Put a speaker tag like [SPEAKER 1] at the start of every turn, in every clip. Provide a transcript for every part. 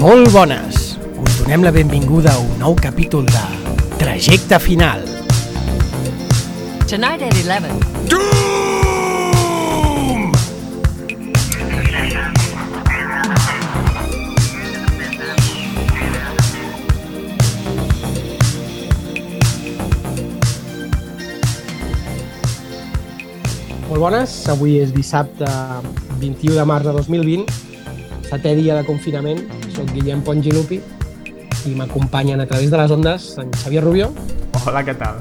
[SPEAKER 1] Molt bones! Us donem la benvinguda a un nou capítol de Trajecte Final.
[SPEAKER 2] Tonight at 11.
[SPEAKER 1] Doom! Molt bones, avui és dissabte 21 de març de 2020, setè dia de confinament, soc Guillem Pongilupi i m'acompanyen a través de les ondes en Xavier Rubio
[SPEAKER 3] Hola, què tal?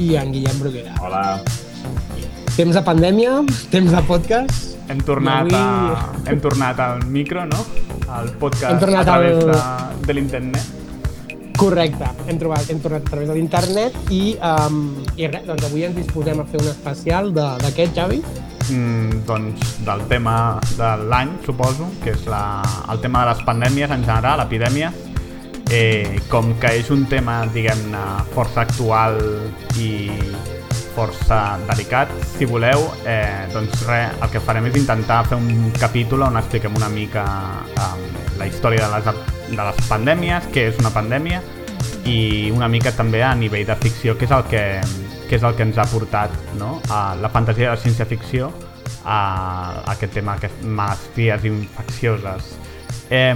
[SPEAKER 1] i en Guillem Bruguera.
[SPEAKER 4] Hola.
[SPEAKER 1] Temps de pandèmia, temps de podcast,
[SPEAKER 3] Hem tornat,
[SPEAKER 1] I
[SPEAKER 3] a...
[SPEAKER 1] avui-
[SPEAKER 3] hem tornat al micro, no? Al podcast
[SPEAKER 1] Hem tornat
[SPEAKER 3] a través
[SPEAKER 1] al-
[SPEAKER 3] de, de l'internet.
[SPEAKER 1] correcte, hem, trobat, hem tornat a través de l'internet i, um, i res, doncs avui ens disposem a fer un especial de- d'aquest, Xavi.
[SPEAKER 3] Mm, doncs del tema de l'any, suposo, que és la, el tema de les pandèmies en general, l'epidèmia. Eh, com que és un tema, diguem-ne, força actual i força delicat, si voleu, eh, doncs res, el que farem és intentar fer un capítol on expliquem una mica eh, la història de les, de les pandèmies, què és una pandèmia, i una mica també a nivell de ficció, que és el que, que, és el que ens ha portat no? a la fantasia de la ciència-ficció a, aquest tema, aquestes malalties infeccioses. Eh,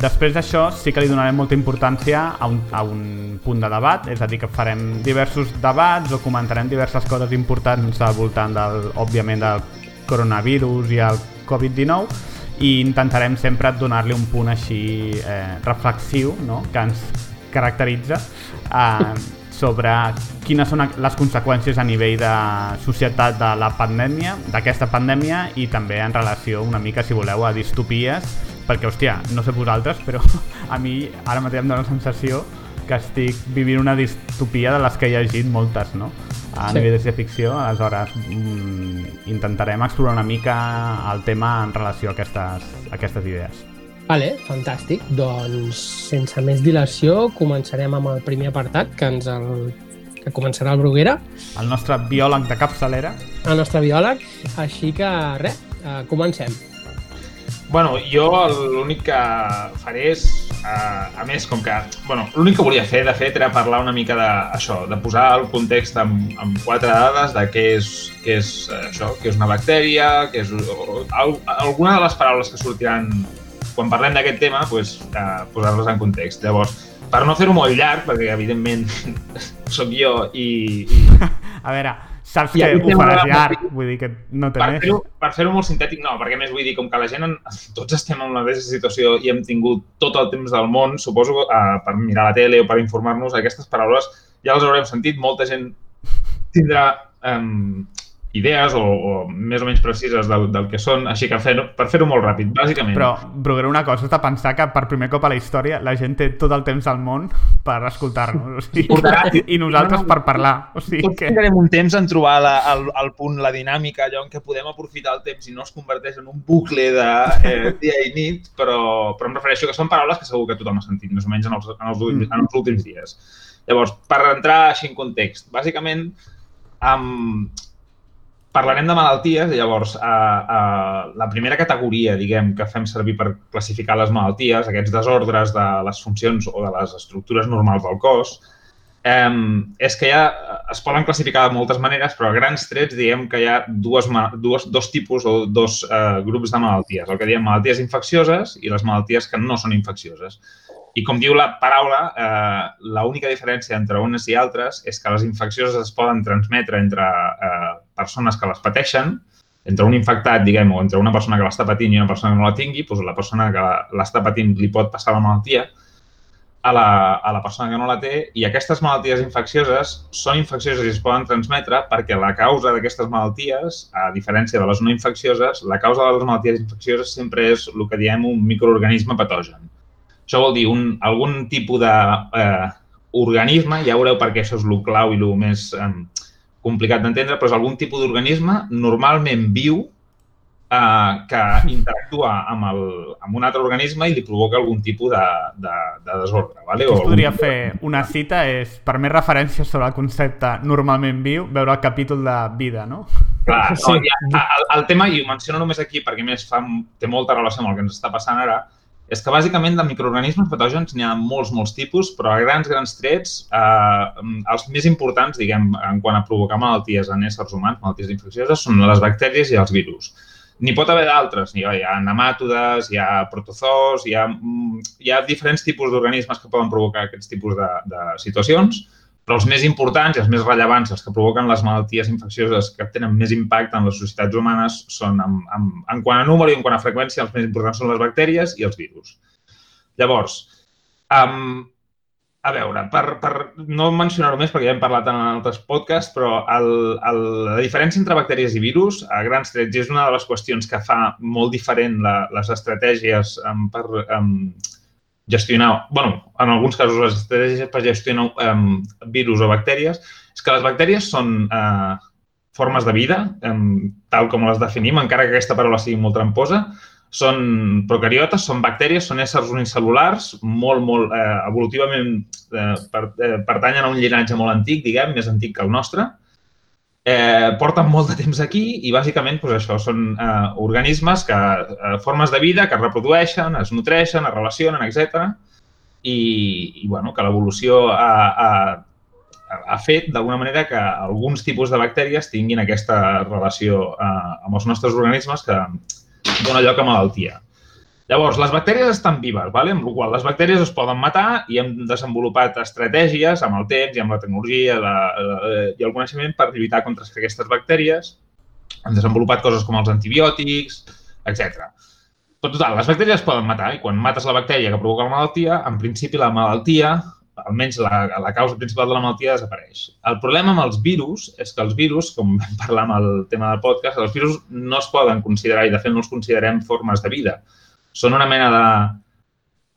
[SPEAKER 3] després d'això sí que li donarem molta importància a un, a un punt de debat, és a dir, que farem diversos debats o comentarem diverses coses importants al voltant, del, òbviament, del coronavirus i el Covid-19 i intentarem sempre donar-li un punt així eh, reflexiu no? que ens caracteritza eh, sobre quines són les conseqüències a nivell de societat de la pandèmia, d'aquesta pandèmia i també en relació una mica, si voleu, a distopies, perquè, hòstia, no sé vosaltres, però a mi ara mateix em dóna la sensació que estic vivint una distopia de les que he llegit moltes, no? A
[SPEAKER 1] Sí.
[SPEAKER 3] nivell de ciència-ficció, aleshores mm, intentarem explorar una mica el tema en relació a aquestes, a aquestes idees.
[SPEAKER 1] Vale, fantàstic. Doncs, sense més dilació, començarem amb el primer apartat, que ens el, que començarà el Bruguera,
[SPEAKER 3] El nostre biòleg de capçalera
[SPEAKER 1] el nostre biòleg. Així que, res, eh, comencem.
[SPEAKER 4] Bueno, jo l'únic que faré és, uh, a més, com que... Bueno, l'únic que volia fer, de fet, era parlar una mica d'això, de posar el context amb, amb quatre dades de què és, què és eh, això, què és una bactèria, què és... O, al, alguna de les paraules que sortiran quan parlem d'aquest tema, pues, uh, posar-les en context. Llavors, per no fer-ho molt llarg, perquè evidentment sóc jo i, i
[SPEAKER 3] A veure, saps
[SPEAKER 4] I
[SPEAKER 3] que ho faràs llarg, vull dir que no té
[SPEAKER 4] per
[SPEAKER 3] més.
[SPEAKER 4] fer-ho per fer molt sintètic, no, perquè més vull dir, com que la gent, en, tots estem en la mateixa situació i hem tingut tot el temps del món, suposo, uh, per mirar la tele o per informar-nos, aquestes paraules ja les haurem sentit, molta gent tindrà um, idees o, o més o menys precises del, del que són, així que fer, per fer-ho molt ràpid, bàsicament.
[SPEAKER 3] Però, Bruguera, una cosa és de pensar que per primer cop a la història la gent té tot el temps del món per escoltar-nos. O sigui,
[SPEAKER 4] Portarà-
[SPEAKER 3] I nosaltres per parlar. O sigui
[SPEAKER 5] Tots
[SPEAKER 3] que...
[SPEAKER 5] tindrem un temps en trobar la, el, el punt, la dinàmica, allò en què podem aprofitar el temps i no es converteix en un bucle de eh, dia i nit, però, però em refereixo que són paraules que segur que tothom ha sentit, més o menys en els, en els, últims, en els últims dies. Llavors, per entrar així en context, bàsicament, um, parlarem de malalties, llavors, uh, uh, la primera categoria, diguem, que fem servir per classificar les malalties, aquests desordres de les funcions o de les estructures normals del cos, um, és que ja es poden classificar de moltes maneres, però a grans trets diem que hi ha dues, dues, dos tipus o dos uh, grups de malalties. El que diem malalties infeccioses i les malalties que no són infeccioses. I com diu la paraula, eh, l'única diferència entre unes i altres és que les infeccioses es poden transmetre entre eh, persones que les pateixen, entre un infectat, diguem, o entre una persona que l'està patint i una persona que no la tingui, doncs la persona que l'està patint li pot passar la malaltia a la, a la persona que no la té i aquestes malalties infeccioses són infeccioses i es poden transmetre perquè la causa d'aquestes malalties, a diferència de les no infeccioses, la causa de les malalties infeccioses sempre és el que diem un microorganisme patogen. Això vol dir un, algun tipus d'organisme, eh, organisme, ja veureu per què això és el clau i el més eh, complicat d'entendre, però és algun tipus d'organisme normalment viu eh, que interactua amb, el, amb un altre organisme i li provoca algun tipus de, de, de desordre. Vale?
[SPEAKER 3] Aquí
[SPEAKER 4] O
[SPEAKER 3] es podria
[SPEAKER 4] algun-
[SPEAKER 3] fer una cita, és per més referències sobre el concepte normalment viu, veure el capítol de vida, no?
[SPEAKER 4] Clar,
[SPEAKER 1] Sí.
[SPEAKER 4] no, ja, el, el tema, i ho menciono només aquí perquè més fa, té molta relació amb el que ens està passant ara,
[SPEAKER 5] és que bàsicament de microorganismes patògens n'hi ha molts, molts tipus, però a grans, grans trets, eh, els més importants, diguem, en quant a provocar malalties en éssers humans, malalties infeccioses, són les bactèries i els virus. N'hi pot haver d'altres, hi, hi ha nematodes, hi ha protozoos, hi ha, mm, hi ha diferents tipus d'organismes que poden provocar aquests tipus de, de situacions, però els més importants i els més rellevants, els que provoquen les malalties infeccioses que tenen més impacte en les societats humanes, són en, en, en quant a número i en quant a freqüència, els més importants són les bactèries i els virus. Llavors, um, a veure, per, per no mencionar-ho més, perquè ja hem parlat en altres podcasts, però el, el, la diferència entre bactèries i virus, a grans trets, és una de les qüestions que fa molt diferent la, les estratègies um, per, um, gestionar, bueno, en alguns casos les estratègies per gestionar um, virus o bactèries, és que les bactèries són uh, formes de vida, um, tal com les definim, encara que aquesta paraula sigui molt tramposa, són procariotes, són bactèries, són éssers unicel·lulars, molt, molt eh, evolutivament eh, per, eh, pertanyen a un llinatge molt antic, diguem, més antic que el nostre, eh, porten molt de temps aquí i bàsicament doncs, això són eh, organismes, que, eh, formes de vida que es reprodueixen, es nutreixen, es relacionen, etc. I, i bueno, que l'evolució ha, ha, ha fet d'alguna manera que alguns tipus de bactèries tinguin aquesta relació eh, amb els nostres organismes que dona lloc a malaltia. Llavors, les bactèries estan vives, ¿vale? amb la qual les bactèries es poden matar i hem desenvolupat estratègies amb el temps i amb la tecnologia la, la, i el coneixement per lluitar contra aquestes bactèries. Hem desenvolupat coses com els antibiòtics, etc. Però total, les bactèries es poden matar i quan mates la bactèria que provoca la malaltia, en principi la malaltia, almenys la, la causa principal de la malaltia, desapareix. El problema amb els virus és que els virus, com vam parlar amb el tema del podcast, els virus no es poden considerar, i de fet no els considerem formes de vida són una mena de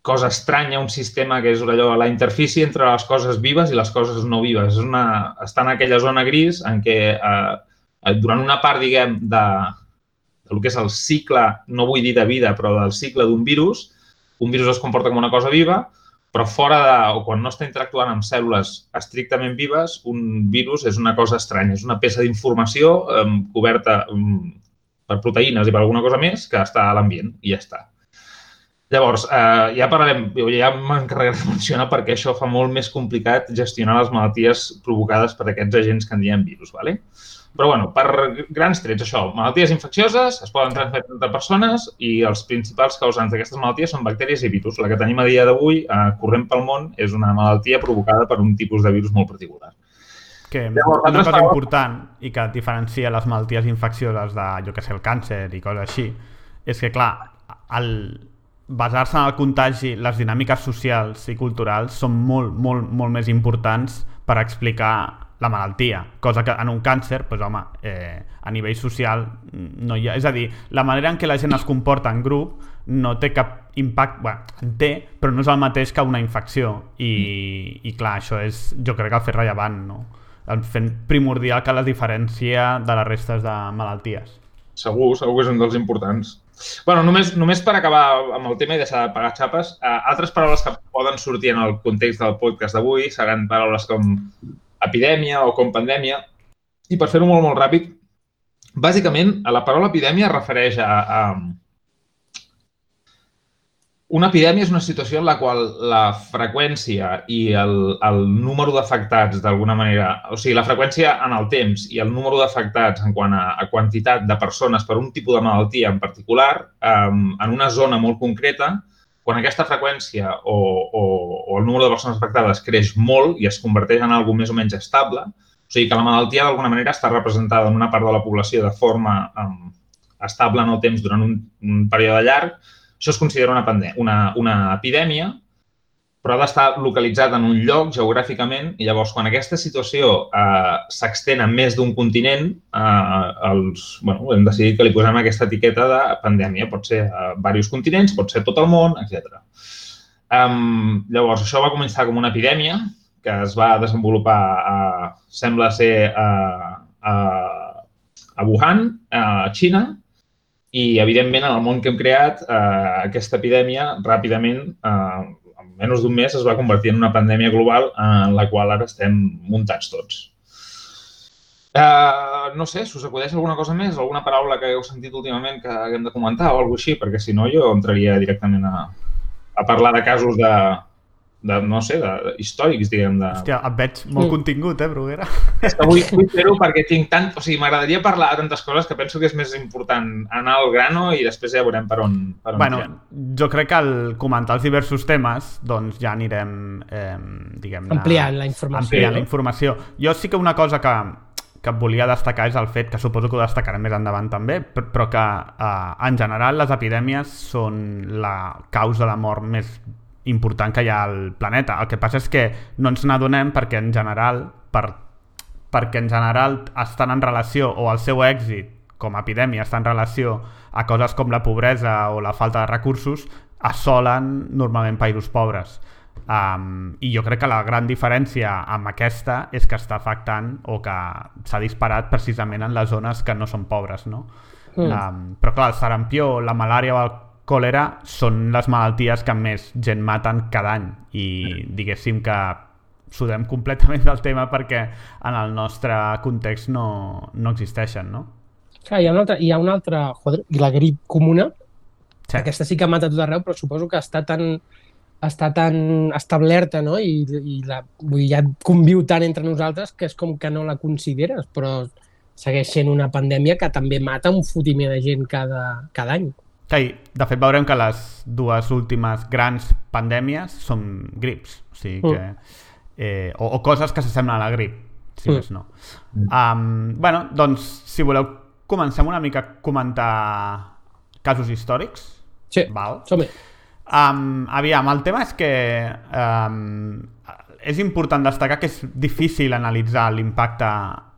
[SPEAKER 5] cosa estranya, un sistema que és allò, la interfície entre les coses vives i les coses no vives. És una, està en aquella zona gris en què eh, eh, durant una part, diguem, de, del que és el cicle, no vull dir de vida, però del cicle d'un virus, un virus es comporta com una cosa viva, però fora de, o quan no està interactuant amb cèl·lules estrictament vives, un virus és una cosa estranya, és una peça d'informació eh, coberta eh, per proteïnes i per alguna cosa més que està a l'ambient i ja està. Llavors, eh, ja parlarem, ja m'encarregaré de mencionar perquè això fa molt més complicat gestionar les malalties provocades per aquests agents que en diem virus, ¿vale? Però, bueno, per grans trets, això, malalties infeccioses es poden transmetre entre persones i els principals causants d'aquestes malalties són bactèries i virus. La que tenim a dia d'avui, eh, corrent pel món, és una malaltia provocada per un tipus de virus molt particular.
[SPEAKER 3] Que Llavors, una cosa important i que diferencia les malalties infeccioses de, jo que sé, el càncer i coses així, és que, clar, el, basar-se en el contagi, les dinàmiques socials i culturals són molt, molt, molt més importants per explicar la malaltia, cosa que en un càncer, doncs, home, eh, a nivell social no hi ha... És a dir, la manera en què la gent es comporta en grup no té cap impacte, bueno, en té, però no és el mateix que una infecció i, mm. i clar, això és, jo crec que el fet rellevant, no? el fet primordial que la diferència de les restes de malalties.
[SPEAKER 5] Segur, segur que és un dels importants bueno, només, només per acabar amb el tema i deixar de pagar xapes, eh, altres paraules que poden sortir en el context del podcast d'avui seran paraules com epidèmia o com pandèmia. I per fer-ho molt, molt ràpid, bàsicament, la paraula epidèmia refereix a, a, una epidèmia és una situació en la qual la freqüència i el, el número d'afectats, d'alguna manera, o sigui, la freqüència en el temps i el número d'afectats en quant a, a quantitat de persones per un tipus de malaltia en particular, um, en una zona molt concreta, quan aquesta freqüència o, o, o el número de persones afectades creix molt i es converteix en algo més o menys estable, o sigui que la malaltia d'alguna manera està representada en una part de la població de forma um, estable en el temps durant un, un període llarg, això es considera una, una, una epidèmia, però ha d'estar localitzat en un lloc geogràficament i llavors quan aquesta situació eh, s'extén a més d'un continent, eh, els, bueno, hem decidit que li posem aquesta etiqueta de pandèmia. Pot ser a diversos continents, pot ser tot el món, etc. Um, llavors, això va començar com una epidèmia que es va desenvolupar, a, sembla ser, a, a, a Wuhan, a Xina, i, evidentment, en el món que hem creat, eh, aquesta epidèmia ràpidament, eh, en menys d'un mes, es va convertir en una pandèmia global en la qual ara estem muntats tots. Eh, no sé, si us acudeix alguna cosa més, alguna paraula que heu sentit últimament que haguem de comentar o alguna així, perquè si no jo entraria directament a,
[SPEAKER 4] a parlar de casos de, de no sé, de, de històrics, diguem. De...
[SPEAKER 3] Hòstia, et veig molt
[SPEAKER 1] Mm.
[SPEAKER 3] contingut, eh, Bruguera?
[SPEAKER 4] És que vull, vull fer-ho perquè tinc tant... O sigui, m'agradaria parlar de tantes coses que penso que és més important anar al grano i després ja veurem per on, per on
[SPEAKER 3] Bueno,
[SPEAKER 4] tirem.
[SPEAKER 3] jo crec que al comentar els diversos temes, doncs ja anirem, eh, diguem
[SPEAKER 1] Ampliant la informació.
[SPEAKER 3] Ampliant la informació. Jo sí que una cosa que, que et volia destacar és el fet, que suposo que ho destacarem més endavant també, per- però que eh, en general les epidèmies són la causa de mort més important que hi ha al planeta. El que passa és que no ens n'adonem perquè en general, per, perquè en general estan en relació, o el seu èxit com a epidèmia està en relació a coses com la pobresa o la falta de recursos, assolen normalment països pobres. Um, I jo crec que la gran diferència amb aquesta és que està afectant o que s'ha disparat precisament en les zones que no són pobres, no?
[SPEAKER 1] Mm.
[SPEAKER 3] Um, però clar, el sarampió, la malària o el còlera són les malalties que més gent maten cada any i diguéssim que sudem completament del tema perquè en el nostre context no, no existeixen, no?
[SPEAKER 1] Clar, hi ha una altra, hi ha una altra joder, la grip comuna,
[SPEAKER 3] Sí.
[SPEAKER 1] aquesta sí que mata tot arreu, però suposo que està tan, està tan establerta, no? I, i la, vull dir, ja conviu tant entre nosaltres que és com que no la consideres, però segueix sent una pandèmia que també mata un fotiment de gent cada, cada any.
[SPEAKER 3] Sí, de fet veurem que les dues últimes grans pandèmies són grips, o sigui que, eh, o, o coses que s'assemblen a la grip, si
[SPEAKER 1] Mm.
[SPEAKER 3] més no. Um, bueno, doncs, si voleu, comencem una mica a comentar casos històrics.
[SPEAKER 1] Sí,
[SPEAKER 3] Val.
[SPEAKER 1] som-hi.
[SPEAKER 3] Um, aviam, el tema és que um, és important destacar que és difícil analitzar l'impacte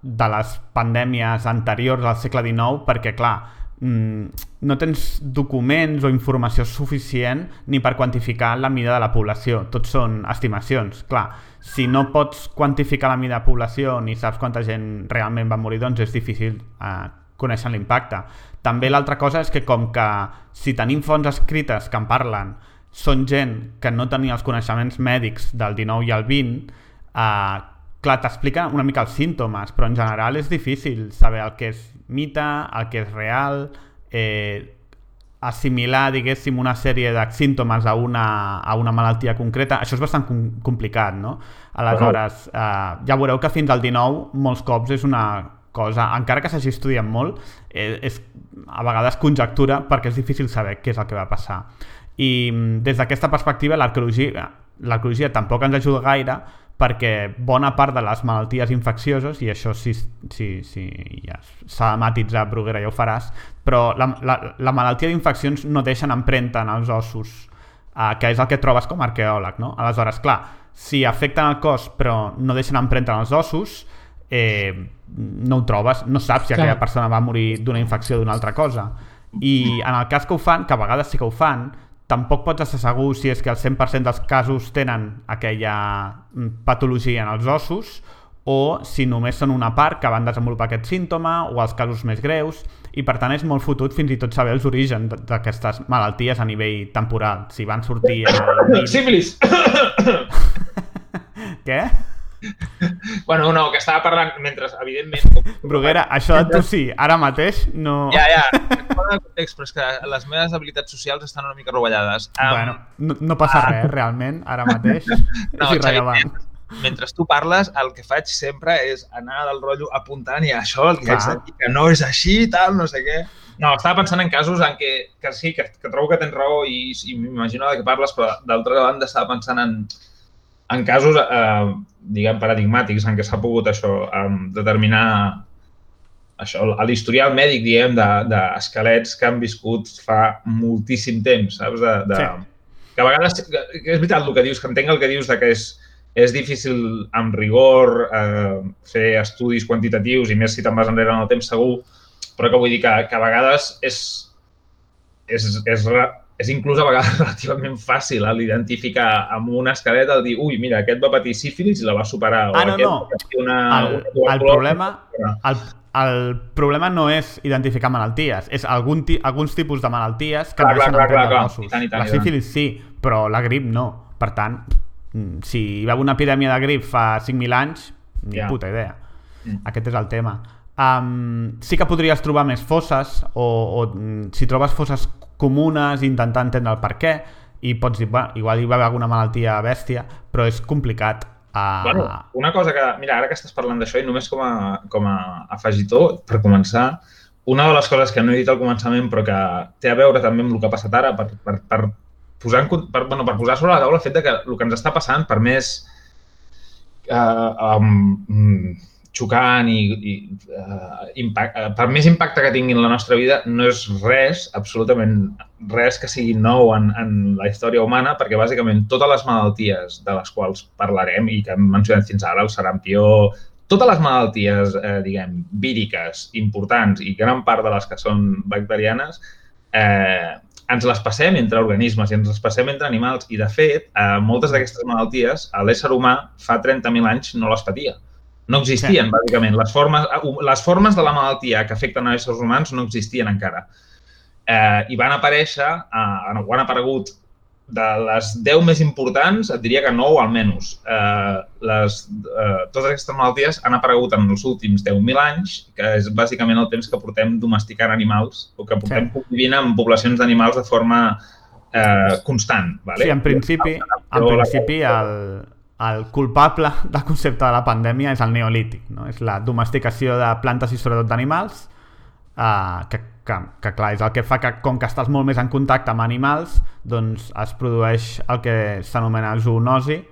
[SPEAKER 3] de les pandèmies anteriors al segle XIX perquè, clar, mm, no tens documents o informació suficient ni per quantificar la mida de la població. Tot són estimacions. Clar, si no pots quantificar la mida de població ni saps quanta gent realment va morir, doncs és difícil eh, conèixer l'impacte. També l'altra cosa és que com que si tenim fonts escrites que en parlen són gent que no tenia els coneixements mèdics del 19 i el 20, eh, clar, t'explica una mica els símptomes, però en general és difícil saber el que és mite, el que és real, eh, assimilar, diguéssim, una sèrie de símptomes a una, a una malaltia concreta, això és bastant com complicat, no? Aleshores, eh, ja veureu que fins al 19 molts cops és una cosa, encara que s'hagi estudiat molt, eh, és a vegades conjectura perquè és difícil saber què és el que va passar. I mm, des d'aquesta perspectiva l'arqueologia l'arqueologia tampoc ens ajuda gaire perquè bona part de les malalties infeccioses, i això sí, sí, sí ja s'ha de matitzar, Bruguera, ja ho faràs, però la, la, la malaltia d'infeccions no deixen empremta en els ossos, eh, que és el que trobes com a arqueòleg, no? Aleshores, clar, si afecten el cos però no deixen empremta en els ossos, eh, no ho trobes, no saps si
[SPEAKER 1] Clar.
[SPEAKER 3] aquella persona va morir d'una infecció o d'una altra cosa. I en el cas que ho fan, que a vegades sí que ho fan, tampoc pots estar segur si és que el 100% dels casos tenen aquella mm, patologia en els ossos o si només són una part que van desenvolupar aquest símptoma o els casos més greus i per tant és molt fotut fins i tot saber els orígens d'aquestes malalties a nivell temporal si van sortir al...
[SPEAKER 4] Sífilis!
[SPEAKER 3] Què?
[SPEAKER 4] bueno, no, que estava parlant mentre, evidentment...
[SPEAKER 3] Bruguera, això de tossir ara mateix no...
[SPEAKER 5] Ja, ja. Fora de context, però és que les meves habilitats socials estan una mica rovellades. Um,
[SPEAKER 3] Bueno, no, no passa res, realment, ara mateix
[SPEAKER 5] No,
[SPEAKER 3] és irrellevant.
[SPEAKER 5] Xavi, mentre tu parles, el que faig sempre és anar del rotllo apuntant i això, el que
[SPEAKER 3] Clar.
[SPEAKER 5] haig de dir, que no és així, tal, no sé què.
[SPEAKER 4] No, estava pensant en casos en què, que sí, que, que trobo que tens raó i, i m'imagino de què parles, però d'altra banda estava pensant en, en casos, eh, diguem, paradigmàtics en què s'ha pogut això, eh, determinar això, l'historial mèdic, diguem, d'esquelets que han viscut fa moltíssim temps, saps? De, de,
[SPEAKER 3] Sí.
[SPEAKER 4] Que a vegades, que, és veritat el que dius, que entenc el que dius de que és, és difícil amb rigor eh, fer estudis quantitatius i més si te'n vas enrere en el temps segur, però que vull dir que, que a vegades és, és, és, re- és inclús a vegades relativament fàcil el identificar amb un esquelet el dir, ui, mira, aquest va patir sífilis i la va superar.
[SPEAKER 3] Ah, no,
[SPEAKER 4] aquest
[SPEAKER 3] no.
[SPEAKER 4] Una,
[SPEAKER 3] El,
[SPEAKER 4] una
[SPEAKER 3] el, problema, el, el problema no és identificar malalties, és algun ti, alguns tipus de malalties que
[SPEAKER 4] Clar,
[SPEAKER 3] no deixen
[SPEAKER 4] clar, clar, clar,
[SPEAKER 3] ossos.
[SPEAKER 4] i tant, i tant,
[SPEAKER 3] La sífilis sí, però la grip no. Per tant, mm, si hi va haver una epidèmia de grip fa 5.000 anys, ni
[SPEAKER 4] Ja.
[SPEAKER 3] puta idea.
[SPEAKER 4] Mm.
[SPEAKER 3] Aquest és el tema. Um, sí que podries trobar més fosses o, o mm, si trobes fosses comunes intentar entendre el per què i pots dir, bueno, igual hi va haver alguna malaltia bèstia, però és complicat. Uh...
[SPEAKER 5] Bueno, una cosa que, mira, ara que estàs parlant d'això i només com a, com a afegitor, per començar, una de les coses que no he dit al començament però que té a veure també amb el que ha passat ara per, per, per, posar, en, per, bueno, per posar sobre la taula el fet de que el que ens està passant per més uh, um, xocant i, i uh, impact, uh, per més impacte que tingui en la nostra vida, no és res, absolutament res que sigui nou en, en la història humana, perquè bàsicament totes les malalties de les quals parlarem i que hem mencionat fins ara, el sarampió, totes les malalties, eh, diguem, víriques importants i gran part de les que són bacterianes, eh, ens les passem entre organismes i ens les passem entre animals. I, de fet, eh, moltes d'aquestes malalties, l'ésser humà fa 30.000 anys no les patia. No existien, sí. bàsicament. Les formes, eh, les formes de la malaltia que afecten a éssers humans no existien encara. Eh, I van aparèixer, eh, no, han aparegut de les 10 més importants, et diria que 9 almenys. Eh, les, eh, totes aquestes malalties han aparegut en els últims 10.000 anys, que és bàsicament el temps que portem domesticant animals o que portem sí. vivint en poblacions d'animals de forma eh, constant. Vale?
[SPEAKER 3] Sí, en principi, en principi el, el culpable del concepte de la pandèmia és el neolític, no? és la domesticació de plantes i sobretot d'animals, eh, que que, que clar, és el que fa que com que estàs molt més en contacte amb animals doncs es produeix el que s'anomena zoonosi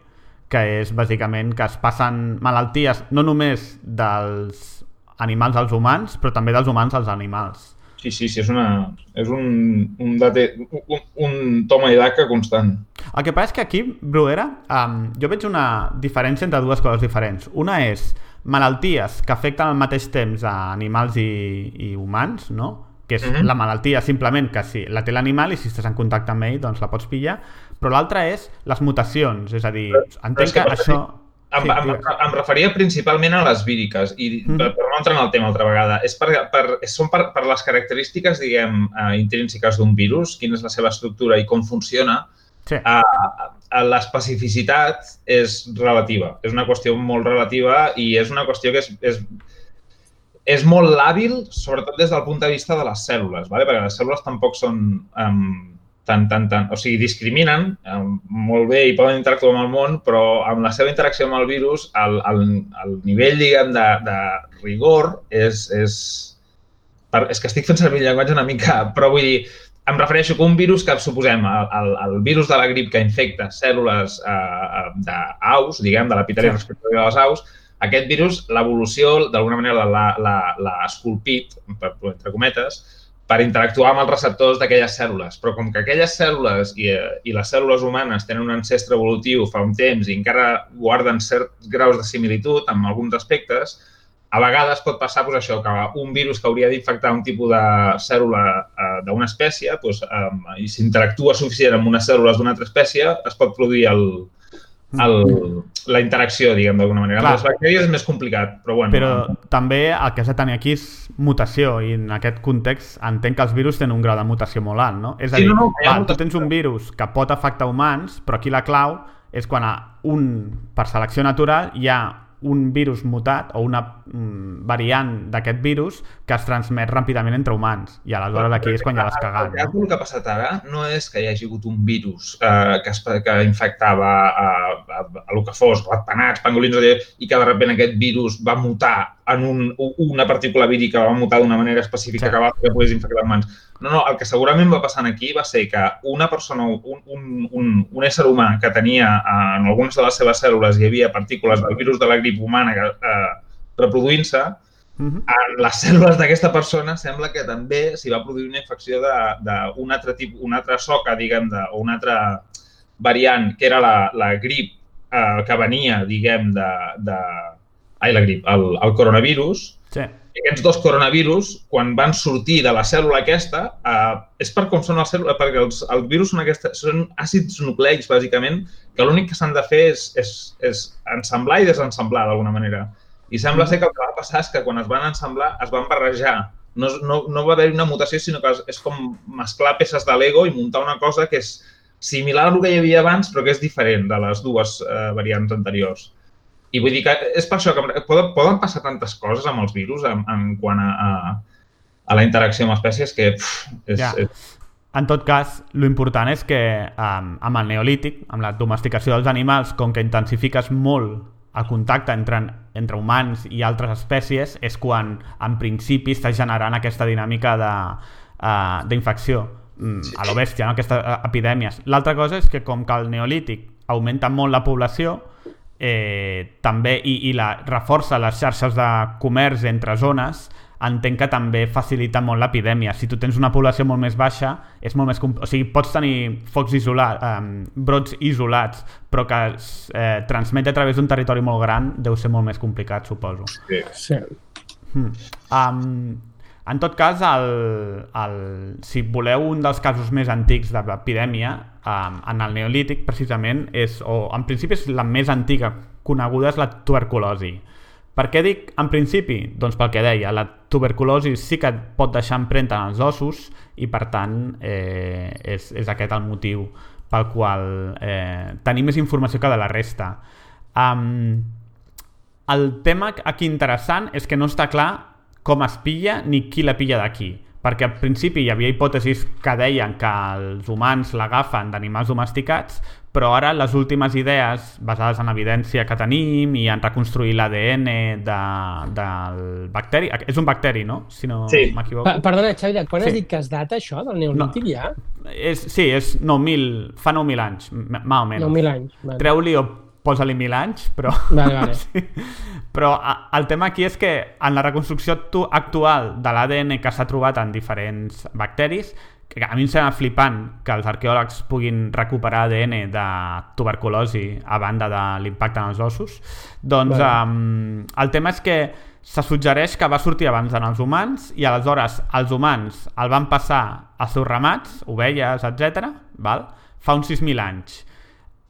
[SPEAKER 3] que és bàsicament que es passen malalties no només dels animals als humans però també dels humans als animals
[SPEAKER 5] Sí, sí, sí, és, una, és un, un, date, un, un toma i daca constant.
[SPEAKER 3] El que passa és que aquí, Bruera, um, jo veig una diferència entre dues coses diferents. Una és malalties que afecten al mateix temps a animals i, i humans, no? que és uh mhm. -huh. la malaltia simplement que si la té l'animal i si estàs en contacte amb ell doncs la pots pillar, però l'altra és les mutacions, és a dir, entenc que, que això...
[SPEAKER 5] Em, em, em referia principalment a les víriques i mm. per, per no entrar en el tema altra vegada, és per, per, són per, per les característiques, diguem, uh, intrínseques d'un virus, quina és la seva estructura i com funciona, sí. uh, l'especificitat és relativa. És una qüestió molt relativa i és una qüestió que és, és és molt làbil, sobretot des del punt de vista de les cèl·lules, ¿vale? perquè les cèl·lules tampoc són um, tan, tan, tan... O sigui, discriminen um, molt bé i poden interactuar amb el món, però amb la seva interacció amb el virus, el, el, el nivell, diguem, de, de rigor és, és... Per, és que estic fent servir el llenguatge una mica, però vull dir, em refereixo que un virus que suposem, el, el, el virus de la grip que infecta cèl·lules eh, d'aus, diguem, de l'epiteli sí. respecte de les aus, aquest virus, l'evolució, d'alguna manera, l'ha esculpit, per, entre cometes, per interactuar amb els receptors d'aquelles cèl·lules. Però com que aquelles cèl·lules i, i les cèl·lules humanes tenen un ancestre evolutiu fa un temps i encara guarden certs graus de similitud en alguns aspectes, a vegades pot passar pues, això, que un virus que hauria d'infectar un tipus de cèl·lula eh, d'una espècie pues, eh, i s'interactua suficient amb unes cèl·lules d'una altra espècie, es pot produir el, el, la interacció, diguem, d'alguna manera. Clar. Amb les bactèries és més complicat, però bueno.
[SPEAKER 3] Però també el que has de tenir aquí és mutació, i en aquest context entenc que els virus tenen un grau de mutació molt alt, no? És a sí, dir, no, no, va, tu tens un virus que pot afectar humans, però aquí la clau és quan a un, per selecció natural, hi ha un virus mutat o una mm, variant d'aquest virus que es transmet ràpidament entre humans. I aleshores aquí és quan ja l'has cagat.
[SPEAKER 5] No? El que ha passat ara no és que hi hagi hagut un virus eh, que, es, que infectava a, a, a, a el que fos, ratpenats, pangolins, i que de sobte aquest virus va mutar en un, una partícula vírica, va mutar d'una manera específica sí. que va que pogués infectar humans. No, no, el que segurament va passar aquí va ser que una persona, un, un, un, un ésser humà que tenia eh, en algunes de les seves cèl·lules hi havia partícules del virus de la grip humana eh, reproduint-se, uh mhm. -huh. en les cèl·lules d'aquesta persona sembla que també s'hi va produir una infecció d'un altre tipus, una altra soca, diguem, de, o una altra variant, que era la, la grip eh, que venia, diguem, de, de... Ai, la grip, el, el coronavirus, sí aquests dos coronavirus, quan van sortir de la cèl·lula aquesta, eh, és per com són les cèl·lules, perquè els, els virus són, aquesta, són àcids nucleics, bàsicament, que l'únic que s'han de fer és, és, és ensamblar i desensamblar, d'alguna manera. I sembla ser que el que va passar és que quan es van ensamblar es van barrejar. No, no, no va haver una mutació, sinó que és com mesclar peces de Lego i muntar una cosa que és similar a el que hi havia abans, però que és diferent de les dues eh, variants anteriors. I vull dir que és per això que poden, poden passar tantes coses amb els virus en, en quant a, a, a la interacció amb espècies que pff, és, ja. és...
[SPEAKER 3] en tot cas, lo important és que um, amb el neolític, amb la domesticació dels animals, com que intensifiques molt el contacte entre, entre humans i altres espècies, és quan en principi està generant aquesta dinàmica d'infecció uh, a lo bèstia, no? aquestes uh, epidèmies. L'altra cosa és que com que el neolític augmenta molt la població, eh, també i, i la, reforça les xarxes de comerç entre zones, entenc que també facilita molt l'epidèmia. Si tu tens una població molt més baixa, és molt més... O sigui, pots tenir focs isolats, eh, brots isolats, però que es eh, transmet a través d'un territori molt gran deu ser molt més complicat, suposo.
[SPEAKER 1] Sí. sí.
[SPEAKER 3] Hmm. Um, en tot cas, el, el, si voleu un dels casos més antics de l'epidèmia, um, en el neolític, precisament, és, o en principi és la més antiga coneguda, és la tuberculosi. Per què dic en principi? Doncs pel que deia, la tuberculosi sí que et pot deixar empremta en els ossos i per tant eh, és, és aquest el motiu pel qual eh, tenim més informació que de la resta. Um, el tema aquí interessant és que no està clar com es pilla ni qui la pilla d'aquí perquè al principi hi havia hipòtesis que deien que els humans l'agafen d'animals domesticats, però ara les últimes idees basades en evidència que tenim i en reconstruir l'ADN de, del bacteri... És un bacteri, no? Si no
[SPEAKER 1] sí.
[SPEAKER 3] m'equivoco.
[SPEAKER 1] Perdona, Xavi, quan sí. has dit que es data això del neolític no. ja?
[SPEAKER 3] És, sí, és 9.000, fa 9.000 anys, més o menys.
[SPEAKER 1] 9.000 anys. Vale.
[SPEAKER 3] Treu-li o posa-li 1.000 anys, però...
[SPEAKER 1] Vale, vale.
[SPEAKER 3] sí. Però el tema aquí és que en la reconstrucció actual de l'ADN que s'ha trobat en diferents bacteris a mi em sembla flipant que els arqueòlegs puguin recuperar ADN de tuberculosi a banda de l'impacte en els ossos, doncs bueno. um, el tema és que se suggereix que va sortir abans en els humans i aleshores els humans el van passar als seus ramats, ovelles, etc. Val? fa uns 6.000 anys.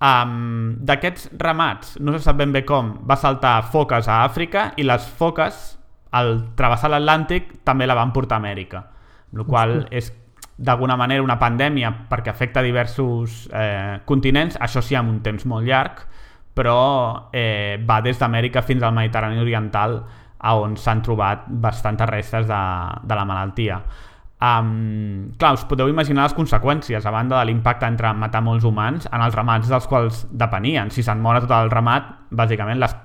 [SPEAKER 3] Um, D'aquests ramats, no se sap ben bé com, va saltar foques a Àfrica i les foques, al travessar l'Atlàntic, també la van portar a Amèrica. El qual és d'alguna manera una pandèmia perquè afecta diversos eh, continents, això sí amb un temps molt llarg, però eh, va des d'Amèrica fins al Mediterrani Oriental on s'han trobat bastantes restes de, de la malaltia. Um, clar, us podeu imaginar les conseqüències a banda de l'impacte entre matar molts humans en els ramats dels quals depenien. Si se'n mora tot el ramat, bàsicament les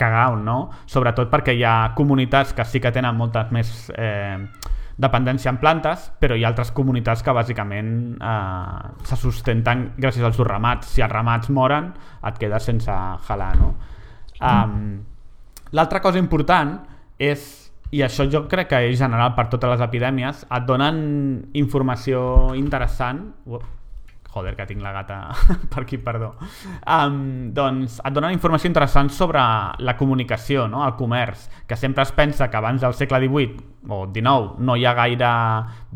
[SPEAKER 3] cagau, no? Sobretot perquè hi ha comunitats que sí que tenen moltes més eh, dependència en plantes, però hi ha altres comunitats que bàsicament eh, se sustenten gràcies als seus ramats. Si els ramats moren, et quedes sense jalar, no? Um, L'altra cosa important és, i això jo crec que és general per totes les epidèmies, et donen informació interessant... Joder, que tinc la gata per aquí, perdó. Um, doncs et donen informació interessant sobre la comunicació, no? el comerç, que sempre es pensa que abans del segle XVIII o XIX no hi ha gaire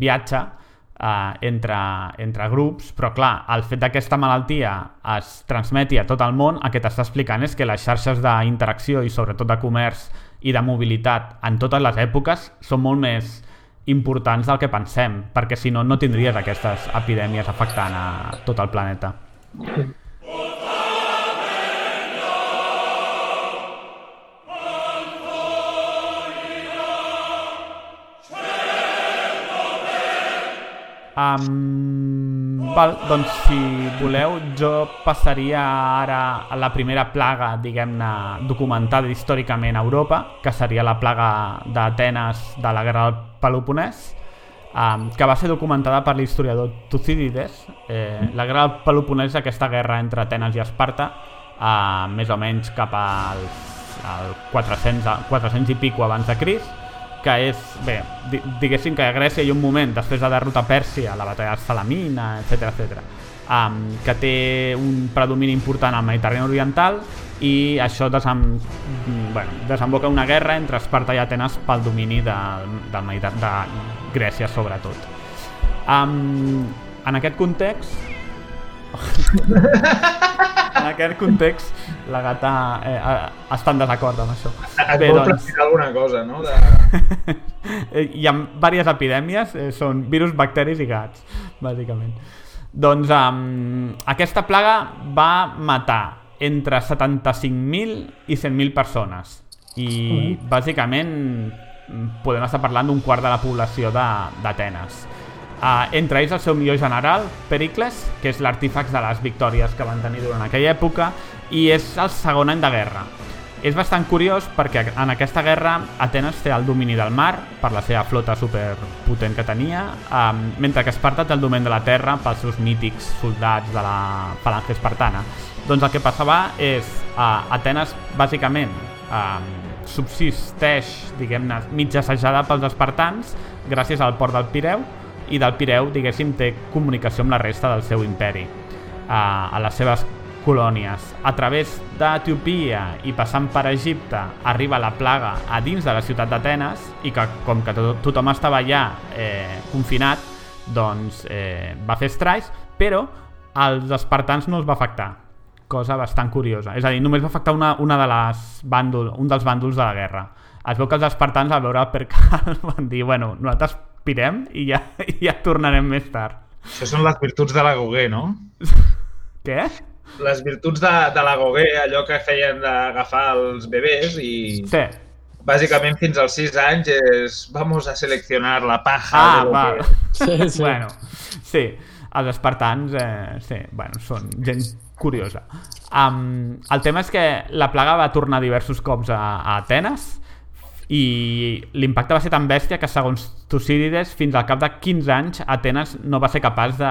[SPEAKER 3] viatge uh, entre, entre grups, però clar, el fet d'aquesta malaltia es transmeti a tot el món, el que t'està explicant és que les xarxes d'interacció i sobretot de comerç i de mobilitat en totes les èpoques són molt més importants del que pensem, perquè si no, no tindries aquestes epidèmies afectant a tot el planeta. Um, val, doncs si voleu jo passaria ara a la primera plaga diguem-ne documentada històricament a Europa que seria la plaga d'Atenes de la guerra del Peloponès um, que va ser documentada per l'historiador Tucídides. Eh, la guerra del Peloponès és aquesta guerra entre Atenes i Esparta uh, més o menys cap al, al 400, 400 i pico abans de Crist que és, bé, diguéssim que a Grècia hi ha un moment, després de derrotar Pèrsia, la batalla de Salamina, etc etc, um, que té un predomini important al Mediterrani Oriental i això desem, bueno, desemboca una guerra entre Esparta i Atenes pel domini del Mediterrani, de Grècia sobretot. Um, en aquest context en aquest context la gata eh, eh, està en desacord amb això.
[SPEAKER 5] Et Bé, vol doncs... alguna cosa, no? De...
[SPEAKER 3] Hi ha diverses epidèmies, eh, són virus, bacteris i gats, bàsicament. Doncs um, aquesta plaga va matar entre 75.000 i 100.000 persones i bàsicament podem estar parlant d'un quart de la població d'Atenes. Uh, entre ells el seu millor general, Pericles, que és l'artífax de les victòries que van tenir durant aquella època, i és el segon any de guerra. És bastant curiós perquè en aquesta guerra Atenes té el domini del mar per la seva flota superpotent que tenia, um, mentre que Esparta té el domini de la terra pels seus mítics soldats de la falange espartana. Doncs el que passava és uh, Atenes bàsicament um, subsisteix, diguem-ne, mig assajada pels espartans gràcies al port del Pireu, i del Pireu, diguéssim, té comunicació amb la resta del seu imperi. Uh, a les seves colònies. A través d'Etiopia i passant per Egipte arriba la plaga a dins de la ciutat d'Atenes i que com que to tothom estava allà eh, confinat, doncs eh, va fer estralls, però als espartans no els va afectar cosa bastant curiosa. És a dir, només va afectar una, una de les bàndol, un dels bàndols de la guerra. Es veu que els espartans al veure el percal van dir, bueno, nosaltres pirem i ja, ja tornarem més tard.
[SPEAKER 5] Això són les virtuts de la Gauguer, no?
[SPEAKER 3] Què?
[SPEAKER 5] Les virtuts de, de la Gauguer, allò que feien d'agafar els bebès i...
[SPEAKER 3] Sí.
[SPEAKER 5] Bàsicament fins als 6 anys és vamos a seleccionar la paja
[SPEAKER 3] Ah,
[SPEAKER 5] de
[SPEAKER 3] val.
[SPEAKER 5] que...
[SPEAKER 1] Sí, sí.
[SPEAKER 3] Bueno, sí, els espartans, eh, sí, bueno, són gent curiosa. Um, el tema és que la plaga va tornar diversos cops a, a Atenes i l'impacte va ser tan bèstia que segons Tucídides fins al cap de 15 anys Atenes no va ser capaç de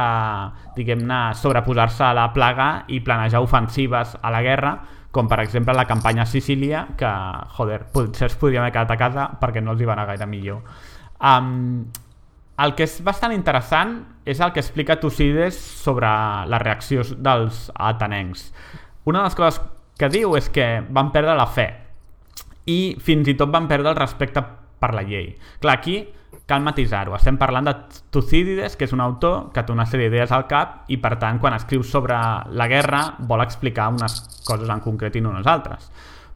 [SPEAKER 3] diguem-ne sobreposar-se a la plaga i planejar ofensives a la guerra com per exemple la campanya a Sicília que, joder, potser es podrien haver quedat a casa perquè no els hi va anar gaire millor. Um, el que és bastant interessant és el que explica Tucídides sobre la reacció dels atenencs. Una de les coses que diu és que van perdre la fe i fins i tot van perdre el respecte per la llei. Clar, aquí cal matisar-ho. Estem parlant de Tucídides, que és un autor que té una sèrie d'idees al cap i, per tant, quan escriu sobre la guerra vol explicar unes coses en concret i no unes altres.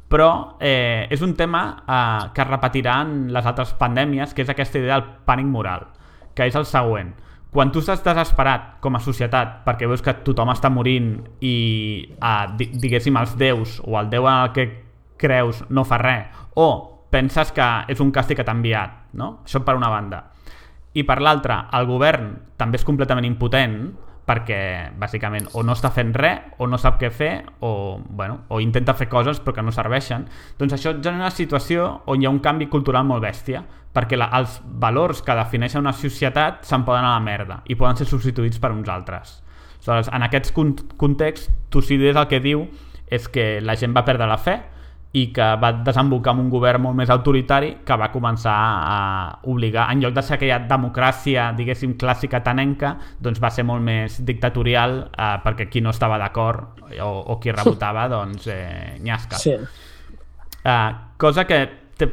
[SPEAKER 3] Però eh, és un tema eh, que es repetirà en les altres pandèmies, que és aquesta idea del pànic moral, que és el següent. Quan tu estàs desesperat com a societat perquè veus que tothom està morint i, eh, diguéssim, els déus o el déu en el que creus no fa res, o penses que és un càstig que t'ha enviat, no? Això per una banda. I per l'altra, el govern també és completament impotent perquè, bàsicament, o no està fent res, o no sap què fer, o, bueno, o intenta fer coses però que no serveixen. Doncs això genera una situació on hi ha un canvi cultural molt bèstia, perquè la, els valors que defineixen una societat se'n poden a la merda i poden ser substituïts per uns altres. Aleshores, en aquests contexts, Tucídides el que diu és que la gent va perdre la fe, i que va desembocar en un govern molt més autoritari que va començar a obligar, en lloc de ser aquella democràcia, diguéssim, clàssica tanenca, doncs va ser molt més dictatorial eh, perquè qui no estava d'acord o, o qui rebotava, doncs eh, nyasca.
[SPEAKER 1] Sí.
[SPEAKER 3] Eh, cosa que té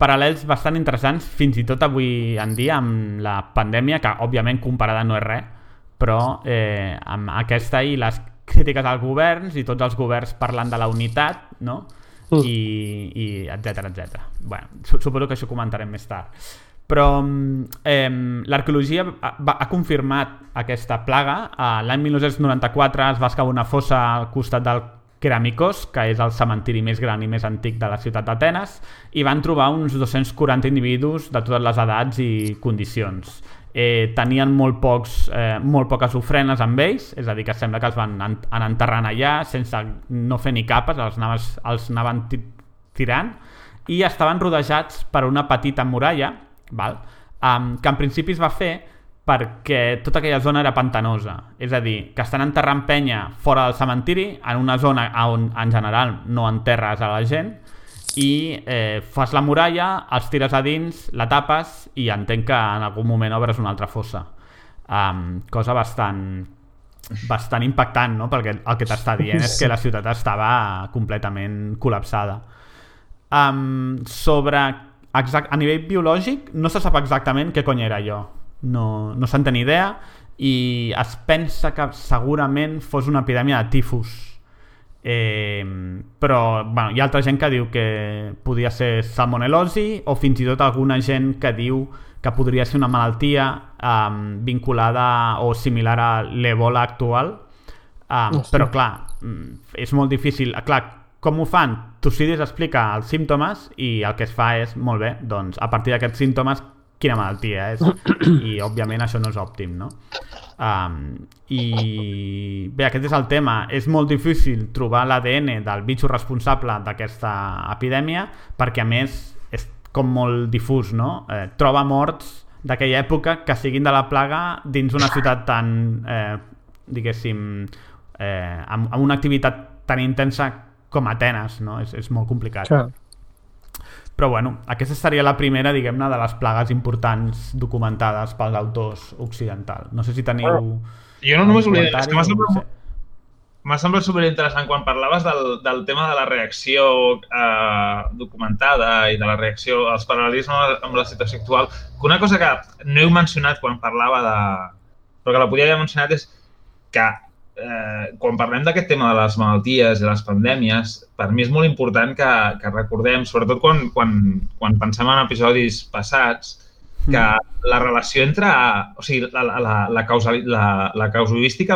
[SPEAKER 3] paral·lels bastant interessants fins i tot avui en dia amb la pandèmia, que òbviament comparada no és res, però eh, amb aquesta i les crítiques als governs i tots els governs parlant de la unitat, no? I, i etc etc. Bueno, suposo que això comentarem més tard. Però eh, l'arqueologia ha, ha confirmat aquesta plaga. Eh, L'any 1994 es va excavar una fossa al costat del Keramikos, que és el cementiri més gran i més antic de la ciutat d'Atenes, i van trobar uns 240 individus de totes les edats i condicions eh, tenien molt, pocs, eh, molt poques ofrenes amb ells, és a dir, que sembla que els van en, en enterrant allà sense no fer ni capes, els, anaves, els anaven tirant, i estaven rodejats per una petita muralla, val? Um, que en principi es va fer perquè tota aquella zona era pantanosa. És a dir, que estan enterrant penya fora del cementiri, en una zona on en general no enterres a la gent, i eh, fas la muralla, els tires a dins, la tapes i entenc que en algun moment obres una altra fossa. Um, cosa bastant bastant impactant, no? perquè el que t'està dient és que la ciutat estava completament col·lapsada. Um, sobre exact, a nivell biològic no se sap exactament què cony era allò. No, no se'n té ni idea i es pensa que segurament fos una epidèmia de tifus Eh, però bueno, hi ha altra gent que diu que podia ser salmonelosi o fins i tot alguna gent que diu que podria ser una malaltia um, vinculada o similar a l'ebola actual um, però clar, mm, és molt difícil clar, com ho fan? Tucídides explica els símptomes i el que es fa és, molt bé, doncs a partir d'aquests símptomes quina malaltia és i òbviament això no és òptim no? Um, i bé, aquest és el tema és molt difícil trobar l'ADN del bitxo responsable d'aquesta epidèmia perquè a més és com molt difús no? eh, troba morts d'aquella època que siguin de la plaga dins una ciutat tan eh, diguéssim eh, amb, amb una activitat tan intensa com Atenes no? és, és molt complicat
[SPEAKER 1] Clar.
[SPEAKER 3] Però bueno, aquesta seria la primera, diguem-ne, de les plagues importants documentades pels autors occidentals. No sé si teniu...
[SPEAKER 5] Jo no només volia... És
[SPEAKER 3] comentari
[SPEAKER 5] que m'ha
[SPEAKER 3] o no
[SPEAKER 5] semblat,
[SPEAKER 3] sé.
[SPEAKER 5] m'ha semblat superinteressant quan parlaves del, del tema de la reacció eh, documentada i de la reacció als paral·lelismes amb la situació actual, que una cosa que no heu mencionat quan parlava de... però que la podia haver mencionat és que eh, quan parlem d'aquest tema de les malalties i les pandèmies, per mi és molt important que, que recordem, sobretot quan, quan, quan pensem en episodis passats, que la relació entre, o sigui, la, la, la, causa, la, la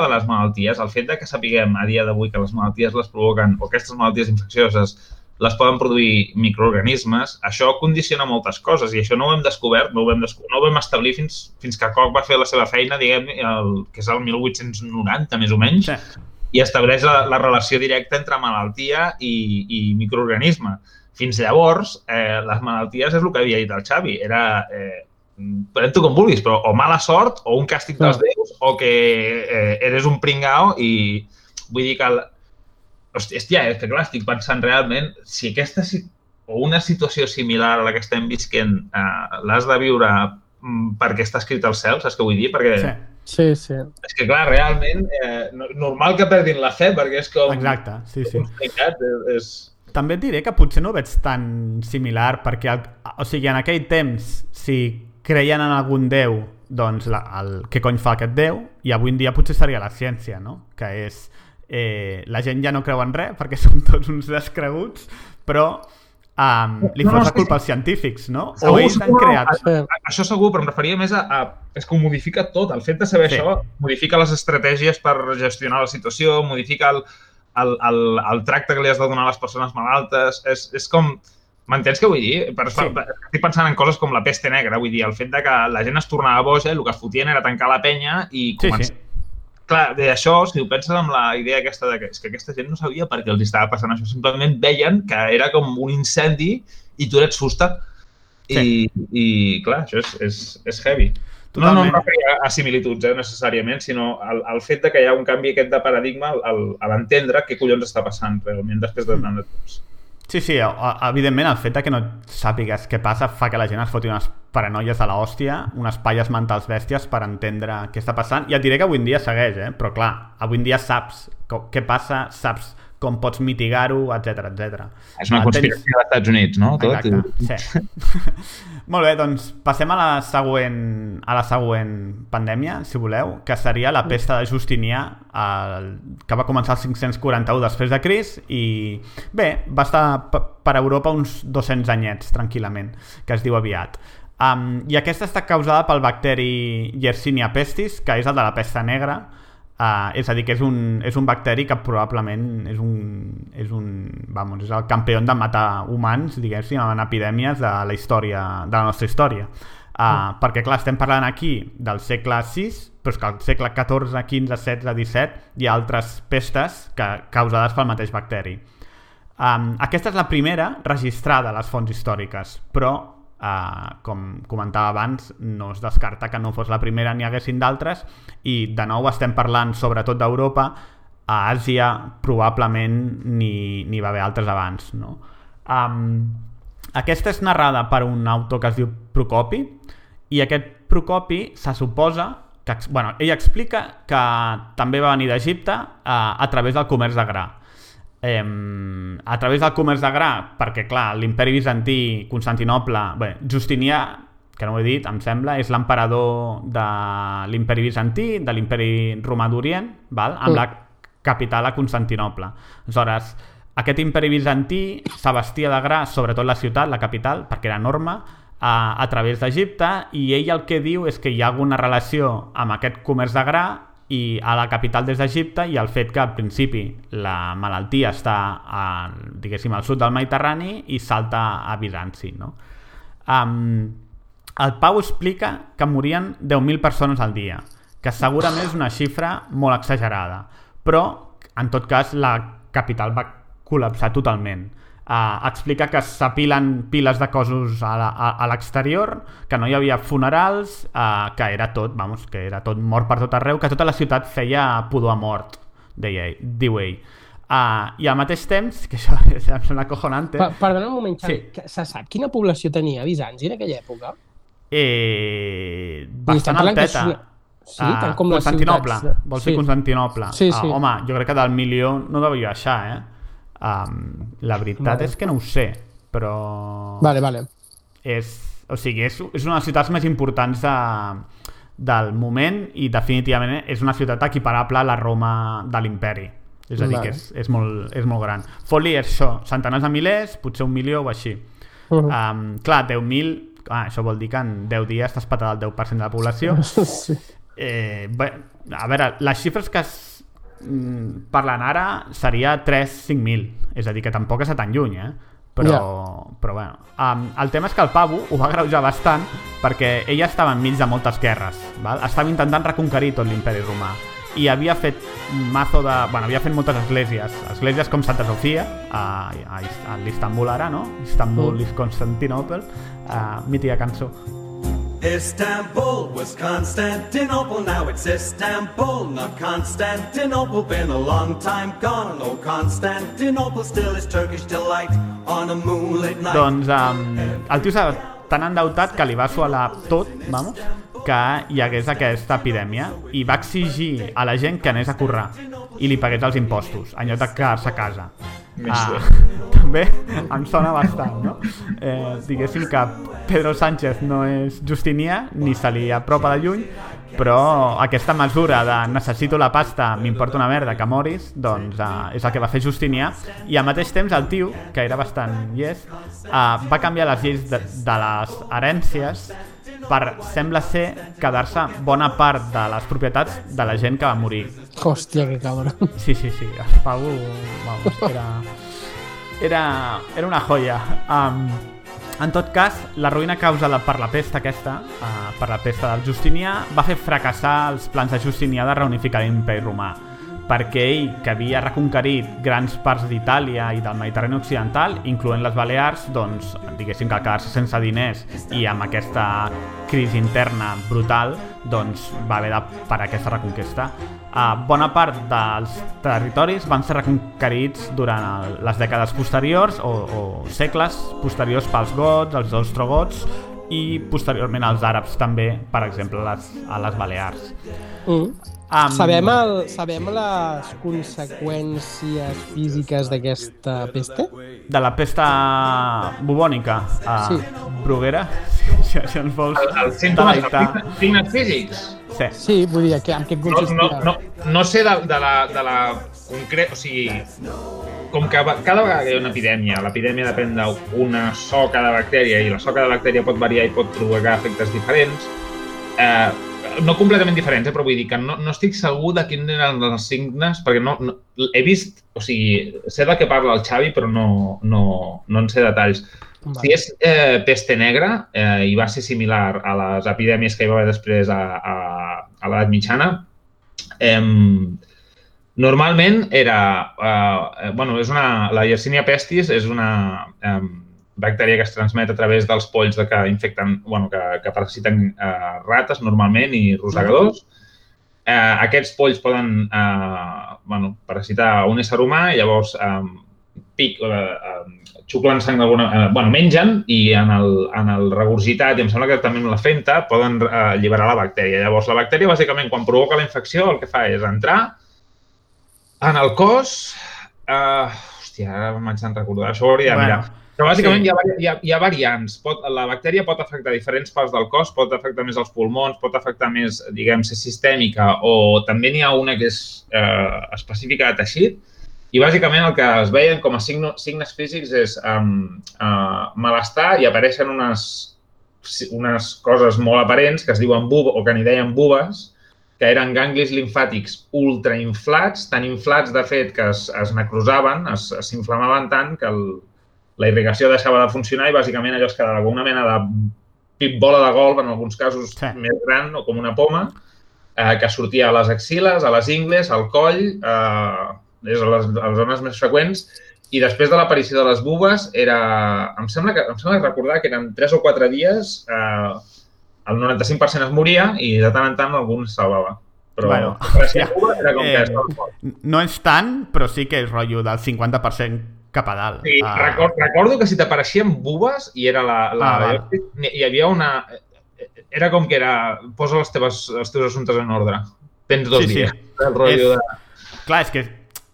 [SPEAKER 5] de les malalties, el fet de que sapiguem a dia d'avui que les malalties les provoquen, o aquestes malalties infeccioses les poden produir microorganismes, això condiciona moltes coses i això no ho hem descobert, no ho vam, no ho vam establir fins, fins que Koch va fer la seva feina, diguem, el, que és el 1890, més o menys,
[SPEAKER 3] Sí.
[SPEAKER 5] i estableix la, la relació directa entre malaltia i, i microorganisme. Fins llavors, eh, les malalties és el que havia dit el Xavi, era eh, pren-t'ho com vulguis, però o mala sort o un càstig dels déus o que eh, eres un pringao i vull dir que el... Hòstia, hòstia, és que clar, estic pensant realment si aquesta o una situació similar a la que estem visquent eh, l'has de viure mm, perquè està escrit al cel, saps què vull dir? Perquè
[SPEAKER 3] Sí,
[SPEAKER 1] Sí, sí.
[SPEAKER 5] és que, clar, realment, eh, no- normal que perdin la fe, perquè és com...
[SPEAKER 3] exacte, sí, sí.
[SPEAKER 5] complicat, és...
[SPEAKER 3] També et diré que potser no ho veig tan similar, perquè, el, o sigui, en aquell temps, si creien en algun déu, doncs la, el, què cony fa aquest déu? I avui en dia potser seria la ciència, no? Que és... Eh, la gent ja no creu en res perquè són tots uns descreguts, però um, li
[SPEAKER 5] No, no,
[SPEAKER 3] fos
[SPEAKER 5] és
[SPEAKER 3] la culpa als científics, no? O
[SPEAKER 5] Segur,
[SPEAKER 3] ells han creat...
[SPEAKER 1] Sí.
[SPEAKER 5] A- Això segur, però em referia més a, a... És que ho modifica tot. El fet de saber
[SPEAKER 3] Sí.
[SPEAKER 5] això modifica les estratègies per gestionar la situació, modifica el, el, el, el tracte que li has de donar a les persones malaltes. És, és com... M'entens què vull dir? Per,
[SPEAKER 3] Sí.
[SPEAKER 5] per, estic pensant en coses com la peste negra, vull dir, el fet de que la gent es tornava boja, el que es fotien era tancar la penya i
[SPEAKER 3] Sí,
[SPEAKER 5] començar...
[SPEAKER 3] sí.
[SPEAKER 5] Clar, de això, si ho penses amb la idea aquesta de que, és que aquesta gent no sabia per què els estava passant això, simplement veien que era com un incendi i tu eres fusta. I, i clar, això és, és, és heavy. No, no em
[SPEAKER 3] Totalment.
[SPEAKER 5] referia a similituds, eh, necessàriament, sinó al, al fet de que hi ha un canvi aquest de paradigma al, al, a l'entendre què collons està passant realment després de tant de temps.
[SPEAKER 3] Sí, sí, evidentment el fet que no sàpigues què passa fa que la gent es foti unes paranoies a l'hòstia, unes palles mentals bèsties per entendre què està passant. I et diré que avui en dia segueix, eh? però clar, avui en dia saps què passa, saps com pots mitigar-ho, etc etc.
[SPEAKER 5] És una
[SPEAKER 3] Ah,
[SPEAKER 5] conspiració dels Estats Units, no? Tot.
[SPEAKER 3] Exacte, sí. Molt bé, doncs passem a la següent a la següent pandèmia, si voleu, que seria la pesta de Justinià, el, que va començar el 541 després de Cris i bé, va estar per Europa uns 200 anyets, tranquil·lament, que es diu aviat. Um, I aquesta està causada pel bacteri Yersinia pestis, que és el de la pesta negra, Uh, és a dir, que és un, és un bacteri que probablement és un, és un vamos, és el campió de matar humans, diguéssim, en epidèmies de la història, de la nostra història. Uh, mm. Perquè, clar, estem parlant aquí del segle VI, però és que al segle XIV, XV, XVI, XVII hi ha altres pestes que, causades pel mateix bacteri. Um, aquesta és la primera registrada a les fonts històriques, però, uh, com comentava abans, no es descarta que no fos la primera n'hi haguessin d'altres i, de nou, estem parlant sobretot d'Europa, a Àsia probablement n'hi va haver altres abans. No? Um, aquesta és narrada per un autor que es diu Procopi i aquest Procopi se suposa que, bueno, ell explica que també va venir d'Egipte a, a través del comerç de gra eh, a través del comerç de gra, perquè clar, l'imperi bizantí, Constantinople, bé, Justinià, que no ho he dit, em sembla, és l'emperador de l'imperi bizantí, de l'imperi romà d'Orient, val? amb
[SPEAKER 1] Mm.
[SPEAKER 3] la capital a Constantinople. Aleshores, aquest imperi bizantí s'abastia de gra, sobretot la ciutat, la capital, perquè era enorme, a, a través d'Egipte, i ell el que diu és que hi ha alguna relació amb aquest comerç de gra i a la capital des d'Egipte i el fet que al principi la malaltia està a, diguéssim al sud del Mediterrani i salta a Bizanci no? um, el Pau explica que morien 10.000 persones al dia, que segurament és una xifra molt exagerada, però, en tot cas, la capital va col·lapsar totalment. Uh, explica que s'apilen piles de cossos a, l'exterior, que no hi havia funerals, uh, que era tot, vamos, que era tot mort per tot arreu, que tota la ciutat feia pudor a mort, deia ell, diu ell. Uh, I al mateix temps, que això em sembla acojonante...
[SPEAKER 1] Pa perdona un moment, Xavi,
[SPEAKER 3] Sí.
[SPEAKER 1] que se sap quina població tenia Bizanci en aquella època?
[SPEAKER 3] Eh, bastant
[SPEAKER 1] que
[SPEAKER 3] alteta.
[SPEAKER 1] una- Sí,
[SPEAKER 3] Ah,
[SPEAKER 1] tant com les
[SPEAKER 3] Constantinople.
[SPEAKER 1] ciutats. de-
[SPEAKER 3] Vols dir Constantinople?
[SPEAKER 1] Sí, sí.
[SPEAKER 3] Ah, home, jo crec que del milió no devia baixar, eh? Um, la veritat
[SPEAKER 1] Vale.
[SPEAKER 3] és que no ho sé, però...
[SPEAKER 1] Vale, vale.
[SPEAKER 3] És, o sigui, és, és una de les ciutats més importants de, del moment i definitivament és una ciutat equiparable a la Roma de l'imperi. És a dir,
[SPEAKER 1] Vale.
[SPEAKER 3] que és, és, molt, és molt gran. Fot-li és això, centenars de milers, potser un milió o així.
[SPEAKER 1] Uh -huh.
[SPEAKER 3] Um, clar, 10.000, ah, això vol dir que en 10 dies t'has patat el 10% de la població.
[SPEAKER 1] sí.
[SPEAKER 3] Eh, bé, a veure, les xifres que mm, parlen ara seria 3-5.000, és a dir, que tampoc a tan lluny, eh? Però, però bueno. Um, el tema és que el Pavu ho va greujar bastant perquè ella estava enmig de moltes guerres, val? estava intentant reconquerir tot l'imperi romà i havia fet mazo de... Bueno, havia fet moltes esglésies, esglésies com Santa Sofia, a, a, a l'Istanbul ara, no? Istanbul
[SPEAKER 1] Mm.
[SPEAKER 3] is Constantinople, uh, mítica cançó.
[SPEAKER 2] Istanbul was Constantinople, now it's Istanbul, not Constantinople. Been a long time gone, oh Constantinople still is Turkish delight on a moonlit night.
[SPEAKER 3] Doncs um, el tio estava tan endeutat que li va sualar tot, vamos, que hi hagués aquesta epidèmia i va exigir a la gent que anés a currar i li pagués els impostos, en lloc de quedar-se a casa.
[SPEAKER 5] Més bé.
[SPEAKER 3] també em sona bastant, no? Eh, diguéssim que Pedro Sánchez no és Justinià, ni se li apropa de lluny, però aquesta mesura de necessito la pasta, m'importa una merda que moris, doncs eh, és el que va fer Justinià, i al mateix temps el tio, que era bastant yes, eh, va canviar les lleis de, de les herències per, sembla ser, quedar-se bona part de les propietats de la gent que va morir.
[SPEAKER 1] Hòstia, que cabron.
[SPEAKER 3] Sí, sí, sí, el Pau, vamos, era, era, era una joia. Um, en tot cas, la ruïna causada per la pesta aquesta, uh, per la pesta del Justinià, va fer fracassar els plans de Justinià de reunificar l'imperi romà perquè ell, que havia reconquerit grans parts d'Itàlia i del Mediterrani Occidental, incloent les Balears, doncs, diguéssim que al quedar-se sense diners i amb aquesta crisi interna brutal, doncs va haver de parar aquesta reconquesta. Uh, bona part dels territoris van ser reconquerits durant el, les dècades posteriors o, o segles posteriors pels gots, els ostrogots i posteriorment els àrabs també, per exemple, les, a les Balears.
[SPEAKER 1] Mm.
[SPEAKER 3] Um,
[SPEAKER 1] Sabem, el, sabem les conseqüències físiques d'aquesta peste?
[SPEAKER 3] de la pesta bubònica a
[SPEAKER 1] Sí.
[SPEAKER 3] Bruguera, si, si ens vols
[SPEAKER 5] El, símptomes, els signes físics.
[SPEAKER 3] Sí.
[SPEAKER 1] Sí, vull dir, que, en què
[SPEAKER 5] No,
[SPEAKER 1] consistia?
[SPEAKER 5] no, no, no sé de, de la, de la concret... O sigui, com que cada vegada que hi ha una epidèmia, l'epidèmia depèn d'una soca de bactèria i la soca de bactèria pot variar i pot provocar efectes diferents, eh, no completament diferents, eh, però vull dir que no, no estic segur de quins eren els signes, perquè no, no, he vist, o sigui, sé de què parla el Xavi, però no, no, no en sé detalls.
[SPEAKER 1] Vale.
[SPEAKER 5] Si és eh, peste negra eh, i va ser similar a les epidèmies que hi va haver després a, a, a l'edat mitjana, eh, normalment era... Eh, eh, bueno, és una, la Yersinia pestis és una eh, bactèria que es transmet a través dels polls de que infecten, bueno, que, que parasiten eh, rates normalment i rosegadors. Eh, aquests polls poden eh, bueno, parasitar un ésser humà i llavors eh, pic, eh, eh, xuclen sang d'alguna... Eh, bueno, mengen i en el, en el regurgitat, i em sembla que també amb la fenta, poden eh, alliberar la bactèria. Llavors, la bactèria, bàsicament, quan provoca la infecció, el que fa és entrar en el cos... Uh, hòstia, ara m'haig de recordar, això ho hauria de
[SPEAKER 3] Bueno,
[SPEAKER 5] mirar. Però bàsicament
[SPEAKER 3] sí.
[SPEAKER 5] hi, ha, hi, ha, hi ha variants. Pot, la bactèria pot afectar diferents parts del cos, pot afectar més els pulmons, pot afectar més, diguem, ser sistèmica, o també n'hi ha una que és eh, específica de teixit, i bàsicament el que es veien com a signo, signes físics és um, uh, malestar i apareixen unes, unes coses molt aparents que es diuen bub o que n'hi deien bubes, que eren ganglis limfàtics ultrainflats, tan inflats, de fet, que es, es necrosaven, s'inflamaven tant que el, la irrigació deixava de funcionar i bàsicament allò es quedava com una mena de pip-bola de golf, en alguns casos
[SPEAKER 3] Sí.
[SPEAKER 5] més gran o com una poma, eh, que sortia a les axiles, a les ingles, al coll, eh, és a les, a les zones més freqüents, i després de l'aparició de les bubes, era, em sembla que, em sembla recordar que eren 3 o 4 dies, eh, el 95% es moria i de tant en tant algun es salvava. Però
[SPEAKER 3] Bueno, ja.
[SPEAKER 5] era com
[SPEAKER 3] Eh,
[SPEAKER 5] que.
[SPEAKER 3] No és tant, però sí que és rotllo del 50% cap a dalt.
[SPEAKER 5] Sí,
[SPEAKER 3] Ah,
[SPEAKER 5] record, recordo que si t'apareixien bubes i era la... la
[SPEAKER 3] Ah, val.
[SPEAKER 5] hi havia una... Era com que era... Posa les teves, els teus assumptes en ordre. Tens dos
[SPEAKER 3] Sí, sí.
[SPEAKER 5] dies. El rotllo
[SPEAKER 3] És-
[SPEAKER 5] de...
[SPEAKER 3] Clar, és que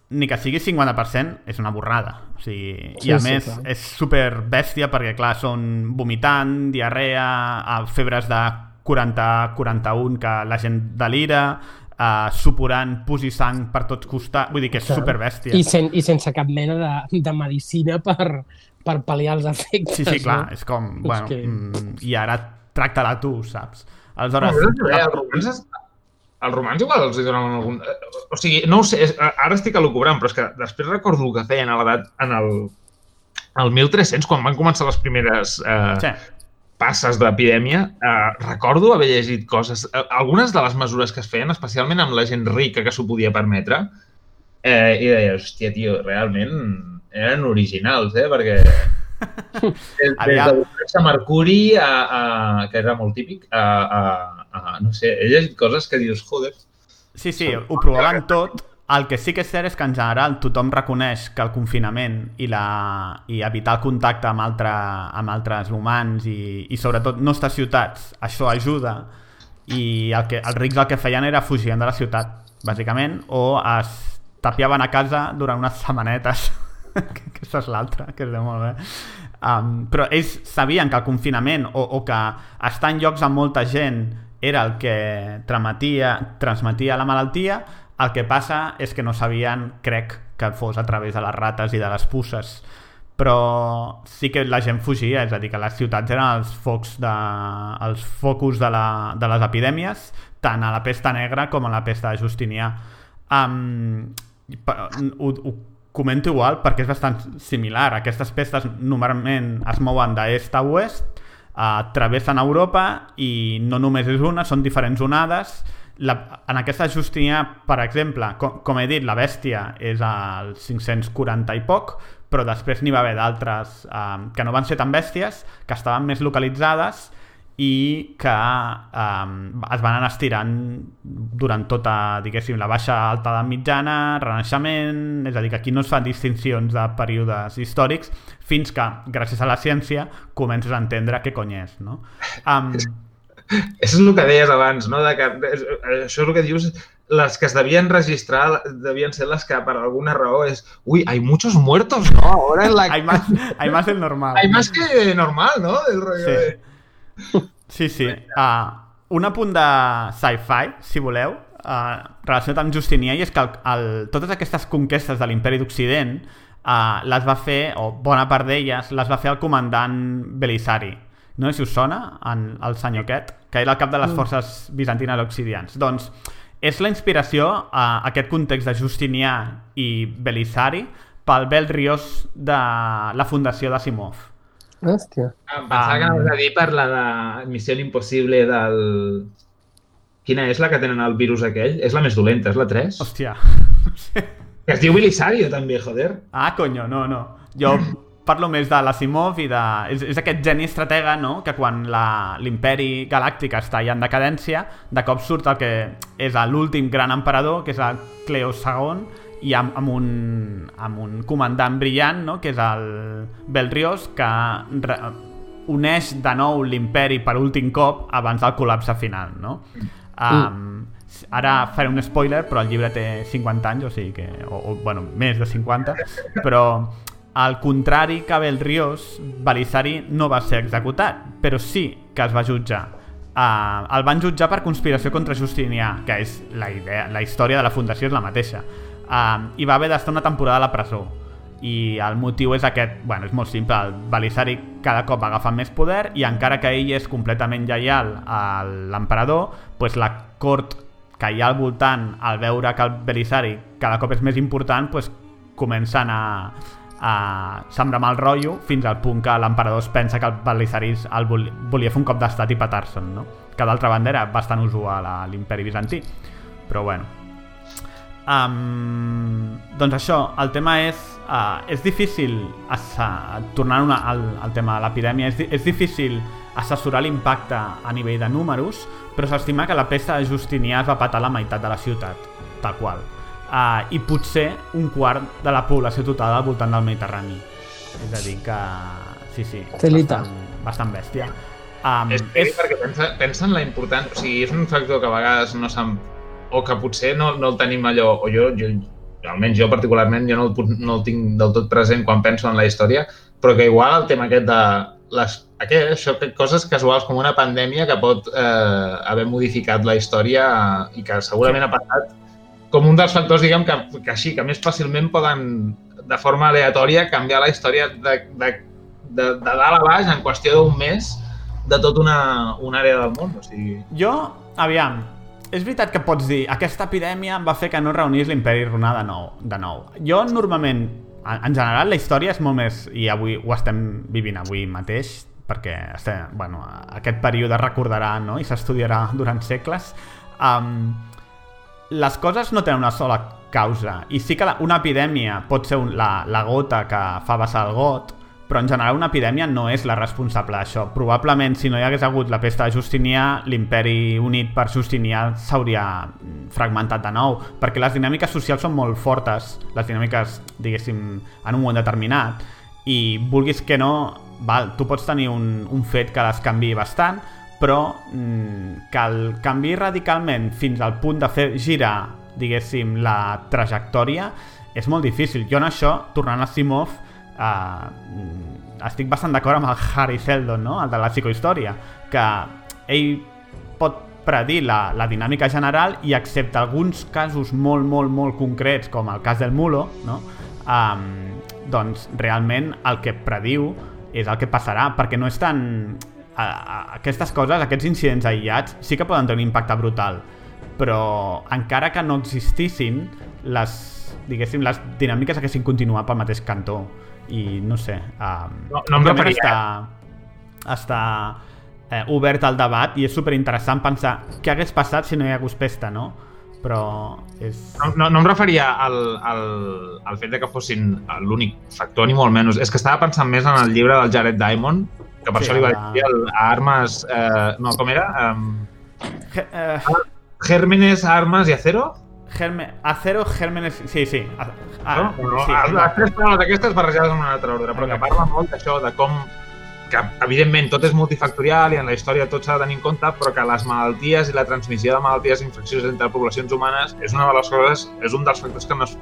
[SPEAKER 3] ni que sigui 50% és una borrada. O sigui,
[SPEAKER 1] Sí,
[SPEAKER 3] I a
[SPEAKER 1] sí,
[SPEAKER 3] més
[SPEAKER 1] clar.
[SPEAKER 3] és super bèstia perquè, clar, són vomitant, diarrea, febres de 40-41 que la gent delira, uh, suporant pus i sang per tots costats. Vull dir que és
[SPEAKER 1] Clar.
[SPEAKER 3] super bèstia.
[SPEAKER 1] I, sen, I sense cap mena de, de medicina per, per pal·liar els efectes.
[SPEAKER 3] Sí, sí, clar,
[SPEAKER 1] no?
[SPEAKER 3] és com, bueno,
[SPEAKER 1] que-
[SPEAKER 3] mm, i ara tracta-la tu, saps? Aleshores,
[SPEAKER 5] No, no, no, els romans, es- els romans igual els hi donaven algun... eh, O sigui, no ho sé, és, ara estic elucubrant, però és que després recordo el que feien a l'edat, en el, el 1300, quan van començar les primeres eh,
[SPEAKER 3] sí,
[SPEAKER 5] passes d'epidèmia, eh, recordo haver llegit coses, eh, algunes de les mesures que es feien, especialment amb la gent rica que s'ho podia permetre, eh, i deia, hòstia, tio, realment eren originals, eh, perquè des, des de buscar-se mercuri a, a, que era molt típic, a, a, a, no sé, he llegit coses que dius, joder,
[SPEAKER 3] Sí, sí, ho provaven tot. El que sí que és cert és que en general tothom reconeix que el confinament i, la, i evitar el contacte amb, altre, amb altres humans i, i sobretot no estar a ciutats, això ajuda i el que, els rics el que feien era fugien de la ciutat, bàsicament, o es tapiaven a casa durant unes setmanetes. que aquesta és l'altra, que veu molt bé. Um, però ells sabien que el confinament o, o que estar en llocs amb molta gent era el que transmetia, transmetia la malaltia, el que passa és que no sabien, crec, que fos a través de les rates i de les pusses. Però sí que la gent fugia, és a dir, que les ciutats eren els focs de, els focus de, la, de les epidèmies, tant a la pesta negra com a la pesta de Justinià. Um, ho, ho comento igual perquè és bastant similar. Aquestes pestes normalment es mouen d'est a oest, uh, travessen Europa i no només és una, són diferents onades. La, en aquesta Justinià, per exemple, com, com he dit, la bèstia és al 540 i poc, però després n'hi va haver d'altres um, que no van ser tan bèsties, que estaven més localitzades i que um, es van anar estirant durant tota, diguéssim, la baixa alta de mitjana, renaixement, és a dir, que aquí no es fan distincions de períodes històrics fins que, gràcies a la ciència, comences a entendre què cony és, no? Um,
[SPEAKER 5] Això és el que deies abans, no? De que, això és el que dius, les que es devien registrar devien ser les que per alguna raó és ui, hay muchos muertos, ¿no? Ahora en la...
[SPEAKER 3] hay, más, hay más del normal.
[SPEAKER 5] Hay más que normal, ¿no? El rollo
[SPEAKER 3] Sí.
[SPEAKER 5] de...
[SPEAKER 3] Sí, sí. Uh, un apunt de sci-fi, si voleu, uh, relacionat amb Justinià, i és que el, el, totes aquestes conquestes de l'imperi d'Occident uh, les va fer, o bona part d'elles, les va fer el comandant Belisari. No sé si us sona, en, el senyor aquest, que era el cap de les forces bizantines auxilians. Doncs és la inspiració a aquest context de Justinià i Belisari pel Bel Rios de la fundació d'Asimov.
[SPEAKER 1] Hòstia.
[SPEAKER 5] Ah, pensava que
[SPEAKER 3] Um,
[SPEAKER 5] anaves a dir per la de Missió Impossible del... Quina és la que tenen el virus aquell? És la més dolenta, és la 3?
[SPEAKER 3] Hòstia.
[SPEAKER 5] Que es diu Belisario, també, joder.
[SPEAKER 3] Ah, coño, no, no. Jo parlo més de l'Asimov i de... És, és aquest geni estratega, no?, que quan la- l'imperi galàctic està ja en decadència, de cop surt el que és l'últim gran emperador, que és el Cleo II, i amb, amb, un, amb un comandant brillant, no?, que és el Belrios, que re, uneix de nou l'imperi per últim cop abans del col·lapse final, no? Um, ara faré un spoiler, però el llibre té 50 anys, o sigui que... O, o bueno, més de 50, però al contrari que Belrios, Belisari no va ser executat, però sí que es va jutjar. Uh, el van jutjar per conspiració contra Justinià, que és la, idea, la història de la fundació és la mateixa. Uh, I va haver d'estar una temporada a la presó. I el motiu és aquest, bueno, és molt simple, el Belisari cada cop agafa més poder i encara que ell és completament lleial a l'emperador, pues la cort que hi ha al voltant, al veure que el Belisari cada cop és més important, pues comencen a, a sembrar mal rotllo fins al punt que l'emperador es pensa que el Belisaris el volia, fer un cop d'estat i petar-se'n, no? Que d'altra banda era bastant usual a l'imperi bizantí. Però bueno. Um, doncs això, el tema és... Uh, és difícil, uh, tornant una, al, al tema de l'epidèmia, és, és difícil assessorar l'impacte a nivell de números, però s'estima que la pesta de Justinià es va patar la meitat de la ciutat, tal qual. Uh, I potser un quart de la població total al voltant del Mediterrani. És a dir, que... Sí, sí,
[SPEAKER 1] Celita.
[SPEAKER 3] bastant, bastant bèstia. Um,
[SPEAKER 5] És, és perquè pensa, pensa en la important... O sigui, és un factor que a vegades no se'n... O que potser no, no el tenim allò... O jo, jo, almenys jo particularment, jo no el, no el tinc del tot present quan penso en la història, però que igual el tema aquest de les, aquest, això, que coses casuals com una pandèmia que pot eh, haver modificat la història i que segurament ha passat com un dels factors, diguem, que, que així, que més fàcilment poden, de forma aleatòria, canviar la història de, de, de, de dalt a baix en qüestió d'un mes de tota una, una àrea del món. O sigui,
[SPEAKER 3] Jo, aviam, és veritat que pots dir aquesta epidèmia va fer que no reunís l'imperi romà de nou, de nou. Jo normalment, en en general, la història és molt més, i avui ho estem vivint avui mateix, perquè estem, bueno, aquest període recordarà no? i s'estudiarà durant segles, um, les coses no tenen una sola causa i sí que la, una epidèmia pot ser un, la, la gota que fa vessar el got però en general una epidèmia no és la responsable d'això. Probablement, si no hi hagués hagut la pesta de Justinià, l'imperi unit per Justinià s'hauria mm, fragmentat de nou, perquè les dinàmiques socials són molt fortes, les dinàmiques, diguéssim, en un moment determinat, i vulguis que no, val, tu pots tenir un, un fet que les canvi bastant, però mm, que el canvi radicalment fins al punt de fer girar, diguéssim, la trajectòria, és molt difícil. Jo en això, tornant a Simov, uh, estic bastant d'acord amb el Harry Seldon, no? el de la psicohistòria, que ell pot predir la, la dinàmica general i excepte alguns casos molt, molt, molt concrets, com el cas del Mulo, no? um, doncs realment el que prediu és el que passarà, perquè no és tan... A, a, aquestes coses, aquests incidents aïllats, sí que poden tenir un impacte brutal, però encara que no existissin, les, diguéssim, les dinàmiques haguessin continuat pel mateix cantó. I no sé... Um,
[SPEAKER 5] No- no em referia-
[SPEAKER 3] Està, està eh, obert al debat i és super interessant pensar què hagués passat si no hi hagués pesta, no? Però és...
[SPEAKER 5] no, no, no em referia al, al, al fet de que fossin l'únic factor, ni molt menys. És que estava pensant més en el llibre del Jared Diamond, que per
[SPEAKER 3] Sí,
[SPEAKER 5] això li va dir a Armes... Eh, no, com era? Um,
[SPEAKER 3] eh,
[SPEAKER 5] Gérmenes, Armes i Acero?
[SPEAKER 3] acero, gérmenes... Sí, sí. A, a,
[SPEAKER 5] no? no
[SPEAKER 3] sí,
[SPEAKER 5] les, les tres paraules aquestes barrejades en un altre ordre, però que
[SPEAKER 3] Exacte.
[SPEAKER 5] parla molt d'això, de com que evidentment tot és multifactorial i en la història tot s'ha de tenir en compte, però que les malalties i la transmissió de malalties infeccioses entre poblacions humanes és una de les coses, és un dels factors que, no es,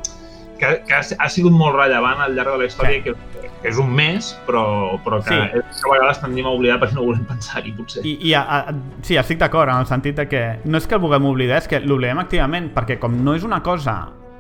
[SPEAKER 5] que, que ha, ha sigut molt rellevant al llarg de la història
[SPEAKER 3] Sí.
[SPEAKER 5] sí. que, que és un mes, però, però que,
[SPEAKER 3] Sí.
[SPEAKER 5] sí. és que a vegades tendim a oblidar perquè no volem pensar-hi, potser.
[SPEAKER 3] I, i a, a, sí, estic d'acord en el sentit de que no és que el vulguem oblidar, és que l'oblidem activament, perquè com no és una cosa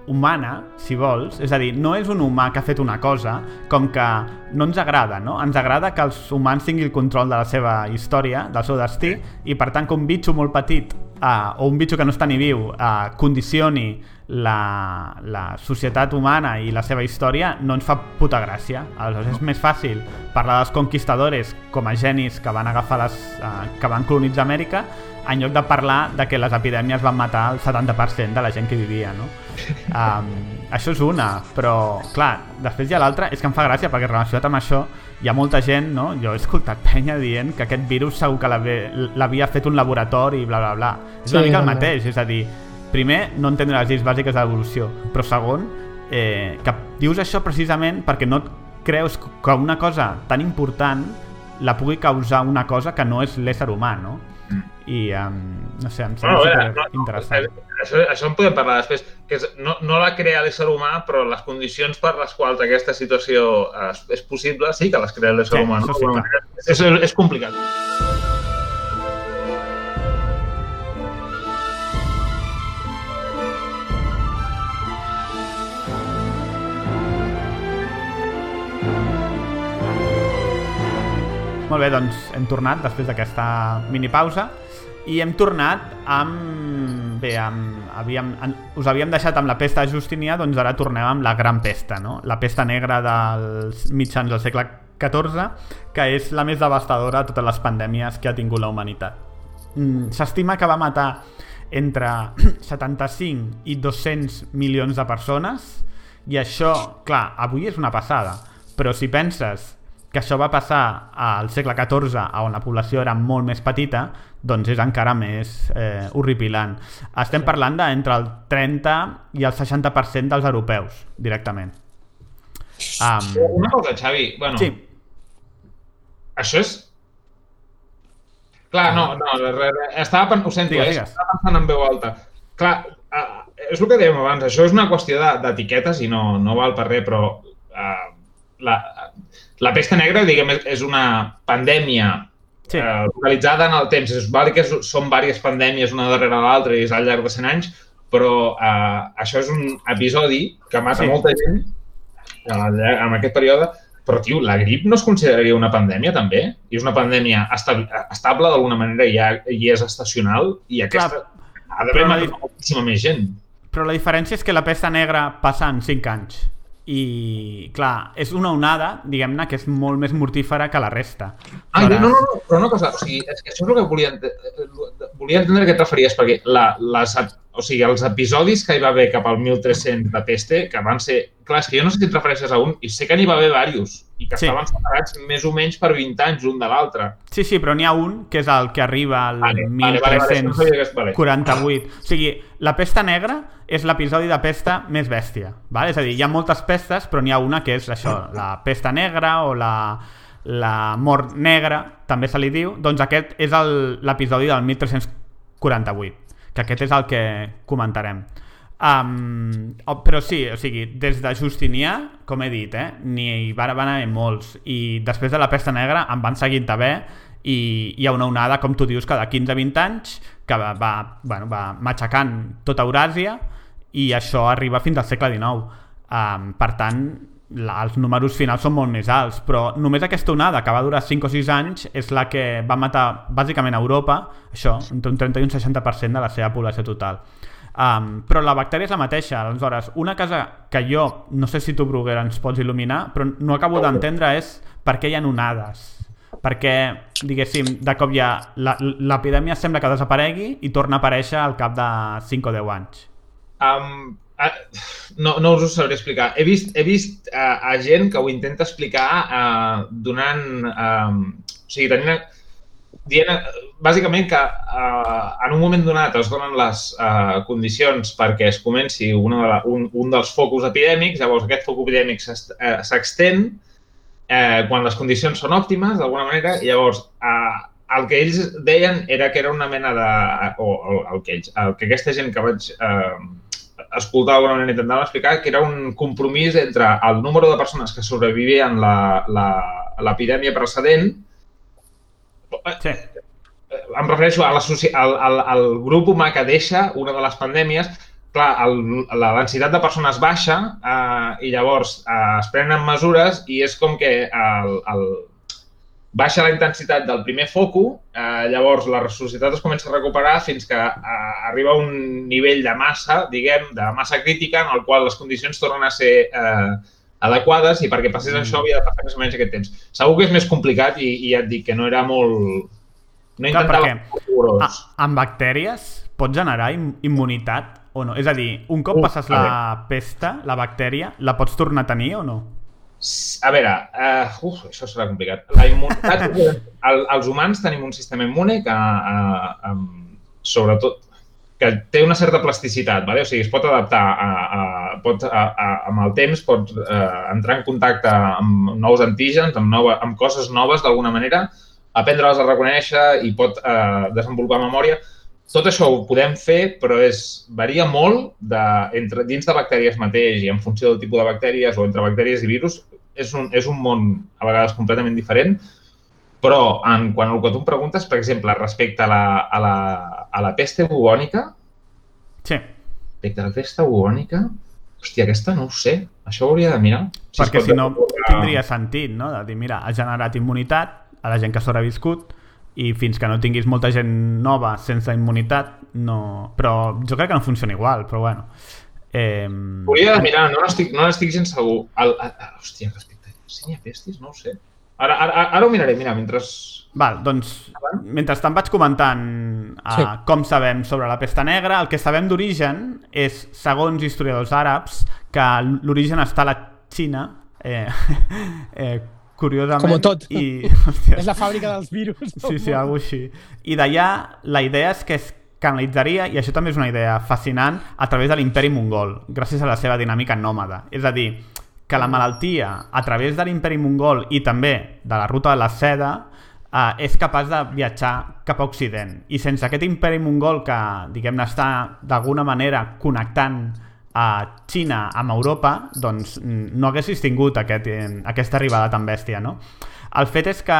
[SPEAKER 3] humana, si vols, és a dir, no és un humà que ha fet una cosa, com que no ens agrada, no? Ens agrada que els humans tinguin el control de la seva història, del seu destí, i per tant que un bitxo molt petit, uh, o un bitxo que no està ni viu, uh, condicioni la, la societat humana i la seva història no ens fa puta gràcia. Aleshores és més fàcil parlar dels conquistadores com a genis que van agafar les, uh, que van colonitzar Amèrica en lloc de parlar de que les epidèmies van matar el 70% de la gent que vivia, no? Um, això és una, però clar, després hi ha l'altra, és que em fa gràcia perquè relacionat amb això hi ha molta gent, no? Jo he escoltat penya dient que aquest virus segur que l'havia fet un laboratori i bla bla bla. És una
[SPEAKER 1] Sí,
[SPEAKER 3] mica el mateix, és a dir, primer, no entendre les lleis bàsiques de l'evolució, però segon, eh, que dius això precisament perquè no creus que una cosa tan important la pugui causar una cosa que no és l'ésser humà, no? I, um, no sé, em sembla super
[SPEAKER 5] veure, no, no,
[SPEAKER 3] interessant.
[SPEAKER 5] Això, això en podem parlar després, que és, no, no la crea l'ésser humà, però les condicions per les quals aquesta situació és, és possible, sí que les crea l'ésser
[SPEAKER 3] Sí,
[SPEAKER 5] humà. No?
[SPEAKER 3] sí, clar.
[SPEAKER 5] és, és, és complicat.
[SPEAKER 3] Molt bé, doncs hem tornat després d'aquesta mini pausa i hem tornat amb... Bé, amb, havíem, us havíem deixat amb la pesta de Justinià, doncs ara tornem amb la gran pesta, no? La pesta negra dels mitjans del segle XIV, que és la més devastadora de totes les pandèmies que ha tingut la humanitat. Mm, S'estima que va matar entre 75 i 200 milions de persones i això, clar, avui és una passada, però si penses que això va passar al segle XIV on la població era molt més petita doncs és encara més eh, horripilant. Estem parlant d'entre el 30 i el 60% dels europeus directament. Um,
[SPEAKER 5] Una cosa, Xavi, bueno,
[SPEAKER 3] sí,
[SPEAKER 5] això és... Clar, no, no, res, res, estava, ho sento,
[SPEAKER 3] Digues,
[SPEAKER 5] eh,
[SPEAKER 3] digues.
[SPEAKER 5] estava pensant en veu alta. Clar, és el que dèiem abans, això és una qüestió de- d'etiquetes i no, no val per res, però eh, la, la pesta negra, diguem, és una pandèmia
[SPEAKER 3] Sí.
[SPEAKER 5] eh, localitzada en el temps. És val que és- són diverses pandèmies una darrere l'altra i és al llarg de 100 anys, però eh, això és un episodi que mata
[SPEAKER 3] Sí.
[SPEAKER 5] molta gent llarg- en aquest període, però, tio, la grip no es consideraria una pandèmia, també? I és una pandèmia esta estable, d'alguna manera, i, ha, i és estacional, i aquesta
[SPEAKER 3] Clar,
[SPEAKER 5] ha
[SPEAKER 3] la di-
[SPEAKER 5] moltíssima més gent.
[SPEAKER 3] però la diferència és que la pesta negra passa en 5 anys i clar, és una onada diguem-ne que és molt més mortífera que la resta.
[SPEAKER 5] Ah, no,
[SPEAKER 3] Aleshores-
[SPEAKER 5] no, no, però una cosa, o sigui, és que això és el que volia, ente- eh, volia entendre que et referies, perquè la, les, o sigui, els episodis que hi va haver cap al 1300 de peste, que van ser... Clar, és que jo no sé si et refereixes a un, i sé que n'hi va haver diversos, i que
[SPEAKER 3] Sí.
[SPEAKER 5] estaven separats més o menys per 20 anys un de l'altre.
[SPEAKER 3] Sí, sí, però n'hi ha un que és el que arriba al
[SPEAKER 5] Vale, vale, vale, vale, vale.
[SPEAKER 3] 1348. O sigui, la pesta negra és l'episodi de pesta més bèstia. Vale? És a dir, hi ha moltes pestes, però n'hi ha una que és això, la pesta negra o la, la mort negra, també se li diu. Doncs aquest és l'episodi del 1348, que aquest és el que comentarem. Um, però sí, o sigui, des de Justinià, com he dit, eh, n'hi van, van haver molts i després de la pesta negra en van seguint haver i hi ha una onada, com tu dius, cada 15-20 anys que va, va, bueno, va matxacant tota Euràsia i això arriba fins al segle XIX. Um, per tant, la, els números finals són molt més alts, però només aquesta onada, que va durar 5 o 6 anys, és la que va matar bàsicament a Europa, això, entre un 30 i un 60% de la seva població total. Um, però la bactèria és la mateixa. Aleshores, una cosa que jo, no sé si tu, Bruguera, ens pots il·luminar, però no acabo d'entendre és per què hi ha onades. Perquè, diguéssim, de cop ja la- l'epidèmia sembla que desaparegui i torna a aparèixer al cap de 5 o 10 anys.
[SPEAKER 5] Um, no, no us ho sabré explicar. He vist, he vist uh, a gent que ho intenta explicar uh, donant... Um, o sigui, tenint, dient, bàsicament que uh, en un moment donat es donen les uh, condicions perquè es comenci una de la, un, un dels focus epidèmics, llavors aquest foc epidèmic s'extén eh, quan les condicions són òptimes, d'alguna manera, i llavors eh, el que ells deien era que era una mena de... o el, el, que, ells, el que aquesta gent que vaig eh, escoltar d'alguna manera intentaven explicar, que era un compromís entre el número de persones que sobrevivien la- la- l'epidèmia precedent
[SPEAKER 3] Sí,
[SPEAKER 5] em refereixo a la, al, al, al grup humà que deixa una de les pandèmies, clar, el, la densitat de persones baixa eh, i llavors eh, es prenen mesures i és com que el, el, baixa la intensitat del primer foco, eh, llavors la societat es comença a recuperar fins que eh, arriba a un nivell de massa, diguem, de massa crítica en el qual les condicions tornen a ser eh, adequades i perquè passés
[SPEAKER 3] Mm.
[SPEAKER 5] això havia de passar més o menys aquest temps. Segur que és més complicat i, i ja et dic que no era molt... No
[SPEAKER 3] Clar,
[SPEAKER 5] intentava rigorós.
[SPEAKER 3] Ah, amb bactèries pot generar im immunitat o no? És a dir, un cop
[SPEAKER 5] Uh,
[SPEAKER 3] passes
[SPEAKER 5] a
[SPEAKER 3] la pesta, la bactèria, la pots tornar a tenir o no?
[SPEAKER 5] A veure, uh, uf, això serà complicat. La immunitat, el, els humans tenim un sistema immune que, uh, um, sobretot, que té una certa plasticitat, vale? o sigui, es pot adaptar a, a, pot, a, a, amb el temps, pot uh, entrar en contacte amb nous antígens, amb, nova, amb coses noves d'alguna manera, aprendre-les a reconèixer i pot uh, desenvolupar memòria. Tot això ho podem fer, però és, varia molt de, entre, dins de bactèries mateix i en funció del tipus de bactèries o entre bactèries i virus. És un, és un món a vegades completament diferent, però en quant al que tu em preguntes, per exemple, respecte a la, a la, a la peste bubònica,
[SPEAKER 3] Sí,
[SPEAKER 5] respecte a la peste bubònica, hòstia, aquesta no ho sé. Això ho hauria de mirar.
[SPEAKER 3] si perquè si no tindria sentit, no? De dir, mira, ha generat immunitat a la gent que ha sobreviscut, i fins que no tinguis molta gent nova sense immunitat, no... Però jo crec que no funciona igual, però bueno. Eh...
[SPEAKER 5] Hauria de mirar, no n'estic no n'estic gens segur. El, a, a, hòstia, respecte a Senya Pestis, no ho sé. Ara, ara, ara ho miraré, mira, mentre...
[SPEAKER 3] Val, doncs, mentrestant vaig comentant uh,
[SPEAKER 1] Sí.
[SPEAKER 3] com sabem sobre la pesta negra, el que sabem d'origen és, segons historiadors àrabs, que l'origen està a la Xina, eh, eh, curiosament.
[SPEAKER 1] Com tot.
[SPEAKER 3] I, hòstia,
[SPEAKER 1] És la fàbrica dels virus.
[SPEAKER 3] Sí, sí, alguna així. I d'allà la idea és que es canalitzaria, i això també és una idea fascinant, a través de l'imperi mongol, gràcies a la seva dinàmica nòmada. És a dir, que la malaltia, a través de l'imperi mongol i també de la ruta de la seda, eh, és capaç de viatjar cap a Occident. I sense aquest imperi mongol que, diguem-ne, està d'alguna manera connectant a Xina amb Europa, doncs mm, no haguessis tingut aquest, eh, aquesta arribada tan bèstia, no? El fet és que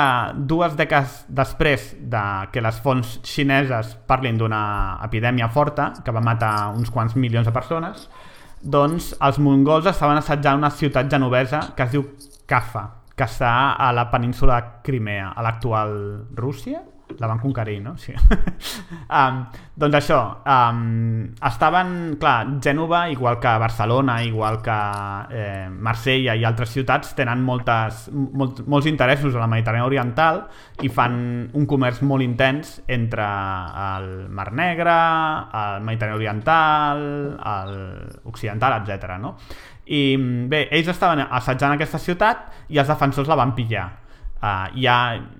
[SPEAKER 3] dues dècades després de que les fonts xineses parlin d'una epidèmia forta, que va matar uns quants milions de persones, doncs els mongols estaven assetjant una ciutat genovesa que es diu Kaffa, que està a la península de Crimea, a l'actual Rússia? La van conquerir, no? Sí. um, doncs això, um, estaven, clar, Gènova, igual que Barcelona, igual que eh, Marsella i altres ciutats, tenen moltes, molt, molts interessos a la Mediterrània Oriental i fan un comerç molt intens entre el Mar Negre, el Mediterrani Oriental, l'Occidental, etc. no? I bé, ells estaven assetjant aquesta ciutat i els defensors la van pillar. Uh, hi ha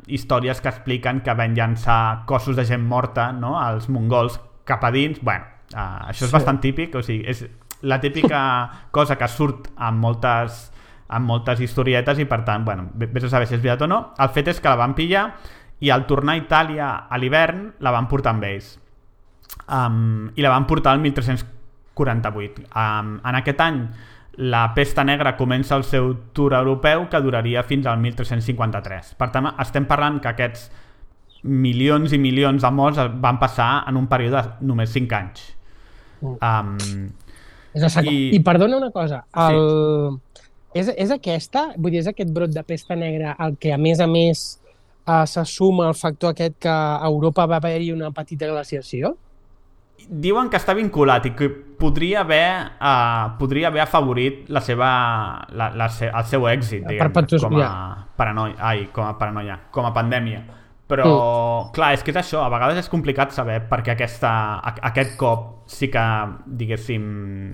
[SPEAKER 3] històries que expliquen que van llançar cossos de gent morta no? als mongols cap a dins. bueno, uh, això és
[SPEAKER 1] Sí.
[SPEAKER 3] bastant típic, o sigui, és la típica cosa que surt en moltes, en moltes historietes i per tant, bueno, vés a saber si és veritat o no. El fet és que la van pillar i al tornar a Itàlia a l'hivern la van portar amb ells um, i la van portar al 1348. Um, en aquest any la pesta negra comença el seu tour europeu que duraria fins al 1353. Per tant, estem parlant que aquests milions i milions de morts van passar en un període de només 5 anys. Um,
[SPEAKER 1] És.
[SPEAKER 3] I-
[SPEAKER 1] I... Perdona una cosa, el... és, és aquesta, vull dir, és aquest brot de pesta negra el que a més a més eh, se suma el factor aquest que a Europa va haver-hi una petita glaciació?
[SPEAKER 3] Diuen que està vinculat i que podria haver, uh, podria haver afavorit la seva, la, la, se- el seu èxit, diguem, com a paranoia, ai, com a paranoia, com a pandèmia. Però,
[SPEAKER 1] Mm.
[SPEAKER 3] clar, és que és això, a vegades és complicat saber perquè aquesta, a- aquest cop sí que, diguéssim,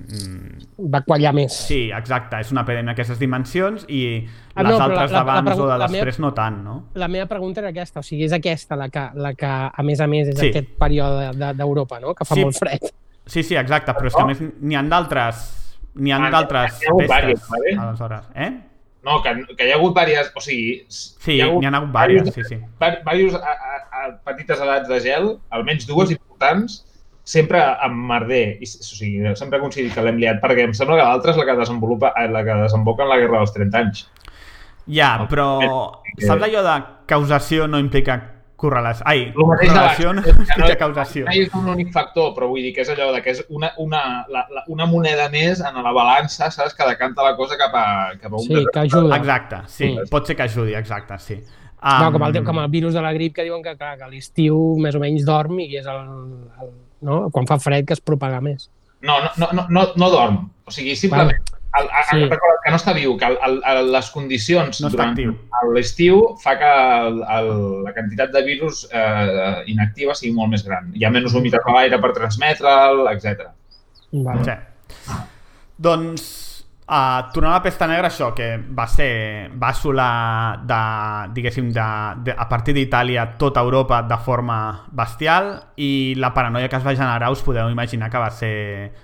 [SPEAKER 3] mm,
[SPEAKER 1] Va quallar més.
[SPEAKER 3] sí, exacte, és una epidèmia d'aquestes dimensions i
[SPEAKER 1] Ah,
[SPEAKER 3] les
[SPEAKER 1] no,
[SPEAKER 3] altres d'abans o de
[SPEAKER 1] la meva-
[SPEAKER 3] després no tant, no?
[SPEAKER 1] La meva pregunta era aquesta, o sigui, és aquesta la que, la que a més a més és
[SPEAKER 3] Sí.
[SPEAKER 1] aquest període de- d'Europa, no? Que fa
[SPEAKER 3] Sí.
[SPEAKER 1] molt fred.
[SPEAKER 3] Sí, sí, exacte, però és que a més n'hi ha d'altres n'hi ha
[SPEAKER 5] Ah,
[SPEAKER 3] d'altres pestes, aleshores, eh?
[SPEAKER 5] No, que, que hi ha hagut diverses... O sigui...
[SPEAKER 3] Sí, n'hi ha hagut vàries, sí, sí.
[SPEAKER 5] Diversos a, a, a petites edats de gel, almenys dues importants, sempre amb merder. I, o sigui, sempre he coincidit que l'hem liat, perquè em sembla que l'altra és la que desenvolupa, eh, la que desemboca en la Guerra dels 30 anys.
[SPEAKER 3] Ja, però
[SPEAKER 5] que-
[SPEAKER 3] saps allò de causació no implica correlació? Ai,
[SPEAKER 5] El mateix de
[SPEAKER 3] correlació no
[SPEAKER 5] que
[SPEAKER 3] causació.
[SPEAKER 5] No és un únic factor, però vull dir que és allò de que és una, una, la, la, una moneda més en la balança, saps? Que decanta la cosa cap a, cap a un...
[SPEAKER 1] Sí, que ajuda.
[SPEAKER 3] Exacte, sí,
[SPEAKER 1] Mm.
[SPEAKER 3] pot ser que ajudi, exacte, sí.
[SPEAKER 1] No,
[SPEAKER 3] Um,
[SPEAKER 1] com, el, com el virus de la grip que diuen que, clar, que a l'estiu més o menys dorm i és el, el, no? quan fa fred que es propaga més.
[SPEAKER 5] No, no, no, no, no, no dorm. O sigui, simplement... El, el,
[SPEAKER 1] Sí.
[SPEAKER 5] recorda que no està viu, que el, el, el, les condicions
[SPEAKER 3] No
[SPEAKER 5] durant l'estiu fa que el, el, la quantitat de virus eh, inactiva sigui molt més gran. Hi ha menys humitat a l'aire per transmetre'l, etc.
[SPEAKER 1] Vale.
[SPEAKER 3] Sí. Doncs, uh, tornant a la pesta negra, això, que va ser, va assolar de, diguéssim, de, de, a partir d'Itàlia tota Europa de forma bestial i la paranoia que es va generar us podeu imaginar que va ser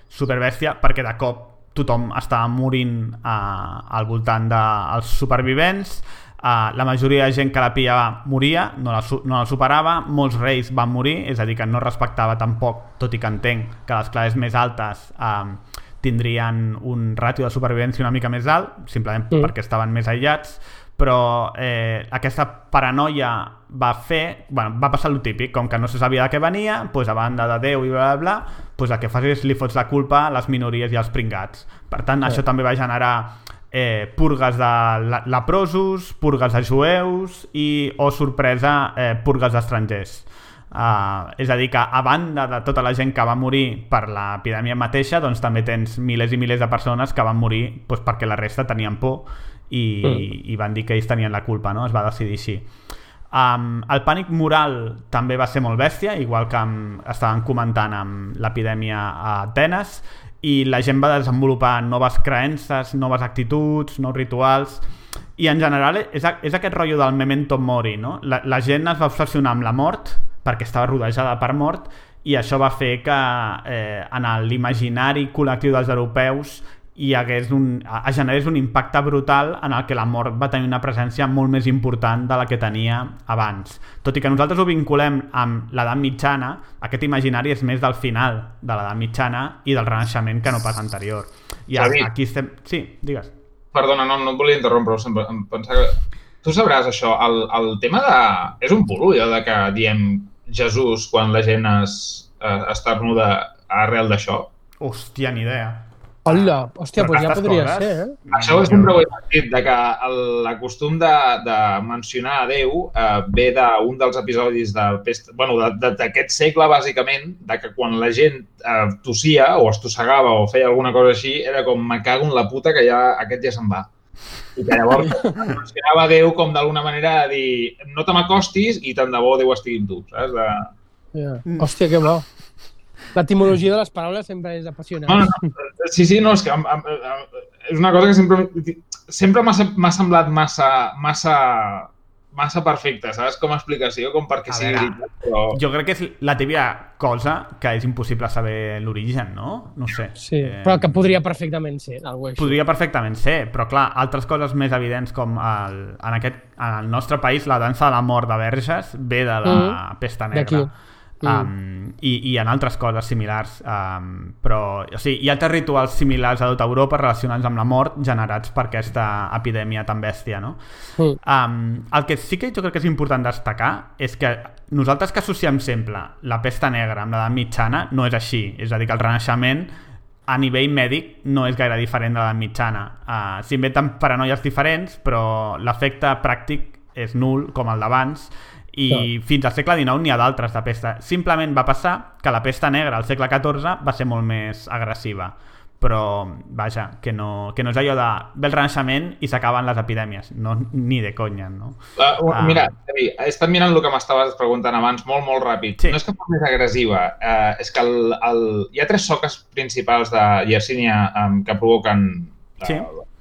[SPEAKER 3] superbèstia perquè de cop tothom estava morint uh, al voltant dels supervivents. Uh, la majoria de gent que la pillava moria, no la, no la superava, molts reis van morir, és a dir, que no respectava tampoc, tot i que entenc que les classes més altes uh, tindrien un ràtio de supervivència una mica més alt, simplement
[SPEAKER 1] mm.
[SPEAKER 3] perquè estaven més aïllats, però eh, aquesta paranoia va fer, bueno, va passar el típic, com que no se sabia de què venia, doncs a banda de Déu i bla, bla, bla, doncs el que fas és li fots la culpa a les minories i als pringats. Per tant,
[SPEAKER 1] Sí.
[SPEAKER 3] això també va generar eh, purgues de la- leprosos, purgues de jueus i, o sorpresa, eh, purgues d'estrangers. Uh, és a dir, que a banda de tota la gent que va morir per l'epidèmia mateixa, doncs també tens milers i milers de persones que van morir doncs, perquè la resta tenien por i, mm. i van dir que ells tenien la culpa, no? Es va decidir així. Um, el pànic moral també va ser molt bèstia, igual que amb, estaven comentant amb l'epidèmia a Atenes, i la gent va desenvolupar noves creences, noves actituds, nous rituals, i en general és, a- és aquest rotllo del memento mori, no? La, la gent es va obsessionar amb la mort perquè estava rodejada per mort i això va fer que eh, en l'imaginari col·lectiu dels europeus hi hagués un, es generés un impacte brutal en el que la mort va tenir una presència molt més important de la que tenia abans. Tot i que nosaltres ho vinculem amb l'edat mitjana, aquest imaginari és més del final de l'edat mitjana i del renaixement que no pas anterior. I a-
[SPEAKER 5] Xavi.
[SPEAKER 3] aquí estem... Sí, digues.
[SPEAKER 5] Perdona, no, no et volia interrompre, però sempre em pensava que... Tu sabràs això, el, el tema de... És un bulo, allò de que diem Jesús quan la gent es, es estarnuda arrel d'això.
[SPEAKER 3] Hòstia, ni idea.
[SPEAKER 1] Hola, hòstia,
[SPEAKER 3] Però
[SPEAKER 1] doncs ja podria
[SPEAKER 3] coses-
[SPEAKER 1] ser, eh?
[SPEAKER 5] Això sempre ho he sentit, de que el- la costum de, de mencionar a Déu eh, ve d'un dels episodis de pest, bueno, de- de- d'aquest segle, bàsicament, de que quan la gent eh, tossia o estossegava o feia alguna cosa així, era com, me cago en la puta que ja aquest ja se'n va. I que llavors mencionava Déu com d'alguna manera de dir no te m'acostis i tant de bo Déu estigui amb tu, saps? De...
[SPEAKER 1] Ja. Hòstia, que bo. L'etimologia de les paraules sempre és apassionant.
[SPEAKER 5] No, no, no. Sí, sí, no, és que em, em, em, és una cosa que sempre, sempre m'ha sem- m'ha semblat massa, massa, massa perfecta, saps? Com a explicació, com perquè
[SPEAKER 3] A
[SPEAKER 5] sigui
[SPEAKER 3] veure,
[SPEAKER 5] veritat. Però...
[SPEAKER 3] Jo crec que és la típica cosa que és impossible saber l'origen, no? No sé.
[SPEAKER 1] Sí, però que podria perfectament ser així.
[SPEAKER 3] Podria perfectament ser, però clar, altres coses més evidents com el, en, aquest, en el nostre país la dansa de la mort de Verges ve de la
[SPEAKER 1] Mm.
[SPEAKER 3] pesta
[SPEAKER 1] D'aquí.
[SPEAKER 3] Negra. Um, i, i en altres coses similars um, però o sigui, hi ha altres rituals similars a tota Europa relacionats amb la mort generats per aquesta epidèmia tan bèstia no?
[SPEAKER 1] Mm.
[SPEAKER 3] Um, el que sí que jo crec que és important destacar és que nosaltres que associem sempre la pesta negra amb l'edat mitjana no és així, és a dir, que el renaixement a nivell mèdic no és gaire diferent de l'edat mitjana. Uh, S'inventen paranoies diferents, però l'efecte pràctic és nul, com el d'abans, i
[SPEAKER 1] Clar.
[SPEAKER 3] fins al segle XIX n'hi ha d'altres de pesta. Simplement va passar que la pesta negra al segle XIV va ser molt més agressiva però vaja, que no, que no és allò de ve el renaixement i s'acaben les epidèmies no, ni de conya no?
[SPEAKER 5] Uh,
[SPEAKER 3] Ah.
[SPEAKER 5] Mira, Xavi, he estat mirant el que m'estaves preguntant abans molt, molt ràpid.
[SPEAKER 3] Sí.
[SPEAKER 5] No és que fos més agressiva, uh, és que el, el... hi ha tres soques principals de Yersinia um, que provoquen uh,
[SPEAKER 3] Sí.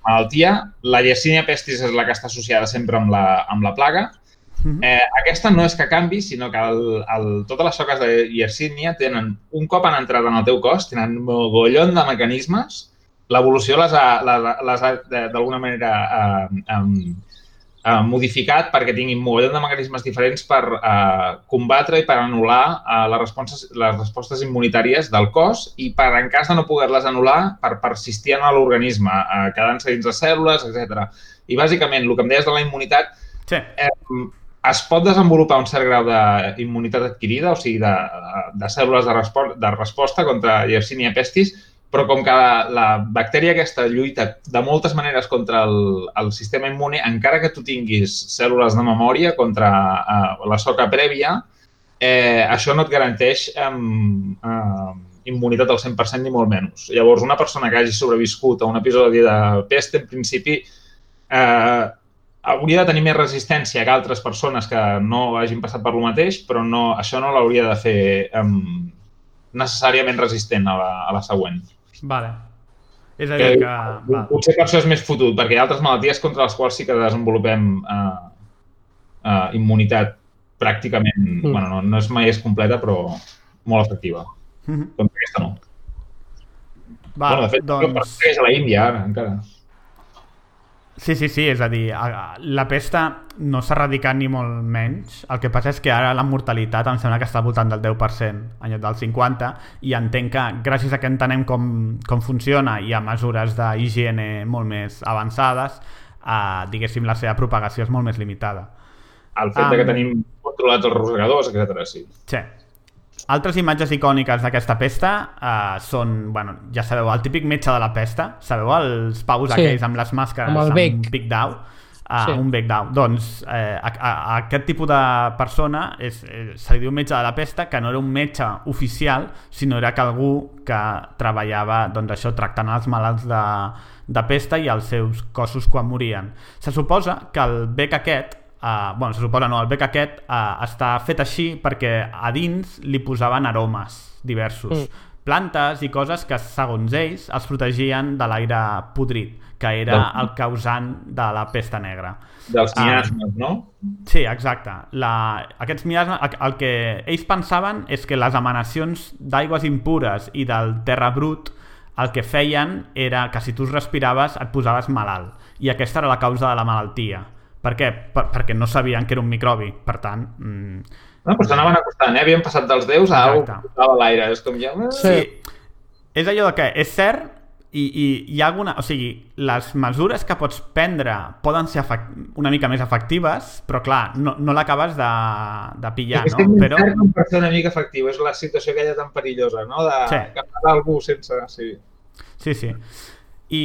[SPEAKER 5] malaltia. La Yersinia pestis és la que està associada sempre amb la, amb la plaga.
[SPEAKER 3] Mhm.
[SPEAKER 5] Eh, aquesta no és que canvi, sinó que el, el, totes les soques de Yersinia tenen, un cop han entrat en el teu cos, tenen un mogollon de mecanismes. L'evolució les ha, les, ha- les ha de- d'alguna manera eh, eh, eh, modificat perquè tinguin mogollon de mecanismes diferents per eh, combatre i per anul·lar eh, les, respostes, les respostes immunitàries del cos i per, en cas de no poder-les anul·lar, per persistir en l'organisme, eh, quedant-se dins les cèl·lules, etc. I bàsicament, el que em deies de la immunitat,
[SPEAKER 3] Sí.
[SPEAKER 5] eh, es pot desenvolupar un cert grau d'immunitat adquirida, o sigui, de, de cèl·lules de, respo de resposta contra Yersinia pestis, però com que la, la bactèria aquesta lluita de moltes maneres contra el, el sistema immune, encara que tu tinguis cèl·lules de memòria contra eh, la soca prèvia, eh, això no et garanteix eh, eh, immunitat al 100% ni molt menys. Llavors, una persona que hagi sobreviscut a un episodi de pest, en principi, eh, hauria de tenir més resistència que altres persones que no hagin passat per lo mateix, però no, això no l'hauria de fer um, necessàriament resistent a la, a la següent.
[SPEAKER 3] Vale. És a
[SPEAKER 5] Que,
[SPEAKER 3] dir que... Val.
[SPEAKER 5] potser per això és més fotut, perquè hi ha altres malalties contra les quals sí que desenvolupem uh, uh, immunitat pràcticament, mm. bueno, no, no és mai és completa, però molt efectiva.
[SPEAKER 3] Mhm.
[SPEAKER 5] Contra aquesta no.
[SPEAKER 3] Val,
[SPEAKER 5] bueno, de fet, doncs...
[SPEAKER 3] doncs...
[SPEAKER 5] és a la Índia ara, encara.
[SPEAKER 3] Sí, sí, sí, és a dir, la pesta no s'ha erradicat ni molt menys. El que passa és que ara la mortalitat em sembla que està al voltant del 10%, en lloc del 50%, i entenc que gràcies a que entenem com, com funciona i a mesures d'higiene molt més avançades, eh, diguéssim, la seva propagació és molt més limitada.
[SPEAKER 5] El fet de que tenim controlats els rosegadors, etc. Sí.
[SPEAKER 3] Sí. Altres imatges icòniques d'aquesta pesta uh, són, bueno, ja sabeu, el típic metge de la pesta, sabeu els paus
[SPEAKER 1] Sí.
[SPEAKER 3] aquells amb les màscares,
[SPEAKER 1] Amb el bec.
[SPEAKER 3] un pic d'au, uh,
[SPEAKER 1] Sí.
[SPEAKER 3] un bec d'au. Doncs eh, a, a, a aquest tipus de persona és, eh, se li diu metge de la pesta, que no era un metge oficial, sinó era que algú que treballava doncs això tractant els malalts de, de pesta i els seus cossos quan morien. Se suposa que el bec aquest Uh, bueno, se suposa no, el bec aquest uh, està fet així perquè a dins li posaven aromes diversos.
[SPEAKER 1] Mm.
[SPEAKER 3] Plantes i coses que, segons ells, els protegien de l'aire podrit, que era
[SPEAKER 4] Del-
[SPEAKER 3] el causant de la pesta negra.
[SPEAKER 4] Dels
[SPEAKER 3] Ah.
[SPEAKER 4] miasmes, no?
[SPEAKER 3] Sí, exacte. La, aquests miasmes, el, el que ells pensaven és que les emanacions d'aigües impures i del terra brut el que feien era que si tu es respiraves et posaves malalt. I aquesta era la causa de la malaltia. Per què? Per, perquè no sabien que era un microbi. Per tant, mm,
[SPEAKER 4] No, però s'anaven acostant, eh? Havien passat dels déus a algú que
[SPEAKER 3] Exacte.
[SPEAKER 4] portava l'aire. És com ja...
[SPEAKER 1] Sí.
[SPEAKER 3] sí. És allò de que és cert i, i hi ha alguna... O sigui, les mesures que pots prendre poden ser efect, una mica més efectives, però clar, no, no l'acabes de, de pillar,
[SPEAKER 4] és
[SPEAKER 3] no?
[SPEAKER 4] que és
[SPEAKER 3] Però...
[SPEAKER 4] cert com per ser una mica efectiu. És la situació aquella tan perillosa, no? De
[SPEAKER 3] Sí.
[SPEAKER 4] agafar algú sense... Sí.
[SPEAKER 3] Sí, sí. I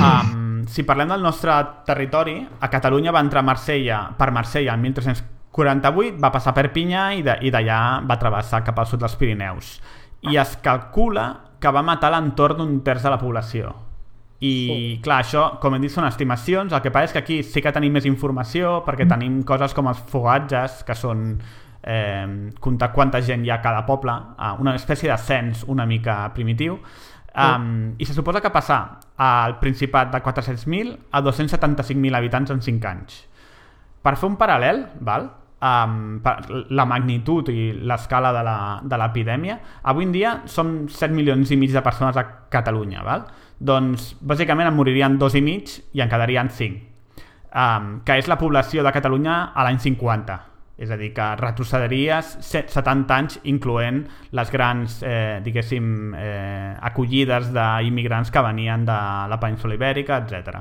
[SPEAKER 3] um, si parlem del nostre territori, a Catalunya va entrar Marsella, per Marsella el 1348, va passar per Pinya i d'allà va travessar cap al sud dels Pirineus. I es calcula que va matar l'entorn d'un terç de la població. I clar, això, com hem dit, són estimacions. El que passa és que aquí sí que tenim més informació perquè tenim coses com els fogatges, que són eh, comptar quanta gent hi ha a cada poble, una espècie de cens una mica primitiu. Um, I se suposa que passar al Principat de 400.000 a 275.000 habitants en 5 anys. Per fer un paral·lel, val? Um, per la magnitud i l'escala de l'epidèmia, avui en dia som 7 milions i mig de persones a Catalunya, val? Doncs bàsicament en moririen dos i mig i en quedarien 5, um, que és la població de Catalunya a l'any 50. És a dir, que retrocediries set- 70 anys incloent les grans, eh, diguéssim, eh, acollides d'immigrants que venien de la península ibèrica, etc.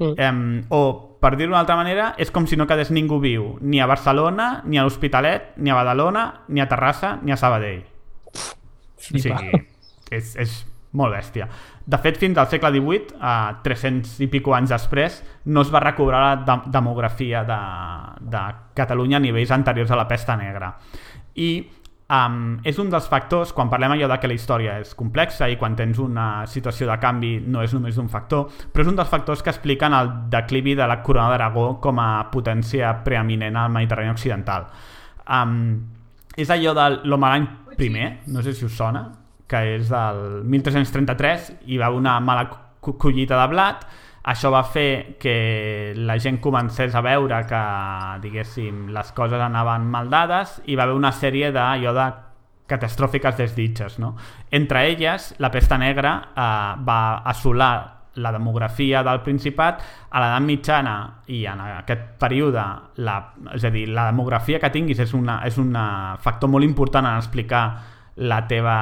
[SPEAKER 1] Mm.
[SPEAKER 3] Eh, o, per dir-ho d'una altra manera, és com si no quedés ningú viu, ni a Barcelona, ni a l'Hospitalet, ni a Badalona, ni a Terrassa, ni a Sabadell. O
[SPEAKER 1] Flipa.
[SPEAKER 3] sigui, és, és molt bèstia. De fet, fins al segle XVIII, a 300 i pico anys després, no es va recobrar la de demografia de, de Catalunya a nivells anteriors a la pesta negra. I um, és un dels factors, quan parlem allò de que la història és complexa i quan tens una situació de canvi no és només un factor, però és un dels factors que expliquen el declivi de la corona d'Aragó com a potència preeminent al Mediterrani Occidental. Um, és allò de l'Homerany primer, no sé si us sona, que és del 1333, hi va una mala co- collita de blat, això va fer que la gent comencés a veure que, diguéssim, les coses anaven mal dades i va haver una sèrie d'allò de catastròfiques desditges, no? Entre elles, la pesta negra eh, va assolar la demografia del Principat a l'edat mitjana i en aquest període la, és a dir, la demografia que tinguis és un és una factor molt important en explicar la teva,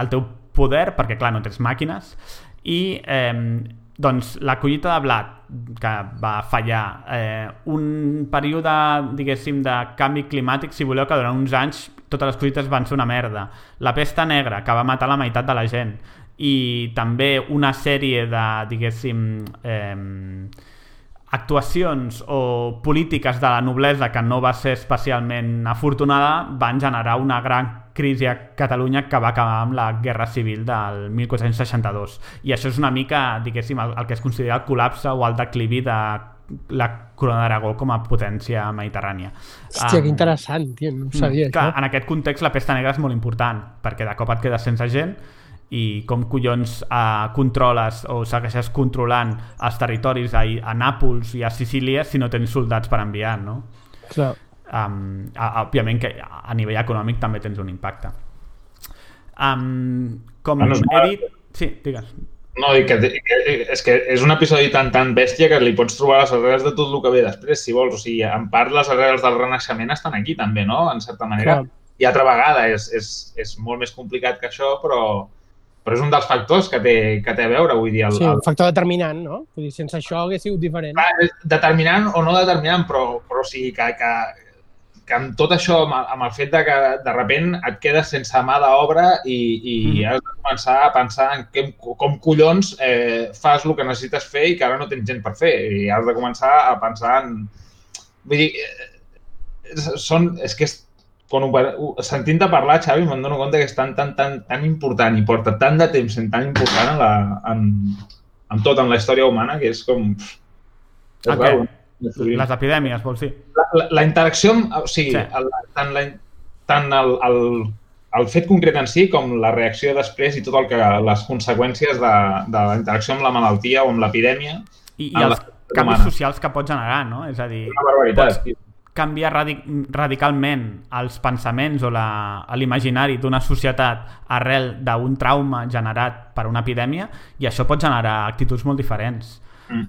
[SPEAKER 3] el teu poder perquè clar, no tens màquines. I eh, doncs la collita de blat que va fallar eh, un període diguéssim de canvi climàtic si voleu que durant uns anys totes les collites van ser una merda. La pesta negra que va matar la meitat de la gent. I també una sèrie de diguéssim eh, actuacions o polítiques de la noblesa que no va ser especialment afortunada van generar una gran crisi a Catalunya que va acabar amb la Guerra Civil del 1462 i això és una mica, diguéssim, el, el que es considera el col·lapse o el declivi de la corona d'Aragó com a potència mediterrània.
[SPEAKER 1] Hòstia,
[SPEAKER 3] Um,
[SPEAKER 1] que interessant, tio, no ho sabia,
[SPEAKER 3] Clar,
[SPEAKER 1] això.
[SPEAKER 3] en aquest context la pesta negra és molt important perquè de cop et quedes sense gent i com collons eh, controles o segueixes controlant els territoris a, a Nàpols i a Sicília si no tens soldats per enviar, no?
[SPEAKER 1] Clar.
[SPEAKER 3] Um, òbviament que a nivell econòmic també tens un impacte. Um, com
[SPEAKER 4] Bueno,
[SPEAKER 3] he dit... Sí, digues.
[SPEAKER 4] No, i que, que, és que és un episodi tan tan bèstia que li pots trobar les arrels de tot el que ve després, si vols. O sigui, en part les arrels del Renaixement estan aquí també, no? En certa manera.
[SPEAKER 1] Clar.
[SPEAKER 4] I altra vegada és, és, és molt més complicat que això, però, però és un dels factors que té, que té a veure, vull dir, el,
[SPEAKER 1] Sí,
[SPEAKER 4] el,
[SPEAKER 1] un factor determinant, no? Vull dir, sense això hagués sigut diferent.
[SPEAKER 4] Clar, és determinant o no determinant, però, però o sigui que, que,
[SPEAKER 5] que amb tot això, amb, amb el fet de que de repent et quedes sense mà d'obra i, i
[SPEAKER 3] Mhm.
[SPEAKER 5] has de començar a pensar en que, com collons eh, fas el que necessites fer i que ara no tens gent per fer. I has de començar a pensar en... Vull dir, eh, són, és que és, quan ho, sentint-te parlar, Xavi, me'n dono compte que és tan, tan, tan, tan important i porta tant de temps sent tan important en, la, en, en tot, en la història humana, que és com... És raro.
[SPEAKER 3] Les epidèmies, vols dir?
[SPEAKER 5] La, la, la interacció, o sigui,
[SPEAKER 3] Sí.
[SPEAKER 5] el, tant, la, tant el, el, el fet concret en si com la reacció després i tot el que les conseqüències de, de la interacció amb la malaltia o amb l'epidèmia,
[SPEAKER 3] I, i els canvis
[SPEAKER 5] humana.
[SPEAKER 3] socials que pot generar, no? És a dir,
[SPEAKER 5] una barbaritat.
[SPEAKER 3] Pots- canviar radi radicalment els pensaments o l'imaginari d'una societat arrel d'un trauma generat per una epidèmia i això pot generar actituds molt diferents.
[SPEAKER 5] Mm.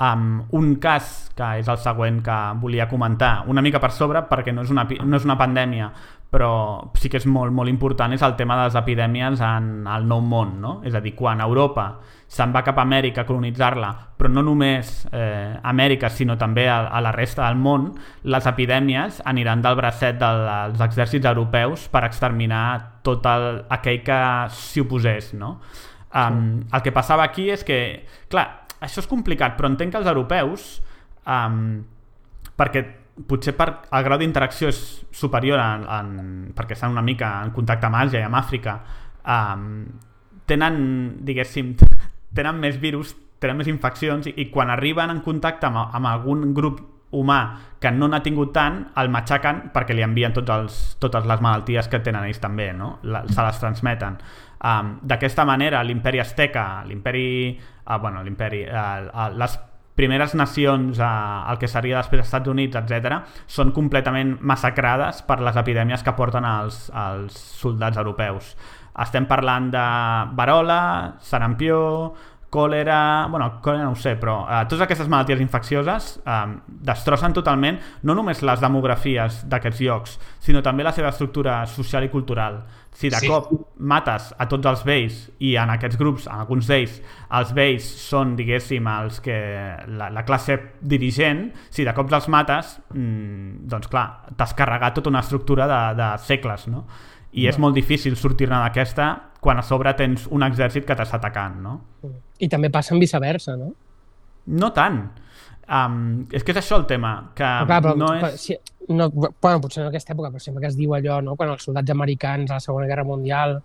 [SPEAKER 3] Um, un cas, que és el següent que volia comentar, una mica per sobre, perquè no és una, no és una pandèmia, però sí que és molt, molt important, és el tema de les epidèmies en el nou món, no? És a dir, quan Europa se'n va cap a Amèrica a colonitzar-la, però no només eh, Amèrica, sinó també a, a la resta del món, les epidèmies aniran del bracet dels exèrcits europeus per exterminar tot el, aquell que s'hi oposés, no? Um, el que passava aquí és que, clar, això és complicat, però entenc que els europeus, um, perquè potser per el grau d'interacció és superior en, en, perquè estan una mica en contacte amb Àsia i amb Àfrica, um, tenen, diguéssim, tenen més virus, tenen més infeccions i, i quan arriben en contacte amb, amb algun grup humà que no n'ha tingut tant, el matxaquen perquè li envien tots els, totes les malalties que tenen ells també, no? La, se les transmeten. Um, D'aquesta manera, l'imperi azteca, l'imperi... Uh, bueno, l'imperi... Uh, uh, les primeres nacions, uh, el que seria després Estats Units, etc, són completament massacrades per les epidèmies que porten els, els soldats europeus. Estem parlant de varola, sarampió, còlera... Bueno, còlera no ho sé, però eh, totes aquestes malalties infeccioses eh, destrossen totalment no només les demografies d'aquests llocs, sinó també la seva estructura social i cultural. Si de
[SPEAKER 5] Sí.
[SPEAKER 3] cop mates a tots els vells i en aquests grups, en alguns d'ells, els vells són, diguéssim, els que la, la classe dirigent, si de cop els mates, mmm, doncs clar, t'has carregat tota una estructura de, de segles, no? I és molt difícil sortir-ne d'aquesta quan a sobre tens un exèrcit que t'està atacant, no?
[SPEAKER 1] I també passa en viceversa, no?
[SPEAKER 3] No tant. Um, és que és això el tema, que
[SPEAKER 1] Però, clar, però,
[SPEAKER 3] no
[SPEAKER 1] però,
[SPEAKER 3] és...
[SPEAKER 1] si, no, bueno, potser en aquesta època, però sempre que es diu allò, no? quan els soldats americans a la Segona Guerra Mundial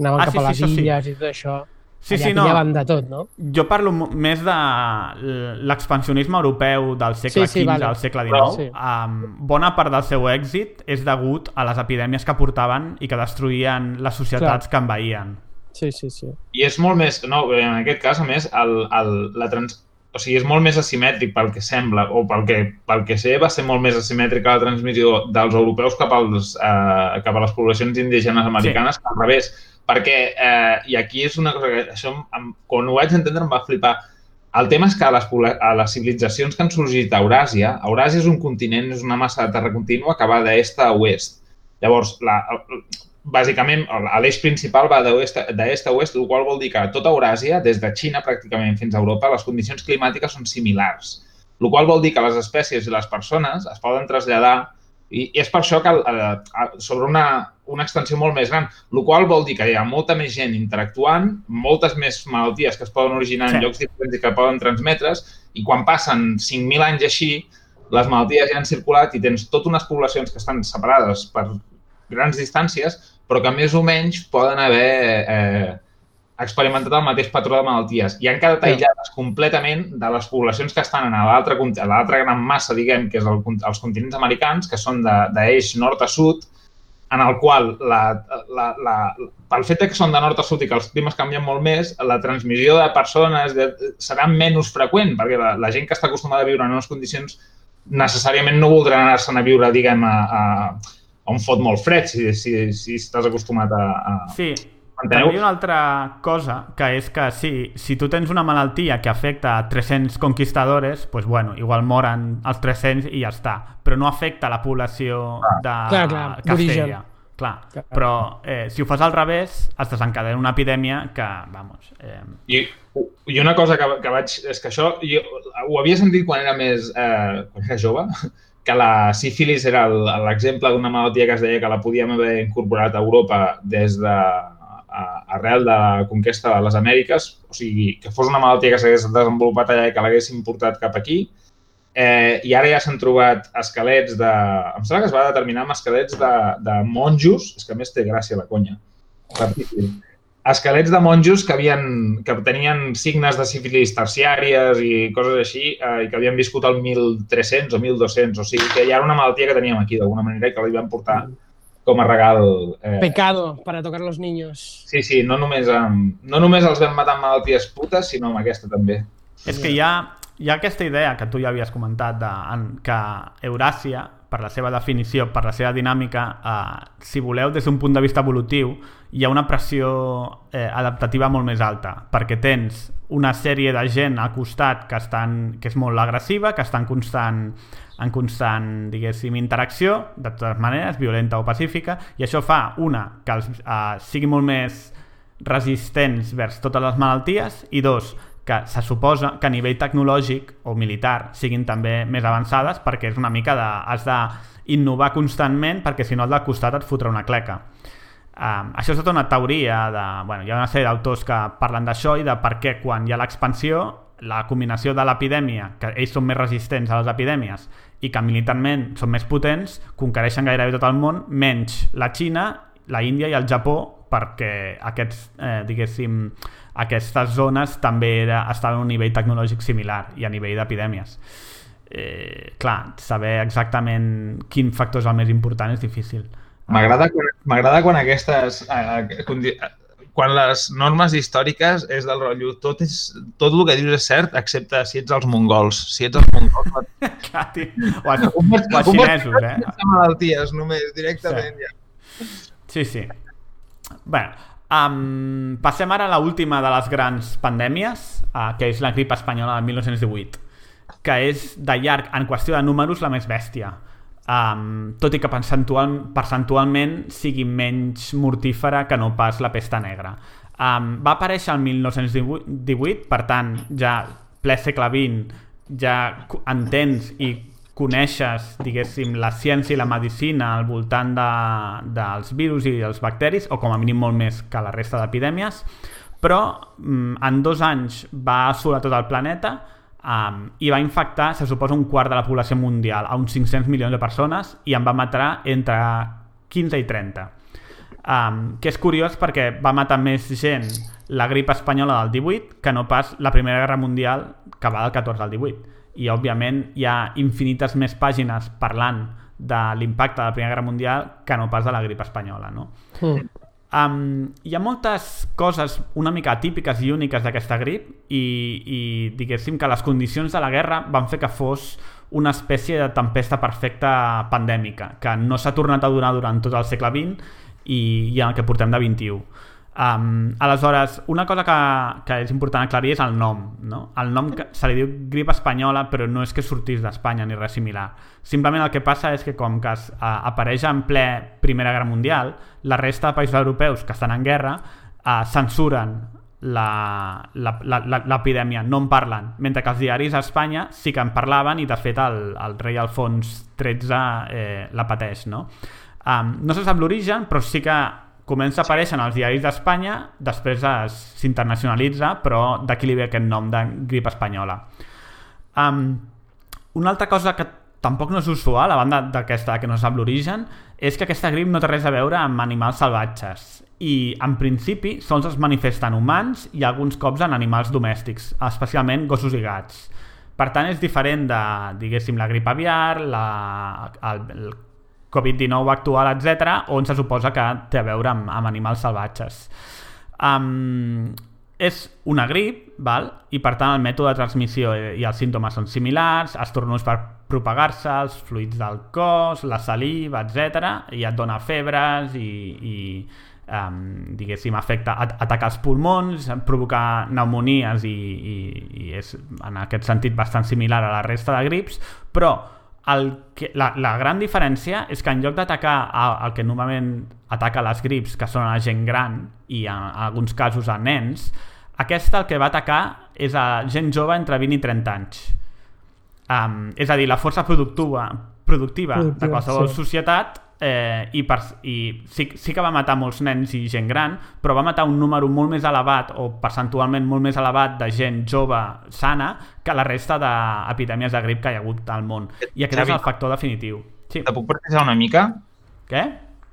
[SPEAKER 1] anaven
[SPEAKER 3] Ah,
[SPEAKER 1] cap
[SPEAKER 3] sí,
[SPEAKER 1] a
[SPEAKER 3] sí,
[SPEAKER 1] les
[SPEAKER 3] sí.
[SPEAKER 1] illes i tot això,
[SPEAKER 3] Sí,
[SPEAKER 1] allà
[SPEAKER 3] sí, no.
[SPEAKER 1] de tot, no?
[SPEAKER 3] Jo parlo més de l'expansionisme europeu del segle
[SPEAKER 1] Sí, sí,
[SPEAKER 3] XV
[SPEAKER 1] vale.
[SPEAKER 3] al segle
[SPEAKER 5] Però-
[SPEAKER 3] XIX.
[SPEAKER 1] Sí.
[SPEAKER 3] Um, bona part del seu èxit és degut a les epidèmies que portaven i que destruïen les societats que envaïen.
[SPEAKER 1] Sí, sí, sí.
[SPEAKER 5] I és molt més, no, en aquest cas, a més, el, el, la trans, o sigui, és molt més asimètric pel que sembla, o pel que, pel que sé, va ser molt més asimètrica la transmissió dels europeus cap, als, eh, cap a les poblacions indígenes americanes sí. que al revés. Perquè, eh, i aquí és una cosa que això, em, quan ho vaig entendre, em va flipar. El tema és que a les, a les civilitzacions que han sorgit a Euràsia, Euràsia és un continent, és una massa de terra contínua que va d'est a oest. Llavors, la, bàsicament, l'eix principal va d'est a oest, el qual vol dir que tota Euràsia, des de Xina pràcticament fins a Europa, les condicions climàtiques són similars. El qual vol dir que les espècies i les persones es poden traslladar i, i és per això que eh, sobre una, una extensió molt més gran, el qual vol dir que hi ha molta més gent interactuant, moltes més malalties que es poden originar
[SPEAKER 3] Sí.
[SPEAKER 5] en llocs diferents i que poden transmetre's, i quan passen 5.000 anys així, les malalties ja han circulat i tens totes unes poblacions que estan separades per grans distàncies, però que més o menys poden haver eh, experimentat el mateix patró de malalties i han quedat
[SPEAKER 1] Sí.
[SPEAKER 5] aïllades completament de les poblacions que estan a l'altra gran massa, diguem, que és el, els continents americans, que són de- d'eix nord a sud, en el qual, la, la, la, pel fet que són de nord a sud i que els climes canvien molt més, la transmissió de persones de, serà menys freqüent, perquè la, la gent que està acostumada a viure en unes condicions necessàriament no voldran anar-se'n a viure, diguem, a, a, a un fot molt fred, si, si, si estàs acostumat a... a...
[SPEAKER 3] Sí,
[SPEAKER 5] Enteneu?
[SPEAKER 3] també hi ha una altra cosa, que és que si, si tu tens una malaltia que afecta a 300 conquistadores, pues bueno, igual moren els 300 i ja està, però no afecta la població de
[SPEAKER 1] Clar, clar,
[SPEAKER 3] Castella. Clar,
[SPEAKER 1] Clar.
[SPEAKER 3] però eh, si ho fas al revés, es desencadena una epidèmia que, vamos... Eh,
[SPEAKER 5] I, I una cosa que, que vaig... És que això jo ho havia sentit quan era més... Eh, quan era jove, que la sífilis era el- l'exemple d'una malaltia que es deia que la podíem haver incorporat a Europa des de arrel de la conquesta de les Amèriques, o sigui, que fos una malaltia que s'hagués desenvolupat allà i que l'haguessin portat cap aquí. Eh, I ara ja s'han trobat esquelets de... Em sembla que es va determinar amb esquelets de, de monjos, és que més té gràcia la conya, esquelets de monjos que, havien, que tenien signes de sífilis terciàries i coses així eh, i que havien viscut al 1300 o 1200, o sigui que ja era una malaltia que teníem aquí d'alguna manera i que li van portar com a regal. Eh,
[SPEAKER 1] Pecado para tocar los niños.
[SPEAKER 5] Sí, sí, no només, amb, no només els vam matar amb malalties putes, sinó amb aquesta també.
[SPEAKER 3] És que hi ha, hi ha aquesta idea que tu ja havies comentat de, en, que Euràsia, per la seva definició, per la seva dinàmica, eh, si voleu, des d'un punt de vista evolutiu, hi ha una pressió eh, adaptativa molt més alta, perquè tens una sèrie de gent al costat que, estan, que és molt agressiva, que està en constant, en constant diguéssim, interacció, de totes maneres, violenta o pacífica, i això fa, una, que els, eh, sigui molt més resistents vers totes les malalties i dos, que se suposa que a nivell tecnològic o militar siguin també més avançades perquè és una mica de... has d'innovar constantment perquè si no el del costat et fotrà una cleca. Um, això és tota una teoria de... Bueno, hi ha una sèrie d'autors que parlen d'això i de per què quan hi ha l'expansió la combinació de l'epidèmia, que ells són més resistents a les epidèmies i que militarment són més potents, conquereixen gairebé tot el món, menys la Xina, la Índia i el Japó, perquè aquests, eh, diguéssim, aquestes zones també era, estaven a un nivell tecnològic similar i a nivell d'epidèmies. Eh, clar, saber exactament quin factor és el més important és difícil.
[SPEAKER 5] M'agrada quan, m'agrada quan aquestes... eh, eh, quan les normes històriques és del rotllo, tot, és, tot el que dius és cert, excepte si ets els mongols. Si ets els mongols,
[SPEAKER 3] Clar. O els, o els xinesos, eh?
[SPEAKER 5] malalties, només, directament. Ja.
[SPEAKER 3] Sí, sí. Bé, um, passem ara a l'última de les grans pandèmies, uh, que és la grip espanyola del 1918, que és de llarg, en qüestió de números, la més bèstia. Um, tot i que percentual, percentualment sigui menys mortífera que no pas la pesta negra. Um, va aparèixer el 1918, per tant, ja ple segle XX, ja entens i coneixes, diguéssim, la ciència i la medicina al voltant de, dels virus i dels bacteris, o com a mínim molt més que la resta d'epidèmies, però mm, en dos anys va assolar tot el planeta um, i va infectar, se suposa, un quart de la població mundial, a uns 500 milions de persones, i en va matar entre 15 i 30. Um, que és curiós perquè va matar més gent la grip espanyola del 18 que no pas la Primera Guerra Mundial que va del 14 al 18 i òbviament hi ha infinites més pàgines parlant de l'impacte de la Primera Guerra Mundial que no pas de la grip espanyola no?
[SPEAKER 1] Mm.
[SPEAKER 3] Um, hi ha moltes coses una mica atípiques i úniques d'aquesta grip i, i diguéssim que les condicions de la guerra van fer que fos una espècie de tempesta perfecta pandèmica que no s'ha tornat a donar durant tot el segle XX i, i en el que portem de 21. Um, aleshores, una cosa que, que és important aclarir és el nom. No? El nom que se li diu grip espanyola, però no és que sortís d'Espanya ni res similar. Simplement el que passa és que com que es, uh, apareix en ple Primera Guerra Mundial, la resta de països europeus que estan en guerra uh, censuren l'epidèmia, no en parlen, mentre que els diaris a Espanya sí que en parlaven i de fet el, el rei Alfons XIII eh, la pateix. No? Um, no se sap l'origen, però sí que comença a aparèixer en els diaris d'Espanya, després es- s'internacionalitza, però d'aquí li ve aquest nom de grip espanyola. Um, una altra cosa que tampoc no és usual, a banda d'aquesta que no sap l'origen, és que aquesta grip no té res a veure amb animals salvatges i en principi sols es manifesten humans i alguns cops en animals domèstics, especialment gossos i gats. Per tant, és diferent de, diguéssim, la grip aviar, la, el, el Covid-19 actual, etc, on se suposa que té a veure amb, amb animals salvatges. Um, és una grip, val? i per tant el mètode de transmissió i els símptomes són similars, els tornons per propagar-se, els fluids del cos, la saliva, etc. i et dona febres i, i um, diguéssim, afecta, at ataca els pulmons, provocar pneumonies i, i, i és en aquest sentit bastant similar a la resta de grips, però el que, la, la gran diferència és que en lloc d'atacar el que normalment ataca les grips, que són a gent gran i en, en alguns casos a nens, aquesta el que va atacar és a gent jove entre 20 i 30 anys. Um, és a dir, la força productiva, productiva,
[SPEAKER 1] Productiva,
[SPEAKER 3] de qualsevol
[SPEAKER 1] sí.
[SPEAKER 3] societat eh, i, per, i sí, sí que va matar molts nens i gent gran, però va matar un número molt més elevat o percentualment molt més elevat de gent jove sana que la resta d'epidèmies de grip que hi ha hagut al món. I aquest
[SPEAKER 5] Xavi.
[SPEAKER 3] és el factor definitiu. Sí.
[SPEAKER 5] Te puc precisar una mica?
[SPEAKER 3] Què?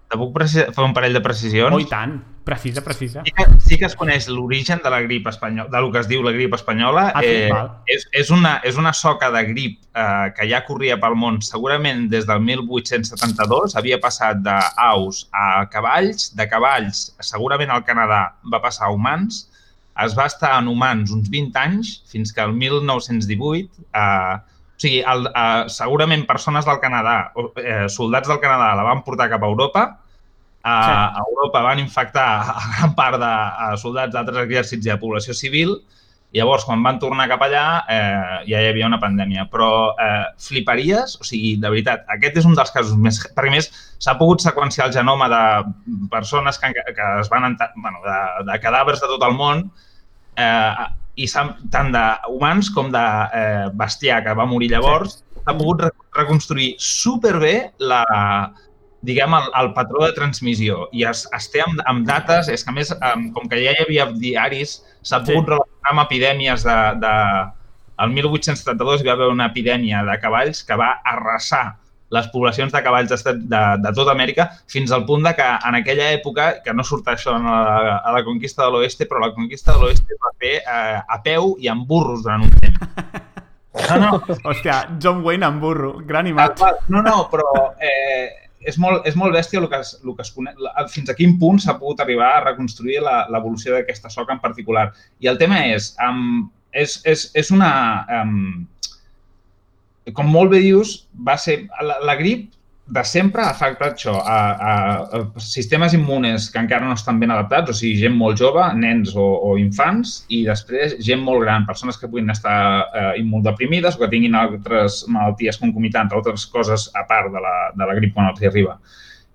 [SPEAKER 5] Te puc fer un parell de precisions?
[SPEAKER 3] Oh, i tant. Precisa, precisa.
[SPEAKER 5] Sí que, sí que es coneix l'origen de la grip espanyola, del que es diu la grip espanyola.
[SPEAKER 3] Ah,
[SPEAKER 5] eh, és, és, una, és una soca de grip eh, que ja corria pel món segurament des del 1872. Havia passat d'aus a cavalls, de cavalls segurament al Canadà va passar a humans, es va estar en humans uns 20 anys, fins que el 1918... Eh, o sigui, el, eh, segurament persones del Canadà, eh, soldats del Canadà la van portar cap a Europa, a, a Europa van infectar a gran part de a soldats d'altres exèrcits i de població civil, llavors, quan van tornar cap allà, eh, ja hi havia una pandèmia. Però eh, fliparies, o sigui, de veritat, aquest és un dels casos més... Perquè, més, s'ha pogut seqüenciar el genoma de persones que, que es van... Bueno, de, de cadàvers de tot el món, eh, i tant d'humans com de eh, bestiar que va morir llavors, s'ha pogut re reconstruir superbé la, diguem, el, el patró de transmissió i es, es té amb, amb dates, és que a més, um, com que ja hi havia diaris, s'ha
[SPEAKER 3] Sí.
[SPEAKER 5] pogut relacionar amb epidèmies de, de... El 1872 hi va haver una epidèmia de cavalls que va arrasar les poblacions de cavalls de, de, de tota Amèrica fins al punt de que en aquella època, que no surt això a la, a la conquista de l'oeste, però la conquista de l'oeste es va fer eh, a peu i amb burros durant un temps. No, no,
[SPEAKER 3] Hòstia, John Wayne amb burro. Gran imatge.
[SPEAKER 5] No, no, però eh, és, molt, és molt bèstia el que es, el que es coneix, fins a quin punt s'ha pogut arribar a reconstruir la- l'evolució d'aquesta soca en particular. I el tema és, um, és, és, és una... Um, com molt bé dius, va ser la, la grip de sempre ha afectat això, a, a, a sistemes immunes que encara no estan ben adaptats, o sigui, gent molt jove, nens o, o infants, i després gent molt gran, persones que puguin estar eh, immunodeprimides o que tinguin altres malalties concomitants, altres coses a part de la, de la grip quan els arriba.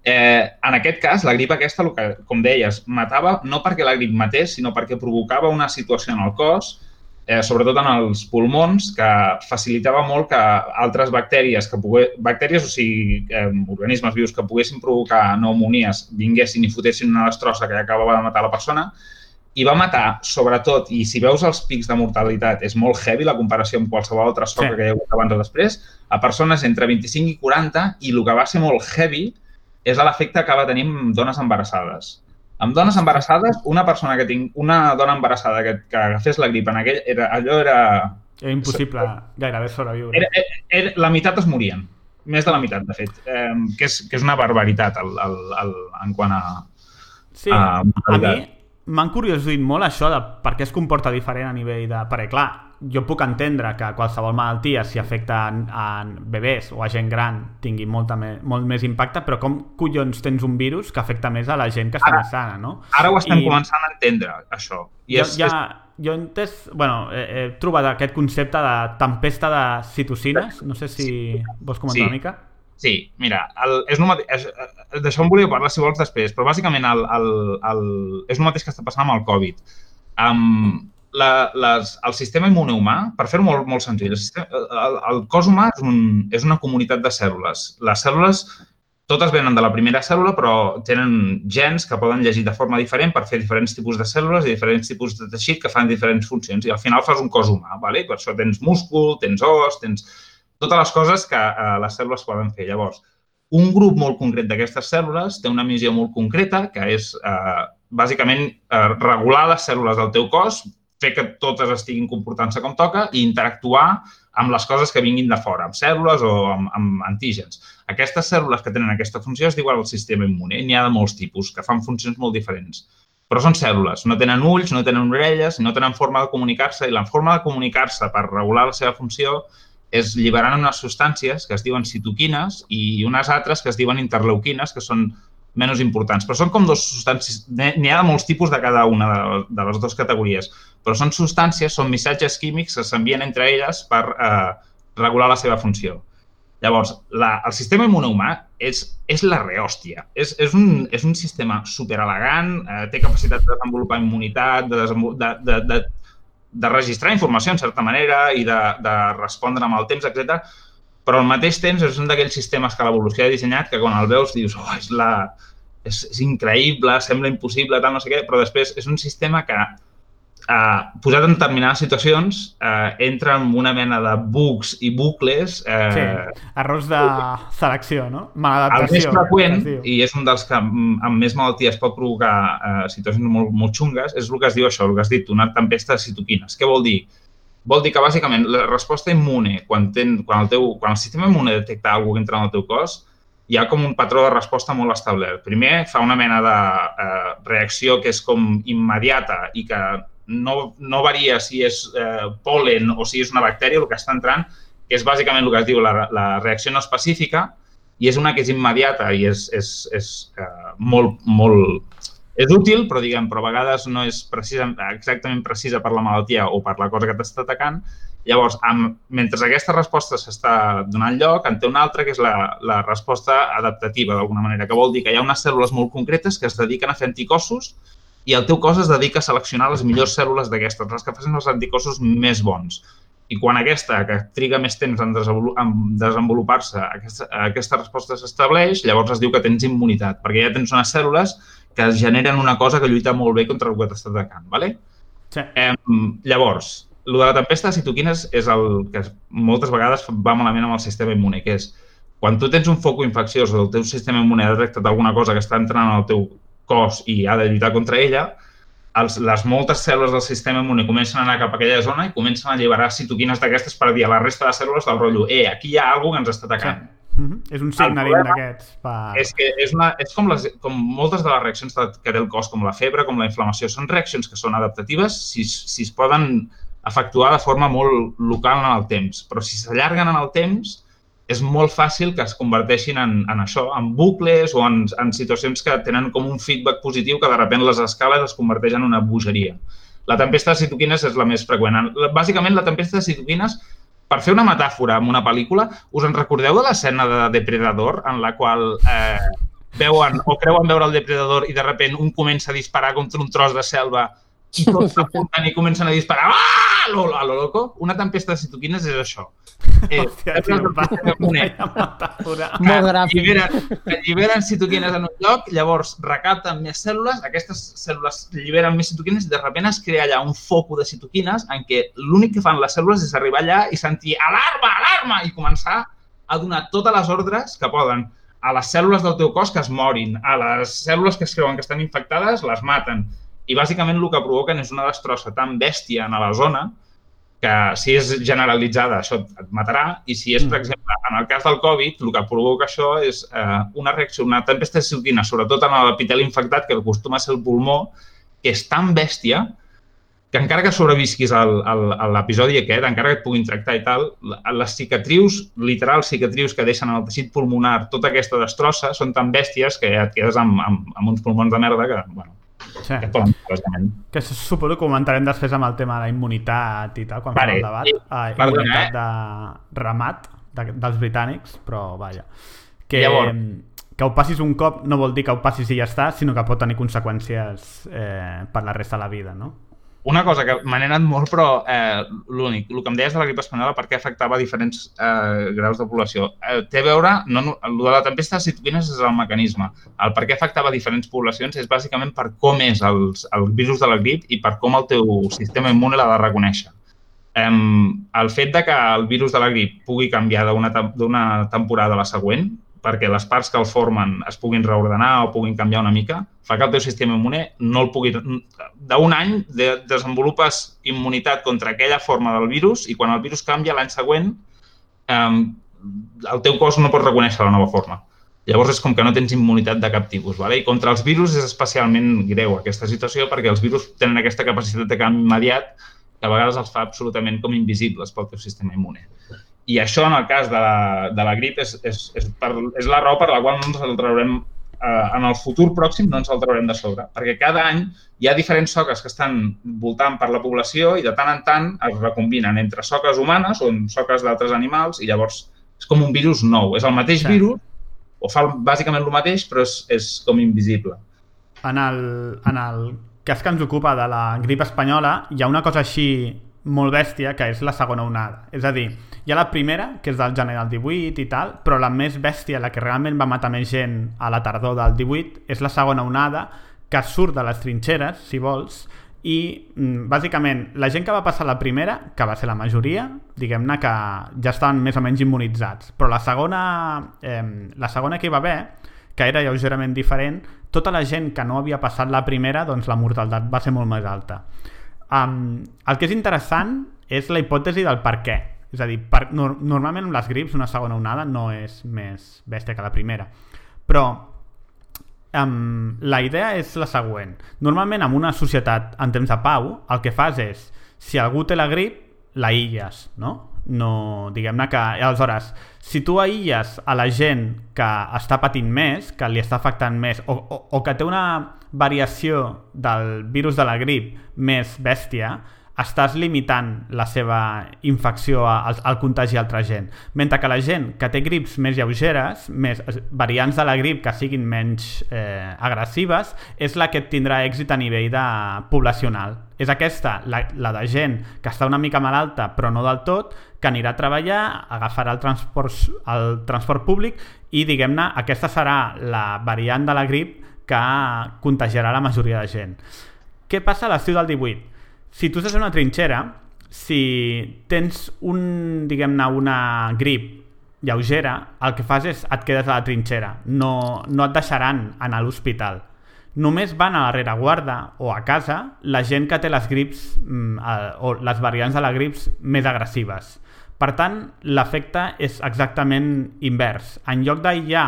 [SPEAKER 5] Eh, en aquest cas, la grip aquesta, que, com deies, matava no perquè la grip matés, sinó perquè provocava una situació en el cos eh, sobretot en els pulmons, que facilitava molt que altres bactèries, que pogué, bactèries, o sigui, eh, organismes vius que poguessin provocar pneumonies, vinguessin i fotessin una destrossa que acabava de matar la persona, i va matar, sobretot, i si veus els pics de mortalitat, és molt heavy la comparació amb qualsevol altra soca
[SPEAKER 3] Sí.
[SPEAKER 5] sí. que hi ha hagut abans o després, a persones entre 25 i 40, i el que va ser molt heavy és l'efecte que va tenir amb dones embarassades. Amb dones embarassades, una persona que tinc, una dona embarassada que, que agafés la grip en aquell, era, allò era,
[SPEAKER 3] Era impossible gairebé sobreviure.
[SPEAKER 5] era, era, era, la meitat es morien. Més de la meitat, de fet. Eh, que, és, que és una barbaritat el, el, el, en quant a...
[SPEAKER 3] Sí,
[SPEAKER 5] Ah,
[SPEAKER 3] a mi
[SPEAKER 5] mortalitat.
[SPEAKER 3] m'ha encuriosit molt això de per què es comporta diferent a nivell de... Perquè, clar, jo puc entendre que qualsevol malaltia, si afecta en, en bebès o a gent gran, tingui molta me, molt més impacte, però com collons tens un virus que afecta més a la gent que està
[SPEAKER 5] Ara-
[SPEAKER 3] més sana, no?
[SPEAKER 5] Ara ho estem
[SPEAKER 3] I-
[SPEAKER 5] començant a entendre, això. I
[SPEAKER 3] jo,
[SPEAKER 5] és,
[SPEAKER 3] ja,
[SPEAKER 5] és,
[SPEAKER 3] jo he entès, bueno, he, he trobat aquest concepte de tempesta de citocines, no sé si vols comentar
[SPEAKER 5] Sí.
[SPEAKER 3] una mica.
[SPEAKER 5] Sí, mira, el, és el mateix, eh, d'això en volia parlar si vols després, però bàsicament el, el, el, és el mateix que està passant amb el Covid. Um, la, les, el sistema immune humà, per fer-ho molt, molt senzill, el, sistema, el, el cos humà és, un, és una comunitat de cèl·lules. Les cèl·lules totes venen de la primera cèl·lula, però tenen gens que poden llegir de forma diferent per fer diferents tipus de cèl·lules i diferents tipus de teixit que fan diferents funcions. I al final fas un cos humà, ¿vale? per això tens múscul, tens os, tens totes les coses que eh, les cèl·lules poden fer. Llavors, un grup molt concret d'aquestes cèl·lules té una missió molt concreta, que és eh, bàsicament eh, regular les cèl·lules del teu cos, fer que totes estiguin comportant-se com toca i interactuar amb les coses que vinguin de fora, amb cèl·lules o amb, amb antígens. Aquestes cèl·lules que tenen aquesta funció es diuen el sistema immune. N'hi ha de molts tipus, que fan funcions molt diferents. Però són cèl·lules, no tenen ulls, no tenen orelles, no tenen forma de comunicar-se, i la forma de comunicar-se per regular la seva funció és lliberant unes substàncies que es diuen citoquines i unes altres que es diuen interleuquines, que són menys importants. Però són com dos substàncies, n'hi ha de molts tipus de cada una de, de les dues categories, però són substàncies, són missatges químics que s'envien entre elles per eh, regular la seva funció. Llavors, la, el sistema immune humà és, és la rehòstia. És, és, un, és un sistema superelegant, eh, té capacitat de desenvolupar immunitat, de, desenvol- de, de, de, de registrar informació en certa manera i de, de respondre amb el temps, etc. però al mateix temps és un d'aquells sistemes que l'evolució ha dissenyat que quan el veus dius, oh, és, la, és, és increïble, sembla impossible, tal, no sé què, però després és un sistema que eh, posat en determinades situacions, eh, entra en una mena de bugs i bucles. Eh,
[SPEAKER 3] sí, errors de selecció, no?
[SPEAKER 5] El
[SPEAKER 3] Maladaptació.
[SPEAKER 5] més freqüent, i és un dels que amb, amb més malalties pot provocar eh, situacions molt, molt xungues, és el que es diu això, el que has dit, una tempesta de citoquines. Què vol dir? Vol dir que, bàsicament, la resposta immune, quan, ten, quan, el, teu, quan el sistema immune detecta alguna que entra en el teu cos, hi ha com un patró de resposta molt establert. Primer, fa una mena de eh, reacció que és com immediata i que no, no varia si és eh, polen o si és una bactèria, el que està entrant, que és bàsicament el que es diu la, la reacció no específica, i és una que és immediata i és, és, és eh, molt, molt... És útil, però diguem, però a vegades no és precisa, exactament precisa per la malaltia o per la cosa que t'està atacant. Llavors, amb, mentre aquesta resposta s'està donant lloc, en té una altra que és la, la resposta adaptativa, d'alguna manera, que vol dir que hi ha unes cèl·lules molt concretes que es dediquen a fer anticossos i el teu cos es dedica a seleccionar les millors cèl·lules d'aquestes, les que facin els anticossos més bons. I quan aquesta, que triga més temps en, desenvolu en desenvolupar-se, aquesta, aquesta resposta s'estableix, llavors es diu que tens immunitat, perquè ja tens unes cèl·lules que generen una cosa que lluita molt bé contra el que t'està atacant. ¿vale?
[SPEAKER 3] Sí.
[SPEAKER 5] Eh, llavors, el de la tempesta de citoquines és el que moltes vegades va malament amb el sistema immune, que és quan tu tens un foc infecciós o el teu sistema immune ha detectat alguna cosa que està entrant al teu cos i ha de lluitar contra ella, els, les moltes cèl·lules del sistema immune comencen a anar cap a aquella zona i comencen a alliberar citoquines d'aquestes per dir a la resta de cèl·lules del rotllo eh, aquí hi ha alguna que ens està atacant. Sí.
[SPEAKER 3] Mm -hmm. És un
[SPEAKER 5] problema
[SPEAKER 3] d'aquests. Per...
[SPEAKER 5] És que és, una, és com, les, com moltes de les reaccions que té el cos, com la febre, com la inflamació, són reaccions que són adaptatives si, si es poden efectuar de forma molt local en el temps. Però si s'allarguen en el temps, és molt fàcil que es converteixin en, en això, en bucles o en, en situacions que tenen com un feedback positiu que de sobte les escales es converteix en una bogeria. La tempesta de citoquines és la més freqüent. Bàsicament, la tempesta de citoquines, per fer una metàfora amb una pel·lícula, us en recordeu de l'escena de Depredador en la qual eh, veuen o creuen veure el Depredador i de sobte un comença a disparar contra un tros de selva i tots s'apunten i comencen a disparar ah! a lo, a lo loco? Una tempesta de citoquines és això.
[SPEAKER 3] Eh, Hòstia, tio, va, vaya metàfora.
[SPEAKER 1] Molt gràfic.
[SPEAKER 5] Alliberen, alliberen citoquines en un lloc, llavors recapten més cèl·lules, aquestes cèl·lules lliberen més citoquines i de sobte es crea allà un foco de citoquines en què l'únic que fan les cèl·lules és arribar allà i sentir alarma, alarma, i començar a donar totes les ordres que poden a les cèl·lules del teu cos que es morin, a les cèl·lules que es creuen que estan infectades, les maten. I bàsicament el que provoquen és una destrossa tan bèstia en la zona que si és generalitzada això et matarà i si és, per exemple, en el cas del Covid, el que provoca això és eh, una reacció, una tempesta citoquina, sobretot en l'epiteli infectat, que acostuma a ser el pulmó, que és tan bèstia que encara que sobrevisquis al- al- a l'episodi aquest, encara que et puguin tractar i tal, les cicatrius, literal cicatrius que deixen en el teixit pulmonar tota aquesta destrossa, són tan bèsties que ja et quedes amb, amb, amb uns pulmons de merda que, bueno,
[SPEAKER 3] Sí.
[SPEAKER 5] que poden bàsicament.
[SPEAKER 3] Que suposo que comentarem després amb el tema de la immunitat i tal, quan
[SPEAKER 5] Vale,
[SPEAKER 3] fem el debat.
[SPEAKER 5] i-
[SPEAKER 3] Ah,
[SPEAKER 5] perdona,
[SPEAKER 3] immunitat
[SPEAKER 5] eh?
[SPEAKER 3] de ramat de, dels britànics, però vaja. Que,
[SPEAKER 5] Llavors-
[SPEAKER 3] que ho passis un cop no vol dir que ho passis i ja està, sinó que pot tenir conseqüències eh, per la resta de la vida, no?
[SPEAKER 5] Una cosa que m'ha anat molt, però eh, l'únic, el que em deies de la grip espanyola, per què afectava diferents eh, graus de població, eh, té a veure, no, el de la tempesta de citoquines és el mecanisme. El per què afectava diferents poblacions és bàsicament per com és els, el virus de la grip i per com el teu sistema immune l'ha de reconèixer. Um, el fet de que el virus de la grip pugui canviar d'una temporada a la següent, perquè les parts que el formen es puguin reordenar o puguin canviar una mica, fa que el teu sistema immune no el pugui... D'un any de, desenvolupes immunitat contra aquella forma del virus i quan el virus canvia l'any següent, um, el teu cos no pot reconèixer la nova forma. Llavors és com que no tens immunitat de cap tipus. Vale? I contra els virus és especialment greu aquesta situació perquè els virus tenen aquesta capacitat de canvi immediat que a vegades els fa absolutament com invisibles pel teu sistema immune. I això, en el cas de la, de la grip, és, és, és, per, és la raó per la qual no ens el traurem eh, en el futur pròxim no ens el traurem de sobre, perquè cada any hi ha diferents soques que estan voltant per la població i de tant en tant es recombinen entre soques humanes o soques d'altres animals i llavors és com un virus nou. És el mateix
[SPEAKER 3] Sí.
[SPEAKER 5] virus, o fa bàsicament el mateix, però és, és com invisible.
[SPEAKER 3] En el, en el cas que ens ocupa de la grip espanyola, hi ha una cosa així molt bèstia, que és la segona onada. És a dir, hi ha la primera, que és del gener del 18 i tal, però la més bèstia, la que realment va matar més gent a la tardor del 18, és la segona onada, que surt de les trinxeres, si vols, i mm, bàsicament la gent que va passar la primera, que va ser la majoria, diguem-ne que ja estaven més o menys immunitzats, però la segona, eh, la segona que hi va haver, que era lleugerament diferent, tota la gent que no havia passat la primera, doncs la mortalitat va ser molt més alta. Um, el que és interessant és la hipòtesi del per què. És a dir, per, no, normalment amb les grips una segona onada no és més bèstia que la primera. Però um, la idea és la següent. Normalment en una societat en temps de pau el que fas és, si algú té la grip, la aïlles, no? No, diguem-ne que aleshores, si tu aïlles a la gent que està patint més, que li està afectant més o, o, o que té una variació del virus de la grip més bèstia, estàs limitant la seva infecció al, al contagi a altra gent. Mentre que la gent que té grips més lleugeres, més variants de la grip que siguin menys eh, agressives, és la que tindrà èxit a nivell de poblacional. És aquesta, la, la de gent que està una mica malalta però no del tot, que anirà a treballar, agafarà el transport, el transport públic i, diguem-ne, aquesta serà la variant de la grip que contagiarà la majoria de gent. Què passa a l'estiu del 18? si tu estàs en una trinxera, si tens un, diguem-ne, una grip lleugera, el que fas és et quedes a la trinxera. No, no et deixaran anar a l'hospital. Només van a la rereguarda o a casa la gent que té les grips mm, o les variants de la grips més agressives. Per tant, l'efecte és exactament invers. En lloc d'aïllar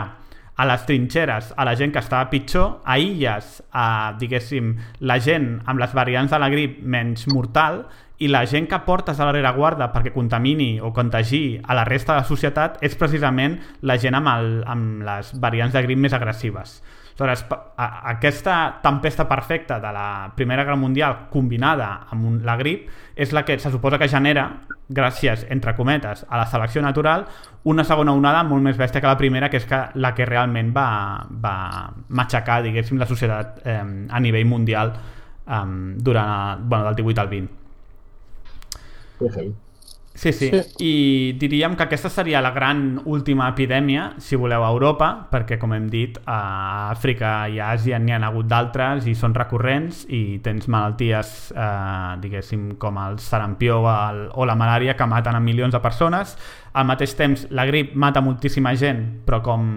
[SPEAKER 3] a les trinxeres a la gent que estava pitjor, a illes, a, diguéssim, la gent amb les variants de la grip menys mortal i la gent que portes a la rereguarda perquè contamini o contagi a la resta de la societat és precisament la gent amb, el, amb les variants de grip més agressives. Aleshores, aquesta tempesta perfecta de la Primera Guerra Mundial combinada amb un, la grip és la que se suposa que genera, gràcies, entre cometes, a la selecció natural, una segona onada molt més bèstia que la primera, que és que la que realment va, va matxacar, diguéssim, la societat eh, a nivell mundial eh, durant, bueno, del 18 al 20. Sí, sí, sí, i diríem que aquesta seria la gran última epidèmia, si voleu, a Europa, perquè, com hem dit, a Àfrica i a Àsia n'hi ha hagut d'altres i són recurrents i tens malalties, eh, diguéssim, com el sarampió o, el, o la malària que maten a milions de persones. Al mateix temps, la grip mata moltíssima gent, però com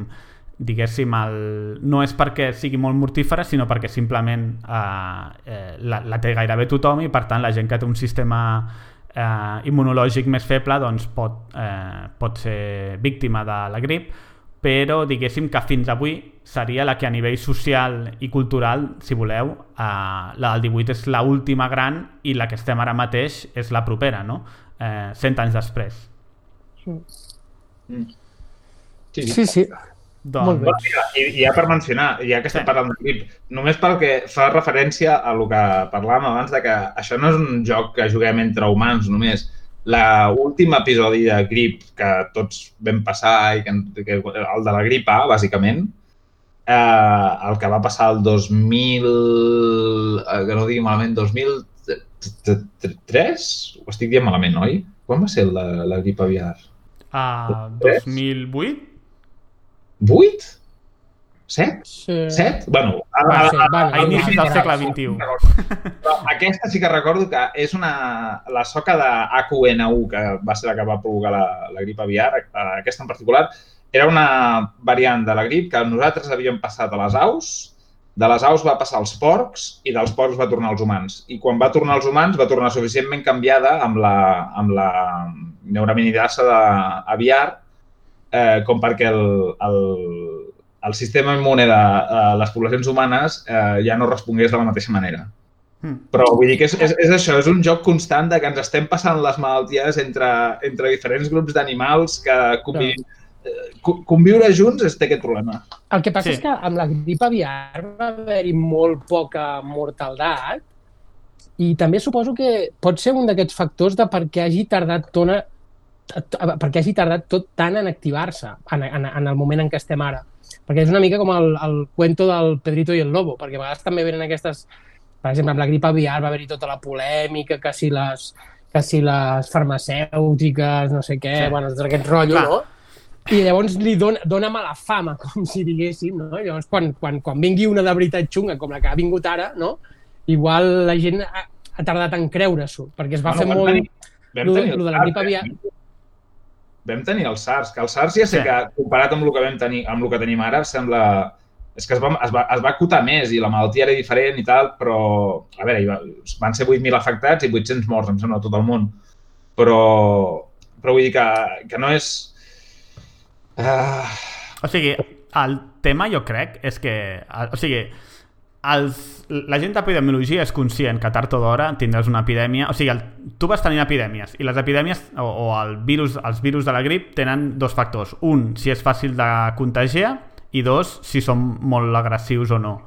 [SPEAKER 3] diguéssim, el... no és perquè sigui molt mortífera, sinó perquè simplement eh, eh, la, la té gairebé tothom i, per tant, la gent que té un sistema eh, immunològic més feble doncs pot, eh, pot ser víctima de la grip, però diguéssim que fins avui seria la que a nivell social i cultural, si voleu, eh, la del 18 és la última gran i la que estem ara mateix és la propera, no? Eh, 100 anys després.
[SPEAKER 1] Mm. Sí, sí. sí.
[SPEAKER 5] Doncs... Molt bé. I, I ja per mencionar, ja que estem sí. parlant de Grip, només perquè fa referència a el que parlàvem abans de que això no és un joc que juguem entre humans només. La últim episodi de Grip que tots vam passar, i que, que, el de la grip A, bàsicament, eh, el que va passar el 2000, eh, que no digui malament, 2003? Ho estic dient malament, oi? Quan va ser la, la grip aviar?
[SPEAKER 3] Uh, 2008?
[SPEAKER 5] 8? 7? Sí. 7? Bueno, a, a,
[SPEAKER 3] a, a, a inicis del segle XXI.
[SPEAKER 5] Però aquesta sí que recordo que és una, la soca de AQN1, que va ser la que va provocar la, la grip aviar, aquesta en particular, era una variant de la grip que nosaltres havíem passat a les aus, de les aus va passar als porcs i dels porcs va tornar als humans. I quan va tornar als humans va tornar suficientment canviada amb la, amb la neuraminidasa d'aviar eh, com perquè el, el, el sistema immune de eh, les poblacions humanes eh, ja no respongués de la mateixa manera. Mm. Però vull dir que és, és, és això, és un joc constant de que ens estem passant les malalties entre, entre diferents grups d'animals que convivim, eh, conviure junts és té aquest problema.
[SPEAKER 1] El que passa sí. és que amb la grip aviar va haver-hi molt poca mortaldat i també suposo que pot ser un d'aquests factors de per què hagi tardat tona, perquè hagi tardat tot tant en activar-se en, en, en el moment en què estem ara. Perquè és una mica com el, el cuento del Pedrito i el Lobo, perquè a vegades també venen aquestes... Per exemple, amb la grip aviar va haver-hi tota la polèmica, que si les, que si les farmacèutiques, no sé què,
[SPEAKER 3] Sí.
[SPEAKER 1] bueno, tot aquest rotllo,
[SPEAKER 3] Clar.
[SPEAKER 1] no? I llavors li dona, dona mala fama, com si diguéssim, no? Llavors, quan, quan, quan vingui una de veritat xunga, com la que ha vingut ara, no? Igual la gent ha, ha tardat en creure-s'ho, perquè es va
[SPEAKER 5] Bueno,
[SPEAKER 1] fer molt...
[SPEAKER 5] tenir-
[SPEAKER 1] lo lo de la grip
[SPEAKER 5] eh? Vam tenir el SARS, que el SARS ja sé
[SPEAKER 3] Sí.
[SPEAKER 5] que comparat amb el que vam tenir, amb el que tenim ara, sembla... És que es va, es, va, es va acotar més i la malaltia era diferent i tal, però, a veure, va, van ser 8.000 afectats i 800 morts, em sembla, a tot el món. Però, però vull dir que, que no és... Uh,
[SPEAKER 3] O sigui, el tema jo crec és que... O sigui, els, la gent d'epidemiologia és conscient que tard o d'hora tindràs una epidèmia... O sigui, el, tu vas tenint epidèmies i les epidèmies o, o el virus, els virus de la grip tenen dos factors. Un, si és fàcil de contagiar i dos, si són molt agressius o no.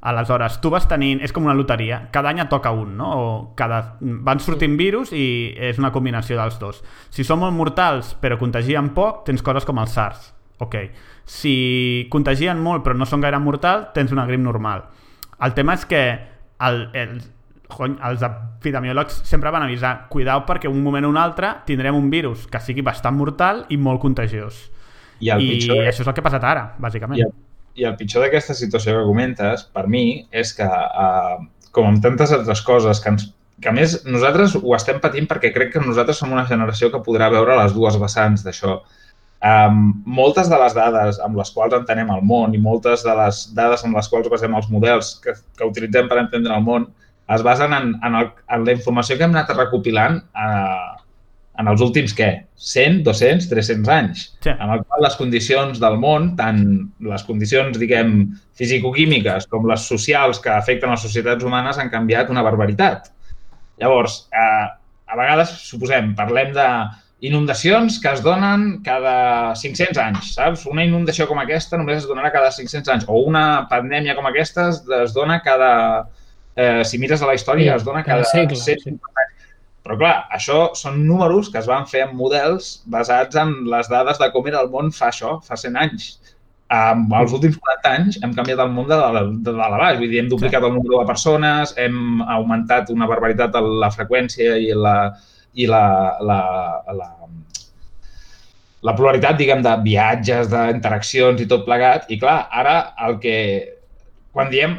[SPEAKER 3] Aleshores, tu vas tenint... És com una loteria. Cada any et toca un, no? O cada, van sortint virus i és una combinació dels dos. Si són molt mortals però contagien poc, tens coses com el SARS. Ok. Si contagien molt però no són gaire mortals, tens una grip normal. El tema és que el, el, cony, els epidemiòlegs sempre van avisar cuidao perquè un moment o un altre tindrem un virus que sigui bastant mortal i molt contagiós.
[SPEAKER 5] I el
[SPEAKER 3] I
[SPEAKER 5] pitjor
[SPEAKER 3] això és el que ha passat ara, bàsicament.
[SPEAKER 5] I el, i el pitjor d'aquesta situació que comentes, per mi, és que, uh, com amb tantes altres coses, que, ens, que a més nosaltres ho estem patint perquè crec que nosaltres som una generació que podrà veure les dues vessants d'això. Um, moltes de les dades amb les quals entenem el món i moltes de les dades amb les quals basem els models que, que utilitzem per entendre el món es basen en, en, el, en la informació que hem anat recopilant uh, en els últims, què? 100, 200, 300 anys
[SPEAKER 3] Sí.
[SPEAKER 5] en el qual les condicions del món, tant les condicions, diguem, fisicoquímiques com les socials que afecten les societats humanes han canviat una barbaritat. Llavors, eh, a vegades, suposem, parlem de inundacions que es donen cada 500 anys, saps? Una inundació com aquesta només es donarà cada 500 anys, o una pandèmia com aquesta es, es dona cada... Eh, si mires a la història,
[SPEAKER 1] Sí,
[SPEAKER 5] es dona
[SPEAKER 1] cada
[SPEAKER 5] cada,
[SPEAKER 1] segle,
[SPEAKER 5] 100
[SPEAKER 1] sí.
[SPEAKER 5] anys. Però clar, això són números que es van fer amb models basats en les dades de com era el món fa això, fa 100 anys. Um, els últims 40 anys hem canviat el món de dalt de, dalt a baix, vull dir, hem duplicat el nombre de persones, hem augmentat una barbaritat la freqüència i la, i la, la, la, la pluralitat, diguem, de viatges, d'interaccions i tot plegat. I clar, ara el que quan diem,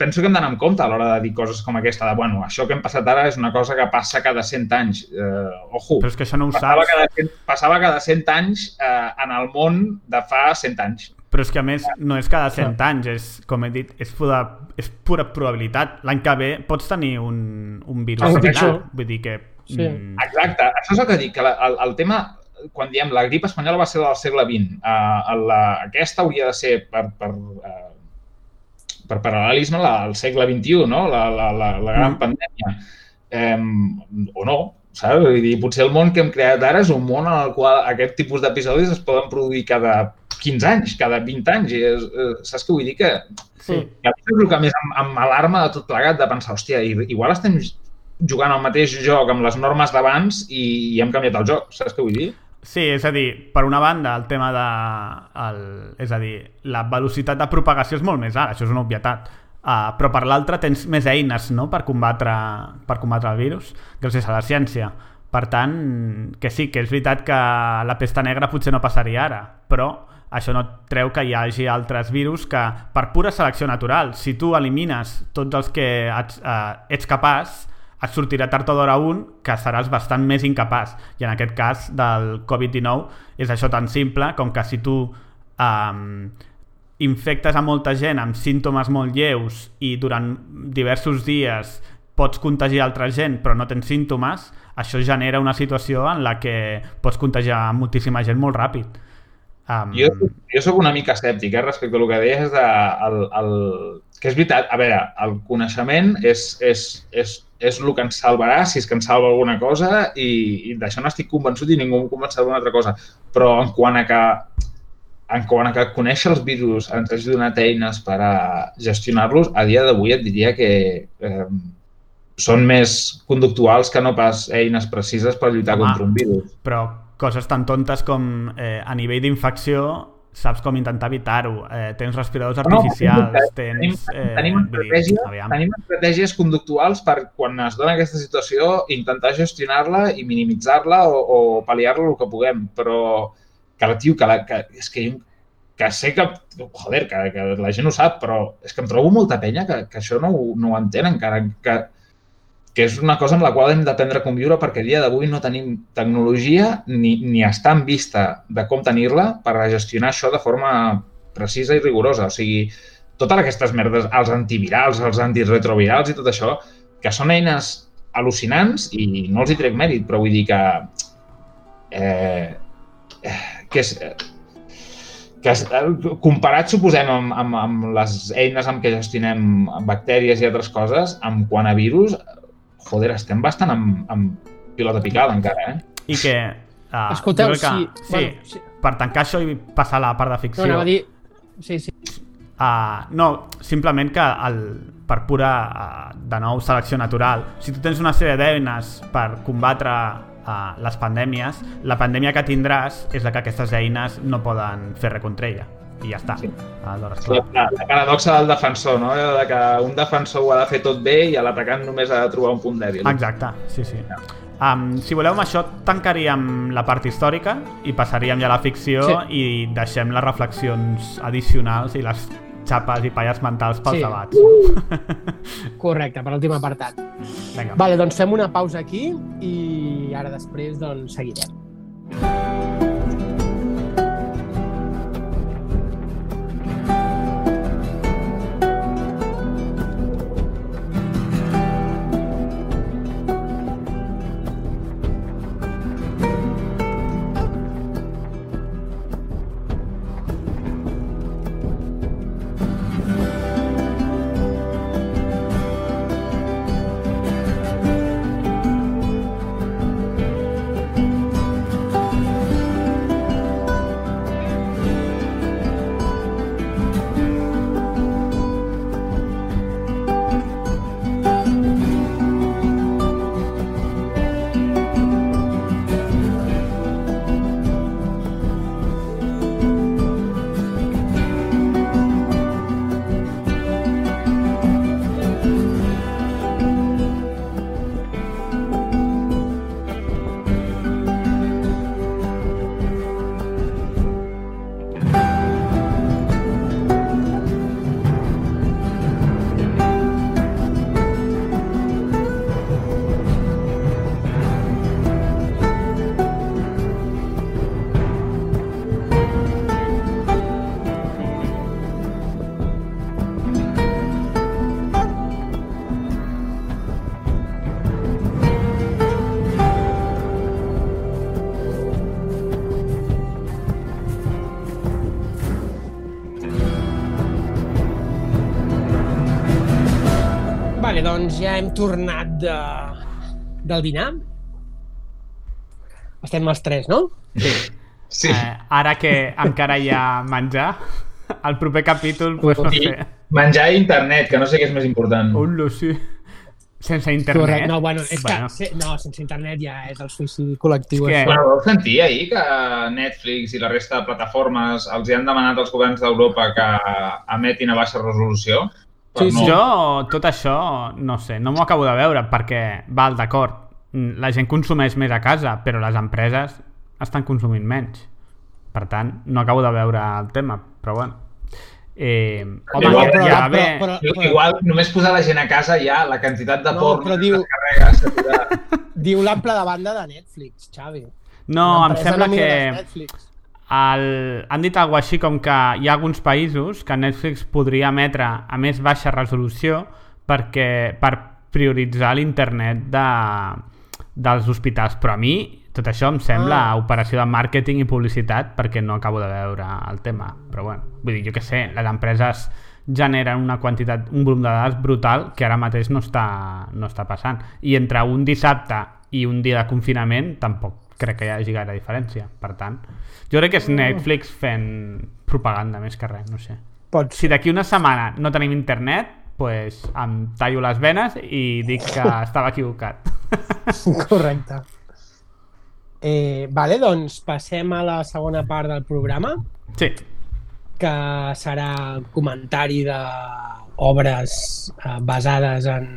[SPEAKER 5] penso que hem d'anar amb compte a l'hora de dir coses com aquesta, de, bueno, això que hem passat ara és una cosa que passa cada 100 anys. Eh, ojo,
[SPEAKER 3] Però és que això no ho
[SPEAKER 5] passava
[SPEAKER 3] saps.
[SPEAKER 5] cada, 100, passava cada 100 anys eh, en el món de fa 100 anys.
[SPEAKER 3] Però és que a més no és cada 100 anys, és, com he dit, és pura, és pura probabilitat. L'any que ve pots tenir un, un virus
[SPEAKER 1] Un
[SPEAKER 3] similar. Vull dir que...
[SPEAKER 1] Sí.
[SPEAKER 3] mm,
[SPEAKER 5] Exacte, això és el que dic, que la, el, el tema, quan diem la grip espanyola va ser del segle XX, uh, la, aquesta hauria de ser per, per, uh, per paral·lelisme la, al segle XXI, no? la, la, la, la gran
[SPEAKER 3] Mm.
[SPEAKER 5] pandèmia. Um, o no, saps? Vull dir, potser el món que hem creat ara és un món en el qual aquest tipus d'episodis es poden produir cada 15 anys, cada 20 anys. I és, eh, saps què vull dir? Que,
[SPEAKER 3] sí.
[SPEAKER 5] que és el que més em, em alarma de tot plegat, de pensar, hòstia, i- igual estem jugant al mateix joc amb les normes d'abans i, i hem canviat el joc, saps què vull dir?
[SPEAKER 3] Sí, és a dir, per una banda, el tema de... El, és a dir, la velocitat de propagació és molt més alt, això és una obvietat. Uh, però per l'altra tens més eines no? per, combatre, per combatre el virus, gràcies a la ciència. Per tant, que sí, que és veritat que la pesta negra potser no passaria ara, però això no treu que hi hagi altres virus que, per pura selecció natural, si tu elimines tots els que ets, uh, ets capaç, et sortirà tard o d'hora un que seràs bastant més incapaç. I en aquest cas del Covid-19 és això tan simple com que si tu um, infectes a molta gent amb símptomes molt lleus i durant diversos dies pots contagiar altra gent però no tens símptomes, això genera una situació en la que pots contagiar moltíssima gent molt ràpid. Um,
[SPEAKER 5] Jo, jo sóc una mica escèptic eh, respecte al que deies de, el, el, que és veritat, a veure, el coneixement és, és, és, és el que ens salvarà, si és que ens salva alguna cosa, i, i d'això no estic convençut i ningú em convencerà d'una altra cosa. Però en quant a que en quant a que conèixer els virus ens hagi donat eines per a gestionar-los, a dia d'avui et diria que eh, són més conductuals que no pas eines precises per lluitar
[SPEAKER 3] Home.
[SPEAKER 5] contra un virus.
[SPEAKER 3] però coses tan tontes com eh, a nivell d'infecció saps com intentar evitar-ho, eh, tens respiradors
[SPEAKER 5] No,
[SPEAKER 3] artificials,
[SPEAKER 5] tenim,
[SPEAKER 3] tens...
[SPEAKER 5] tenim, tenim,
[SPEAKER 3] vull dir,
[SPEAKER 5] estratègies,
[SPEAKER 3] aviam.
[SPEAKER 5] tenim estratègies conductuals per quan es dona aquesta situació intentar gestionar-la i minimitzar-la o, o pal·liar-la el que puguem, però que, tio, que, la, que és que, que sé que, joder, que, que la gent ho sap, però és que em trobo molta penya que, que això no, no ho entén encara, que, que és una cosa amb la qual hem d'aprendre a conviure perquè a dia d'avui no tenim tecnologia ni, ni està en vista de com tenir-la per gestionar això de forma precisa i rigorosa. O sigui, totes aquestes merdes, els antivirals, els antiretrovirals i tot això, que són eines al·lucinants i no els hi trec mèrit, però vull dir que... Eh, que és... que comparat, suposem, amb, amb, amb les eines amb què gestionem bactèries i altres coses, amb quant a virus, joder, estem bastant amb, amb pilota picada encara, eh?
[SPEAKER 3] I que... Uh,
[SPEAKER 1] Escolteu,
[SPEAKER 3] crec
[SPEAKER 1] sí,
[SPEAKER 3] que, sí,
[SPEAKER 1] bueno, sí.
[SPEAKER 3] per tancar això i passar a la part de
[SPEAKER 1] No,
[SPEAKER 3] ficció...
[SPEAKER 1] a dir... Sí, sí.
[SPEAKER 3] Uh, no, simplement que el, per pura, uh, de nou, selecció natural, si tu tens una sèrie d'eines per combatre uh, les pandèmies, la pandèmia que tindràs és la que aquestes eines no poden fer res contra ella. I ja està.
[SPEAKER 5] Sí.
[SPEAKER 3] Aleshores,
[SPEAKER 5] La,
[SPEAKER 3] clar.
[SPEAKER 5] la, la paradoxa del defensor, no? De que un defensor ho ha de fer tot bé i l'atacant només ha de trobar un punt dèbil.
[SPEAKER 3] Exacte, sí, sí. Um, si voleu, amb això tancaríem la part històrica i passaríem ja a la ficció
[SPEAKER 1] Sí.
[SPEAKER 3] i deixem les reflexions addicionals i les xapes i palles mentals pels
[SPEAKER 1] Sí.
[SPEAKER 3] debats.
[SPEAKER 1] Correcte, per l'últim apartat.
[SPEAKER 3] Vinga.
[SPEAKER 1] Vale, doncs fem una pausa aquí i ara després doncs seguirem. Vale, ja hem tornat de, del dinar. Estem els tres, no?
[SPEAKER 5] Sí.
[SPEAKER 3] Eh, ara que encara hi ha menjar, el proper capítol, pues, no sé.
[SPEAKER 5] menjar i internet, que no sé què és més important.
[SPEAKER 3] Un sí. Sense internet.
[SPEAKER 1] Correcte. No, bueno, és
[SPEAKER 3] Bueno.
[SPEAKER 1] que se, no, sense internet ja és el suïcidi col·lectiu.
[SPEAKER 3] És que-.
[SPEAKER 5] Bueno, vau sentir ahir que Netflix i la resta de plataformes els hi han demanat als governs d'Europa que emetin a baixa resolució?
[SPEAKER 1] Sí, sí.
[SPEAKER 5] no-
[SPEAKER 3] Jo, tot això, no sé, no m'ho acabo de veure perquè, val, d'acord, mm, la gent consumeix més a casa, però les empreses estan consumint menys. Per tant, no acabo de veure el tema, però bueno. Eh, home,
[SPEAKER 5] Igual,
[SPEAKER 3] ja,
[SPEAKER 1] però-
[SPEAKER 3] ja
[SPEAKER 1] però-
[SPEAKER 3] bé,
[SPEAKER 1] però-
[SPEAKER 5] Igual només posar la gent a casa ja, la quantitat de
[SPEAKER 1] No,
[SPEAKER 5] porno
[SPEAKER 1] però
[SPEAKER 5] que
[SPEAKER 1] diu-. Diu l'ample de banda de Netflix, Xavi.
[SPEAKER 3] no, em sembla que. El, han dit alguna així com que hi ha alguns països que Netflix podria emetre a més baixa resolució perquè per prioritzar l'internet de, dels hospitals, però a mi tot això em sembla
[SPEAKER 1] Ah.
[SPEAKER 3] operació de màrqueting i publicitat perquè no acabo de veure el tema, però bueno, vull dir, jo què sé, les empreses generen una quantitat, un volum de dades brutal que ara mateix no està, no està passant. I entre un dissabte i un dia de confinament tampoc crec que hi hagi gaire diferència. Per tant, jo crec que és Netflix fent propaganda més que res, no sé.
[SPEAKER 1] Pot
[SPEAKER 3] Si d'aquí una setmana no tenim internet, pues em tallo les venes i dic que estava equivocat.
[SPEAKER 1] Correcte. Eh, vale, doncs passem a la segona part del programa.
[SPEAKER 3] Sí,
[SPEAKER 1] que serà comentari de obres eh, basades en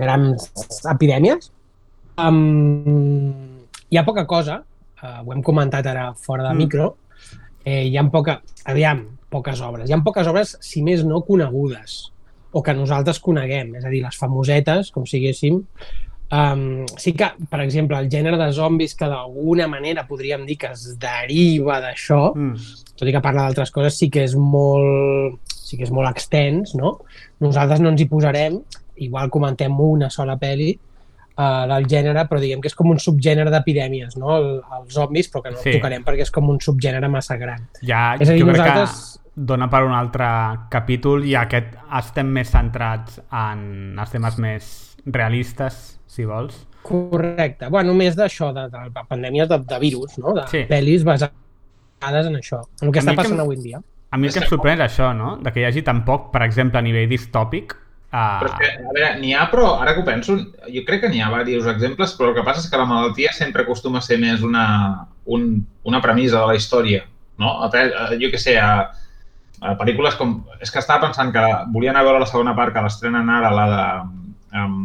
[SPEAKER 1] grans epidèmies. Um, hi ha poca cosa, uh, ho hem comentat ara fora de
[SPEAKER 3] Mm.
[SPEAKER 1] micro, eh, hi ha poca, aviam, poques obres. Hi ha poques obres, si més no, conegudes o que nosaltres coneguem, és a dir, les famosetes, com siguéssim. Um, sí que, per exemple, el gènere de zombis que d'alguna manera podríem dir que es deriva d'això,
[SPEAKER 3] Mm.
[SPEAKER 1] tot i que parla d'altres coses, sí que és molt, sí que és molt extens, no? Nosaltres no ens hi posarem, igual comentem una sola pel·li uh, del gènere, però diguem que és com un subgènere d'epidèmies, no? El, els zombis, però que no
[SPEAKER 3] Sí.
[SPEAKER 1] tocarem perquè és com un subgènere massa gran.
[SPEAKER 3] Ja,
[SPEAKER 1] És a dir,
[SPEAKER 3] jo crec
[SPEAKER 1] nosaltres-
[SPEAKER 3] que dona per un altre capítol i aquest estem més centrats en els temes més realistes, si vols.
[SPEAKER 1] Correcte. Bueno, més d'això, de, de, pandèmies de, de virus, no? De
[SPEAKER 3] Sí.
[SPEAKER 1] pel·lis basades en això, en el que
[SPEAKER 3] A
[SPEAKER 1] està
[SPEAKER 3] que
[SPEAKER 1] passant
[SPEAKER 3] em-
[SPEAKER 1] avui en dia.
[SPEAKER 3] A mi el que em sorprèn és això, no? De que hi hagi tan poc, per exemple, a nivell distòpic. Uh,
[SPEAKER 4] Però és que, a veure, n'hi ha, però ara que ho penso, jo crec que n'hi ha diversos exemples, però el que passa és que la malaltia sempre acostuma a ser més una, un, una premissa de la història, no? A, a, jo què sé, a, a pel·lícules com... És que estava pensant que volia anar a veure la segona part, que l'estrenen ara, la de... Um,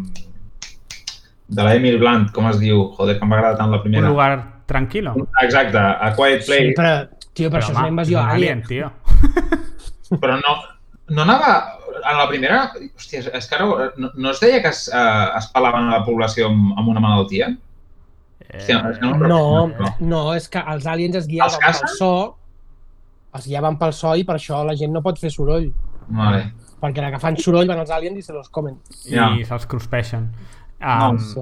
[SPEAKER 4] de la Emily Blunt, com es diu? Joder, que m'agrada tant la
[SPEAKER 3] un
[SPEAKER 4] primera.
[SPEAKER 3] lugar tranquil·lo.
[SPEAKER 4] Exacte, A Quiet Place.
[SPEAKER 1] Sí, però, tio, però, això és una invasió
[SPEAKER 3] un
[SPEAKER 1] alien.
[SPEAKER 3] tio.
[SPEAKER 4] Però no, no anava... En la primera... Hòstia, és que ara... No, no es deia que es, uh, es pelaven a la població amb, amb una malaltia? Hòstia, és que no,
[SPEAKER 1] No,
[SPEAKER 4] no.
[SPEAKER 1] no, és que els aliens es guiaven
[SPEAKER 4] Els
[SPEAKER 1] pel so, es guiaven pel so i per això la gent no pot fer soroll.
[SPEAKER 4] Vale.
[SPEAKER 1] Perquè la que fan soroll van els aliens i se los comen.
[SPEAKER 3] I
[SPEAKER 4] Ja.
[SPEAKER 3] se'ls cruspeixen.
[SPEAKER 4] No,
[SPEAKER 3] Um,
[SPEAKER 1] Sí.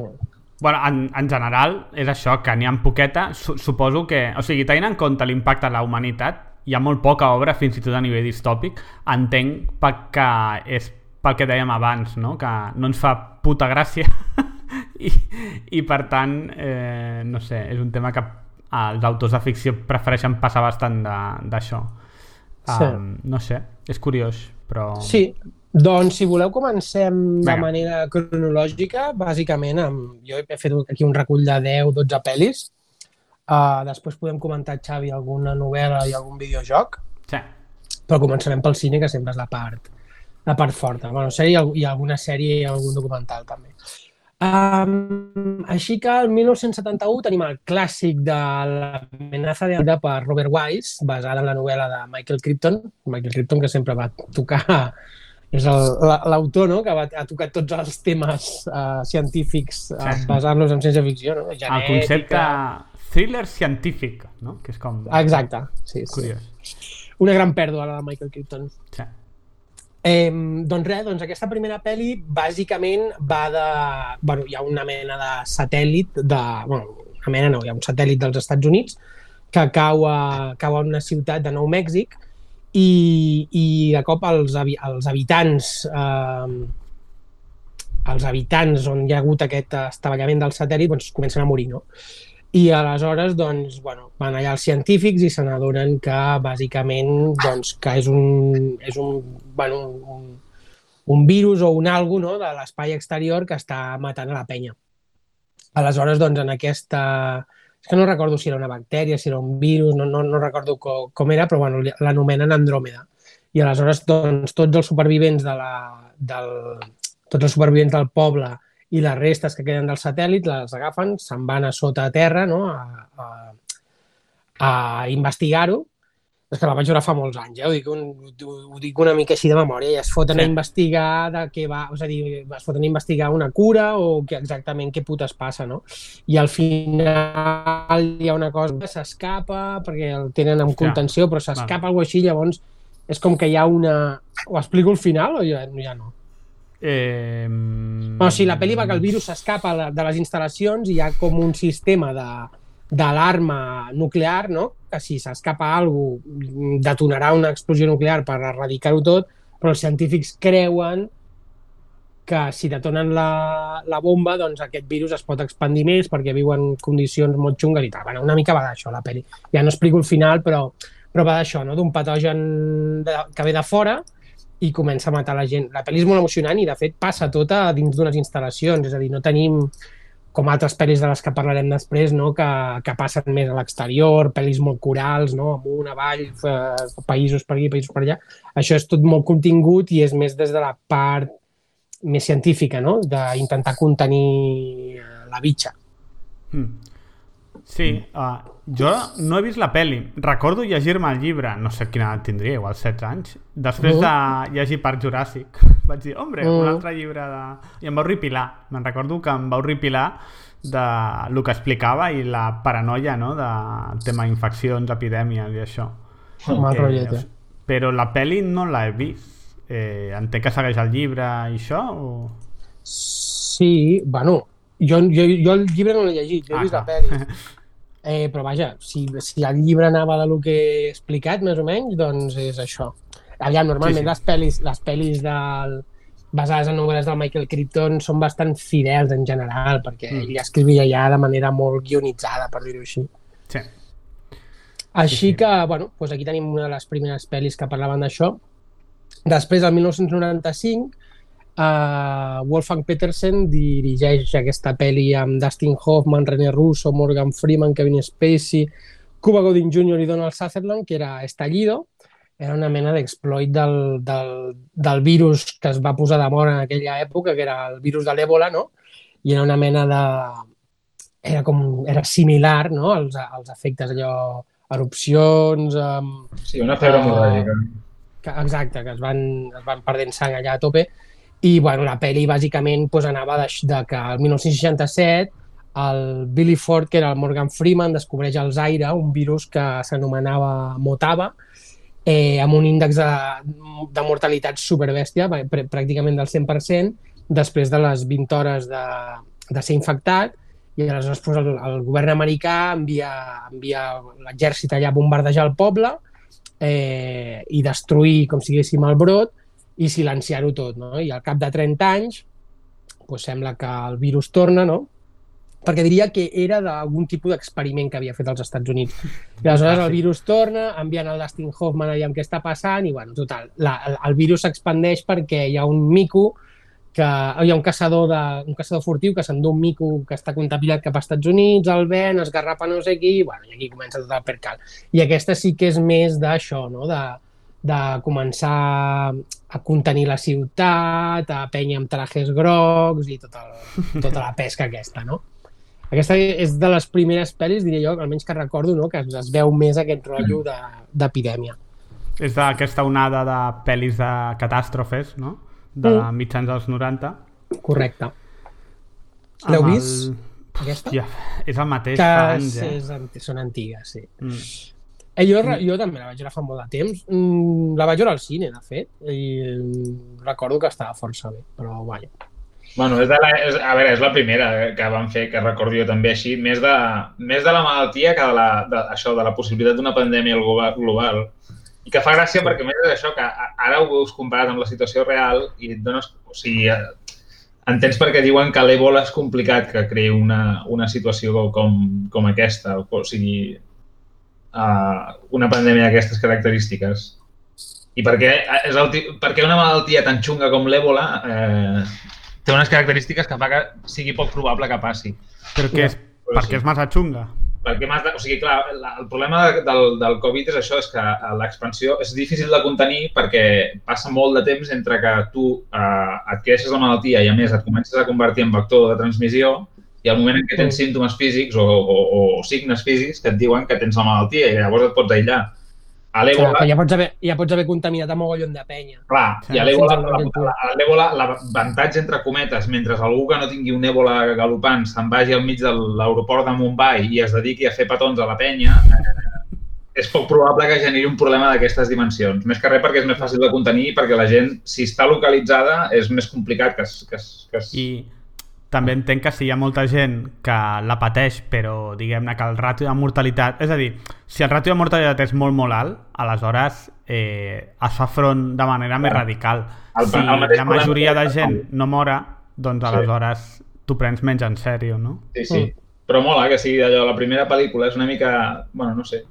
[SPEAKER 3] Bueno, en, en general, és això, que n'hi ha poqueta. Su suposo que... O sigui, tenint en compte l'impacte a la humanitat, hi ha molt poca obra, fins i tot a nivell distòpic. Entenc que és pel que dèiem abans, no? Que no ens fa puta gràcia. I, I, per tant, eh, no sé, és un tema que els autors de ficció prefereixen passar bastant de- d'això.
[SPEAKER 1] Sí.
[SPEAKER 3] Um, no sé, és curiós, però...
[SPEAKER 1] Sí, doncs si voleu comencem de
[SPEAKER 3] Vinga.
[SPEAKER 1] manera cronològica, bàsicament amb, jo he fet aquí un recull de 10-12 pel·lis, uh, després podem comentar, Xavi, alguna novel·la i algun videojoc,
[SPEAKER 3] Sí.
[SPEAKER 1] però començarem pel cine, que sempre és la part, la part forta. Bueno, sèrie, i al- i alguna sèrie i algun documental, també. Um, així que el 1971 tenim el clàssic de l'amenaça de vida per Robert Wise, basada en la novel·la de Michael Crichton. Michael Crichton, que sempre va tocar... És l'autor no? que va, ha tocat tots els temes uh, científics uh, basant-los en ciència-ficció. No?
[SPEAKER 3] El concepte thriller científic, no? Que és com...
[SPEAKER 1] Exacte, sí, sí.
[SPEAKER 3] Curiós.
[SPEAKER 1] Una gran pèrdua, la de Michael Crichton.
[SPEAKER 3] Sí.
[SPEAKER 1] Eh, doncs res, doncs aquesta primera pel·li bàsicament va de... Bueno, hi ha una mena de satèl·lit de... Bueno, una mena no, hi ha un satèl·lit dels Estats Units que cau a, cau a una ciutat de Nou Mèxic i, i de cop els, els habitants eh, els habitants on hi ha hagut aquest estavellament del satèl·lit doncs, comencen a morir, no? I aleshores, doncs, bueno, van allà els científics i se n'adonen que, bàsicament, doncs, que és un, és un, bueno, un, un virus o un algo no, de l'espai exterior que està matant a la penya. Aleshores, doncs, en aquesta... És que no recordo si era una bactèria, si era un virus, no, no, no recordo com, com era, però bueno, l'anomenen Andròmeda. I aleshores, doncs, tots els supervivents de la, del, tots els supervivents del poble i les restes que queden del satèl·lit les agafen, se'n van a sota a terra no? a, a, a investigar-ho. És que la vaig veure fa molts anys, eh? ho, dic un, ho, ho dic una mica així de memòria, i es foten
[SPEAKER 3] Sí.
[SPEAKER 1] a investigar de què va, és a dir, es foten a investigar una cura o que exactament què putes passa, no? I al final hi ha una cosa que s'escapa perquè el tenen en contenció, però s'escapa alguna així, llavors és com que hi ha una... Ho explico al final o ja, ja no?
[SPEAKER 3] Eh,
[SPEAKER 1] O sigui, la pel·li va que el virus s'escapa de- les instal·lacions i hi ha com un sistema de d'alarma nuclear, no? que si s'escapa cosa detonarà una explosió nuclear per erradicar-ho tot, però els científics creuen que si detonen la, la bomba, doncs aquest virus es pot expandir més perquè viu en condicions molt xungues i tal. Bueno, una mica va d'això, la pel·li. Ja no explico el final, però, però va d'això, no? d'un patogen de, que ve de fora i comença a matar la gent. La pel·li és molt emocionant i, de fet, passa tota dins d'unes instal·lacions, és a dir, no tenim com altres pel·lis de les que parlarem després, no? que, que passen més a l'exterior, pel·lis molt corals, no? amunt, avall, eh, països per aquí, països per allà. Això és tot molt contingut i és més des de la part més científica, no? d'intentar contenir eh, la bitxa.
[SPEAKER 3] Mm. Sí, uh, jo no he vist la peli. Recordo llegir-me el llibre, no sé quina edat tindria, igual 16 anys, després
[SPEAKER 1] Mm.
[SPEAKER 3] de llegir Parc Juràssic. Vaig dir, hombre, un
[SPEAKER 1] Mm.
[SPEAKER 3] altre llibre de... I em va horripilar. Me'n recordo que em va horripilar de el que explicava i la paranoia, no?, de tema infeccions, epidèmies i això.
[SPEAKER 1] Mal rotllet, eh?
[SPEAKER 3] Però la peli no l'he vist. Eh, entenc que segueix el llibre i això? O...
[SPEAKER 1] Sí, bueno, jo, jo, jo el llibre no l'he llegit, jo he
[SPEAKER 3] Ah,
[SPEAKER 1] vist la pel·li. Eh, però vaja, si, si el llibre anava de lo que he explicat, més o menys, doncs és això. Aviam, normalment
[SPEAKER 3] Sí, sí.
[SPEAKER 1] les pel·lis, les pel·lis del, basades en novel·les del Michael Crichton són bastant fidels en general, perquè
[SPEAKER 3] Mm.
[SPEAKER 1] ell escrivia ja de manera molt guionitzada, per dir-ho així.
[SPEAKER 3] Sí.
[SPEAKER 1] Així
[SPEAKER 3] sí.
[SPEAKER 1] que, bueno, doncs aquí tenim una de les primeres pel·lis que parlaven d'això. Després, el 1995, uh, Wolfgang Petersen dirigeix aquesta pel·li amb Dustin Hoffman, René Russo, Morgan Freeman, Kevin Spacey, Cuba Gooding Jr. i Donald Sutherland, que era Estallido. Era una mena d'exploit del, del, del virus que es va posar de moda en aquella època, que era el virus de l'èbola, no? I era una mena de... Era, com, era similar no? als, als efectes allò erupcions, um,
[SPEAKER 5] Sí, una febre hemorràgica.
[SPEAKER 1] que, exacte, que es van, es van perdent sang allà a tope. I bueno, la pel·li bàsicament pues, anava de, de que el 1967 el Billy Ford, que era el Morgan Freeman, descobreix al Zaire un virus que s'anomenava Motava, eh, amb un índex de, de mortalitat superbèstia, pr pràcticament del 100%, després de les 20 hores de, de ser infectat, i aleshores pues, el, el govern americà envia, envia l'exèrcit allà a bombardejar el poble eh, i destruir, com si el brot i silenciar-ho tot. No? I al cap de 30 anys pues, sembla que el virus torna, no? perquè diria que era d'algun tipus d'experiment que havia fet als Estats Units. I aleshores
[SPEAKER 3] Ah,
[SPEAKER 1] el virus torna, envien el Dustin Hoffman aviam què està passant i, bueno, total, la, el, el virus s'expandeix perquè hi ha un mico que hi ha un caçador, de, un caçador furtiu que s'endú un mico que està contaminat cap als Estats Units, el ven, esgarrapa no sé qui, i, bueno, i aquí comença tot el percal. I aquesta sí que és més d'això, no? de, de començar a contenir la ciutat, a penya amb trajes grocs i tot el, tota la pesca aquesta, no? Aquesta és de les primeres pel·lis, diria jo, almenys que recordo, no? que es veu més aquest rotllo de- d'epidèmia.
[SPEAKER 3] És d'aquesta onada de pel·lis de catàstrofes, no? De
[SPEAKER 1] Mm.
[SPEAKER 3] mitjans dels 90.
[SPEAKER 1] Correcte. L'heu
[SPEAKER 3] el-
[SPEAKER 1] vist, aquesta?
[SPEAKER 3] Hòstia, és el mateix
[SPEAKER 1] Que
[SPEAKER 3] fa anys, eh?
[SPEAKER 1] és, són antigues, sí.
[SPEAKER 3] Mm.
[SPEAKER 1] Eh, jo, re- jo també la vaig veure fa molt de temps. Mm, la vaig veure al cine, de fet, i mm, recordo que estava força bé, però vaja.
[SPEAKER 5] Bueno, és de la, és, a veure, és la primera que van fer, que recordo jo també així, més de, més de la malaltia que de, la, de, això, de la possibilitat d'una pandèmia global, global. I que fa gràcia perquè, més, és això, que ara ho veus comparat amb la situació real i et dones... O sigui, eh, entens perquè diuen que l'Ebola és complicat que creï una, una situació com, com aquesta, o sigui, uh, una pandèmia d'aquestes característiques. I perquè, és el, perquè una malaltia tan xunga com l'Ebola eh, té unes característiques que fa que sigui poc probable que passi.
[SPEAKER 3] Però què és?
[SPEAKER 5] Però
[SPEAKER 3] Perquè
[SPEAKER 5] sí.
[SPEAKER 3] és massa xunga.
[SPEAKER 5] Perquè m'has de, o sigui, clar, la, el problema de- del, del Covid és això, és que l'expansió és difícil de contenir perquè passa molt de temps entre que tu eh, adquireixes la malaltia i, a més, et comences a convertir en vector de transmissió i al moment en què tens símptomes físics o, o, o signes físics que et diuen que tens la malaltia i llavors et pots aïllar. A
[SPEAKER 1] Clar,
[SPEAKER 5] l'Ebola,
[SPEAKER 1] però ja pots haver, ja pots haver contaminat a mogollon de penya.
[SPEAKER 5] Clar, i a l'Ebola, l'avantatge entre cometes, mentre algú que no tingui un Ebola galopant se'n vagi al mig de l'aeroport de Mumbai i es dediqui a fer petons a la penya, eh, és poc probable que generi un problema d'aquestes dimensions. Més que res perquè és més fàcil de contenir perquè la gent, si està localitzada, és més complicat que es... Que es, que es...
[SPEAKER 3] I també entenc que si hi ha molta gent que la pateix, però diguem-ne que el ràtio de mortalitat... És a dir, si el ràtio de mortalitat és molt, molt alt, aleshores eh, es fa front de manera més radical.
[SPEAKER 5] El-
[SPEAKER 3] si
[SPEAKER 5] el
[SPEAKER 3] la majoria de
[SPEAKER 5] que-
[SPEAKER 3] gent no mora, doncs
[SPEAKER 5] Sí.
[SPEAKER 3] aleshores t'ho prens menys en sèrio, no?
[SPEAKER 5] Sí, sí. Però mola que sigui allò, la primera pel·lícula és una mica... Bueno, no sé.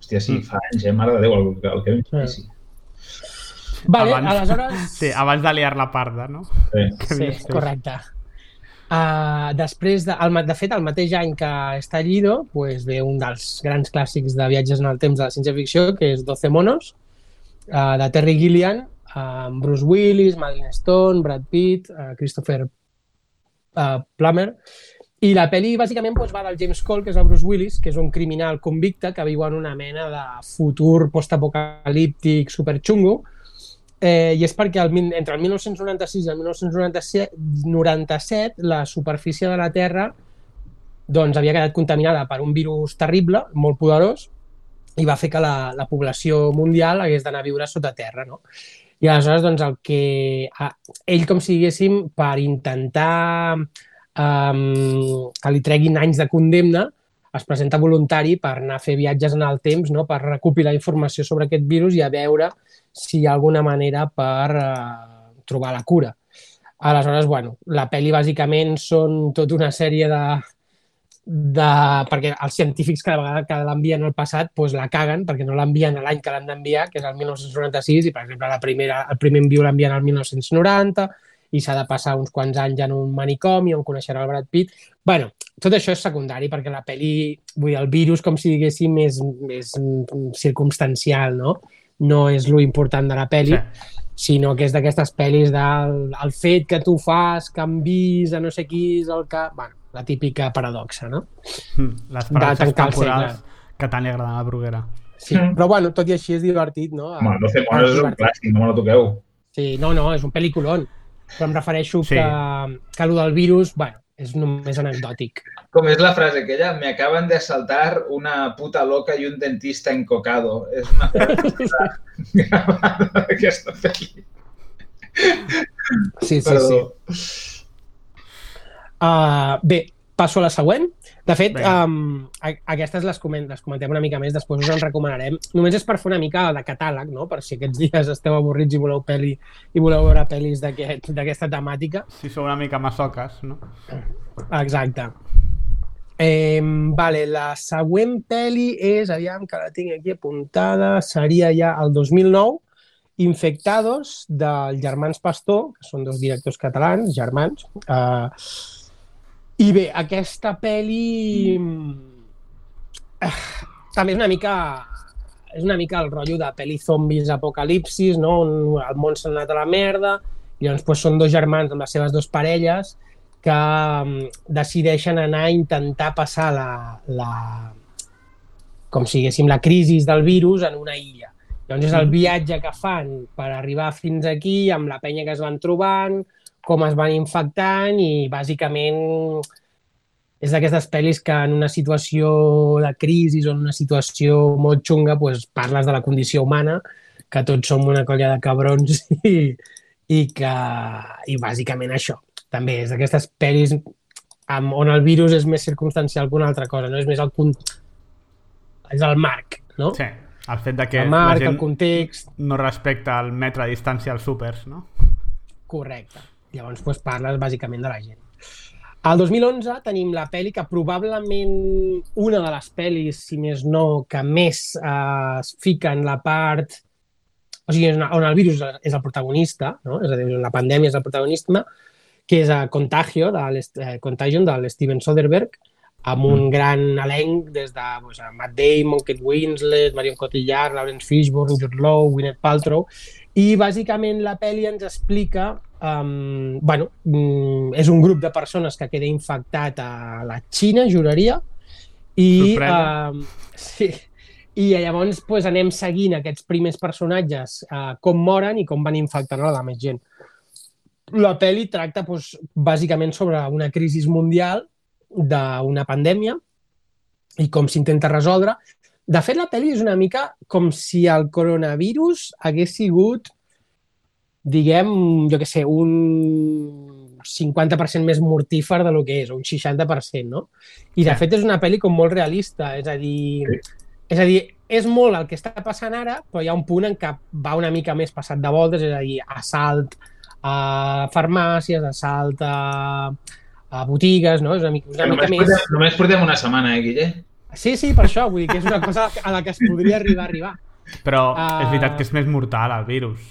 [SPEAKER 5] Hòstia, sí,
[SPEAKER 3] Mm.
[SPEAKER 5] fa anys, eh? Mare de Déu, el, el Kevin Spacey.
[SPEAKER 1] Vale,
[SPEAKER 3] Abans-
[SPEAKER 1] aleshores...
[SPEAKER 3] Sí, abans de liar la parda, no?
[SPEAKER 5] Sí.
[SPEAKER 1] Sí, correcte. Uh, després, de, el, de fet, el mateix any que Estallido, pues, ve un dels grans clàssics de viatges en el temps de la ciència-ficció, que és 12 monos, uh, de Terry Gilliam, uh, amb Bruce Willis, Madeline Stone, Brad Pitt, uh, Christopher uh, Plummer, i la pel·li bàsicament doncs, va del James Cole, que és el Bruce Willis, que és un criminal convicte que viu en una mena de futur postapocalíptic superxungo, eh, i és perquè el, entre el 1996 i el 1997 97, la superfície de la Terra doncs, havia quedat contaminada per un virus terrible, molt poderós, i va fer que la, la població mundial hagués d'anar a viure sota terra. No? I aleshores, doncs, el que a, ell, com si diguéssim, per intentar um, que li treguin anys de condemna, es presenta voluntari per anar a fer viatges en el temps, no? per recopilar informació sobre aquest virus i a veure si hi ha alguna manera per uh, trobar la cura. Aleshores, bueno, la pel·li bàsicament són tota una sèrie de, de... perquè els científics cada vegada que l'envien al passat doncs la caguen perquè no l'envien l'any que l'han d'enviar, que és el 1996, i per exemple la primera, el primer enviu l'envien al 1990 i s'ha de passar uns quants anys en un manicomi on coneixerà el Brad Pitt. bueno, tot això és secundari perquè la pel·li, vull dir, el virus, com si diguéssim, és, és circumstancial, no? No és lo important de la pel·li,
[SPEAKER 3] Sí.
[SPEAKER 1] sinó que és d'aquestes pel·lis del el fet que tu fas, que han vist a no sé qui és el que... Bueno, la típica paradoxa, no?
[SPEAKER 3] Mm, Les
[SPEAKER 1] el
[SPEAKER 3] temporals
[SPEAKER 1] segle.
[SPEAKER 3] que tant li agradava a Bruguera.
[SPEAKER 1] Sí,
[SPEAKER 5] Mm.
[SPEAKER 1] però bueno, tot i així és divertit, no?
[SPEAKER 5] Home, 12 monos és un clàssic, no me la toqueu.
[SPEAKER 1] Sí, no, no, és un pel·liculón. Però em refereixo
[SPEAKER 3] Sí.
[SPEAKER 1] que, que el del virus, bueno, és només anecdòtic.
[SPEAKER 5] Com és la frase aquella? Me acaban de asaltar una puta loca y un dentista encocado. És una frase gravada d'aquesta pel·li.
[SPEAKER 1] Sí, sí,
[SPEAKER 5] Però...
[SPEAKER 1] sí. Uh, bé, passo a la següent. De fet, um, a- aquestes les, coment les comentem una mica més, després us en recomanarem. Només és per fer una mica de catàleg, no? per si aquests dies esteu avorrits i voleu peli i voleu veure pel·lis d'aquest- d'aquesta temàtica.
[SPEAKER 3] Si sou una mica masoques, no?
[SPEAKER 1] Exacte. Eh, vale, la següent pel·li és, aviam que la tinc aquí apuntada, seria ja el 2009, Infectados, dels germans Pastor, que són dos directors catalans, germans. Uh, I bé, aquesta pel·li uh, també és una mica és una mica el rotllo de pel·li zombis apocalipsis, no? On el món s'ha anat a la merda, i llavors pues, són dos germans amb les seves dues parelles que um, decideixen anar a intentar passar la, la, com si diguéssim, la crisi del virus en una illa. Llavors és el viatge que fan per arribar fins aquí, amb la penya que es van trobant, com es van infectant i bàsicament és d'aquestes pel·lis que en una situació de crisi o en una situació molt xunga pues, parles de la condició humana, que tots som una colla de cabrons i, i que i bàsicament això. També és d'aquestes pel·lis amb, on el virus és més circumstancial que una altra cosa, no? És més el, con- és el marc, no?
[SPEAKER 3] Sí, el fet de que
[SPEAKER 1] el
[SPEAKER 3] la
[SPEAKER 1] marc,
[SPEAKER 3] gent
[SPEAKER 1] el context,
[SPEAKER 3] no respecta el metre de distància als súpers, no?
[SPEAKER 1] correcte. Llavors, doncs, parles bàsicament de la gent. Al 2011 tenim la pel·li que probablement una de les pel·lis, si més no, que més eh, es fica en la part... O sigui, on on el virus és el protagonista, no? és a dir, on la pandèmia és el protagonista, que és a Contagio, de eh, Contagion, de l'Steven Soderbergh, amb un gran elenc des de pues, a Matt Damon, Kate Winslet, Marion Cotillard, Lawrence Fishburne, Jude Law, Gwyneth Paltrow, i bàsicament la pel·li ens explica um, bueno, um, és un grup de persones que queda infectat a la Xina, juraria, i, um, sí, i llavors pues, anem seguint aquests primers personatges, uh, com moren i com van infectant a la més gent. La pel·li tracta pues, bàsicament sobre una crisi mundial d'una pandèmia i com s'intenta resoldre. De fet, la pel·li és una mica com si el coronavirus hagués sigut, diguem, jo que sé, un 50% més mortífer de lo que és, o un 60%, no? I de fet és una pel·li com molt realista, és a dir, és a dir, és molt el que està passant ara, però hi ha un punt en què va una mica més passat de voltes, és a dir, assalt a farmàcies, assalt a, a botigues, no? És una mica, una mica
[SPEAKER 5] Només
[SPEAKER 1] més...
[SPEAKER 5] portem, només portem una setmana, eh, Guille?
[SPEAKER 1] Sí, sí, per això, vull dir que és una cosa a la que es podria arribar a arribar.
[SPEAKER 3] Però
[SPEAKER 1] Ah.
[SPEAKER 3] és veritat que és més mortal el virus.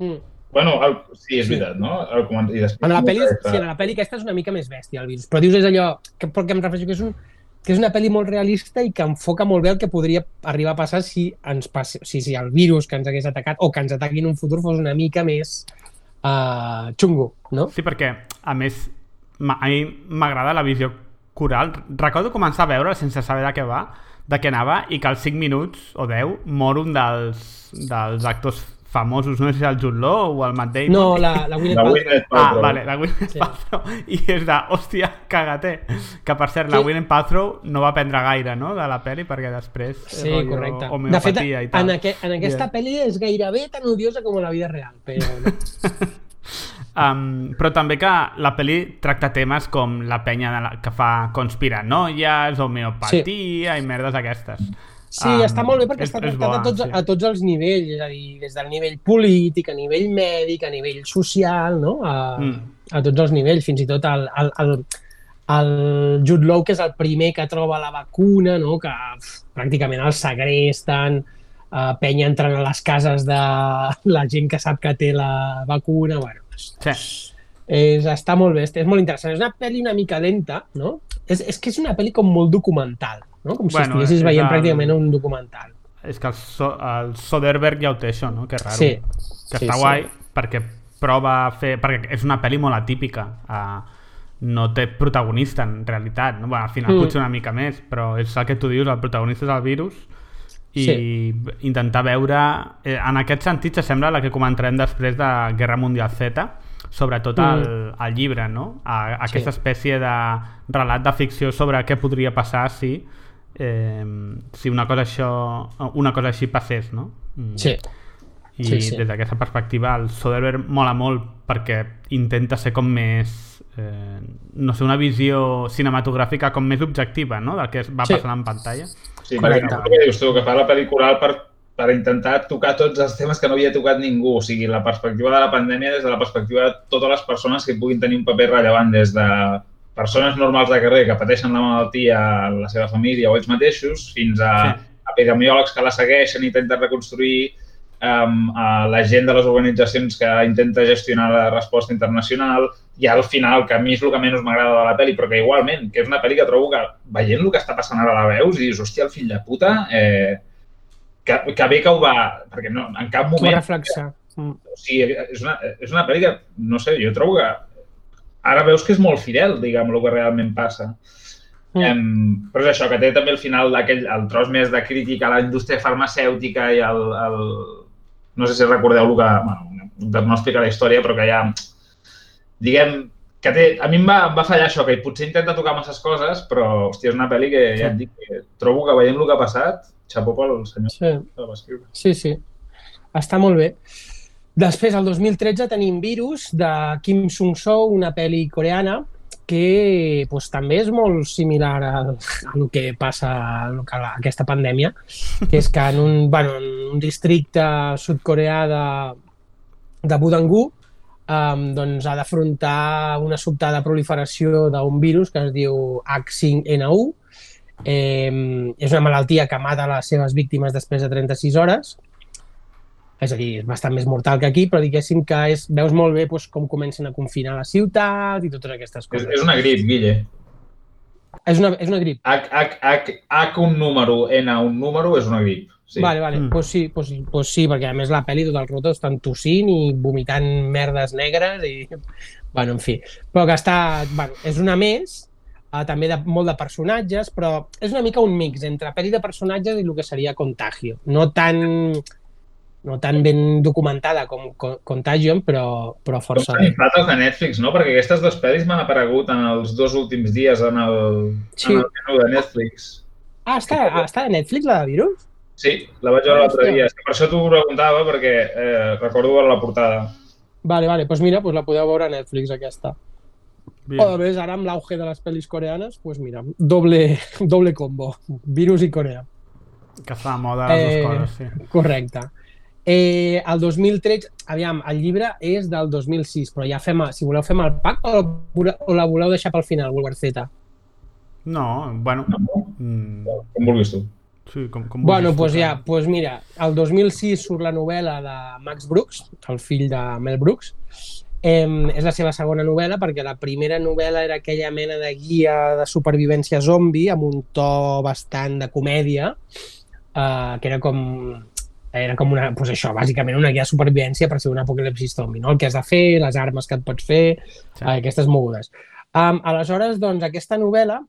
[SPEAKER 1] Mm.
[SPEAKER 5] Bueno, el, sí, és veritat, no? El. I després,
[SPEAKER 1] En la pel·li, sí, en la pel·li aquesta és una mica més bèstia, el virus. Però dius és allò, que, perquè em refereixo que és, un, que és una pel·li molt realista i que enfoca molt bé el que podria arribar a passar si ens passi, si, si el virus que ens hagués atacat o que ens ataqui en un futur fos una mica més uh, xungo, no?
[SPEAKER 3] Sí, perquè, a més, a mi m'agrada la visió coral. Recordo començar a veure sense saber de què va, de què anava, i que als 5 minuts o 10 mor un dels, dels actors famosos, no sé si el Jude Law o el Matt Damon.
[SPEAKER 1] No, la, la Gwyneth Paltrow.
[SPEAKER 3] Ah,
[SPEAKER 5] Paltrow.
[SPEAKER 3] vale, la Gwyneth
[SPEAKER 1] Sí.
[SPEAKER 3] Paltrow. I és de, hòstia, cagater. Que, per cert, la
[SPEAKER 1] Sí.
[SPEAKER 3] Gwyneth Paltrow no va aprendre gaire, no?, de la pel·li, perquè després...
[SPEAKER 1] Sí,
[SPEAKER 3] rotllo
[SPEAKER 1] correcte. De fet,
[SPEAKER 3] i tal.
[SPEAKER 1] en, aqu en aquesta
[SPEAKER 3] Bien.
[SPEAKER 1] pel·li és gairebé tan odiosa com la vida real, però no.
[SPEAKER 3] Um, però també que la pel·li tracta temes com la penya de la, que fa conspiranoies, homeopatia i merdes aquestes.
[SPEAKER 1] Sí,
[SPEAKER 3] Um,
[SPEAKER 1] està molt bé perquè
[SPEAKER 3] és-
[SPEAKER 1] està tractat
[SPEAKER 3] bo,
[SPEAKER 1] a, tots,
[SPEAKER 3] sí.
[SPEAKER 1] a tots els nivells, és a dir, des del nivell polític, a nivell mèdic, a nivell social, no? A,
[SPEAKER 3] Mm.
[SPEAKER 1] a tots els nivells, fins i tot el, el, el, el Jude Law, que és el primer que troba la vacuna, no? que uf, pràcticament el segresten, uh, penya entrant a les cases de la gent que sap que té la vacuna, bueno, és,
[SPEAKER 3] Sí.
[SPEAKER 1] és, està molt bé, és molt interessant. És una pel·li una mica lenta, no? És, és que és una pel·li com molt documental, no? Com si
[SPEAKER 3] Bueno,
[SPEAKER 1] estiguessis
[SPEAKER 3] és
[SPEAKER 1] veient
[SPEAKER 3] el-
[SPEAKER 1] pràcticament un documental.
[SPEAKER 3] És que el, so el Soderbergh ja ho té, això, no? Que raro.
[SPEAKER 1] Sí.
[SPEAKER 3] Que
[SPEAKER 1] Sí,
[SPEAKER 3] està
[SPEAKER 1] sí.
[SPEAKER 3] guai, perquè prova a fer... Perquè és una pel·li molt atípica. Uh, no té protagonista, en realitat. No? Bueno, al final
[SPEAKER 1] Mm.
[SPEAKER 3] mm. potser una mica més, però és el que tu dius, el protagonista és el virus i
[SPEAKER 1] Sí.
[SPEAKER 3] intentar veure... Eh, en aquest sentit, s'assembla a la que comentarem després de Guerra Mundial Z, sobretot el, el llibre, no? A, a aquesta
[SPEAKER 1] Mm. Sí.
[SPEAKER 3] espècie de relat de ficció sobre què podria passar si eh, si una cosa, això, una cosa així passés, no? Mm.
[SPEAKER 1] Sí,
[SPEAKER 3] I
[SPEAKER 1] sí, sí.
[SPEAKER 3] des d'aquesta perspectiva el Soderbergh mola molt perquè intenta ser com més eh, no sé, una visió cinematogràfica com més objectiva, no? Del que es va
[SPEAKER 1] Sí.
[SPEAKER 3] passant en pantalla.
[SPEAKER 5] Sí,
[SPEAKER 1] Correcte.
[SPEAKER 5] perquè dius tu, que fa la pel·lícula per, per intentar tocar tots els temes que no havia tocat ningú. O sigui, la perspectiva de la pandèmia des de la perspectiva de totes les persones que puguin tenir un paper rellevant, des de persones normals de carrer que pateixen la malaltia, la seva família o ells mateixos, fins a
[SPEAKER 3] Sí.
[SPEAKER 5] epidemiòlegs que la segueixen i intenten reconstruir um, a la gent de les organitzacions que intenta gestionar la resposta internacional i al final, que a mi és el que menys m'agrada de la pel·li, però que igualment, que és una pel·li que trobo que veient el que està passant ara la veus i dius, hòstia, el fill de puta, eh, que, que bé que ho va... Perquè no, en cap moment...
[SPEAKER 1] reflexar. Mm.
[SPEAKER 5] O sigui, és una, és una pel·li que, no sé, jo trobo que ara veus que és molt fidel, diguem, el que realment passa.
[SPEAKER 1] Mm.
[SPEAKER 5] Em, però és això, que té també el final d'aquell, el tros més de crítica a la indústria farmacèutica i el, el no sé si recordeu el que, bueno, no explicar la història, però que ha, diguem, que té, a mi em va, em va fallar això, que potser intenta tocar masses coses, però, hòstia, és una pel·li que, ja et dic, que trobo que veient el que ha passat, xapó pel senyor
[SPEAKER 1] Sí,
[SPEAKER 5] que va escriure.
[SPEAKER 1] sí, sí. Està molt bé. Després, el 2013, tenim Virus, de Kim Sung-soo, una pel·li coreana, que pues, també és molt similar a, a el que passa a a aquesta pandèmia, que és que en un, bueno, en un districte sud-coreà de, de Budangu um, doncs ha d'afrontar una sobtada proliferació d'un virus que es diu H5N1. Eh, és una malaltia que mata les seves víctimes després de 36 hores. És a dir, és bastant més mortal que aquí, però diguéssim que és, veus molt bé doncs, com comencen a confinar la ciutat i totes aquestes
[SPEAKER 5] És,
[SPEAKER 1] coses.
[SPEAKER 5] és una grip, Guille.
[SPEAKER 1] És una, és una grip.
[SPEAKER 5] H, H, H, H un número, N un número és una grip. Sí.
[SPEAKER 1] Vale, vale.
[SPEAKER 3] Mm.
[SPEAKER 1] Pues sí, pues, pues sí, perquè a més la pel·li tot el rato estan tossint i vomitant merdes negres i... Bueno, en fi. Però que està... Bueno, és una més, uh, també de, molt de personatges, però és una mica un mix entre pel·li de personatges i el que seria Contagio. No tan no tan ben documentada com Co- Contagion, però, però força bé.
[SPEAKER 5] els de Netflix, no? Perquè aquestes dues pel·lis m'han aparegut en els dos últims dies en el,
[SPEAKER 1] Sí.
[SPEAKER 5] en el menú de Netflix.
[SPEAKER 1] Ah, està, ah, està a Netflix, la de Virus?
[SPEAKER 5] Sí, la vaig veure l'altre dia. Per això t'ho preguntava, perquè eh, recordo veure la portada.
[SPEAKER 1] Vale, vale, doncs mira, pues la podeu veure a Netflix, aquesta.
[SPEAKER 3] Bien.
[SPEAKER 1] O a més, ara amb l'auge de les pel·lis coreanes, pues mira, doble, doble combo, virus i Corea.
[SPEAKER 3] Que de moda les
[SPEAKER 1] Eh,
[SPEAKER 3] dues coses, sí.
[SPEAKER 1] Correcte. Eh, el 2013, aviam, el llibre és del 2006, però ja fem, si voleu fem el pack o, la- o la voleu deixar pel final, Wolver Z?
[SPEAKER 3] No, bueno... Mm,
[SPEAKER 5] Com vulguis tu.
[SPEAKER 3] Sí, com, com
[SPEAKER 1] Bueno, doncs ja,
[SPEAKER 3] explicar?
[SPEAKER 1] doncs mira, el 2006 surt la novel·la de Max Brooks, el fill de Mel Brooks. Eh, és la seva segona novel·la perquè la primera novel·la era aquella mena de guia de supervivència zombi amb un to bastant de comèdia, eh, que era com era com una, doncs això, bàsicament una guia de supervivència per ser un apocalipsis zombi, no? el que has de fer, les armes que et pots fer,
[SPEAKER 3] Sí.
[SPEAKER 1] eh, aquestes mogudes. Um, aleshores, doncs, aquesta novel·la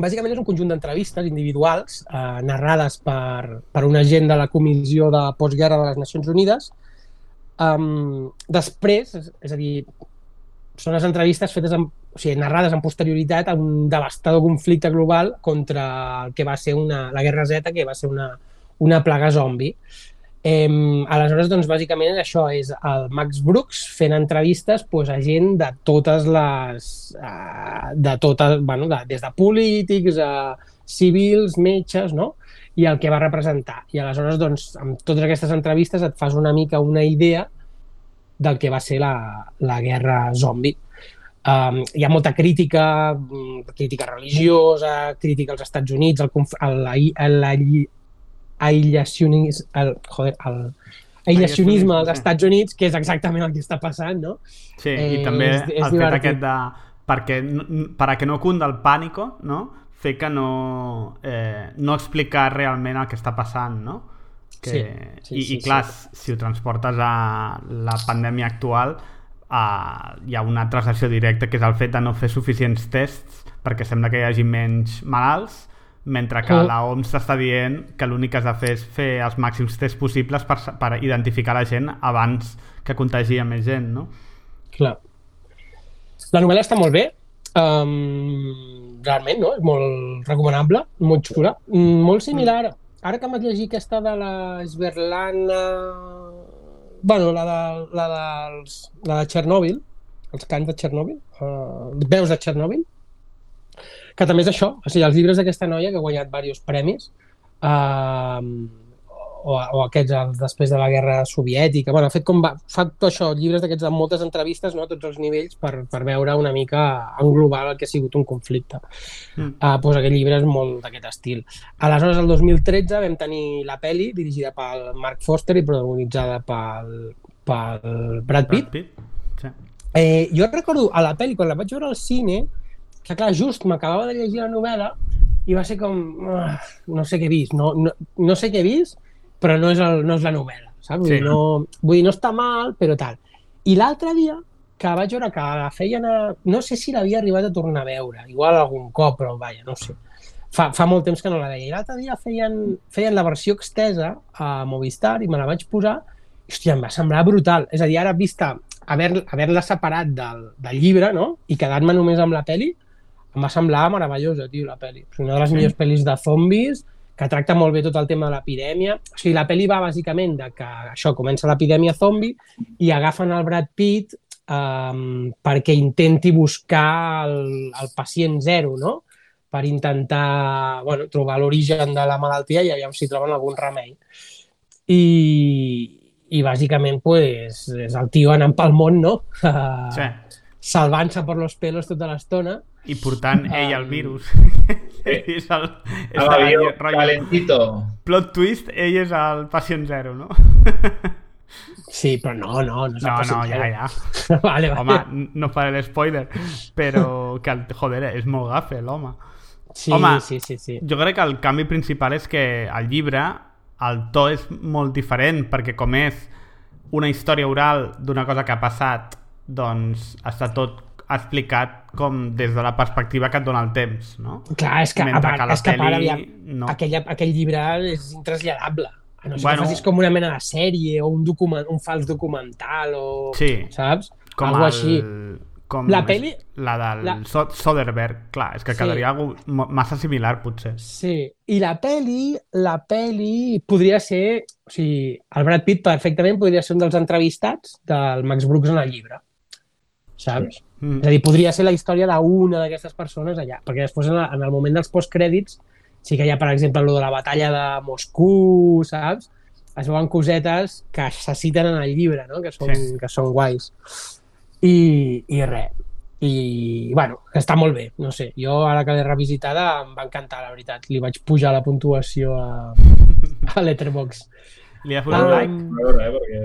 [SPEAKER 1] bàsicament és un conjunt d'entrevistes individuals eh, narrades per, per un agent de la Comissió de Postguerra de les Nacions Unides. Um, després, és, és a dir, són les entrevistes fetes amb, o sigui, narrades en posterioritat a un devastador conflicte global contra el que va ser una, la Guerra Z, que va ser una, una plaga zombi. Eh, aleshores, doncs, bàsicament això és el Max Brooks fent entrevistes pues, a gent de totes les... Uh, de totes, bueno, de, des de polítics a civils, metges, no? I el que va representar. I aleshores, doncs, amb totes aquestes entrevistes et fas una mica una idea del que va ser la, la guerra zombi. Um, hi ha molta crítica, mm, crítica religiosa, crítica als Estats Units, la, a la, aïllacionisme, el, joder, el aïllacionisme als. Estats Units, que és exactament el que està passant, no?
[SPEAKER 3] Sí,
[SPEAKER 1] Eh,
[SPEAKER 3] i també
[SPEAKER 1] és- és
[SPEAKER 3] el fet aquest de... Perquè, para que no cunda el pànico, no? Fer que no... Eh, no explicar realment el que està passant, no? Que,
[SPEAKER 1] Sí, sí,
[SPEAKER 3] i,
[SPEAKER 1] sí,
[SPEAKER 3] I clar,
[SPEAKER 1] sí.
[SPEAKER 3] si ho transportes a la pandèmia actual, eh, hi ha una translació directa, que és el fet de no fer suficients tests perquè sembla que hi hagi menys malalts, mentre que
[SPEAKER 1] Mm.
[SPEAKER 3] la OMS està dient que l'únic que has de fer és fer els màxims tests possibles per, per identificar la gent abans que contagia més gent, no?
[SPEAKER 1] Clar. La novel·la està molt bé, um, realment, no? És molt recomanable, molt xula. Mm, Molt similar, ara que vaig llegir aquesta de la Svetlana... Bueno, la de, la, dels, la de Txernòbil, els cants de Txernòbil, uh, veus de Txernòbil, que també és això, o sigui, els llibres d'aquesta noia que ha guanyat diversos premis, uh, o, o aquests els, després de la guerra soviètica, bueno, ha fet com va, fa tot això, llibres d'aquests amb moltes entrevistes no, a tots els nivells per, per veure una mica englobar el que ha sigut un conflicte.
[SPEAKER 3] Mm.
[SPEAKER 1] Uh, doncs aquest llibre és molt d'aquest estil. Aleshores, el 2013 vam tenir la peli dirigida pel Mark Foster i protagonitzada pel, pel Brad Pitt.
[SPEAKER 3] Brad Pitt? Sí.
[SPEAKER 1] Eh, jo recordo a la pel·li, quan la vaig veure al cine, que clar, just m'acabava de llegir la novel·la i va ser com... Uh, no sé què he vist, no, no, no sé què he vist, però no és, el, no és la novel·la, saps?
[SPEAKER 3] Sí.
[SPEAKER 1] no, vull dir, no està mal, però tal. I l'altre dia, que vaig veure que la feien a... No sé si l'havia arribat a tornar a veure, igual algun cop, però vaja, no sé. Fa, fa molt temps que no la veia. I l'altre dia feien, feien la versió extesa a Movistar i me la vaig posar i, hòstia, em va semblar brutal. És a dir, ara vista haver- haver-la separat del, del llibre no? i quedar-me només amb la peli, em va semblar meravellosa, tio, la peli. És una de les
[SPEAKER 3] Sí.
[SPEAKER 1] millors pel·lis de zombis, que tracta molt bé tot el tema de l'epidèmia. O sigui, la pel·li va bàsicament de que això comença l'epidèmia zombi i agafen el Brad Pitt um, perquè intenti buscar el, el pacient zero, no? per intentar bueno, trobar l'origen de la malaltia i aviam si troben algun remei. I, i bàsicament pues, és el tio anant pel món, no?
[SPEAKER 3] sí.
[SPEAKER 1] Salvant-se per los pelos tota l'estona.
[SPEAKER 3] I portant ell el
[SPEAKER 1] Um,
[SPEAKER 3] virus. ell és el... És
[SPEAKER 5] A
[SPEAKER 3] el
[SPEAKER 5] calentito.
[SPEAKER 3] Plot twist, ell és el pacient zero, no?
[SPEAKER 1] Sí, però no, no, no
[SPEAKER 3] No, no, ja, ja.
[SPEAKER 1] vale, vale.
[SPEAKER 3] Home, no faré l'espoiler, però que, el- joder, és molt gafe, l'home.
[SPEAKER 1] sí,
[SPEAKER 3] home.
[SPEAKER 1] sí, sí, sí.
[SPEAKER 3] Jo crec que el canvi principal és que al llibre el to és molt diferent, perquè com és una història oral d'una cosa que ha passat, doncs està tot explicat com des de la perspectiva que et dona el temps, no?
[SPEAKER 1] Clar, és que, a
[SPEAKER 3] Mentre
[SPEAKER 1] part,
[SPEAKER 3] que
[SPEAKER 1] és que a part, aviam,
[SPEAKER 3] no.
[SPEAKER 1] aquell, aquell llibre és intraslladable. A no ser
[SPEAKER 3] Bueno.
[SPEAKER 1] que facis com una mena de sèrie o un, document, un fals documental o...
[SPEAKER 3] Sí.
[SPEAKER 1] Saps?
[SPEAKER 3] Com
[SPEAKER 1] Algo
[SPEAKER 3] el,
[SPEAKER 1] així.
[SPEAKER 3] Com
[SPEAKER 1] La peli-
[SPEAKER 3] La del
[SPEAKER 1] la-
[SPEAKER 3] So- Soderbergh, clar, és que
[SPEAKER 1] Sí.
[SPEAKER 3] quedaria algo mo- massa similar, potser.
[SPEAKER 1] Sí, i la peli, la peli podria ser, o sigui, el Brad Pitt perfectament podria ser un dels entrevistats del Max Brooks en el llibre, saps?
[SPEAKER 3] Mm.
[SPEAKER 1] És a dir, podria ser la història d'una d'aquestes persones allà, perquè després en, la, en el moment dels postcrèdits sí que hi ha, per exemple, lo de la batalla de Moscou, saps? Es veuen cosetes que se citen en el llibre, no? que, són,
[SPEAKER 3] Sí.
[SPEAKER 1] que són guais. I, i res. i, bueno, està molt bé, no sé. Jo, ara que l'he revisitada, em va encantar, la veritat. Li vaig pujar la puntuació a, a Letterboxd.
[SPEAKER 3] Li has posat
[SPEAKER 1] Um,
[SPEAKER 3] like?
[SPEAKER 5] A veure, eh, perquè...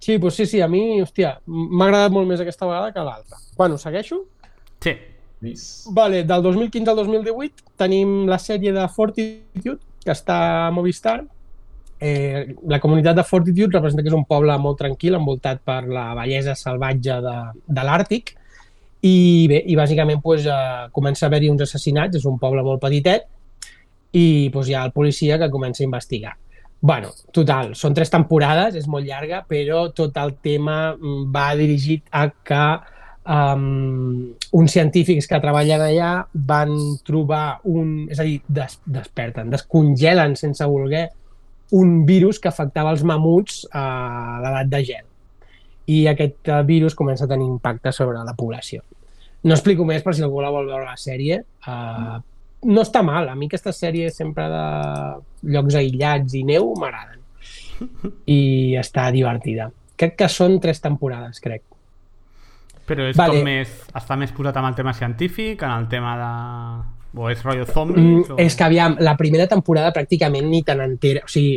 [SPEAKER 1] Sí, doncs sí, sí, a mi, hòstia, m'ha agradat molt més aquesta vegada que l'altra. Bueno, segueixo?
[SPEAKER 3] Sí.
[SPEAKER 1] Vale, del 2015 al 2018 tenim la sèrie de Fortitude, que està a Movistar. Eh, la comunitat de Fortitude representa que és un poble molt tranquil, envoltat per la bellesa salvatge de, de l'Àrtic. I bé, i bàsicament pues, eh, comença a haver-hi uns assassinats, és un poble molt petitet, i pues, hi ha el policia que comença a investigar. Bueno, total, són tres temporades, és molt llarga, però tot el tema mm, va dirigit a que um, uns científics que treballen allà van trobar un... És a dir, des, desperten, descongelen sense voler un virus que afectava els mamuts a l'edat de gel. I aquest eh, virus comença a tenir impacte sobre la població. No explico més per si algú la vol veure la sèrie. Uh, no està mal. A mi aquesta sèrie sempre de llocs aïllats i neu m'agraden. I està divertida. Crec que són tres temporades, crec.
[SPEAKER 3] Però és
[SPEAKER 1] Vale.
[SPEAKER 3] com més... Està més posat amb el tema científic, en el tema de... O és rotllo
[SPEAKER 1] Mm,
[SPEAKER 3] zombies? o...
[SPEAKER 1] és que, aviam, la primera temporada pràcticament ni te n'entera. O sigui,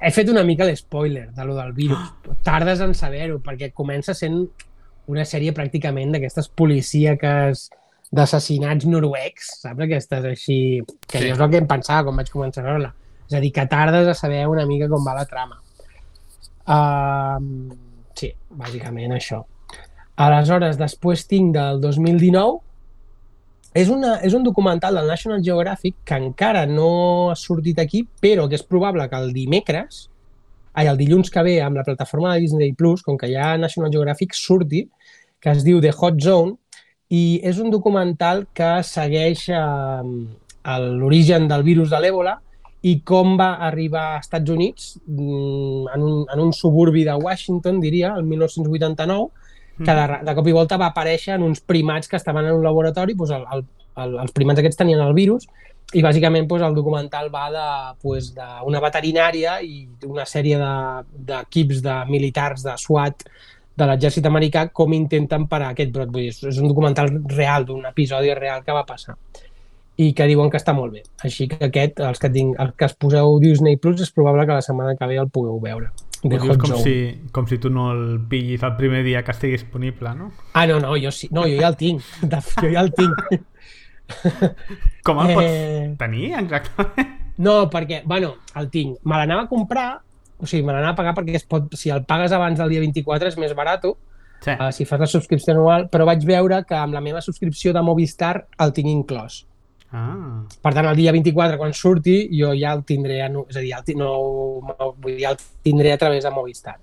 [SPEAKER 1] he fet una mica l'espoiler de lo del virus. Tardes en saber-ho, perquè comença sent una sèrie pràcticament d'aquestes policíaques d'assassinats noruecs, saps? Aquestes així... Que
[SPEAKER 3] Sí.
[SPEAKER 1] jo és el que em pensava quan vaig començar a veure-la. És a dir, que tardes a saber una mica com va la trama. Uh, sí, bàsicament això. Aleshores, després tinc del 2019, és, una, és un documental del National Geographic que encara no ha sortit aquí, però que és probable que el dimecres, ai, el dilluns que ve, amb la plataforma de Disney+, Plus, com que ha National Geographic, surti, que es diu The Hot Zone, i és un documental que segueix eh, l'origen del virus de l'èbola i com va arribar a Estats Units mm, en un, en un suburbi de Washington, diria, el 1989, que de, de cop i volta va aparèixer en uns primats que estaven en un laboratori, doncs el, el, el, els primats aquests tenien el virus, i bàsicament doncs, el documental va de, doncs, d'una veterinària i una sèrie de- d'equips de, de militars de SWAT de l'exèrcit americà com intenten parar aquest brot. Vull dir, és- un documental real, d'un episodi real que va passar i que diuen que està molt bé. Així que aquest, els que, tinc, els que es poseu Disney Plus, és probable que la setmana que ve el pugueu veure. The
[SPEAKER 3] dius com
[SPEAKER 1] Zone.
[SPEAKER 3] si, com si tu no el pillis el primer dia que estigui disponible, no?
[SPEAKER 1] Ah, no, no, jo sí. No, jo ja el tinc. De, jo ja el tinc.
[SPEAKER 3] Com el pots
[SPEAKER 1] Eh,
[SPEAKER 3] tenir, exactament?
[SPEAKER 1] No, perquè, bueno, el tinc. Me l'anava a comprar, o sigui, me l'anava a pagar perquè es pot, si el pagues abans del dia 24 és més barat,
[SPEAKER 3] Sí.
[SPEAKER 1] uh, si fas la subscripció anual, però vaig veure que amb la meva subscripció de Movistar el tinc inclòs.
[SPEAKER 3] Ah,
[SPEAKER 1] Per tant, el dia 24, quan surti, jo ja el tindré, és a dir, ja el, no, vull dir, ja el tindré a través de Movistar.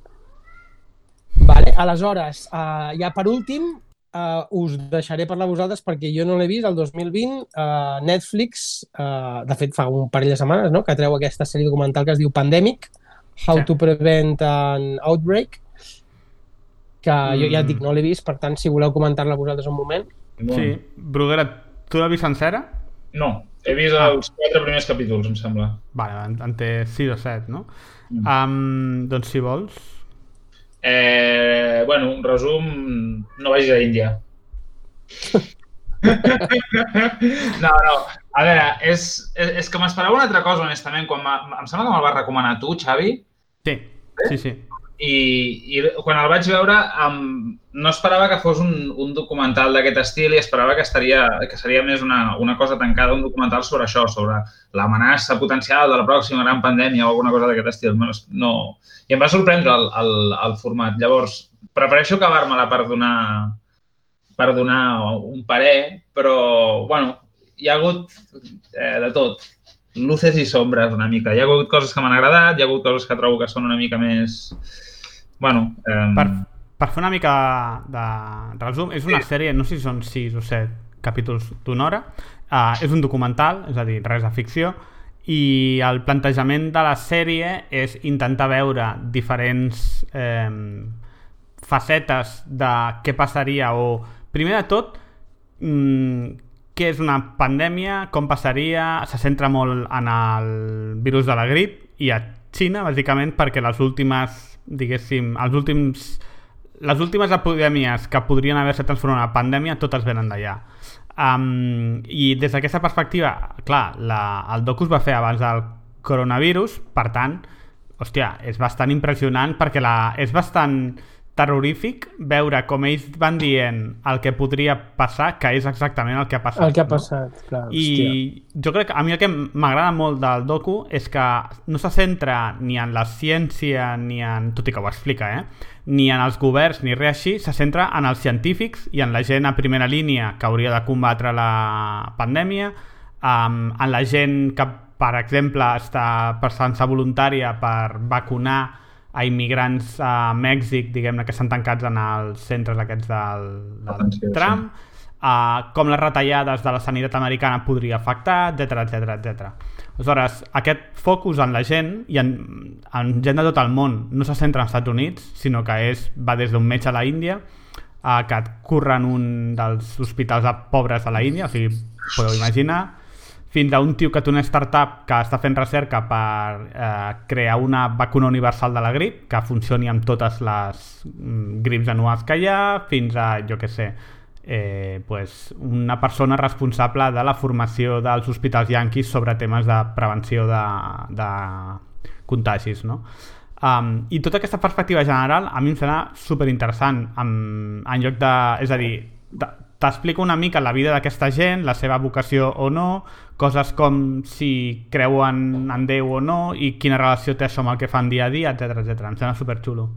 [SPEAKER 1] Vale, aleshores, uh, ja per últim, uh, us deixaré parlar vosaltres perquè jo no l'he vist, el 2020, uh, Netflix, uh, de fet fa un parell de setmanes, no?, que treu aquesta sèrie documental que es diu Pandemic, How
[SPEAKER 3] Sí.
[SPEAKER 1] to Prevent an Outbreak, que jo ja et
[SPEAKER 3] Mm.
[SPEAKER 1] dic, no l'he vist, per tant, si voleu comentar-la vosaltres un moment.
[SPEAKER 5] No,
[SPEAKER 3] sí. Bruguera, tu l'has vist sencera?
[SPEAKER 5] no, he vist els quatre primers capítols, em sembla.
[SPEAKER 3] Vale, en, en té 6 o 7, no?
[SPEAKER 5] Mm.
[SPEAKER 3] Um, doncs si vols...
[SPEAKER 5] Eh, bueno, un resum, no vagis a Índia. no, no, a veure, és, és, és que m'esperava una altra cosa, honestament, quan em sembla que me'l vas recomanar tu, Xavi,
[SPEAKER 3] Sí, sí, sí.
[SPEAKER 5] i, i quan el vaig veure um, no esperava que fos un, un documental d'aquest estil i esperava que, estaria, que seria més una, una cosa tancada, un documental sobre això, sobre l'amenaça potencial de la pròxima gran pandèmia o alguna cosa d'aquest estil. No, no... I em va sorprendre el, el, el format. Llavors, prefereixo acabar-me-la per donar, per donar un parer, però, bueno, hi ha hagut eh, de tot luces i sombres una mica. Hi ha hagut coses que m'han agradat, hi ha hagut coses que trobo que són una mica més... Bueno, eh,
[SPEAKER 3] Per, per fer una mica de resum, és una sèrie, no sé si són 6 o 7 capítols d'una hora, uh, és un documental, és a dir, res de ficció, i el plantejament de la sèrie és intentar veure diferents eh, facetes de què passaria o, primer de tot, mm, què és una pandèmia, com passaria, se centra molt en el virus de la grip i a Xina, bàsicament, perquè les últimes, diguéssim, els últims les últimes epidèmies que podrien haver-se transformat en pandèmia, totes venen d'allà. Um, I des d'aquesta perspectiva, clar, la, el docu es va fer abans del coronavirus, per tant, hòstia, és bastant impressionant perquè la, és bastant terrorífic veure com ells van dient el que podria passar, que és exactament el que ha passat.
[SPEAKER 1] El que ha
[SPEAKER 3] no?
[SPEAKER 1] passat, clar.
[SPEAKER 3] I
[SPEAKER 1] hòstia.
[SPEAKER 3] jo crec que a mi el que m'agrada molt del docu és que no se centra ni en la ciència, ni en... tot i que ho explica, eh? Ni en els governs, ni res així, se centra en els científics i en la gent a primera línia que hauria de combatre la pandèmia, um, en la gent que, per exemple, està passant-se voluntària per vacunar a immigrants a Mèxic, diguem-ne, que estan tancats en els centres aquests del, del
[SPEAKER 5] Atenció, sí.
[SPEAKER 3] Trump, uh, com les retallades de la sanitat americana podria afectar, etc etc etc. Aleshores, aquest focus en la gent i en, en gent de tot el món no se centra als Estats Units, sinó que és, va des d'un metge a la Índia uh, que corre en un dels hospitals de pobres de la Índia, o sigui, podeu imaginar, fins a un tio que té una startup que està fent recerca per eh, crear una vacuna universal de la grip que funcioni amb totes les mm, grips anuals que hi ha, fins a, jo que sé, eh, pues, una persona responsable de la formació dels hospitals yanquis sobre temes de prevenció de, de contagis, no? Um, I tota aquesta perspectiva general a mi em sembla superinteressant en, en lloc de... És a dir, de- t'explica una mica la vida d'aquesta gent, la seva vocació o no, coses com si creuen en Déu o no i quina relació té això amb el que fan dia a dia, etc etc. Em sembla superxulo.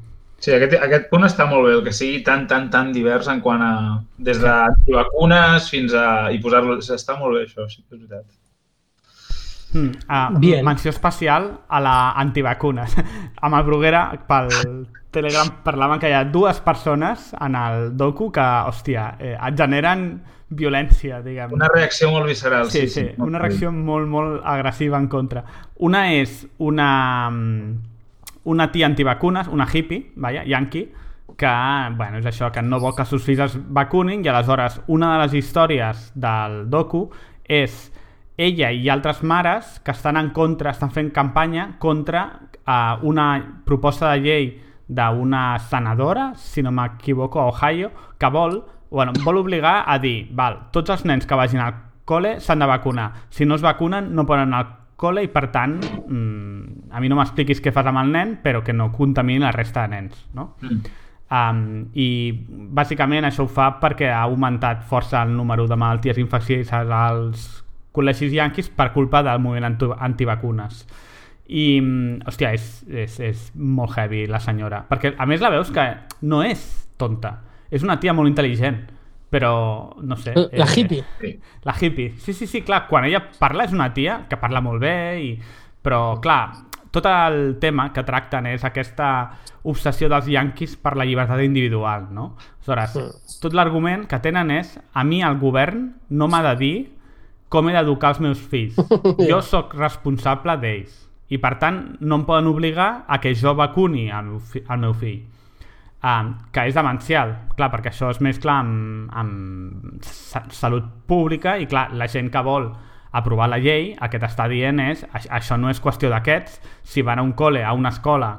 [SPEAKER 5] Sí, aquest, aquest punt està molt bé, el que sigui tan, tan, tan divers en quant a... des d'antivacunes fins a... i posar-lo... Està molt bé, això, sí és veritat.
[SPEAKER 3] Mm, uh,
[SPEAKER 1] Bien.
[SPEAKER 3] menció especial a la antivacunes. amb el Bruguera, pel Telegram, parlaven que hi ha dues persones en el docu que, hòstia, eh, et generen violència, diguem.
[SPEAKER 5] Una reacció molt visceral.
[SPEAKER 3] Sí, sí, una reacció molt, molt agressiva en contra. Una és una, mm, una tia antivacunes, una hippie, vaya, yankee, que, bueno, és això, que no vol que els seus fills es vacunin i aleshores una de les històries del docu és ella i altres mares que estan en contra, estan fent campanya contra uh, una proposta de llei d'una senadora, si no m'equivoco, a Ohio, que vol, bueno, vol obligar a dir, val, tots els nens que vagin al col·le s'han de vacunar. Si no es vacunen, no poden anar al col·le i, per tant, mm, a mi no m'expliquis què fas amb el nen, però que no contamini la resta de nens, no?
[SPEAKER 5] Mm.
[SPEAKER 3] Um, I bàsicament això ho fa perquè ha augmentat força el número de malalties infeccioses als col·legis yanquis per culpa del moviment anti antivacunes. I, mm, hòstia, és, és, és molt heavy la senyora. Perquè, a més, la veus que no és tonta. És una tia molt intel·ligent. Però, no sé...
[SPEAKER 1] La hippie.
[SPEAKER 5] Sí.
[SPEAKER 3] La hippie. Sí, sí, sí, clar, quan ella parla és una tia que parla molt bé, i... però, clar, tot el tema que tracten és aquesta obsessió dels yanquis per la llibertat individual, no? Aleshores, tot l'argument que tenen és a mi el govern no m'ha de dir com he d'educar els meus fills. Jo sóc responsable d'ells. I, per tant, no em poden obligar a que jo vacuni el meu, fi el meu fill um, que és demencial, clar, perquè això es mescla amb, amb sa salut pública i clar, la gent que vol aprovar la llei, el que t'està dient és "Aix- això no és qüestió d'aquests, si van a un col·le, a una escola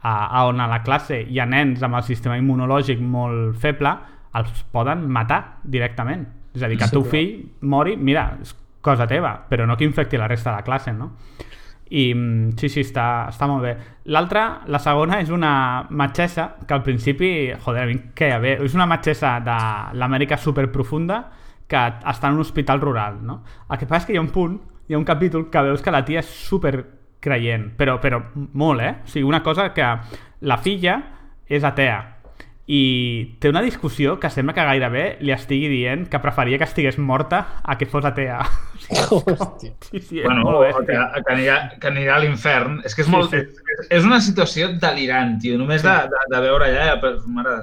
[SPEAKER 3] a, a on a la classe hi ha nens amb el sistema immunològic molt feble, els poden matar directament. És a dir, que el teu fill mori, mira, és cosa teva, però no que infecti la resta de la classe, no? i mm, sí, sí, està, està molt bé l'altra, la segona, és una metgessa que al principi, joder, a mi que ja ve és una metgessa de l'Amèrica superprofunda que està en un hospital rural no? el que passa és que hi ha un punt hi ha un capítol que veus que la tia és super creient però, però molt, eh? o sigui, una cosa que la filla és atea i té una discussió que sembla que gairebé li estigui dient que preferia que estigués morta a que fos atea.
[SPEAKER 1] Hòstia.
[SPEAKER 3] Sí, sí,
[SPEAKER 5] Bueno,
[SPEAKER 3] molt
[SPEAKER 5] que, que, anirà, que anirà a l'infern. És que és,
[SPEAKER 3] Sí,
[SPEAKER 5] molt,
[SPEAKER 3] sí.
[SPEAKER 5] és, és una situació delirant, tio. Només de, de, de veure allà, ja, però, mare...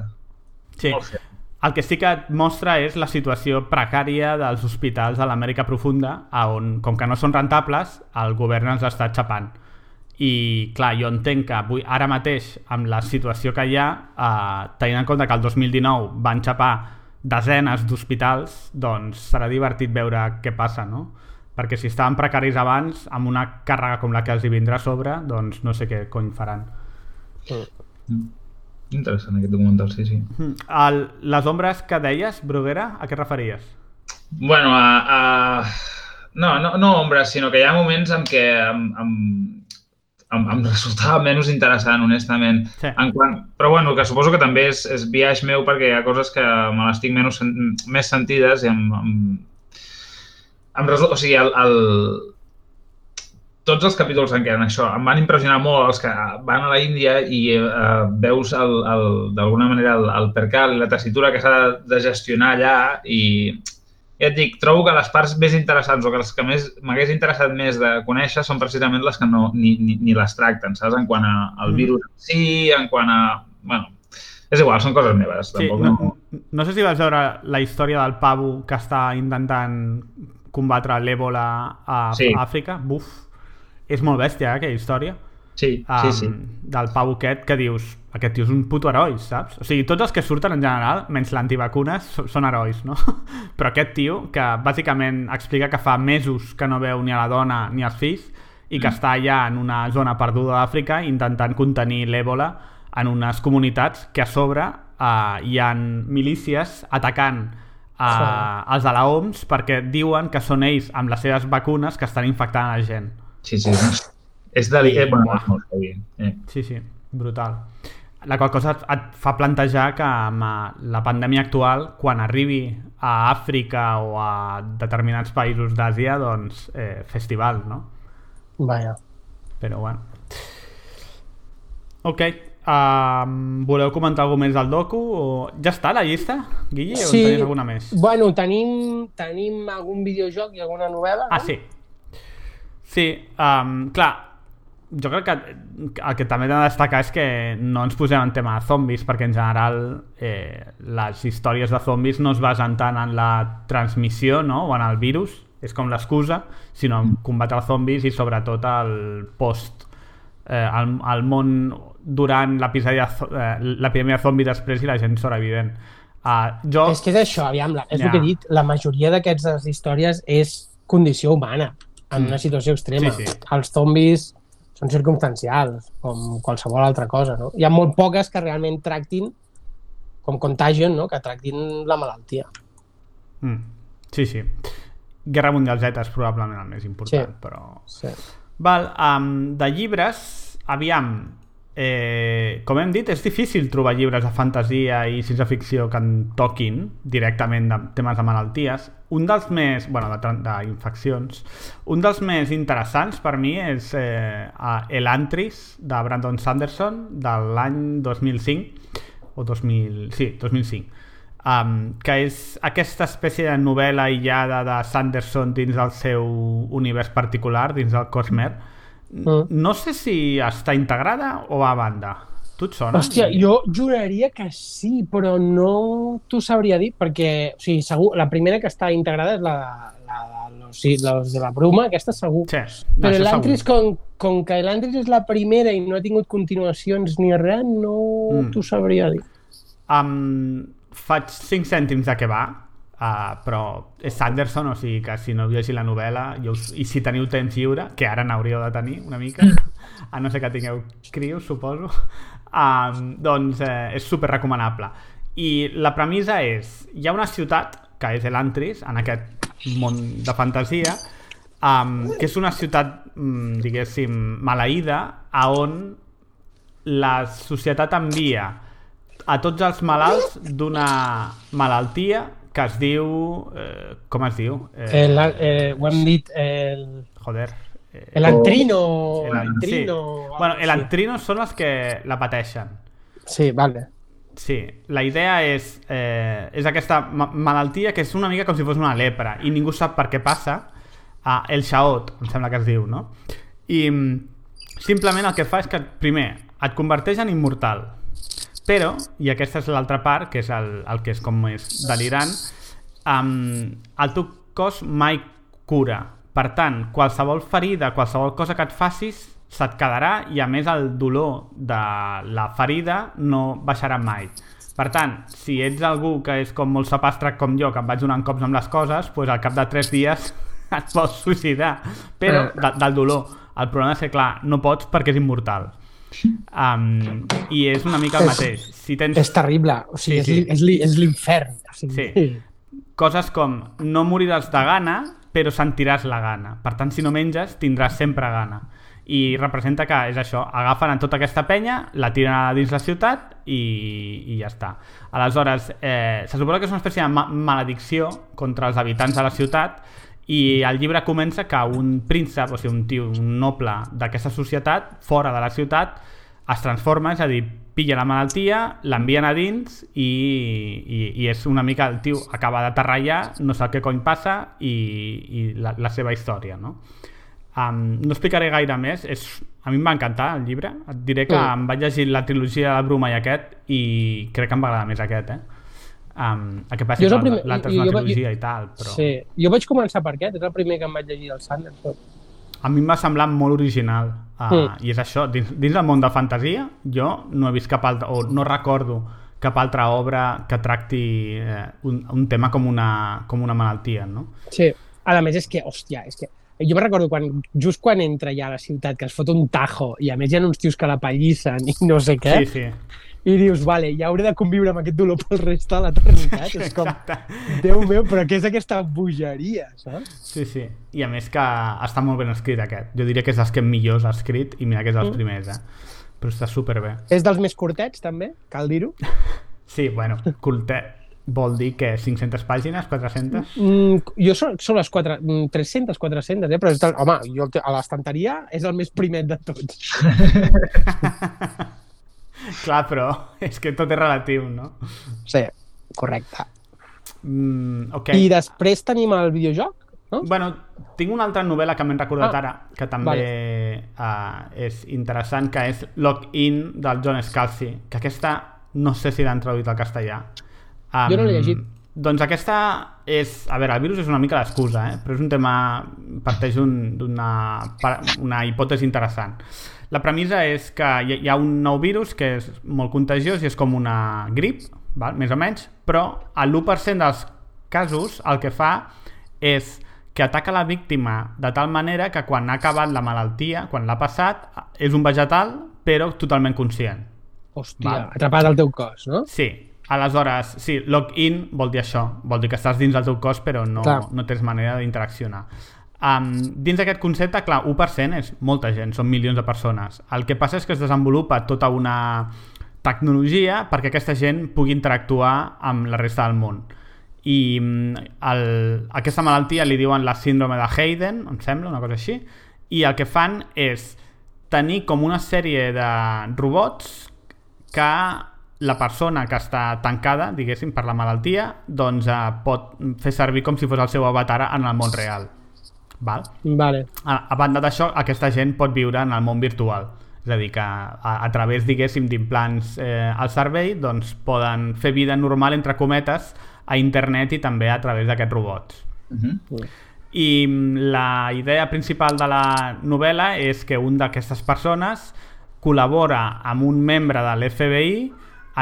[SPEAKER 3] Sí. El que sí que et mostra és la situació precària dels hospitals a l'Amèrica profunda, a on, com que no són rentables, el govern els està xapant. I, clar, jo entenc que avui, ara mateix, amb la situació que hi ha, eh, tenint en compte que el 2019 van xapar desenes d'hospitals, doncs serà divertit veure què passa, no? Perquè si estaven precaris abans, amb una càrrega com la que els hi vindrà a sobre, doncs no sé què cony faran.
[SPEAKER 5] Interessant aquest documental, sí, sí.
[SPEAKER 3] Mm. El, les ombres que deies, Bruguera, a què referies?
[SPEAKER 5] Bueno, a, a... No, no, no ombres, sinó que hi ha moments en què em, em, em, em resultava menys interessant, honestament.
[SPEAKER 3] Sí.
[SPEAKER 5] En quant... Però bueno, que suposo que també és, és viatge meu perquè hi ha coses que me les tinc menys, més sentides i em, em, em resol... O sigui, el, el... tots els capítols en què en això em van impressionar molt els que van a la Índia i eh, veus d'alguna manera el, el percal i la tessitura que s'ha de gestionar allà i ja et dic, trobo que les parts més interessants o que les que més m'hagués interessat més de conèixer són precisament les que no, ni, ni, ni les tracten, saps? En quant al
[SPEAKER 3] Mm.
[SPEAKER 5] virus en si, en quant a... Bueno, és igual, són coses meves.
[SPEAKER 3] Sí,
[SPEAKER 5] tampoc
[SPEAKER 3] no,
[SPEAKER 5] no...
[SPEAKER 3] no sé si vas veure la història del pavo que està intentant combatre l'èbola a
[SPEAKER 5] Sí.
[SPEAKER 3] Àfrica. Buf, és molt bèstia, eh, aquella història.
[SPEAKER 5] Sí,
[SPEAKER 3] um,
[SPEAKER 5] sí, sí.
[SPEAKER 3] del pavo aquest que dius aquest tio és un puto heroi, saps? O sigui, tots els que surten en general, menys l'antivacunes, són herois, no? Però aquest tio, que bàsicament explica que fa mesos que no veu ni a la dona ni als fills i que està allà en una zona perduda d'Àfrica intentant contenir l'èbola en unes comunitats que a sobre eh, hi han milícies atacant eh, els de la OMS perquè diuen que són ells amb les seves vacunes que estan infectant la gent.
[SPEAKER 5] Sí, sí. És de... Eh, bueno, és molt heavy. Eh.
[SPEAKER 3] Sí, sí, brutal. La qual cosa et, et fa plantejar que amb eh, la pandèmia actual, quan arribi a Àfrica o a determinats països d'Àsia, doncs eh, festival, no?
[SPEAKER 1] Vaja.
[SPEAKER 3] Però bueno. Ok. Um, voleu comentar alguna més del docu? O... Ja està la llista, Guille? O en tenies alguna més?
[SPEAKER 1] Bueno, tenim, tenim algun videojoc i alguna novel·la,
[SPEAKER 3] Ah,
[SPEAKER 1] no?
[SPEAKER 3] sí. Sí, um, clar, jo crec que el que també he de destacar és que no ens posem en tema de zombis, perquè en general eh, les històries de zombis no es basen tant en la transmissió no? o en el virus, és com l'excusa, sinó en combatre els zombis i sobretot el post, eh, el, el món durant eh, l'epidèmia de zombi després i la gent sobrevivent. Uh, jo...
[SPEAKER 1] És que és això, aviam, la, és
[SPEAKER 3] Ja.
[SPEAKER 1] el que he dit, la majoria d'aquestes històries és condició humana, en una situació extrema.
[SPEAKER 3] Mm. Sí, sí.
[SPEAKER 1] Els zombis són circumstancials, com qualsevol altra cosa, no? Hi ha molt poques que realment tractin, com Contagion, no? que tractin la malaltia.
[SPEAKER 3] Mm, sí, sí. Guerra Mundial Z és probablement el més important,
[SPEAKER 1] Sí.
[SPEAKER 3] però...
[SPEAKER 1] Sí.
[SPEAKER 3] Val, um, de llibres, aviam, eh, com hem dit, és difícil trobar llibres de fantasia i ciència-ficció que en toquin directament de temes de malalties. Un dels més, bueno, d'infeccions, un dels més interessants per mi és eh, a Elantris, de Brandon Sanderson, de l'any 2005, o 2000, sí, 2005 um, que és aquesta espècie de novel·la aïllada de Sanderson dins del seu univers particular, dins del Cosmer.
[SPEAKER 1] Mm.
[SPEAKER 3] No sé si està integrada o a banda. Tu et sona?
[SPEAKER 1] Hòstia, jo juraria que sí, però no t'ho sabria dir, perquè o sigui, segur, la primera que està integrada és la, la, la los, los de la bruma, aquesta segur.
[SPEAKER 3] Sí,
[SPEAKER 1] Però l'Antris, com, com que l'Antris és la primera i no ha tingut continuacions ni res, no
[SPEAKER 3] Mm.
[SPEAKER 1] mm. t'ho sabria dir.
[SPEAKER 3] Um, faig 5 cèntims de què va, uh, però és Sanderson, o sigui que si no heu la novel·la jo us, i si teniu temps lliure, que ara n'hauríeu de tenir una mica, a no ser que tingueu crios, suposo, um, doncs eh, és super recomanable. I la premissa és, hi ha una ciutat, que és Elantris, en aquest món de fantasia, um, que és una ciutat, mm, diguéssim, maleïda, a on la societat envia a tots els malalts d'una malaltia que es diu... Eh, com es diu? Eh,
[SPEAKER 1] El, eh, ho hem dit, el,
[SPEAKER 3] Joder. Eh,
[SPEAKER 1] el antrino,
[SPEAKER 3] el-
[SPEAKER 1] antrino...
[SPEAKER 3] Sí. Bueno, el antrino són els que la pateixen.
[SPEAKER 1] Sí, vale.
[SPEAKER 3] Sí, la idea és, eh, és aquesta ma malaltia que és una mica com si fos una lepra i ningú sap per què passa. Ah, el xaot, em sembla que es diu, no? I mm, simplement el que fa és que, primer, et converteix en immortal. Però, i aquesta és l'altra part, que és el, el que és com més delirant, um, el teu cos mai cura. Per tant, qualsevol ferida, qualsevol cosa que et facis, se't quedarà i a més el dolor de la ferida no baixarà mai. Per tant, si ets algú que és com molt sapastre com jo, que em vaig donant cops amb les coses, doncs al cap de 3 dies et pots suïcidar. Però de, del dolor. El problema és que, clar, no pots perquè és immortal. Um, I és una mica el
[SPEAKER 1] És-
[SPEAKER 3] mateix. Si tens
[SPEAKER 1] És terrible. O sigui,
[SPEAKER 3] Sí, sí.
[SPEAKER 1] és, li- és l'infern. O sigui,
[SPEAKER 3] Sí. coses com no moriràs de gana, però sentiràs la gana. Per tant, si no menges, tindràs sempre gana. I representa que és això, agafen a tota aquesta penya, la tiren a dins la ciutat i, i ja està. Aleshores, eh, se suposa que és una espècie de ma maledicció contra els habitants de la ciutat i el llibre comença que un príncep, o sigui, un tio, un noble d'aquesta societat, fora de la ciutat, es transforma, és a dir, pilla la malaltia, l'envien a dins i, i, i és una mica el tio acaba d'aterrar allà, no sap què cony passa i, i la, la seva història, no? Um, no explicaré gaire més, és, a mi em va encantar el llibre, et diré que
[SPEAKER 1] Mm.
[SPEAKER 3] em vaig llegir la trilogia de la Bruma i aquest i crec que em va agradar més aquest, eh? Um, el que passa
[SPEAKER 1] Jo és el
[SPEAKER 3] que
[SPEAKER 1] primer-
[SPEAKER 3] l'altre és
[SPEAKER 1] jo-
[SPEAKER 3] una trilogia i tal, però
[SPEAKER 1] Sí. Jo vaig començar per aquest, és el primer que em vaig llegir del Sanderson.
[SPEAKER 3] a mi em va semblar molt original uh,
[SPEAKER 1] Mm.
[SPEAKER 3] i és això, dins, dins del món de fantasia jo no he vist cap altra o no recordo cap altra obra que tracti eh, un, un tema com una, com una malaltia no?
[SPEAKER 1] Sí. A més, és que, hòstia, és que jo me recordo quan, just quan entra ja a la ciutat, que es fot un tajo i a més hi ha uns tios que la pallissen i no sé què,
[SPEAKER 3] sí, sí,
[SPEAKER 1] i dius, vale, ja hauré de conviure amb aquest dolor pel reste de l'eternitat. és com, Déu meu, però què és aquesta bogeria, saps?
[SPEAKER 3] sí, sí, i a més que està molt ben escrit aquest jo diria que és dels que millors ha escrit i mira que és dels
[SPEAKER 1] Mm.
[SPEAKER 3] primers eh? però està superbé
[SPEAKER 1] És dels més curtets, també, cal dir-ho.
[SPEAKER 3] sí, bueno, cultet vol dir que 500 pàgines, 400
[SPEAKER 1] Mm, jo són, són les 4, mm, 300, 400, eh? però és del, home, jo a l'estanteria és el més primet de tots.
[SPEAKER 3] clar, però és que tot és relatiu, no?
[SPEAKER 1] Sí, correcte.
[SPEAKER 3] Mm, ok.
[SPEAKER 1] I després tenim el videojoc, no?
[SPEAKER 3] Bueno, tinc una altra novel·la que m'he recordat
[SPEAKER 1] Ah,
[SPEAKER 3] ara, que també uh, és interessant, que és Lock-in del John Scalzi, que aquesta no sé si l'han traduït al castellà. Um,
[SPEAKER 1] Jo no l'he llegit.
[SPEAKER 3] Doncs aquesta és... A veure, el virus és una mica l'excusa, eh? però és un tema... parteix un- d'una pa- una hipòtesi interessant. La premissa és que hi hi ha un nou virus que és molt contagiós i és com una grip, val? més o menys, però a l'1% dels casos el que fa és que ataca la víctima de tal manera que quan ha acabat la malaltia, quan l'ha passat, és un vegetal però totalment conscient.
[SPEAKER 1] Hòstia,
[SPEAKER 3] Val.
[SPEAKER 1] atrapat al teu cos, no?
[SPEAKER 3] Sí, aleshores, sí, log-in vol dir això, vol dir que estàs dins del teu cos però no,
[SPEAKER 1] Clar.
[SPEAKER 3] no tens manera d'interaccionar. Um, dins d'aquest concepte, clar, 1% és molta gent, són milions de persones. El que passa és que es desenvolupa tota una tecnologia perquè aquesta gent pugui interactuar amb la resta del món. I mm, el, aquesta malaltia li diuen la síndrome de Hayden, em sembla, una cosa així, i el que fan és tenir com una sèrie de robots que la persona que està tancada, diguéssim, per la malaltia, doncs eh, pot fer servir com si fos el seu avatar en el món real. Val?
[SPEAKER 1] Vale.
[SPEAKER 3] A, a banda d'això, aquesta gent pot viure en el món virtual. És a dir, que a, a través, diguéssim, d'implants eh, al cervell, doncs poden fer vida normal, entre cometes, a internet i també a través d'aquests robots.
[SPEAKER 5] Mhm.
[SPEAKER 3] I mm, la idea principal de la novel·la és que un d'aquestes persones col·labora amb un membre de l'FBI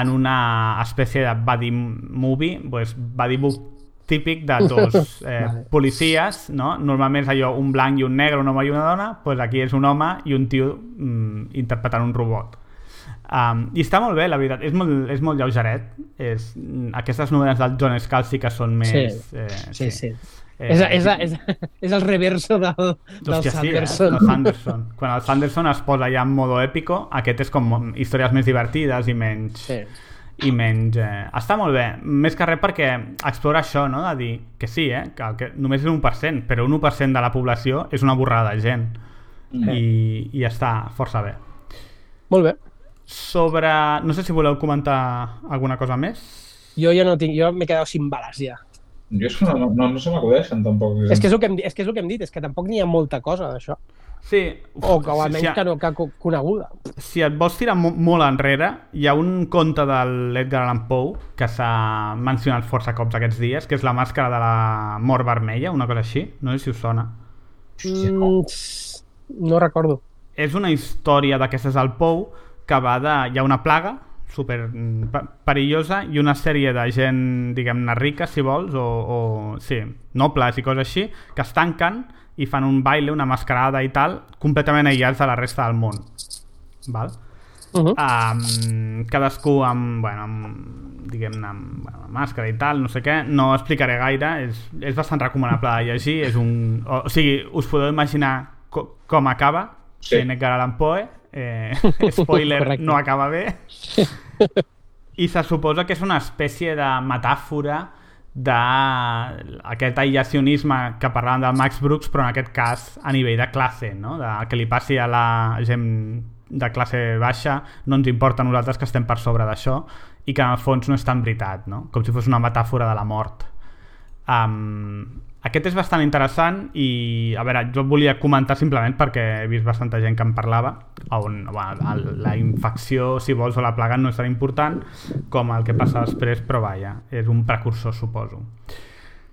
[SPEAKER 3] en una espècie de buddy movie, pues, buddy book típic de dos eh,
[SPEAKER 1] Vale.
[SPEAKER 3] policies, no? Normalment és allò un blanc i un negre, un home i una dona, pues aquí és un home i un tio mm, interpretant un robot. Um, I està molt bé, la veritat. És molt, és molt lleugeret. És, mm, aquestes novel·les del John Scalzi que són més...
[SPEAKER 1] Sí.
[SPEAKER 3] Eh,
[SPEAKER 1] Sí, sí.
[SPEAKER 3] Eh,
[SPEAKER 1] és, és, és, és el reverso del, del
[SPEAKER 3] Hòstia, sí, eh?
[SPEAKER 1] Sanderson.
[SPEAKER 3] Sanderson. Quan el Sanderson es posa ja en modo èpico, aquest és com històries més divertides i menys...
[SPEAKER 1] Sí.
[SPEAKER 3] I menys... Eh, està molt bé, més que res perquè explora això, no? de dir que sí, eh? que, que només és un 1%, però un 1% de la població és una borrada de gent
[SPEAKER 5] Mm.
[SPEAKER 3] i, i està força bé.
[SPEAKER 1] Molt bé.
[SPEAKER 3] Sobre... No sé si voleu comentar alguna cosa més.
[SPEAKER 1] Jo ja no tinc... Jo m'he quedat sin balas, ja.
[SPEAKER 5] Jo és que no, no, no se m'acudeixen tampoc.
[SPEAKER 1] És que és el que hem, és que és el que hem dit, és que tampoc n'hi ha molta cosa d'això.
[SPEAKER 3] Sí.
[SPEAKER 1] O que almenys
[SPEAKER 3] si,
[SPEAKER 1] que no que co- coneguda.
[SPEAKER 3] si et vols tirar mo molt enrere, hi ha un conte de l'Edgar Allan Poe que s'ha mencionat força cops aquests dies, que és la màscara de la mort vermella, una cosa així. No sé si us sona.
[SPEAKER 1] Mm, no recordo.
[SPEAKER 3] és una història d'aquestes al Pou que va de... Hi ha una plaga super mm, pe- perillosa i una sèrie de gent, diguem-ne, rica, si vols, o, o sí, nobles i coses així, que es tanquen i fan un baile, una mascarada i tal, completament aïllats de la resta del món. Val?
[SPEAKER 1] Uh -huh.
[SPEAKER 3] um, cadascú amb, bueno, amb diguem-ne, amb, bueno, amb màscara i tal, no sé què, no explicaré gaire, és, és bastant recomanable de llegir, és un, o, o sigui, us podeu imaginar co com acaba,
[SPEAKER 5] Sí.
[SPEAKER 3] sí. Edgar Allan Poe, eh, spoiler,
[SPEAKER 1] Correcte.
[SPEAKER 3] no acaba bé, i se suposa que és una espècie de metàfora d'aquest aïllacionisme que parlàvem del Max Brooks, però en aquest cas a nivell de classe, no? de que li passi a la gent de classe baixa, no ens importa a nosaltres que estem per sobre d'això i que en el fons no és tan veritat, no? com si fos una metàfora de la mort. Um, aquest és bastant interessant i, a veure, jo et volia comentar simplement perquè he vist bastanta gent que en parlava on bueno, la infecció, si vols, o la plaga no és tan important com el que passa després, però vaja, és un precursor, suposo.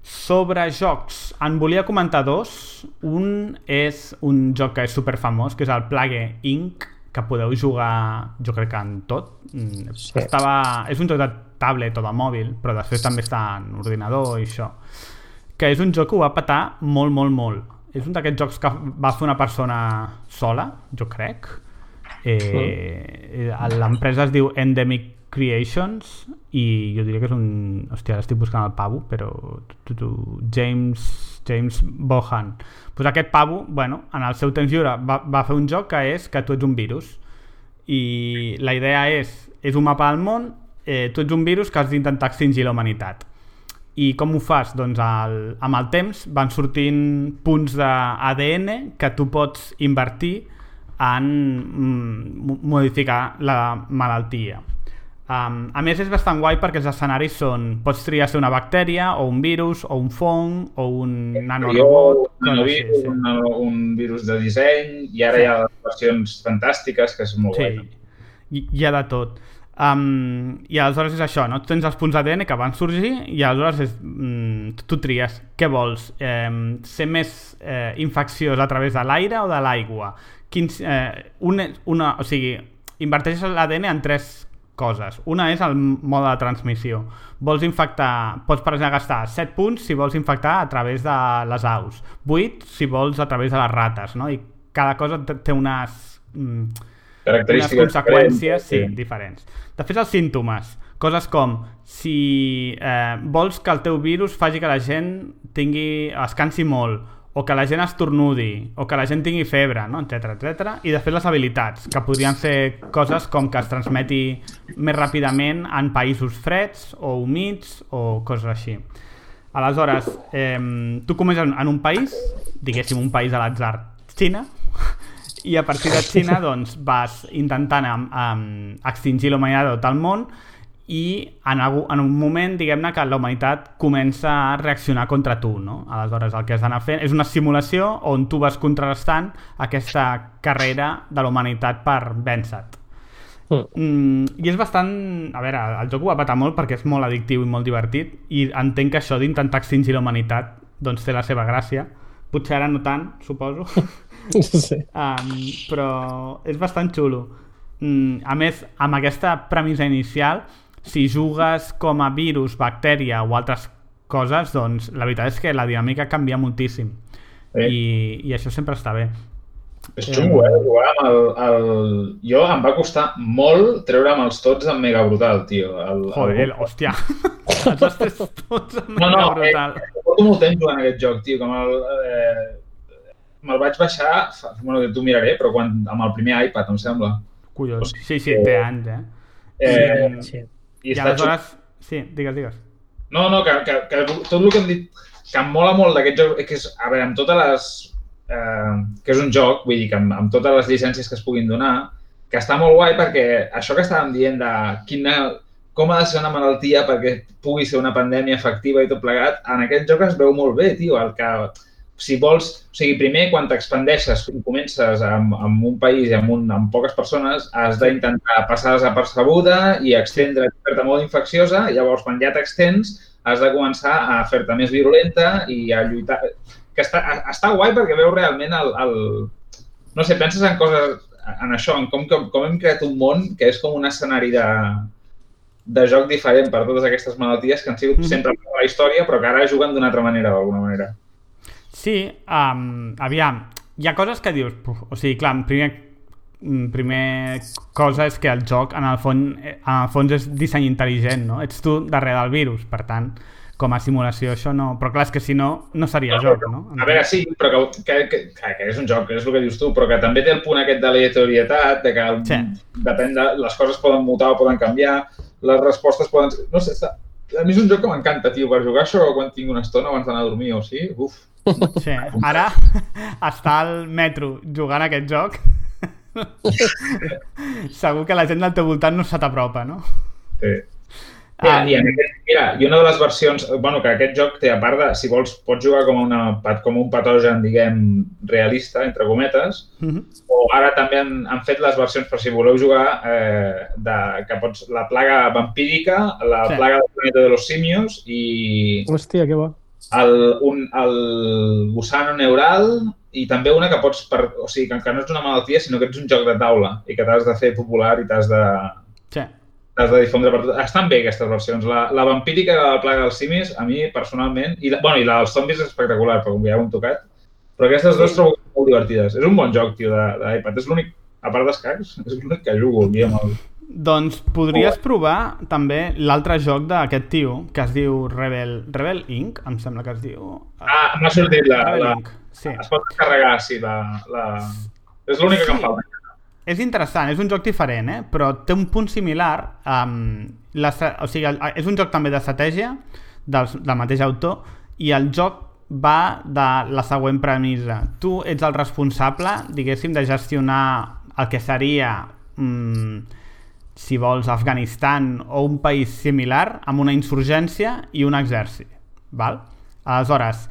[SPEAKER 3] Sobre jocs, en volia comentar dos. Un és un joc que és super famós, que és el Plague Inc., que podeu jugar, jo crec que en tot. Mm,
[SPEAKER 1] Sí.
[SPEAKER 3] Estava... És un joc de tablet o de mòbil, però després també està en ordinador i això. Que és un joc que ho va patar molt, molt, molt. És un d'aquests jocs que va fer una persona sola, jo crec. Eh, L'empresa es diu Endemic Creations i jo diria que és un... Hòstia, ara estic buscant el pavo, però... Tu, tu, James, James Bohan. Pues aquest pavo, bueno, en el seu temps lliure va, va fer un joc que és que tu ets un virus i la idea és, és un mapa del món, eh, tu ets un virus que has d'intentar extingir la humanitat. I com ho fas? Doncs el, amb el temps van sortint punts d'ADN que tu pots invertir en mm, modificar la malaltia. Um, a més és bastant guai perquè els escenaris són pots triar ser una bactèria o un virus o un fong o un nanorobot
[SPEAKER 5] un,
[SPEAKER 3] així,
[SPEAKER 5] virus,
[SPEAKER 3] sí.
[SPEAKER 5] un, un virus de disseny i ara
[SPEAKER 3] Sí.
[SPEAKER 5] hi ha les versions fantàstiques que és molt
[SPEAKER 3] Sí,
[SPEAKER 5] guai.
[SPEAKER 3] hi, hi ha de tot. Um, I aleshores és això, no? Tu tens els punts ADN que van sorgir i aleshores és, mm, tu tries què vols, eh, ser més eh, infecciós a través de l'aire o de l'aigua. Quins, eh, una, una, o sigui, inverteixes l'ADN en tres coses. Una és el mode de transmissió. Vols infectar, pots per exemple gastar 7 punts si vols infectar a través de les aus, 8 si vols a través de les rates, no? I cada cosa té unes... Mm, unes
[SPEAKER 5] Característiques
[SPEAKER 3] conseqüències sí,
[SPEAKER 5] diferents,
[SPEAKER 3] diferents. Després els símptomes, coses com si eh, vols que el teu virus faci que la gent tingui, es cansi molt, o que la gent estornudi, o que la gent tingui febre, no? etc etc. I després les habilitats, que podrien ser coses com que es transmeti més ràpidament en països freds o humits o coses així. Aleshores, eh, tu comences en, en un país, diguéssim un país a l'atzar, Xina, i a partir de Xina doncs, vas intentant um, um, extingir la humanitat de tot el món i en, algú, en un moment, diguem-ne, que la humanitat comença a reaccionar contra tu, no? Aleshores, el que has d'anar fent és una simulació on tu vas contrastant aquesta carrera de la humanitat per vèncer-te.
[SPEAKER 1] Mm.
[SPEAKER 3] Mm, I és bastant... A veure, el joc ho va patar molt perquè és molt addictiu i molt divertit i entenc que això d'intentar extingir la humanitat doncs té la seva gràcia. Potser ara no tant, suposo.
[SPEAKER 1] Sí.
[SPEAKER 3] um, però és bastant xulo. Mm, a més, amb aquesta premissa inicial, si jugues com a virus, bactèria o altres coses, doncs la veritat és que la dinàmica canvia moltíssim.
[SPEAKER 5] Sí.
[SPEAKER 3] I, I això sempre està bé.
[SPEAKER 5] És xungo, eh? Jugar amb el, el... Jo em va costar molt treure'm els tots amb Mega Brutal, tio. El,
[SPEAKER 3] Joder,
[SPEAKER 5] el...
[SPEAKER 3] hòstia. Els has tots amb
[SPEAKER 5] No, no,
[SPEAKER 3] una brutal.
[SPEAKER 5] eh, porto molt temps jugant aquest joc, tio, que me'l eh, me'l vaig baixar, fa, bueno, t'ho miraré, però quan, amb el primer iPad, em sembla.
[SPEAKER 3] Collons. Sí, sí, té anys, eh?
[SPEAKER 5] Eh,
[SPEAKER 1] Sí.
[SPEAKER 5] I,
[SPEAKER 3] I
[SPEAKER 5] xulo.
[SPEAKER 3] aleshores... Sí, digues, digues.
[SPEAKER 5] No, no, que, que, que tot el que hem dit, que em mola molt d'aquest joc, que és, a veure, amb totes les... Eh, que és un joc, vull dir, que amb, amb totes les llicències que es puguin donar, que està molt guai perquè això que estàvem dient de quina, com ha de ser una malaltia perquè pugui ser una pandèmia efectiva i tot plegat, en aquest joc es veu molt bé, tio, el que si vols, o sigui, primer quan t'expandeixes i comences amb, amb un país i amb, un, amb poques persones, has d'intentar passar desapercebuda i extendre, fer-te molt infecciosa, i llavors quan ja t'extens has de començar a fer-te més virulenta i a lluitar. Que està, està guai perquè veus realment el, el... No sé, penses en coses, en això, en com, com, com hem creat un món que és com un escenari de, de joc diferent per totes aquestes malalties que han sigut
[SPEAKER 3] Mhm.
[SPEAKER 5] sempre de la història, però que ara juguen d'una altra manera, d'alguna manera.
[SPEAKER 3] Sí, um, aviam, hi ha coses que dius, puf, o sigui, clar, primer mm, primer cosa és que el joc en el, fons, en el fons és disseny intel·ligent, no? Ets tu darrere del virus, per tant, com a simulació això no... Però clar, és que si no, no seria
[SPEAKER 5] No,
[SPEAKER 3] joc, no?
[SPEAKER 5] A veure, sí, però que, que, que, que, que és un joc, és el que dius tu, però que també té el punt aquest d'aleatorietat, de que
[SPEAKER 3] Sí.
[SPEAKER 5] depèn de... Les coses poden mutar o poden canviar, les respostes poden... No sé, està... a mi és un joc que m'encanta, tio, per jugar això quan tinc una estona abans d'anar a dormir o sí, uf.
[SPEAKER 3] Sí. Ara està al metro jugant a aquest joc segur que la gent del teu voltant no se t'apropa, no?
[SPEAKER 5] Sí. Mira,
[SPEAKER 3] Ah.
[SPEAKER 5] i, en aquest, mira, i una de les versions, bueno, que aquest joc té a part de, si vols, pots jugar com, una, pat- com un patogen, diguem, realista, entre cometes,
[SPEAKER 3] Mhm.
[SPEAKER 5] o ara també han, han fet les versions per si voleu jugar eh, de, que pots, la plaga vampírica, la
[SPEAKER 3] Sí.
[SPEAKER 5] plaga del planeta de los simios i
[SPEAKER 1] Hòstia, que bo.
[SPEAKER 5] El, un, el gusano neural i també una que pots, per, o sigui, que, que no és una malaltia, sinó que ets un joc de taula i que t'has de fer popular i t'has de,
[SPEAKER 3] Sí.
[SPEAKER 5] t'has de difondre per tot. Estan bé aquestes versions. La, la vampírica de la plaga dels simis, a mi personalment, i la, bueno, i la dels zombis és espectacular, però com ja ho hem tocat, però aquestes dues trobo molt divertides. És un bon joc, tio, de- d'iPad. És l'únic, a part d'escacs, és l'únic que jugo dia amb el...
[SPEAKER 3] Doncs podries provar també l'altre joc d'aquest tio que es diu Rebel, Rebel Inc, em sembla que es diu.
[SPEAKER 5] Ah, m'ha sortit la...
[SPEAKER 3] Rebel
[SPEAKER 5] la...
[SPEAKER 3] Inc. Sí.
[SPEAKER 5] Es pot descarregar, sí, la... la... És l'única que em
[SPEAKER 3] Sí.
[SPEAKER 5] falta.
[SPEAKER 3] És interessant, és un joc diferent, eh? però té un punt similar. Um, la, o sigui, és un joc també d'estratègia del, del mateix autor i el joc va de la següent premissa. Tu ets el responsable, diguéssim, de gestionar el que seria, mm, si vols, Afganistan o un país similar amb una insurgència i un exèrcit. Val? Aleshores,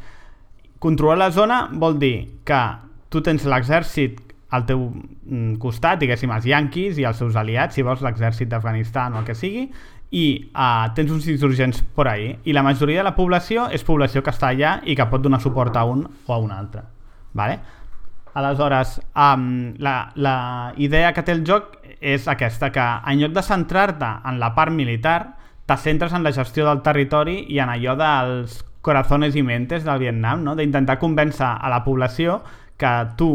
[SPEAKER 3] controlar la zona vol dir que tu tens l'exèrcit al teu mm, costat, diguéssim, els yanquis i els seus aliats, si vols l'exèrcit d'Afganistan o el que sigui, i uh, tens uns insurgents por ahí. I la majoria de la població és població que està allà i que pot donar suport a un o a un altre. Vale? Aleshores, um, la, la idea que té el joc és aquesta, que en lloc de centrar-te en la part militar, te centres en la gestió del territori i en allò dels corazones i mentes del Vietnam, no? d'intentar convèncer a la població que tu,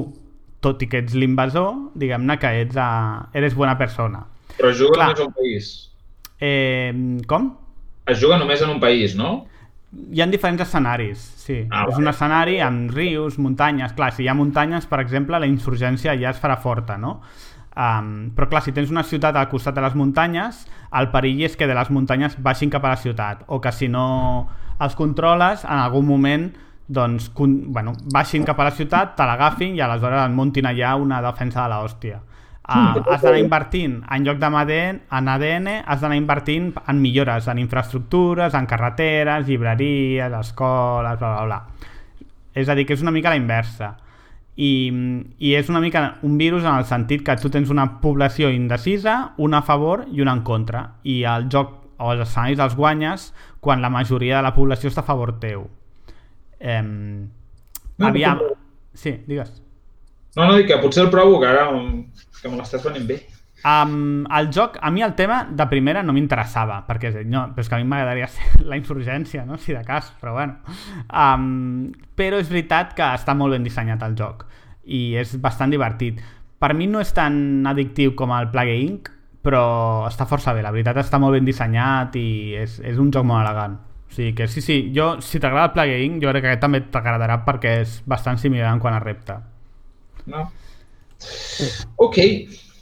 [SPEAKER 3] tot i que ets l'invasor, diguem-ne que ets, uh, eres bona persona.
[SPEAKER 5] Però es juga
[SPEAKER 3] Clar.
[SPEAKER 5] només a un país.
[SPEAKER 3] Eh, com?
[SPEAKER 5] Es juga només en un país, no?
[SPEAKER 3] Hi ha diferents escenaris, sí.
[SPEAKER 5] Ah,
[SPEAKER 3] és un escenari amb rius, muntanyes. Clar, si hi ha muntanyes, per exemple, la insurgència ja es farà forta, no? Um, però clar, si tens una ciutat al costat de les muntanyes, el perill és que de les muntanyes baixin cap a la ciutat, o que si no els controles, en algun moment doncs, con, bueno, baixin cap a la ciutat, te l'agafin i aleshores et muntin allà una defensa de l'hòstia. Uh, has d'anar invertint, en lloc de ADN, en ADN, has d'anar invertint en millores, en infraestructures, en carreteres, llibreries, escoles, bla, bla, bla. És a dir, que és una mica la inversa. I, I és una mica un virus en el sentit que tu tens una població indecisa, una a favor i una en contra. I el joc o els escenaris els guanyes quan la majoria de la població està a favor teu.
[SPEAKER 5] No,
[SPEAKER 3] aviam... Sí, digues.
[SPEAKER 5] No, no, dic que potser el provo, que ara que me l'estàs venint bé.
[SPEAKER 3] Um, el joc, a mi el tema de primera no m'interessava, perquè no, però és que a mi m'agradaria ser la insurgència, no? si de cas, però bueno. Um, però és veritat que està molt ben dissenyat el joc i és bastant divertit. Per mi no és tan addictiu com el Plague Inc., però està força bé, la veritat està molt ben dissenyat i és, és un joc molt elegant. O sigui que sí, sí, jo, si t'agrada el Plague Inc., jo crec que aquest també t'agradarà perquè és bastant similar en quant a repte.
[SPEAKER 5] No? Ok.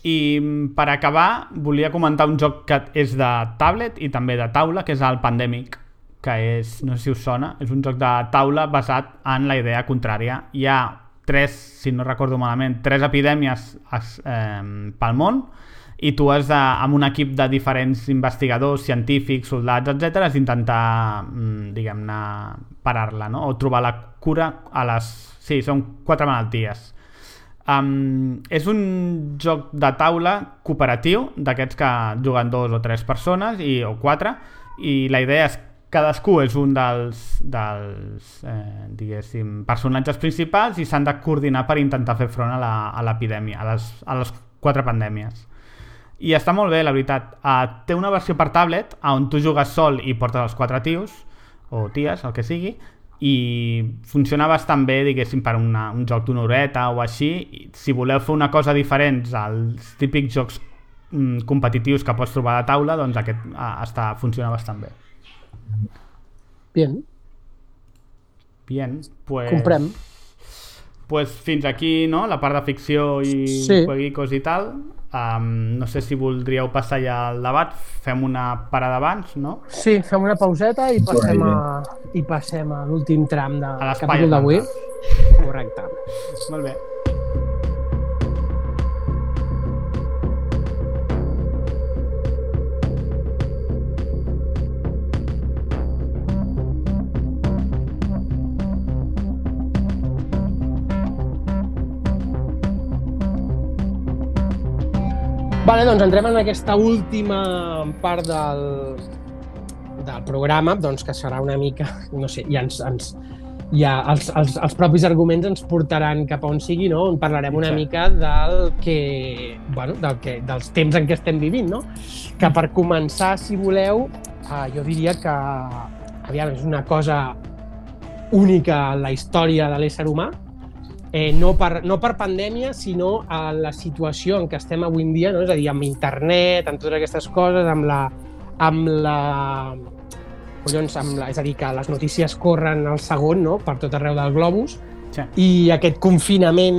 [SPEAKER 3] I mm, per acabar, volia comentar un joc que és de tablet i també de taula, que és el Pandemic, que és, no sé si us sona, és un joc de taula basat en la idea contrària. Hi ha tres, si no recordo malament, tres epidèmies es, eh, pel món i tu has de, amb un equip de diferents investigadors, científics, soldats, etc, has d'intentar, mm, diguem-ne, parar-la, no? O trobar la cura a les... Sí, són quatre malalties. Um, és un joc de taula cooperatiu, d'aquests que juguen dos o tres persones, i, o quatre, i la idea és cadascú és un dels, dels eh, diguéssim, personatges principals i s'han de coordinar per intentar fer front a la- a l'epidèmia, a, les, a les quatre pandèmies. I està molt bé, la veritat. Uh, té una versió per tablet on tu jugues sol i portes els quatre tios, o ties, el que sigui, i funciona bastant bé, diguéssim, per una, un joc d'una horeta o així. I si voleu fer una cosa diferent als típics jocs mm, competitius que pots trobar a la taula, doncs aquest ah, està, funciona bastant bé.
[SPEAKER 1] Bien,
[SPEAKER 3] Bien, pues...
[SPEAKER 1] comprem.
[SPEAKER 3] Pues fins aquí, no?, la part de ficció i
[SPEAKER 1] Sí.
[SPEAKER 3] jueguicos i tal. Um, no sé si voldríeu passar ja al debat. Fem una parada abans, no?
[SPEAKER 1] Sí, fem una pauseta i passem a, i passem a l'últim tram del capítol d'avui. Correcte.
[SPEAKER 3] Molt bé.
[SPEAKER 1] Vale, doncs entrem en aquesta última part del, del programa, doncs que serà una mica, no sé, ja ens, ens ja els, els, els propis arguments ens portaran cap a on sigui, no? On parlarem una mica del que, bueno, del que, dels temps en què estem vivint, no? Que per començar, si voleu, eh, jo diria que, aviam, és una cosa única en la història de l'ésser humà, eh, no, per, no per pandèmia, sinó a la situació en què estem avui en dia, no? és a dir, amb internet, amb totes aquestes coses, amb la... Amb la collons, amb la, és a dir, que les notícies corren al segon no? per tot arreu del globus
[SPEAKER 3] Sí.
[SPEAKER 1] i aquest confinament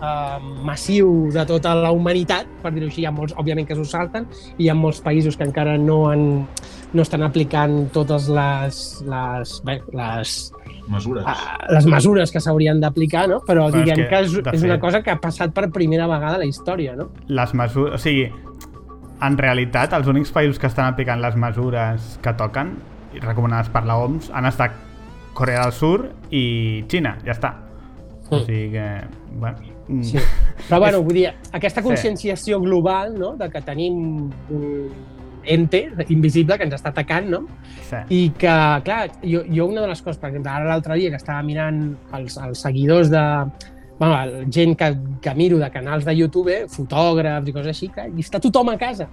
[SPEAKER 1] eh, massiu de tota la humanitat, per dir-ho així, hi ha molts, òbviament que s'ho salten, i hi ha molts països que encara no, han, no estan aplicant totes les, les, bé, les,
[SPEAKER 5] Mesures.
[SPEAKER 1] a- les mesures que s'haurien d'aplicar, no? però
[SPEAKER 3] Però és
[SPEAKER 1] diguem
[SPEAKER 3] que,
[SPEAKER 1] que, és, és una
[SPEAKER 3] fet-
[SPEAKER 1] cosa que ha passat per primera vegada a la història. No?
[SPEAKER 3] les mesures... O sigui, en realitat, els únics països que estan aplicant les mesures que toquen, i recomanades per la OMS, han estat Corea del Sur i Xina, ja està. O
[SPEAKER 1] Mm.
[SPEAKER 3] sigui que... Bueno, mm,
[SPEAKER 1] Sí. Però bueno,
[SPEAKER 3] És-
[SPEAKER 1] vull dir, aquesta
[SPEAKER 3] Sí.
[SPEAKER 1] conscienciació global no? de que tenim un ente invisible que ens està atacant, no?
[SPEAKER 3] sí.
[SPEAKER 1] I que, clar, jo, jo una de les coses, per exemple, ara l'altre dia que estava mirant els, els seguidors de... Bueno, el- gent que, que miro de canals de YouTube, fotògrafs i coses així, que, i està tothom a casa.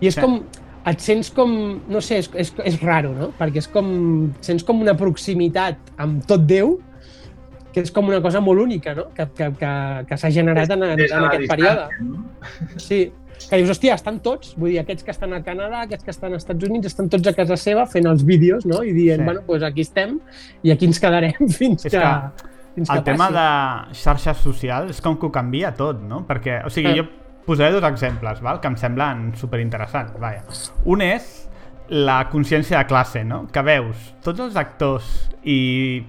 [SPEAKER 1] I és
[SPEAKER 3] Sí.
[SPEAKER 1] com, et sents com, no sé, és, és, és raro, no? Perquè és com, sents com una proximitat amb tot Déu, que és com una cosa molt única, no? Que, que, que, que s'ha generat en, en, en aquest període.
[SPEAKER 5] no?
[SPEAKER 1] Sí, que dius, hòstia, estan tots, vull dir, aquests que estan al Canadà, aquests que estan als Estats Units, estan tots a casa seva fent els vídeos, no? I dient,
[SPEAKER 3] Sí.
[SPEAKER 1] bueno, doncs aquí estem i aquí ens quedarem fins
[SPEAKER 3] És
[SPEAKER 1] que,
[SPEAKER 3] que
[SPEAKER 1] fins que
[SPEAKER 3] El tema
[SPEAKER 1] passi.
[SPEAKER 3] de xarxes socials és com que ho canvia tot, no? Perquè, o sigui,
[SPEAKER 1] Eh.
[SPEAKER 3] jo posaré dos exemples, val? que em semblen superinteressants. Vaja. Un és la consciència de classe, no? Que veus tots els actors i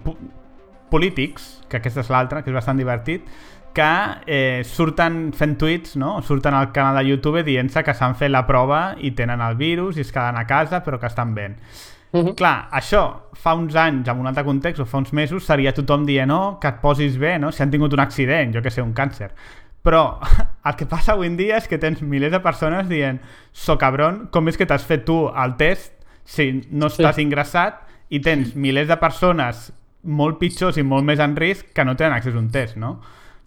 [SPEAKER 3] polítics, que aquesta és l'altra, que és bastant divertit, que eh, surten fent tuits, no? surten al canal de YouTube dient-se que s'han fet la prova i tenen el virus i es queden a casa però que estan bé.
[SPEAKER 1] Mhm.
[SPEAKER 3] Clar, això fa uns anys, en un altre context, o fa uns mesos, seria tothom dient no, que et posis bé, no? si han tingut un accident, jo que sé, un càncer. Però el que passa avui en dia és que tens milers de persones dient so cabron, com és que t'has fet tu el test si no
[SPEAKER 1] Sí.
[SPEAKER 3] estàs ingressat i tens milers de persones molt pitjors i molt més en risc que no tenen accés a un test, no?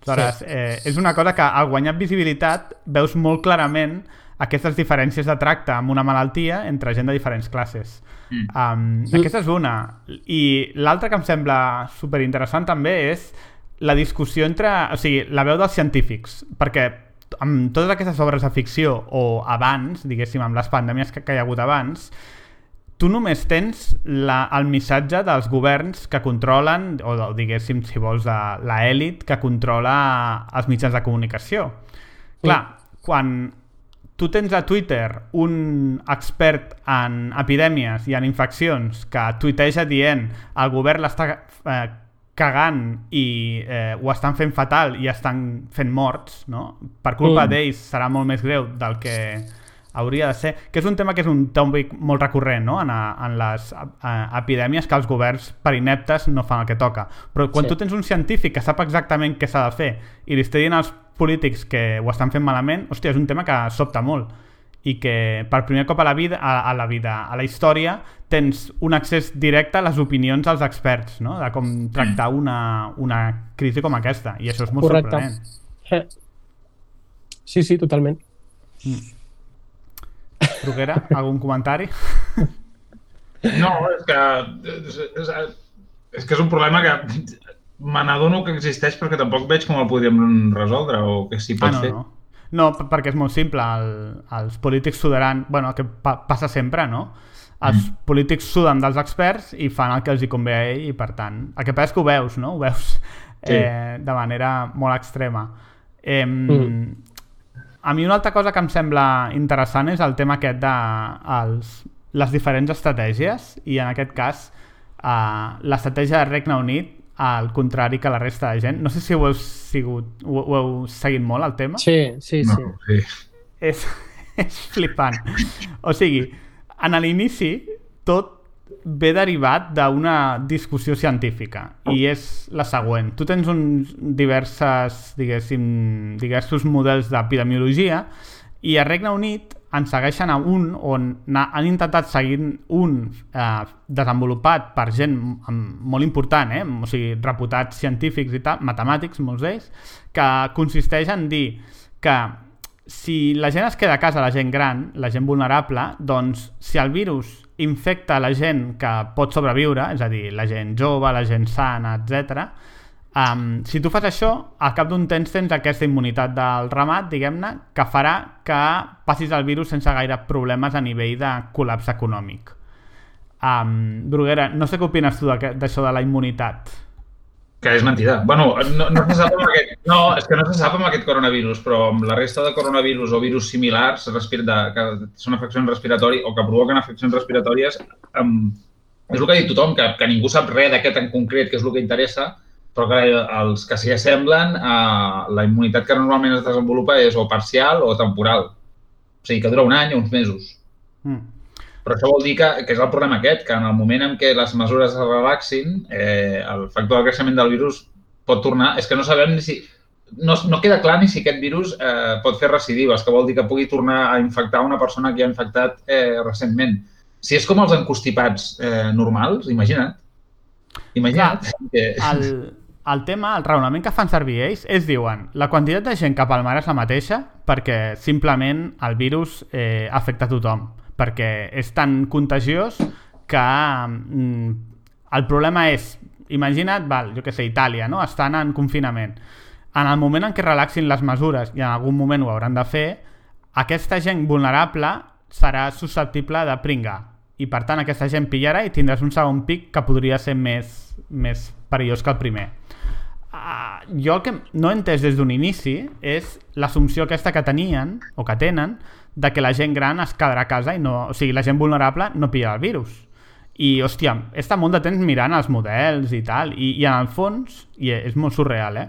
[SPEAKER 3] Aleshores,
[SPEAKER 1] Sí.
[SPEAKER 3] eh, és una cosa que al guanyar visibilitat veus molt clarament aquestes diferències de tracte amb una malaltia entre gent de diferents classes.
[SPEAKER 5] Mm.
[SPEAKER 3] Um,
[SPEAKER 1] Mm.
[SPEAKER 3] Aquesta és una. I l'altra que em sembla superinteressant també és la discussió entre... O sigui, la veu dels científics. Perquè amb totes aquestes obres de ficció o abans, diguéssim, amb les pandèmies que, que hi ha hagut abans, tu només tens la, el missatge dels governs que controlen, o, diguéssim, si vols, l'elit que controla els mitjans de comunicació. Clar, quan tu tens a Twitter un expert en epidèmies i en infeccions que tuiteja dient el govern l'està eh, cagant i eh, ho estan fent fatal i estan fent morts, no? Per culpa
[SPEAKER 1] Mm.
[SPEAKER 3] d'ells serà molt més greu del que hauria de ser, que és un tema que és un tòpic molt recurrent no? en, a, en les eh, epidèmies que els governs per ineptes no fan el que toca. Però quan
[SPEAKER 1] Sí.
[SPEAKER 3] tu tens un científic que sap exactament què s'ha de fer i li està dient als polítics que ho estan fent malament, hòstia, és un tema que sobta molt i que per primer cop a la vida, a, a la vida, a la història, tens un accés directe a les opinions dels experts, no? de com tractar una, una crisi com aquesta, i això és molt
[SPEAKER 1] Correcte.
[SPEAKER 3] sorprenent.
[SPEAKER 1] Eh. Sí, sí, totalment.
[SPEAKER 3] Bruguera, algun comentari?
[SPEAKER 5] No, és que és, és, és que és un problema que me n'adono que existeix perquè tampoc veig com el podríem resoldre o que s'hi pot
[SPEAKER 3] Ah, no,
[SPEAKER 5] fer.
[SPEAKER 3] no. No, perquè és molt simple. El, els polítics sudaran... bueno, el que pa passa sempre, no? Els
[SPEAKER 5] Mm.
[SPEAKER 3] polítics suden dels experts i fan el que els hi convé a ell i, per tant, el que passa és que ho veus, no? Ho veus
[SPEAKER 5] Sí.
[SPEAKER 3] eh, de manera molt extrema. Eh,
[SPEAKER 1] Mm.
[SPEAKER 3] A mi una altra cosa que em sembla interessant és el tema aquest de els, les diferents estratègies i en aquest cas eh, l'estratègia del Regne Unit al contrari que la resta de gent. No sé si ho heu, sigut, ho, ho heu seguit molt, el tema.
[SPEAKER 1] Sí, sí,
[SPEAKER 5] No,
[SPEAKER 1] sí.
[SPEAKER 5] sí.
[SPEAKER 3] És, és flipant. O sigui, en l'inici tot ve derivat d'una discussió científica i és la següent. Tu tens uns diverses, diguéssim, diversos models d'epidemiologia i a Regne Unit en segueixen a un on han intentat seguir un eh, desenvolupat per gent molt important, eh? o sigui, reputats científics i tal, matemàtics, molts d'ells, que consisteix en dir que si la gent es queda a casa, la gent gran, la gent vulnerable, doncs si el virus infecta la gent que pot sobreviure, és a dir, la gent jove, la gent sana, etc. Um, si tu fas això, al cap d'un temps tens aquesta immunitat del ramat, diguem-ne, que farà que passis el virus sense gaire problemes a nivell de col·lapse econòmic. Um, Bruguera, no sé què opines tu d'això de la immunitat.
[SPEAKER 5] Que és mentida. Bueno, no, no se sap amb aquest, no, és que no se sap amb aquest coronavirus, però amb la resta de coronavirus o virus similars respir de, que són afeccions respiratòries o que provoquen afeccions respiratòries, um, és el que ha dit tothom, que, que ningú sap res d'aquest en concret, que és el que interessa, però que els que s'hi assemblen, eh, la immunitat que normalment es desenvolupa és o parcial o temporal. O sigui, que dura un any o uns mesos.
[SPEAKER 3] Mm.
[SPEAKER 5] Però això vol dir que, que és el problema aquest, que en el moment en què les mesures es relaxin, eh, el factor de creixement del virus pot tornar... És que no sabem ni si... No, no queda clar ni si aquest virus eh, pot fer recidives, que vol dir que pugui tornar a infectar una persona que ja ha infectat eh, recentment. Si és com els encostipats eh, normals, imagina't. Imagina't. Que...
[SPEAKER 3] el, el tema, el raonament que fan servir ells és, diuen, la quantitat de gent que palmarà és la mateixa perquè simplement el virus eh, afecta a tothom, perquè és tan contagiós que mm, el problema és, imagina't, val, jo que sé, Itàlia, no? estan en confinament. En el moment en què relaxin les mesures, i en algun moment ho hauran de fer, aquesta gent vulnerable serà susceptible de pringar. I per tant aquesta gent pillarà i tindràs un segon pic que podria ser més, més perillós que el primer. Uh, jo el que no he entès des d'un inici és l'assumpció aquesta que tenien o que tenen de que la gent gran es quedarà a casa i no, o sigui, la gent vulnerable no pillarà el virus i, hòstia, estat molt de temps mirant els models i tal, i, i en el fons i és molt surreal, eh?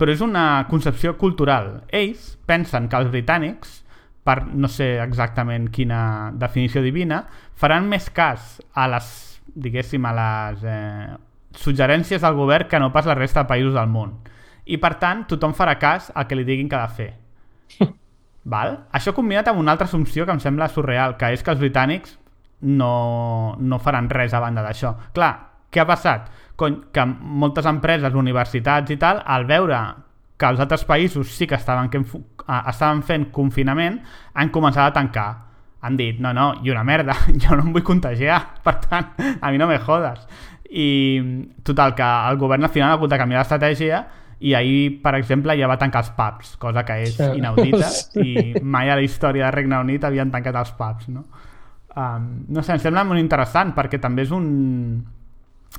[SPEAKER 3] però és una concepció cultural ells pensen que els britànics per no sé exactament quina definició divina faran més cas a les diguéssim a les eh, suggerències del govern que no pas la resta de països del món. I per tant, tothom farà cas al que li diguin que ha de fer. Val? Això combinat amb una altra assumpció que em sembla surreal, que és que els britànics no, no faran res a banda d'això. Clar, què ha passat? Cony, que moltes empreses, universitats i tal, al veure que els altres països sí que estaven, que, estaven fent confinament, han començat a tancar. Han dit, no, no, i una merda, jo no em vull contagiar, per tant, a mi no me jodes. I total, que el govern al final ha hagut de canviar d'estratègia i ahir, per exemple, ja va tancar els pubs, cosa que és
[SPEAKER 1] Sí.
[SPEAKER 3] inaudita i mai a la història del Regne Unit havien tancat els pubs, no? Um, no sé, em sembla molt interessant perquè també és un...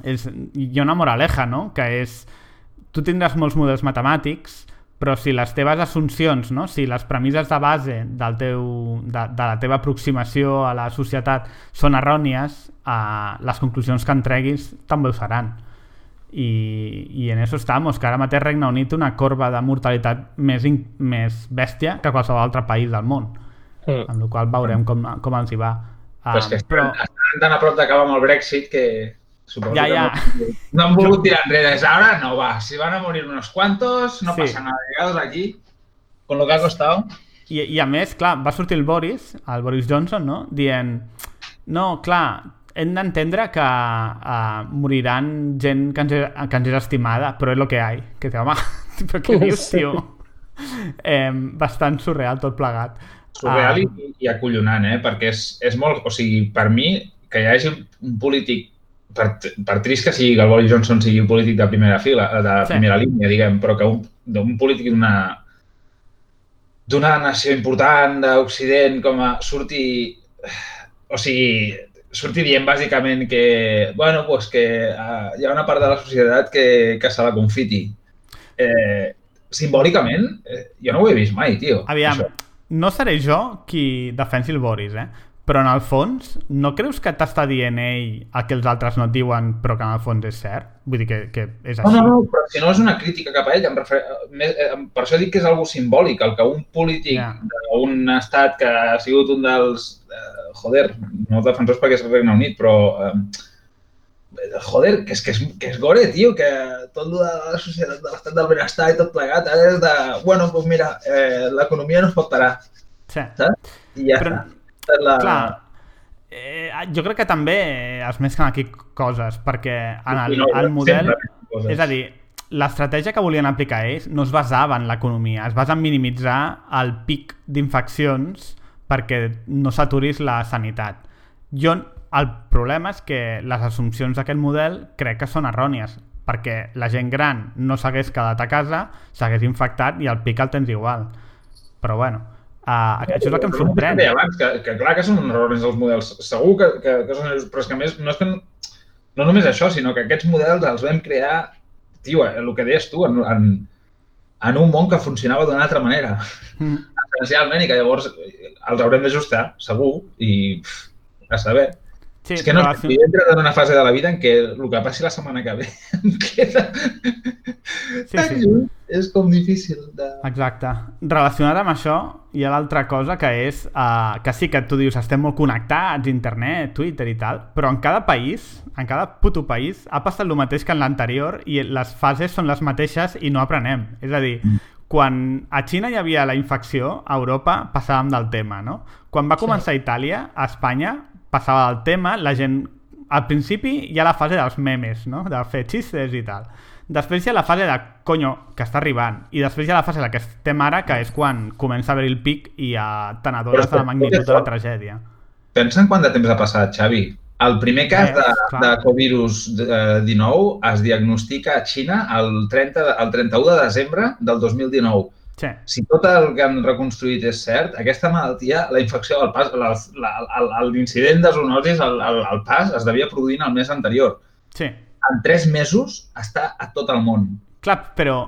[SPEAKER 3] És, hi ha una moraleja, no? Que és... Tu tindràs molts models matemàtics, però si les teves assumpcions, no? si les premisses de base del teu, de, de la teva aproximació a la societat són errònies, eh, les conclusions que en treguis també ho seran. I, i en això estamos, que ara mateix Regne Unit té una corba de mortalitat més, in, més bèstia que qualsevol altre país del món,
[SPEAKER 1] Mm.
[SPEAKER 3] amb la qual veurem com, com els hi va.
[SPEAKER 5] Però és que
[SPEAKER 3] Um, però,
[SPEAKER 5] estan tan a prop d'acabar amb el Brexit que suposo
[SPEAKER 3] Ja,
[SPEAKER 5] que
[SPEAKER 3] ja.
[SPEAKER 5] No, no han volgut tirar enrere. Ara no va, si van a morir unos cuantos, no
[SPEAKER 3] Sí.
[SPEAKER 5] pasa nada. Llegados aquí, con lo que ha costado...
[SPEAKER 3] I, I a més, clar, va sortir el Boris, el Boris Johnson, no? dient no, clar, hem d'entendre que uh, moriran gent que ens, que ens és estimada, però és el que hi ha. Que té, home, però què dius, tio? Eh, bastant surreal tot plegat.
[SPEAKER 5] Surreal
[SPEAKER 3] Ah.
[SPEAKER 5] i, i acollonant, eh? Perquè és, és molt... O sigui, per mi, que hi hagi un polític per, per trist que sigui que el Boris Johnson sigui un polític de primera fila, de
[SPEAKER 3] Sí.
[SPEAKER 5] primera línia, diguem, però que un, d'un polític d'una d'una nació important d'Occident com a surti o sigui, surti dient bàsicament que, bueno, pues que uh, hi ha una part de la societat que, que se la confiti. Eh, simbòlicament, eh, jo no ho he vist mai, tio.
[SPEAKER 3] Aviam,
[SPEAKER 5] això.
[SPEAKER 3] no seré jo qui defensi el Boris, eh? Però en el fons, no creus que t'està dient ell el que els altres no et diuen però que en el fons és cert? Vull dir que, que és
[SPEAKER 5] No,
[SPEAKER 3] així.
[SPEAKER 5] no, no, però si no és una crítica cap a ell, em refer... més- eh, per això dic que és algo simbòlic, el que un polític
[SPEAKER 3] Ja.
[SPEAKER 5] d'un estat que ha sigut un dels... Eh, joder, no defensors perquè és el Regne Unit, però... Eh, joder, que és, que, és, que és gore, tio, que tot de la societat de l'estat del benestar i tot plegat ara és de... Bueno, doncs mira, eh, l'economia no es pot parar,
[SPEAKER 3] Sí.
[SPEAKER 5] saps? I ja
[SPEAKER 3] Però-
[SPEAKER 5] està. La...
[SPEAKER 3] Clar, eh, jo crec que també es mesclen aquí coses, perquè en el,
[SPEAKER 5] no,
[SPEAKER 3] el model... És a dir, l'estratègia que volien aplicar ells no es basava en l'economia, es basa en minimitzar el pic d'infeccions perquè no s'aturis la sanitat. Jo, el problema és que les assumpcions d'aquest model crec que són errònies, perquè la gent gran no s'hagués quedat a casa, s'hagués infectat i el pic el tens igual. Però bueno, uh, això és el que em
[SPEAKER 5] no
[SPEAKER 3] sorprèn.
[SPEAKER 5] que abans, que, que clar que són errors els models. Segur que, que, que són errors, però és que més no és que no només això, sinó que aquests models els vam crear, tio, el que deies tu, en, en, en un món que funcionava d'una altra manera,
[SPEAKER 3] Mm.
[SPEAKER 5] Essencialment, i que llavors eh, els haurem d'ajustar, segur, i pff, a saber.
[SPEAKER 3] Sí,
[SPEAKER 5] és que no, he entrat en una fase de la vida en què el que passi la setmana que ve em queda
[SPEAKER 3] Sí,
[SPEAKER 5] tan
[SPEAKER 3] sí.
[SPEAKER 5] lluny, és com difícil de...
[SPEAKER 3] Exacte. Relacionat amb això, hi ha l'altra cosa que és uh, que sí que tu dius estem molt connectats, internet, Twitter i tal, però en cada país, en cada puto país, ha passat el mateix que en l'anterior i les fases són les mateixes i no aprenem. És a dir, quan a Xina hi havia la infecció, a Europa passàvem del tema, no? Quan va començar a Itàlia, a Espanya, passava del tema, la gent... Al principi hi ha la fase dels memes, no? De fer xistes i tal. Després hi ha la fase de, conyo, que està arribant. I després hi ha la fase en la que estem ara, que és quan comença a haver el pic i ja te n'adones de la magnitud de la tragèdia.
[SPEAKER 5] Pensa en quant de temps ha passat, Xavi. El primer cas
[SPEAKER 3] Eh,
[SPEAKER 5] de, de Covirus eh, 19 es diagnostica a Xina el, 30, de- el 31 de desembre del 2019.
[SPEAKER 3] Sí,
[SPEAKER 5] Si tot el que han reconstruït és cert, aquesta malaltia, la infecció, pas, l'incident de zoonosis, el, el, el pas, es devia produir en el mes anterior.
[SPEAKER 3] sí.
[SPEAKER 5] En tres mesos està a tot el món.
[SPEAKER 3] Clar, però...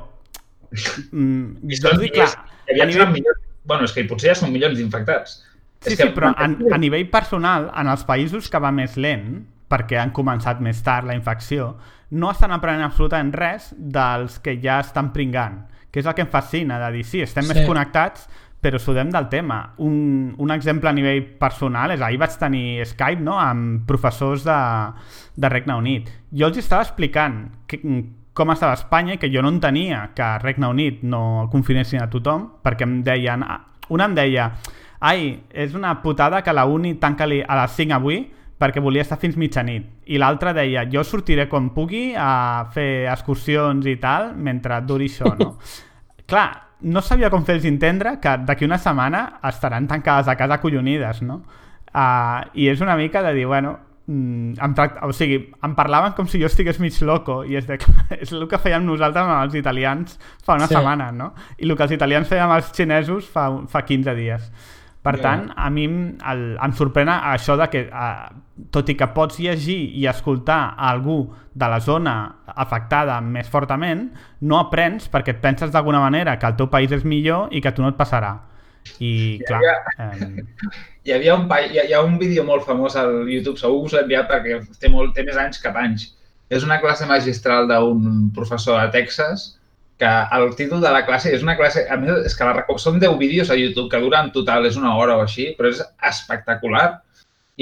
[SPEAKER 3] Mm,
[SPEAKER 5] I són
[SPEAKER 3] dic, clar,
[SPEAKER 5] milers,
[SPEAKER 3] a nivell,
[SPEAKER 5] milions, bueno, és que potser ja són milions d'infectats.
[SPEAKER 3] Sí, sí, però a, a nivell personal, en els països que va més lent, perquè han començat més tard la infecció, no estan aprenent absolutament res dels que ja estan pringant, que és el que em fascina, de dir, sí, estem
[SPEAKER 1] Sí.
[SPEAKER 3] més connectats, però sudem del tema. Un, un exemple a nivell personal és ahir vaig tenir Skype no? amb professors de, de Regne Unit. Jo els estava explicant que, com estava Espanya i que jo no entenia que Regne Unit no confinessin a tothom perquè em deien... Una em deia ai, és una putada que la uni tanca-li a les 5 avui perquè volia estar fins mitjanit. I l'altre deia, jo sortiré quan pugui a fer excursions i tal mentre duri això, no? Clar, no sabia com fer-los entendre que d'aquí una setmana estaran tancades a casa collonides, no? Uh, I és una mica de dir, bueno, mm, em tracta, o sigui, em parlaven com si jo estigués mig loco i és, de, és el que fèiem nosaltres amb els italians fa una
[SPEAKER 1] Sí.
[SPEAKER 3] setmana, no? I el que els italians feien amb els xinesos fa, fa 15 dies. Per
[SPEAKER 5] Ja.
[SPEAKER 3] tant, a mi el, em sorprèn això de que, eh, tot i que pots llegir i escoltar a algú de la zona afectada més fortament, no aprens perquè et penses d'alguna manera que el teu país és millor i que a tu no et passarà. I, clar, eh,
[SPEAKER 5] Hi havia un, pa... hi ha, hi ha un vídeo molt famós al YouTube, segur que us l'he enviat perquè té, molt, té més anys que anys. És una classe magistral d'un professor a Texas que el títol de la classe és una classe... A més, és que la, són 10 vídeos a YouTube que duren en total és una hora o així, però és espectacular.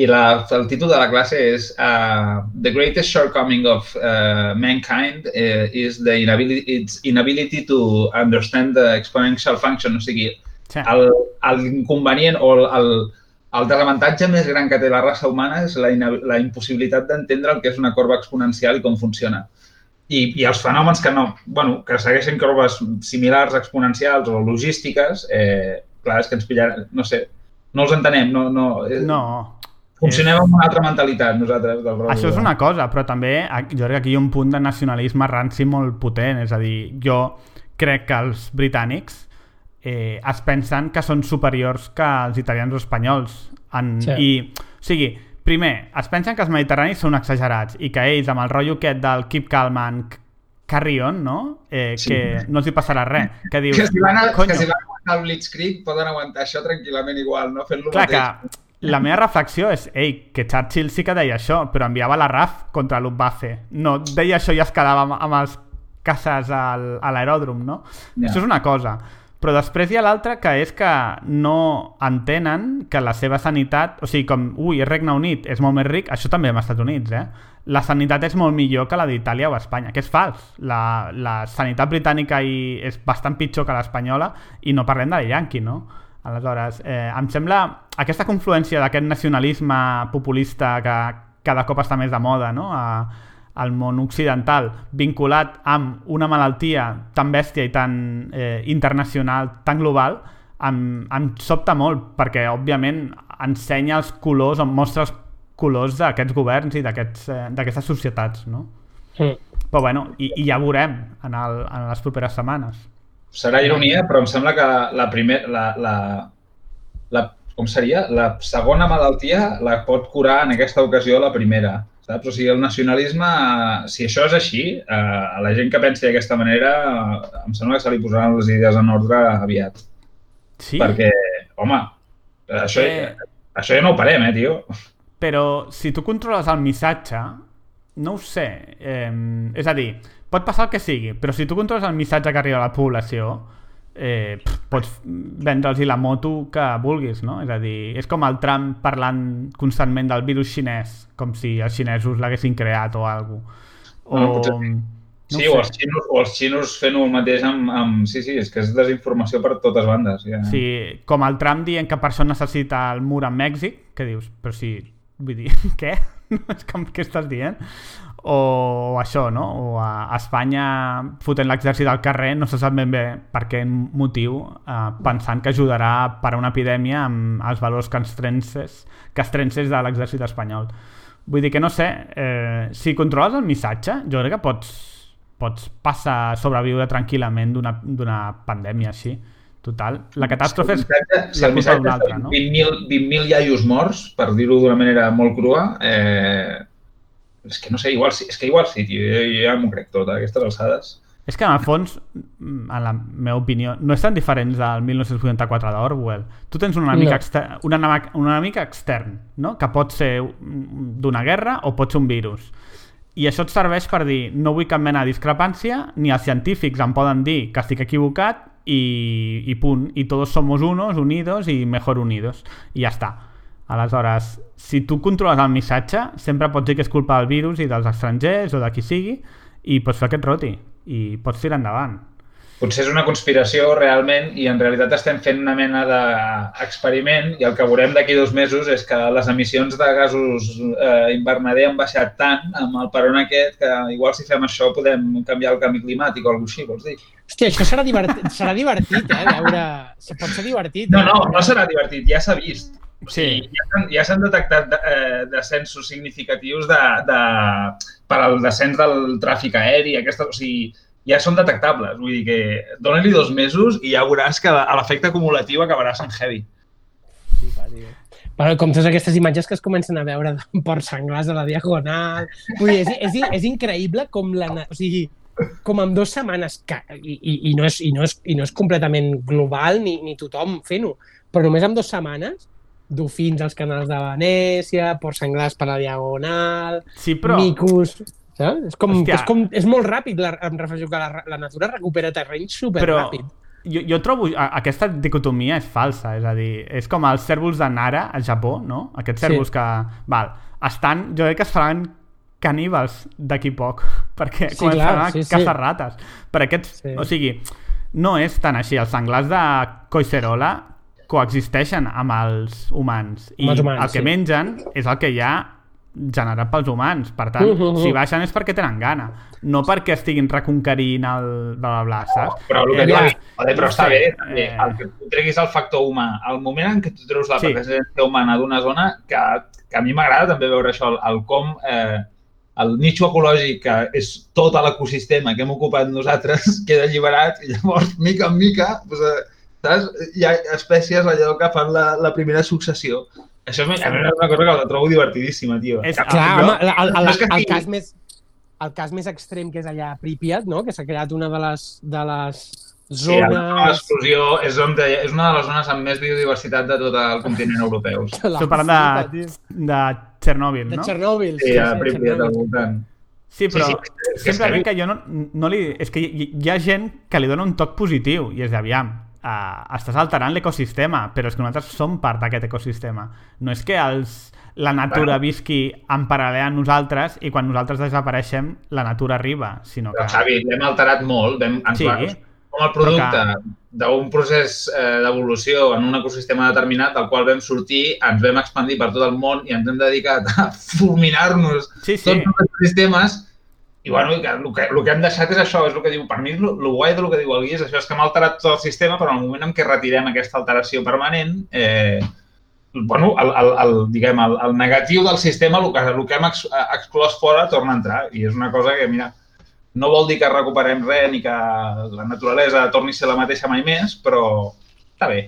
[SPEAKER 5] I la, el títol de la classe és uh, The greatest shortcoming of uh, mankind uh, is the inability, its inability to understand the exponential function. O sigui, l'inconvenient o el, el, el desavantatge més gran que té la raça humana és la, la impossibilitat d'entendre el que és una corba exponencial i com funciona. I, i els fenòmens que no, bueno, que segueixen corbes similars exponencials o logístiques, eh, clar, és que ens pillaran, no sé, no els entenem, no... no, eh,
[SPEAKER 3] No,
[SPEAKER 5] Funcionem amb una altra mentalitat, nosaltres, del.
[SPEAKER 3] Això és una cosa, però també jo crec que aquí hi ha un punt de nacionalisme ranci molt potent, és a dir, jo crec que els britànics eh, es pensen que són superiors que els italians o espanyols. En,
[SPEAKER 1] Sí.
[SPEAKER 3] I, o sigui, primer, es pensen que els mediterranis són exagerats i que ells, amb el rotllo aquest del keep calm and carry on, no? Eh,
[SPEAKER 5] Sí.
[SPEAKER 3] que no els hi passarà res. Que dius,
[SPEAKER 5] Que si van, a,
[SPEAKER 3] "Conyo,
[SPEAKER 5] que si van aguantar el Blitzkrieg poden aguantar això tranquil·lament igual, no? Fent-lo
[SPEAKER 3] Clar
[SPEAKER 5] mateix.
[SPEAKER 3] que la meva reflexió és, ei, que Churchill sí que deia això, però enviava la RAF contra Luftwaffe. No deia això i es quedava amb, amb els caces al, a l'aeròdrom, no?
[SPEAKER 5] Ja.
[SPEAKER 3] Això és una cosa. Però després hi ha l'altra que és que no entenen que la seva sanitat, o sigui, com, ui, és Regne Unit, és molt més ric, això també als Estats Units, eh? La sanitat és molt millor que la d'Itàlia o Espanya, que és fals. La, la sanitat britànica i és bastant pitjor que l'espanyola i no parlem de la Yankee, no? Aleshores, eh, em sembla aquesta confluència d'aquest nacionalisme populista que cada cop està més de moda no? a, al món occidental, vinculat amb una malaltia tan bèstia i tan eh, internacional, tan global, em, em sobta molt, perquè, òbviament, ensenya els colors, o mostra els colors d'aquests governs i d'aquests, eh, d'aquestes societats, no?
[SPEAKER 1] Mm.
[SPEAKER 3] Però, bueno, i, i ja veurem en, el, en les properes setmanes.
[SPEAKER 5] Serà ironia, però em sembla que la primer, la, la, la, com seria? La segona malaltia la pot curar en aquesta ocasió la primera. Saps? O sigui, el nacionalisme, si això és així, eh, a la gent que pensi d'aquesta manera, em sembla que se li posaran les idees en ordre aviat.
[SPEAKER 3] Sí,
[SPEAKER 5] Perquè, home, això,
[SPEAKER 3] Eh.
[SPEAKER 5] això ja no ho parem, eh, tio?
[SPEAKER 3] però si tu controles el missatge, no ho sé. Eh, és a dir, pot passar el que sigui, però si tu controles el missatge que arriba a la població, eh, pots vendre'ls la moto que vulguis, no? És a dir, és com el Trump parlant constantment del virus xinès, com si els xinesos l'haguessin creat o alguna cosa. O...
[SPEAKER 5] Potser sí.
[SPEAKER 3] no
[SPEAKER 5] sí, o els xinos, o els xinos fent el mateix amb, amb... Sí, sí, és que és desinformació per totes bandes. Ja.
[SPEAKER 3] Sí, com el Trump dient que per això necessita el mur a Mèxic, que dius, però si, vull dir, què? és com, què estàs dient? O, això, no? O a Espanya fotent l'exèrcit al carrer, no se sap ben bé per què motiu, eh, pensant que ajudarà a parar una epidèmia amb els valors castrenses, castrenses de l'exèrcit espanyol. Vull dir que no sé, eh, si controles el missatge, jo crec que pots, pots passar a sobreviure tranquil·lament d'una pandèmia així. Total, la catàstrofe és
[SPEAKER 5] si
[SPEAKER 3] la
[SPEAKER 5] el
[SPEAKER 3] culpa
[SPEAKER 5] missatge
[SPEAKER 3] d'un
[SPEAKER 5] és
[SPEAKER 3] altre, no?
[SPEAKER 5] 20.000 20 iaios morts, per dir-ho d'una manera molt crua, eh, és que no sé, igual sí, és que igual sí, tio, jo, jo ja m'ho crec tot, a aquestes alçades.
[SPEAKER 3] És que en el fons, mm, en la meva opinió, no és tan diferent del 1984 d'Orwell. Tu tens un enemic,
[SPEAKER 1] No.
[SPEAKER 3] exter un enemic, un enemic extern, no? que pot ser mm, d'una guerra o pot ser un virus. I això et serveix per dir no vull cap mena de discrepància, ni els científics em poden dir que estic equivocat i, i punt. I tots somos unos, unidos i mejor unidos. I ja està. Aleshores, si tu controles el missatge, sempre pots dir que és culpa del virus i dels estrangers o de qui sigui i pots fer aquest roti i pots tirar endavant.
[SPEAKER 5] Potser és una conspiració realment i en realitat estem fent una mena d'experiment i el que veurem d'aquí dos mesos és que les emissions de gasos eh, invernader han baixat tant amb el peron aquest que igual si fem això podem canviar el canvi climàtic o alguna cosa així, vols dir?
[SPEAKER 1] Hòstia, això serà divertit, serà divertit eh? Veure... Pot ser divertit.
[SPEAKER 5] No,
[SPEAKER 1] eh?
[SPEAKER 5] no, no serà divertit, ja s'ha vist.
[SPEAKER 3] Sí.
[SPEAKER 5] Ja s'han- Ja s'han detectat de- eh, descensos significatius de, de, per al descens del tràfic aeri, aquesta, o sigui, ja són detectables. Vull dir que dona-li dos mesos i ja veuràs que a l'efecte acumulatiu acabarà sent heavy.
[SPEAKER 1] Flipa, tio. Però com totes aquestes imatges que es comencen a veure de porcs senglars a la diagonal... Vull dir, és, és, és increïble com la... O sigui, com en dues setmanes, que, i, i, i, no és, i, no és, i no és completament global ni, ni tothom fent-ho, però només en dues setmanes, dofins als canals de Venècia, porcs senglars per la diagonal,
[SPEAKER 3] Sí, però...
[SPEAKER 1] micos... Saps? És, com,
[SPEAKER 3] Hòstia.
[SPEAKER 1] és, com, és molt ràpid, la, em refereixo que la, la natura recupera terreny
[SPEAKER 3] però
[SPEAKER 1] superràpid.
[SPEAKER 3] jo, jo trobo a- aquesta dicotomia és falsa, és a dir, és com els cèrvols de Nara al Japó, no? Aquests
[SPEAKER 1] Sí.
[SPEAKER 3] cèrvols que, val, estan, jo crec que es faran caníbals d'aquí poc, perquè
[SPEAKER 1] Sí,
[SPEAKER 3] començaran
[SPEAKER 1] clar, sí,
[SPEAKER 3] a
[SPEAKER 1] sí.
[SPEAKER 3] caçar rates. Per aquests,
[SPEAKER 1] Sí.
[SPEAKER 3] o sigui, no és tan així. Els senglars de Coicerola coexisteixen amb els humans i
[SPEAKER 1] Amb els humans,
[SPEAKER 3] el que
[SPEAKER 1] sí.
[SPEAKER 3] mengen és el que hi ha generat pels humans. Per tant,
[SPEAKER 1] Uh, uh, uh.
[SPEAKER 3] si baixen és perquè tenen gana, no perquè estiguin reconquerint el bla bla bla, saps?
[SPEAKER 5] Però el que
[SPEAKER 3] Eh,
[SPEAKER 5] diu,
[SPEAKER 1] ja.
[SPEAKER 5] vale, però està
[SPEAKER 3] sé,
[SPEAKER 5] bé, també,
[SPEAKER 3] eh.
[SPEAKER 5] el que tu treguis el factor humà. El moment en què tu treus la
[SPEAKER 3] Sí.
[SPEAKER 5] presència humana d'una zona, que, que a mi m'agrada també veure això, el, el com eh, el nicho ecològic, que és tot l'ecosistema que hem ocupat nosaltres, queda alliberat i llavors, mica en mica, doncs, eh, saps? hi ha espècies allò que fan la, la primera successió. Això a mi a mi és una cosa que la trobo divertidíssima, tio.
[SPEAKER 3] És-
[SPEAKER 5] Que-
[SPEAKER 1] Clar,
[SPEAKER 3] jo-
[SPEAKER 1] home, el, el,
[SPEAKER 5] no
[SPEAKER 1] el,
[SPEAKER 5] és que
[SPEAKER 1] el, cas més, el cas més extrem que és allà a Pripyat, no? que s'ha creat una de les, de les
[SPEAKER 5] Sí,
[SPEAKER 1] zones...
[SPEAKER 5] exclusió és, on, és una de les zones amb més biodiversitat de tot el continent europeu.
[SPEAKER 1] de
[SPEAKER 3] Estic parlant de, de Txernòbil,
[SPEAKER 1] de
[SPEAKER 3] no?
[SPEAKER 1] Txernòbil.
[SPEAKER 5] Sí, a
[SPEAKER 1] sí,
[SPEAKER 5] Pripyat al voltant.
[SPEAKER 3] Sí, però
[SPEAKER 5] Sí,
[SPEAKER 3] sí,
[SPEAKER 5] sí,
[SPEAKER 3] sí,
[SPEAKER 5] és que és
[SPEAKER 3] que jo no, no li... És que hi, hi ha gent que li dona un toc positiu i és d'aviam, uh, estàs alterant l'ecosistema, però és que nosaltres som part d'aquest ecosistema. No és que els, la natura
[SPEAKER 5] Bueno.
[SPEAKER 3] visqui en paral·lel a nosaltres i quan nosaltres desapareixem la natura arriba, sinó que...
[SPEAKER 5] Però, Xavi, l'hem alterat molt. Vam, ens
[SPEAKER 3] Sí.
[SPEAKER 5] va, com el producte d'un procés eh, d'evolució en un ecosistema determinat del qual vam sortir, ens vam expandir per tot el món i ens hem dedicat a fulminar-nos
[SPEAKER 3] Sí, sí.
[SPEAKER 5] tots els sistemes i bueno, que, el, que, el que hem deixat és això, és el que diu, per mi el, el guai del que diu el Gui és això, és que hem alterat tot el sistema, però en el moment en què retirem aquesta alteració permanent, eh, bueno, el, el, el, diguem, el, el negatiu del sistema, el que, el que hem ex, exclòs fora, torna a entrar. I és una cosa que, mira, no vol dir que recuperem res ni que la naturalesa torni a ser la mateixa mai més, però està bé.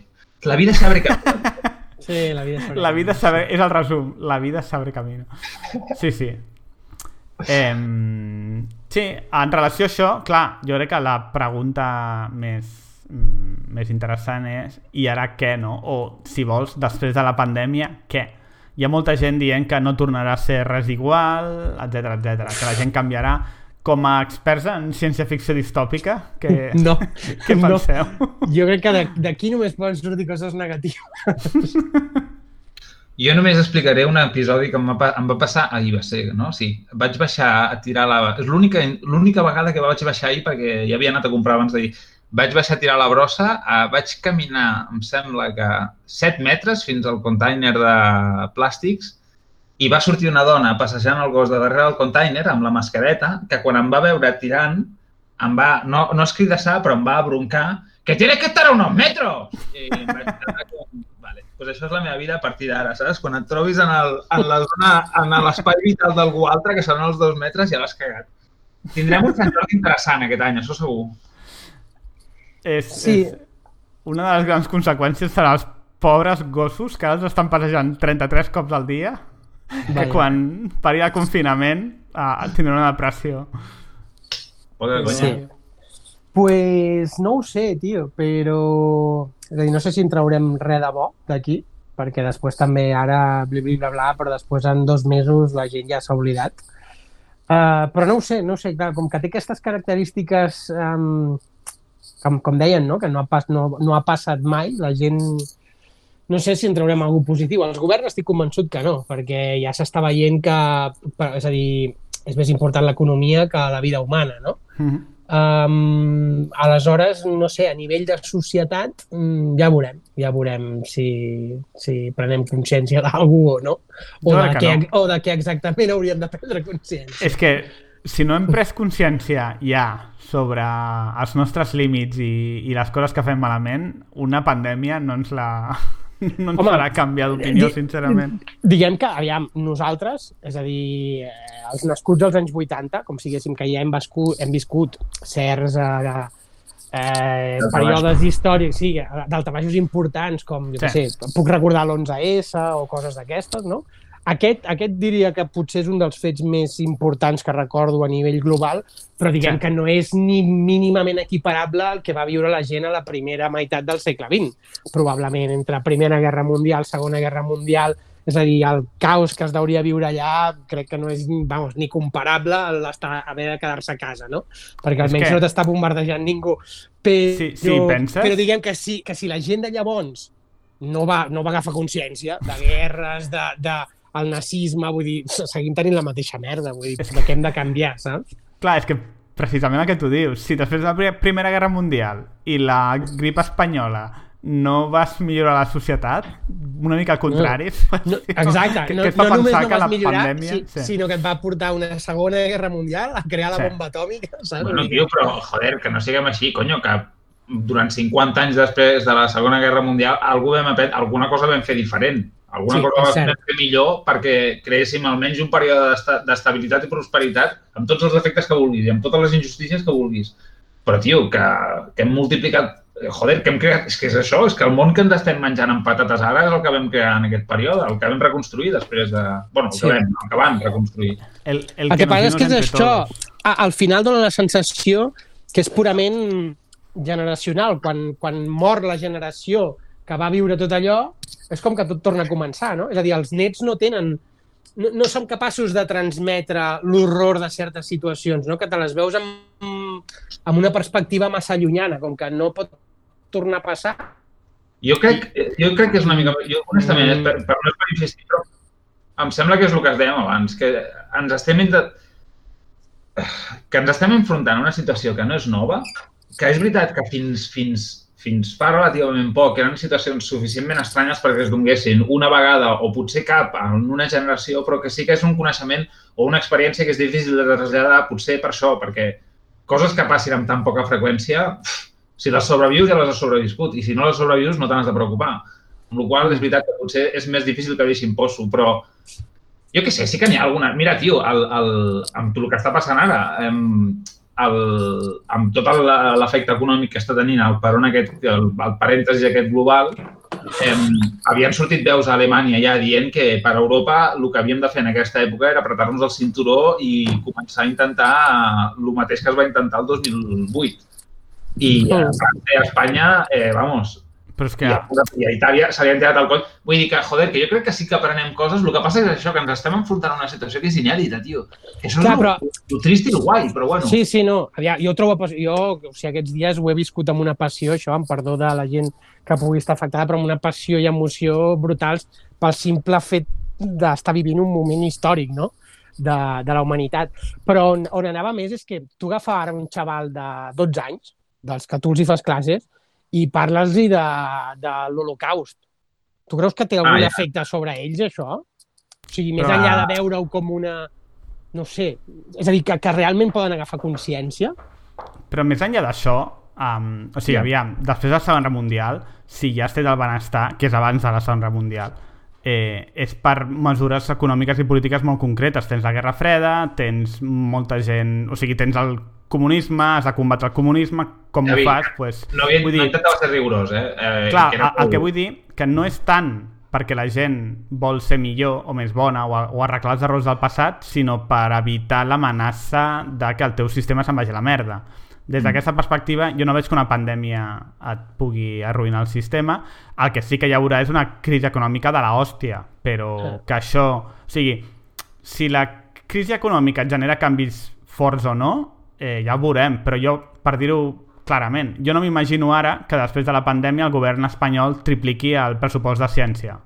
[SPEAKER 5] La vida s'abre camí.
[SPEAKER 1] Sí, la vida és
[SPEAKER 3] La vida sabe, és el resum, la vida sabe camino. Sí, sí. Eh, sí, en relació a això, clar, jo crec que la pregunta més, mm, més interessant és i ara què, no? O, si vols, després de la pandèmia, què? Hi ha molta gent dient que no tornarà a ser res igual, etc etc, que la gent canviarà. Com a experts en ciència-ficció distòpica, que,
[SPEAKER 1] No,
[SPEAKER 3] què
[SPEAKER 1] no.
[SPEAKER 3] penseu?
[SPEAKER 1] Jo crec que de- d'aquí només poden sortir coses negatives.
[SPEAKER 5] Jo només explicaré un episodi que em va, em va passar ahir, va ser, no? Sí, vaig baixar a tirar la... És l'única vegada que vaig baixar ahir perquè ja havia anat a comprar abans d'ahir. Vaig baixar a tirar la brossa, eh, vaig caminar, em sembla que 7 metres fins al container de plàstics i va sortir una dona passejant el gos de darrere del container amb la mascareta que quan em va veure tirant em va, no, no escridassar, però em va broncar que tienes que estar a unos metros! I em vaig pues això és la meva vida a partir d'ara, saps? Quan et trobis en, el, en la zona, en l'espai vital d'algú altre, que seran els dos metres, ja l'has cagat. Tindrem un Sant Jordi interessant aquest any, això segur.
[SPEAKER 3] És,
[SPEAKER 1] Sí.
[SPEAKER 3] és una de les grans conseqüències serà els pobres gossos que ara els estan passejant 33 cops al dia que
[SPEAKER 1] Vaja.
[SPEAKER 3] quan pari el confinament uh, tindran una depressió.
[SPEAKER 5] Poca conya.
[SPEAKER 1] Sí. Pues no ho sé, tio, però... És a dir, no sé si en traurem res de bo d'aquí, perquè després també ara bli, bli, bla, bla, però després en dos mesos la gent ja s'ha oblidat. Uh, però no ho sé, no ho sé, clar, com que té aquestes característiques, um, com, com deien, no? que no ha, pas, no, no ha passat mai, la gent no sé si en traurem alguna positiu. Els governs estic convençut que no, perquè ja s'està veient que, és a dir, és més important l'economia que la vida humana, no?
[SPEAKER 3] Mm -hmm.
[SPEAKER 1] Um, aleshores, no sé, a nivell de societat mm, ja veurem, ja veurem si, si prenem consciència d'algú o no, o
[SPEAKER 3] Jo
[SPEAKER 1] de,
[SPEAKER 3] que
[SPEAKER 1] què,
[SPEAKER 3] no.
[SPEAKER 1] o de què exactament hauríem de prendre consciència.
[SPEAKER 3] És que si no hem pres consciència ja sobre els nostres límits i, i les coses que fem malament, una pandèmia no ens la... no ens
[SPEAKER 1] Home,
[SPEAKER 3] farà canviar d'opinió,
[SPEAKER 1] di-
[SPEAKER 3] sincerament.
[SPEAKER 1] Diguem que, aviam, nosaltres, és a dir, eh, els nascuts als anys 80, com si diguéssim que ja hem viscut, hem viscut certs eh, eh, períodes històrics, sí, daltabaixos importants, com, jo
[SPEAKER 3] Sí.
[SPEAKER 1] sí. sé, puc recordar l'11S o coses d'aquestes, no? Aquest, aquest diria que potser és un dels fets més importants que recordo a nivell global, però diguem
[SPEAKER 3] Sí.
[SPEAKER 1] que no és ni mínimament equiparable al que va viure la gent a la primera meitat del segle XX. Probablement entre Primera Guerra Mundial, Segona Guerra Mundial, és a dir, el caos que es deuria viure allà crec que no és vamos, ni comparable a l'estar- haver de quedar-se a casa, no? Perquè almenys
[SPEAKER 3] que-
[SPEAKER 1] no t'està bombardejant ningú. Però,
[SPEAKER 3] Sí, sí, penses?
[SPEAKER 1] però diguem que sí, que si la gent de llavors no va, no va agafar consciència de guerres, de, de el nazisme, vull dir, seguim tenint la mateixa merda, vull dir, de què hem de canviar, saps?
[SPEAKER 3] Clar, és que precisament el que tu dius, si després de la pri- Primera Guerra Mundial i la grip espanyola no vas millorar la societat? Una mica al contrari.
[SPEAKER 1] No, exacte,
[SPEAKER 3] que,
[SPEAKER 1] no,
[SPEAKER 3] que
[SPEAKER 1] no només no
[SPEAKER 3] que
[SPEAKER 1] vas
[SPEAKER 3] la
[SPEAKER 1] millorar,
[SPEAKER 3] pandèmia...
[SPEAKER 1] si, sinó que et va portar una segona guerra mundial a crear la
[SPEAKER 3] Sí.
[SPEAKER 1] bomba atòmica, saps?
[SPEAKER 5] Bueno, tio, però, joder, que no siguem així, conyo, que durant 50 anys després de la Segona Guerra Mundial algú vam aprendre, alguna cosa vam fer diferent. Alguna
[SPEAKER 1] Sí,
[SPEAKER 5] cosa vam fer millor perquè creéssim almenys un període d'esta- d'estabilitat i prosperitat amb tots els efectes que vulguis i amb totes les injustícies que vulguis. Però, tio, que, que hem multiplicat eh, joder, que hem creat, és que és això, és que el món que ens estem menjant amb patates ara és el que vam crear en aquest període, el que vam reconstruir després de... Bueno, el que,
[SPEAKER 1] Sí.
[SPEAKER 5] vam, el que van reconstruir.
[SPEAKER 3] El, el,
[SPEAKER 1] El que passa és que és això. A, al final dona la sensació que és purament generacional. Quan, quan mor la generació que va viure tot allò, és com que tot torna a començar, no? És a dir, els nets no tenen... No, no som capaços de transmetre l'horror de certes situacions, no? Que te les veus amb, amb una perspectiva massa llunyana, com que no pot tornar a passar.
[SPEAKER 5] Jo crec, jo crec que és una mica... Jo, honestament, mm. per, per no és per insistir, però em sembla que és el que es dèiem abans, que ens estem intent... que ens estem enfrontant a una situació que no és nova, que és veritat que fins, fins, fins fa relativament poc eren situacions suficientment estranyes perquè es donguessin una vegada o potser cap en una generació, però que sí que és un coneixement o una experiència que és difícil de traslladar, potser per això, perquè coses que passin amb tan poca freqüència, si les sobrevius ja les has sobreviscut i si no les sobrevius no t'has de preocupar. Amb la qual és veritat que potser és més difícil que deixin poso, però jo què sé, sí que n'hi ha alguna... Mira, tio, el, el, amb el que està passant ara, amb, el, amb tot l'efecte econòmic que està tenint el peron aquest, el, el parèntesi aquest global, eh, havien sortit veus a Alemanya ja dient que per Europa el que havíem de fer en aquesta època era apretar-nos el cinturó i començar a intentar el mateix que es va intentar el 2008. I a França i a Espanya, eh, vamos,
[SPEAKER 3] Però és que...
[SPEAKER 5] i a, Itàlia se li ha tirat el coll. Vull dir que, joder, que jo crec que sí que aprenem coses. El que passa és això, que ens estem enfrontant a una situació que és inèdita, tio. Que això
[SPEAKER 1] Clar,
[SPEAKER 5] és
[SPEAKER 1] però-
[SPEAKER 5] lo, lo trist i lo guai, però bueno.
[SPEAKER 1] Sí, sí, no. Aviam, jo trobo... pas- Jo, o sigui, aquests dies ho he viscut amb una passió, això, amb perdó de la gent que pugui estar afectada, però amb una passió i emoció brutals pel simple fet d'estar vivint un moment històric, no?, de, de la humanitat. Però on, on anava més és que tu agafar ara un xaval de 12 anys, dels que tu els hi fas classes, i parles-li de, de l'Holocaust. Tu creus que té algun
[SPEAKER 5] Ah, ja.
[SPEAKER 1] efecte sobre ells, això? O sigui, més
[SPEAKER 3] Però-
[SPEAKER 1] enllà de veure-ho com una... No sé, és a dir, que, que realment poden agafar consciència?
[SPEAKER 3] Però més enllà d'això, um, o sigui,
[SPEAKER 5] Ja.
[SPEAKER 3] aviam, després de la Segona Mundial, si ja has fet el benestar, que és abans de la Segona Mundial, eh, és per mesures econòmiques i polítiques molt concretes. Tens la Guerra Freda, tens molta gent... O sigui, tens el comunisme, has de combatre el comunisme, com
[SPEAKER 5] David,
[SPEAKER 3] ho fas? Pues,
[SPEAKER 5] No, havia,
[SPEAKER 3] vull
[SPEAKER 5] no
[SPEAKER 3] dir,
[SPEAKER 5] intentava ser rigorós, eh? eh
[SPEAKER 3] clar,
[SPEAKER 5] que era
[SPEAKER 3] el, que vull dir que no és tant perquè la gent vol ser millor o més bona o, o arreglar els errors del passat, sinó per evitar l'amenaça de que el teu sistema se'n vagi a la merda. Des d'aquesta perspectiva, jo no veig que una pandèmia et pugui arruïnar el sistema. El que sí que hi haurà és una crisi econòmica de la hòstia, però que això... O sigui, si la crisi econòmica genera canvis forts o no, eh, ja ho veurem, però jo, per dir-ho clarament, jo no m'imagino ara que després de la pandèmia el govern espanyol tripliqui el pressupost de ciència,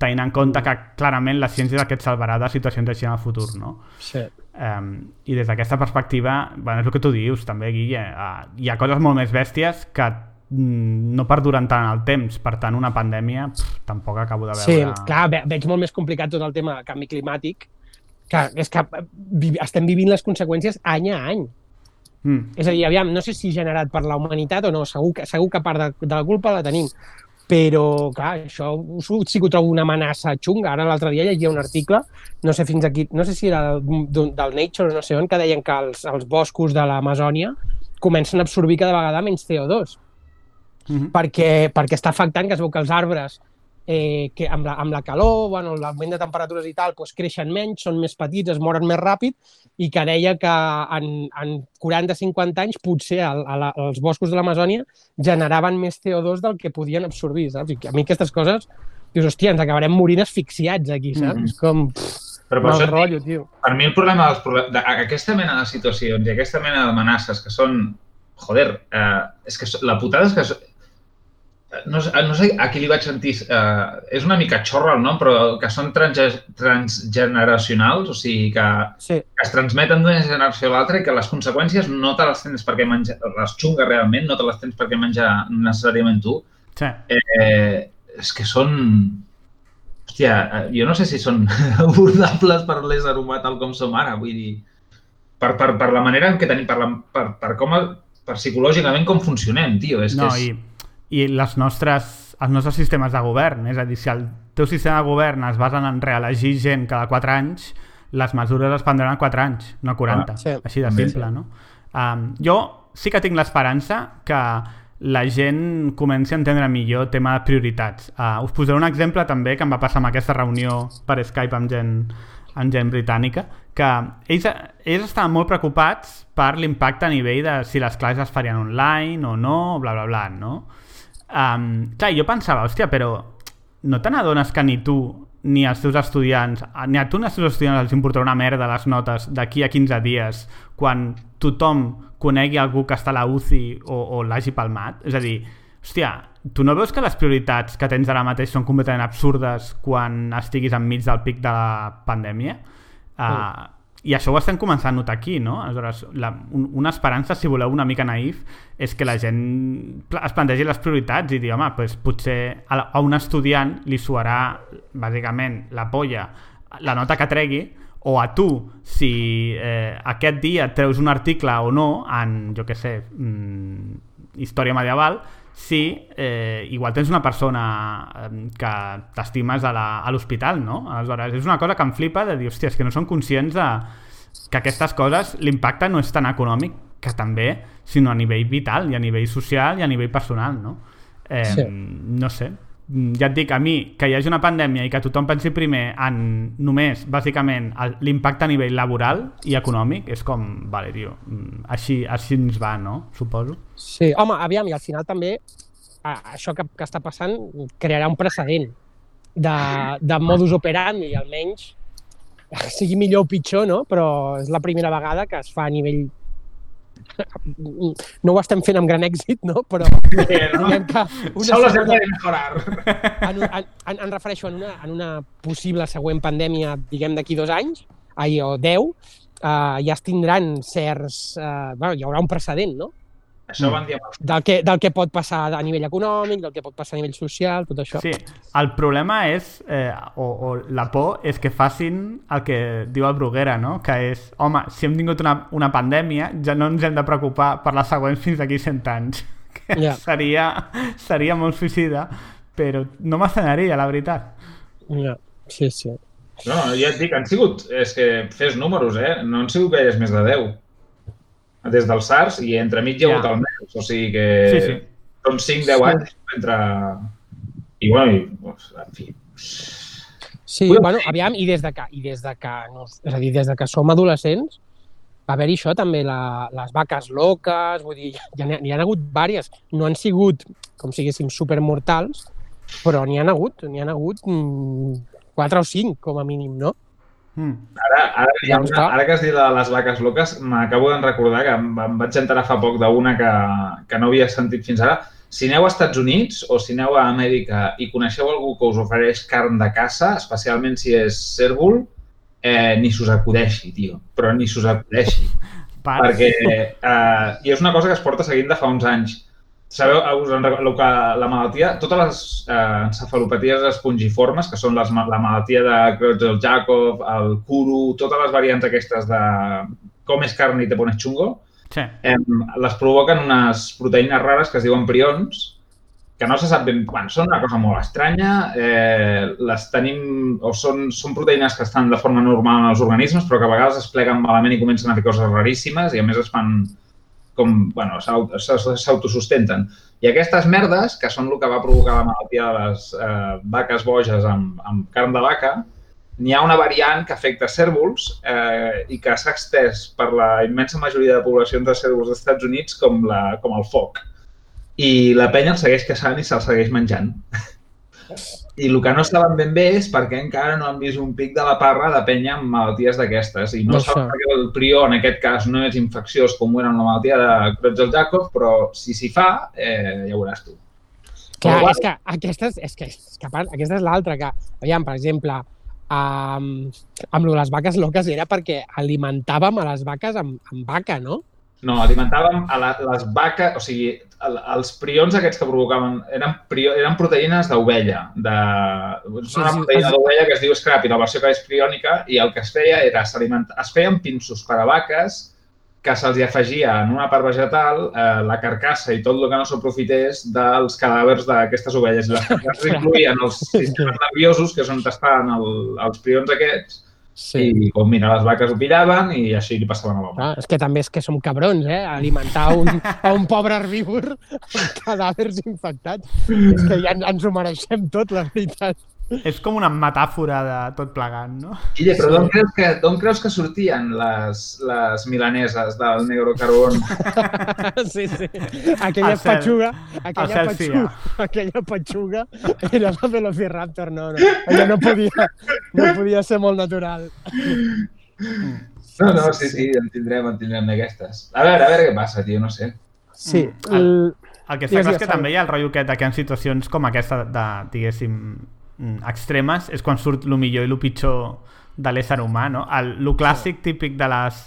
[SPEAKER 3] tenint en compte que clarament la ciència és el que et salvarà de situacions així en el futur, no?
[SPEAKER 1] Sí.
[SPEAKER 3] Um, I des d'aquesta perspectiva, bueno, és el que tu dius també, Guille, uh, hi ha coses molt més bèsties que mm, no perduren tant el temps, per tant una pandèmia pff, tampoc acabo de
[SPEAKER 1] Sí,
[SPEAKER 3] veure...
[SPEAKER 1] clar, ve- veig molt més complicat tot el tema del canvi climàtic, que és que eh, vi- estem vivint les conseqüències any a any.
[SPEAKER 3] Mm.
[SPEAKER 1] És a dir, aviam, no sé si generat per la humanitat o no, segur que, segur que part de, de la culpa la tenim, però, clar, això sí que ho trobo una amenaça xunga. Ara l'altre dia llegia un article, no sé fins aquí, no sé si era del, del Nature o no sé on, que deien que els, els boscos de l'Amazònia comencen a absorbir cada vegada menys CO2
[SPEAKER 3] Mhm.
[SPEAKER 1] perquè, perquè està afectant que es veu que els arbres eh, que amb, la, amb la calor, bueno, l'augment de temperatures i tal, doncs creixen menys, són més petits, es moren més ràpid i que deia que en, en 40-50 anys potser el, a la, els boscos de l'Amazònia generaven més CO2 del que podien absorbir, saps? I que a mi aquestes coses, dius, hòstia, ens acabarem morint asfixiats aquí, saps?
[SPEAKER 3] Mhm.
[SPEAKER 1] És com... Pff,
[SPEAKER 5] Però per això
[SPEAKER 1] rotllo, tio.
[SPEAKER 5] per mi el problema dels d'aquesta mena de situacions i aquesta mena d'amenaces que són, joder, eh, és que la putada és que no, sé- no sé a qui li vaig sentir, eh, és una mica xorra el nom, però que són trans, transgeneracionals, o sigui que,
[SPEAKER 1] Sí,
[SPEAKER 5] que es transmeten d'una generació a l'altra i que les conseqüències no te les tens perquè menjar, les xungues realment, no te les tens perquè menjar necessàriament tu,
[SPEAKER 3] Sí.
[SPEAKER 5] eh, és que són... Hòstia, eh, jo no sé si són abordables per l'ésser humà tal com som ara, vull dir, per, per, per la manera en què tenim, per, la, per, per com, per psicològicament com funcionem, tio. És
[SPEAKER 3] No,
[SPEAKER 5] que és...
[SPEAKER 3] i, i les nostres, els nostres sistemes de govern, és a dir, si el teu sistema de govern es basen en reelegir gent cada 4 anys, les mesures es prendran a 4 anys, no a 40.
[SPEAKER 1] Ah, sí.
[SPEAKER 3] Així de simple,
[SPEAKER 5] sí.
[SPEAKER 3] no? Um, jo sí que tinc l'esperança que la gent comenci a entendre millor el tema de prioritats. Uh, us posaré un exemple també que em va passar amb aquesta reunió per Skype amb gent, amb gent britànica, que ells, ells estaven molt preocupats per l'impacte a nivell de si les classes es farien online o no, bla, bla, bla, no? Um, clar, jo pensava, hòstia, però no te n'adones que ni tu ni els teus estudiants, ni a tu ni als teus estudiants els importarà una merda les notes d'aquí a 15 dies quan tothom conegui algú que està a la UCI o, o l'hagi palmat? És a dir, hòstia, tu no veus que les prioritats que tens ara mateix són completament absurdes quan estiguis enmig del pic de la pandèmia? Uh, I això ho estem començant a notar aquí, no? Aleshores, la, un, una esperança, si voleu, una mica naïf, és que la gent es plantegi les prioritats i dir, home, pues, potser a, la- a un estudiant li suarà, bàsicament, la polla, la nota que tregui, o a tu, si eh, aquest dia treus un article o no en, jo què sé, mm, història medieval, si eh, igual tens una persona que t'estimes a l'hospital, no? Aleshores, és una cosa que em flipa de dir, hòstia, és que no són conscients de que aquestes coses, l'impacte no és tan econòmic que també, sinó a nivell vital i a nivell social i a nivell personal, no? Eh,
[SPEAKER 1] Sí.
[SPEAKER 3] No sé. Mm, Ja et dic, a mi, que hi hagi una pandèmia i que tothom pensi primer en només, bàsicament, l'impacte a nivell laboral i econòmic, és com, vale, tio, mm, així, així ens va, no? Suposo.
[SPEAKER 1] Sí, home, aviam, i al final també això que, que està passant crearà un precedent de, de modus operandi, almenys sigui millor o pitjor, no? Però és la primera vegada que es fa a nivell... No ho estem fent amb gran èxit, no? Però
[SPEAKER 5] Eh, no?
[SPEAKER 1] diguem que una
[SPEAKER 5] Solo se
[SPEAKER 1] segona,
[SPEAKER 5] puede mejorar.
[SPEAKER 1] en, en, en, en refereixo en una, en una possible següent pandèmia, diguem, d'aquí dos anys, ai, o deu, eh, ja es tindran certs... Eh, bueno, hi haurà un precedent, no?
[SPEAKER 5] Això van dir abans.
[SPEAKER 1] del que, del que pot passar a nivell econòmic, del que pot passar a nivell social, tot això.
[SPEAKER 3] Sí, el problema és, eh, o, o la por, és que facin el que diu el Bruguera, no? Que és, home, si hem tingut una, una pandèmia, ja no ens hem de preocupar per les següents fins d'aquí 100 anys. Que
[SPEAKER 1] Ja.
[SPEAKER 3] seria, seria molt suïcida, però no m'estranyaria, la veritat.
[SPEAKER 1] Ja, sí, sí.
[SPEAKER 5] No, no, ja et dic, han sigut, és que fes números, eh? No han sigut gaires més de 10. Des del SARS i entremig hi ha
[SPEAKER 3] Ja.
[SPEAKER 5] hagut el MERS, o sigui que
[SPEAKER 3] Sí, sí.
[SPEAKER 5] són 5-10 anys entre... I bueno, i, doncs, en fi,
[SPEAKER 1] Sí,
[SPEAKER 5] Bueno,
[SPEAKER 1] bueno, aviam, i des de que, i des de que, no, és a dir, des de que som adolescents, va haver-hi això també, la, les vaques loques, vull dir, ja n'hi ha, ha hagut vàries. No han sigut, com si diguéssim, supermortals, però n'hi han hagut, n'hi han hagut mm, quatre o cinc, com a mínim, no?
[SPEAKER 3] Mm.
[SPEAKER 5] Ara, ara,
[SPEAKER 1] Doncs
[SPEAKER 5] una, ara que has dit de les vaques loques, m'acabo de recordar que em, em vaig enterar fa poc d'una que, que no havia sentit fins ara. Si aneu als Estats Units o si aneu a Amèrica i coneixeu algú que us ofereix carn de caça, especialment si és cèrvol, eh, ni s'us acudeixi, tio. Però ni s'us acudeixi.
[SPEAKER 3] Pas.
[SPEAKER 5] perquè eh, i és una cosa que es porta seguint de fa uns anys. Sabeu, us en recordo que la malaltia, totes les eh, encefalopaties espongiformes, que són les, la malaltia de Creutzfeldt-Jakob, el Kuru, totes les variants aquestes de comes carn i te pones xungo,
[SPEAKER 3] Sí.
[SPEAKER 5] eh, les provoquen unes proteïnes rares que es diuen prions, que no se sap ben... Bueno, són una cosa molt estranya, eh, les tenim... o són, són proteïnes que estan de forma normal en els organismes, però que a vegades es pleguen malament i comencen a fer coses raríssimes i a més es fan com, bueno, s'au- s'au- s'autosustenten. I aquestes merdes, que són el que va provocar la malaltia de les eh, vaques boges amb, amb carn de vaca, n'hi ha una variant que afecta cèrvols eh, i que s'ha extès per la immensa majoria de poblacions de cèrvols dels Estats Units com, la, com el foc. I la penya el segueix caçant i se'l segueix menjant. I el que no saben ben bé és perquè encara no han vist un pic de la parra de penya amb malalties d'aquestes. I no
[SPEAKER 1] Això.
[SPEAKER 5] saben perquè el prió, en aquest cas, no és infecciós com ho era en la malaltia de Creutzfeldt-Jakob, però si s'hi fa, eh, ja ho veuràs tu.
[SPEAKER 1] Clar,
[SPEAKER 5] Però,
[SPEAKER 1] és que aquesta és, és, que, és que part, aquesta és l'altra, que, aviam, per exemple, amb, amb les vaques loques era perquè alimentàvem a les vaques amb, amb vaca, no?
[SPEAKER 5] No, alimentàvem a la, les vaques, o sigui, el, els prions aquests que provocaven eren, prio, eren proteïnes d'ovella, de, és
[SPEAKER 1] Sí,
[SPEAKER 5] una
[SPEAKER 1] sí,
[SPEAKER 5] proteïna
[SPEAKER 1] es-
[SPEAKER 5] d'ovella que es diu scrap i la versió que és priònica i el que es feia era, es feien pinços per a vaques que se'ls afegia en una part vegetal eh, la carcassa i tot el que no s'aprofités dels cadàvers d'aquestes ovelles. I les carcasses incluïen els sistemes nerviosos, que és on estan el, els prions aquests,
[SPEAKER 1] Sí.
[SPEAKER 5] i com mira, les vaques ho pillaven i així li passaven a l'home.
[SPEAKER 1] Clar, és que també és que som cabrons, eh? Alimentar un, a un pobre herbívor amb cadàvers infectats. És que ja ens ho mereixem tot, la veritat.
[SPEAKER 3] És com una metàfora de tot plegant, no?
[SPEAKER 5] Guille, però d'on creus, que, d'on creus que sortien les, les milaneses del negro carbón?
[SPEAKER 1] Sí, sí. Aquella
[SPEAKER 3] El cel.
[SPEAKER 1] petxuga, aquella
[SPEAKER 3] cel sí,
[SPEAKER 1] petxuga, aquella petxuga era la Velociraptor, no, no. Allò no podia, no podia ser molt natural.
[SPEAKER 5] No, no, sí, sí, en tindrem, en tindrem d'aquestes. A veure, a veure què passa, tio, no sé.
[SPEAKER 1] Sí,
[SPEAKER 3] Mm.
[SPEAKER 1] el...
[SPEAKER 3] El que està clar és que també hi ha el rotllo aquest de que en situacions com aquesta de, diguéssim, extremes és quan surt el millor i el pitjor de l'ésser humà, no? El, el clàssic típic de les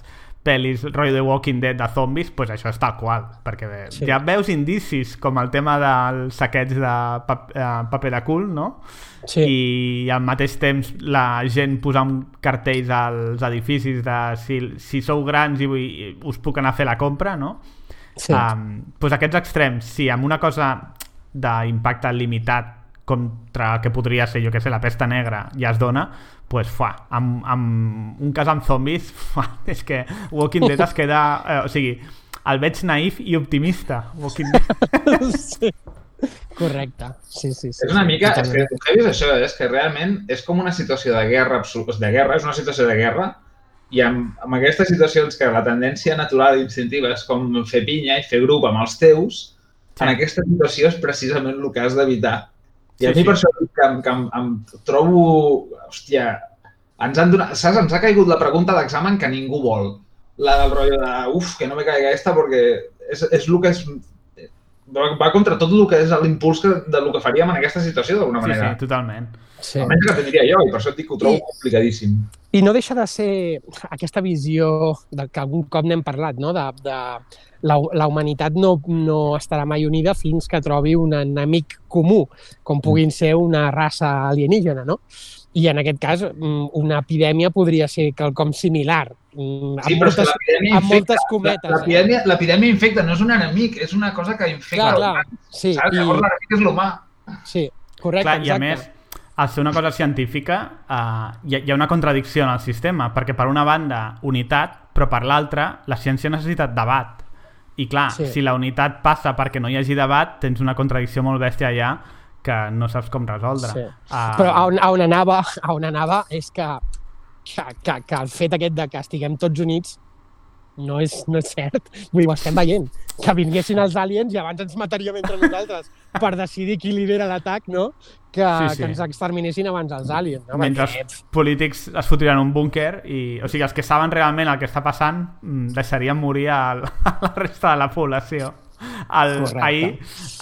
[SPEAKER 3] pel·lis, rotllo de Walking Dead, de zombis, pues això és tal qual, perquè
[SPEAKER 1] Sí.
[SPEAKER 3] ja veus indicis com el tema dels saquets de pap eh, paper de cul, no?
[SPEAKER 1] Sí.
[SPEAKER 3] i al mateix temps la gent posant cartells als edificis de si, si sou grans i, i us puc anar a fer la compra, no?
[SPEAKER 1] Sí.
[SPEAKER 3] Um, doncs aquests extrems, si amb una cosa d'impacte limitat contra el que podria ser, jo que sé, la pesta negra ja es dona, pues fa, amb, amb un cas amb zombis, fa, és que Walking Dead es queda... Eh, o sigui, el veig naïf i optimista, Walking Dead.
[SPEAKER 1] sí. Correcte. Sí, sí, sí.
[SPEAKER 5] És una mica, és que el heavy és això, és que realment és com una situació de guerra, absol- de guerra, és una situació de guerra, i amb, amb aquestes situacions que la tendència natural i instintiva és com fer pinya i fer grup amb els teus,
[SPEAKER 3] Sí.
[SPEAKER 5] en aquesta situació és precisament el que has d'evitar. I a
[SPEAKER 3] Sí,
[SPEAKER 5] mi
[SPEAKER 3] sí.
[SPEAKER 5] per això que, em, que em, em trobo... Hòstia, ens han donat, saps? Ens ha caigut la pregunta d'examen que ningú vol. La del rotllo de, uf, que no me caiga esta perquè és, és el que és... Va contra tot el que és l'impuls que, del que faríem en aquesta situació, d'alguna
[SPEAKER 3] Sí,
[SPEAKER 5] manera.
[SPEAKER 3] sí, totalment.
[SPEAKER 1] Sí.
[SPEAKER 5] Almenys que tindria jo, i per això et dic que ho trobo
[SPEAKER 1] I-
[SPEAKER 5] complicadíssim.
[SPEAKER 1] I no deixa de ser aquesta visió de que algun cop n'hem parlat, no? de, de la, la humanitat no, no estarà mai unida fins que trobi un enemic comú, com puguin ser una raça alienígena, no? I en aquest cas, mm, una epidèmia podria ser quelcom similar, mm,
[SPEAKER 5] Sí,
[SPEAKER 1] amb,
[SPEAKER 5] però és que
[SPEAKER 1] moltes,
[SPEAKER 5] l'epidèmia
[SPEAKER 1] amb
[SPEAKER 5] infecta.
[SPEAKER 1] moltes cometes.
[SPEAKER 5] La- L'epidèmia l'epidèmia infecta, no és un enemic, és una cosa que infecta l'humà.
[SPEAKER 1] Sí,
[SPEAKER 5] Saps?
[SPEAKER 1] i,
[SPEAKER 5] Llavors l'enemic és l'humà.
[SPEAKER 1] sí, correcte,
[SPEAKER 3] Clar, I a
[SPEAKER 1] exacte.
[SPEAKER 3] més, al ser una cosa científica, eh, hi, ha, hi ha una contradicció en el sistema, perquè per una banda, unitat, però per l'altra, la ciència necessita debat. I clar,
[SPEAKER 1] Sí.
[SPEAKER 3] si la unitat passa perquè no hi hagi debat, tens una contradicció molt bèstia allà que no saps com resoldre.
[SPEAKER 1] Sí.
[SPEAKER 3] Ah,
[SPEAKER 1] Però a on, a on anava, a on anava és que, que, que, que el fet aquest de que estiguem tots units no és, no és cert. Vull dir, ho estem veient. Que vinguessin els aliens i abans ens mataríem entre nosaltres per decidir qui lidera l'atac, no? Que,
[SPEAKER 3] Sí, sí.
[SPEAKER 1] que ens exterminessin abans els aliens. No?
[SPEAKER 3] mentre
[SPEAKER 1] Perquè,
[SPEAKER 3] els polítics es fotran un búnquer i, o sigui, els que saben realment el que està passant mm, deixarien morir a, la- a la resta de la població. El,
[SPEAKER 1] Correcte.
[SPEAKER 3] ahir,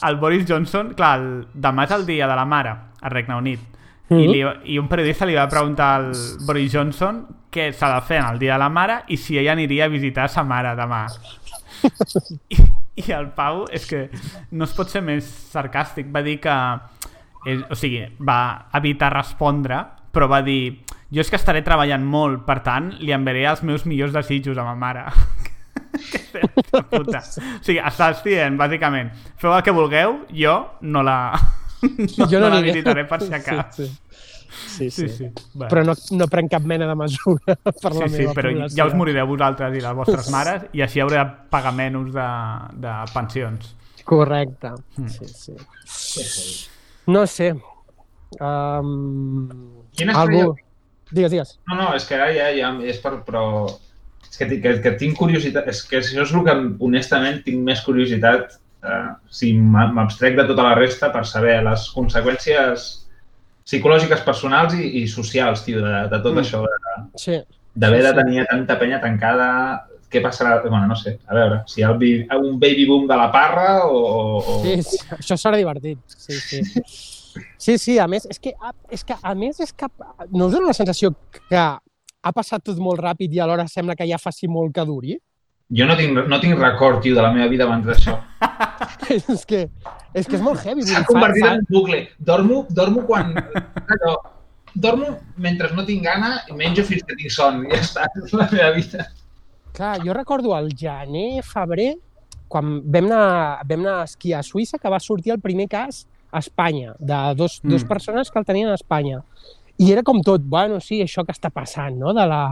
[SPEAKER 3] el Boris Johnson, clar, el, demà és el dia de la mare al Regne Unit i,
[SPEAKER 1] Mhm.
[SPEAKER 3] li, i un periodista li va preguntar al Boris Johnson què s'ha de fer en el dia de la mare i si ella aniria a visitar sa mare demà. I, I el Pau, és que no es pot ser més sarcàstic, va dir que és, o sigui, va evitar respondre, però va dir jo és que estaré treballant molt, per tant, li enviaré els meus millors desitjos a ma mare. que puta. O sigui, estàs dient, bàsicament, feu el que vulgueu, jo no la, no,
[SPEAKER 1] jo
[SPEAKER 3] no, la
[SPEAKER 1] aniré.
[SPEAKER 3] visitaré per si acas.
[SPEAKER 1] Sí, sí. Sí, sí.
[SPEAKER 3] Sí, sí. Bé.
[SPEAKER 1] Però no, no prenc cap mena de mesura per la
[SPEAKER 3] Sí, sí,
[SPEAKER 1] meva
[SPEAKER 3] però
[SPEAKER 1] població.
[SPEAKER 3] ja us morireu vosaltres i les vostres mares i així hauré de pagar menys de, de pensions.
[SPEAKER 1] Correcte.
[SPEAKER 3] Hmm.
[SPEAKER 1] Sí, sí. No sé. Um,
[SPEAKER 5] Quina
[SPEAKER 1] algú...
[SPEAKER 5] estrella-
[SPEAKER 1] Digues, digues.
[SPEAKER 5] No, no, és que ara ja, ja és per... Però... És que, que, que tinc curiositat... És que això és el que, honestament, tinc més curiositat si m'a- m'abstrec de tota la resta per saber les conseqüències psicològiques personals i, i socials, tio, de, de tot
[SPEAKER 3] Mm.
[SPEAKER 5] això, de-
[SPEAKER 1] Sí.
[SPEAKER 5] d'haver
[SPEAKER 1] Sí,
[SPEAKER 5] de
[SPEAKER 1] sí.
[SPEAKER 5] tenir tanta penya tancada, què passarà? Bueno, no sé, a veure, si hi ha un baby boom de la parra o... o...
[SPEAKER 1] Sí, sí, això serà divertit. Sí, sí. Sí, sí, a més, és que, a- és que, a més, és que no us dona la sensació que ha passat tot molt ràpid i alhora sembla que ja faci molt que duri?
[SPEAKER 5] Jo no tinc, no tinc record, tio, de la meva vida abans d'això.
[SPEAKER 1] és, que, és que és molt heavy.
[SPEAKER 5] S'ha convertit
[SPEAKER 1] fa-
[SPEAKER 5] en un bucle. Dormo, dormo quan... Allò, dormo mentre no tinc gana i menjo fins que tinc son. Ja està, és la meva vida.
[SPEAKER 1] Clar, jo recordo el gener, febrer, quan vam anar, vam anar a esquiar a Suïssa, que va sortir el primer cas a Espanya, de dos, mm. dos persones que el tenien a Espanya. I era com tot, bueno, sí, això que està passant, no?, de la,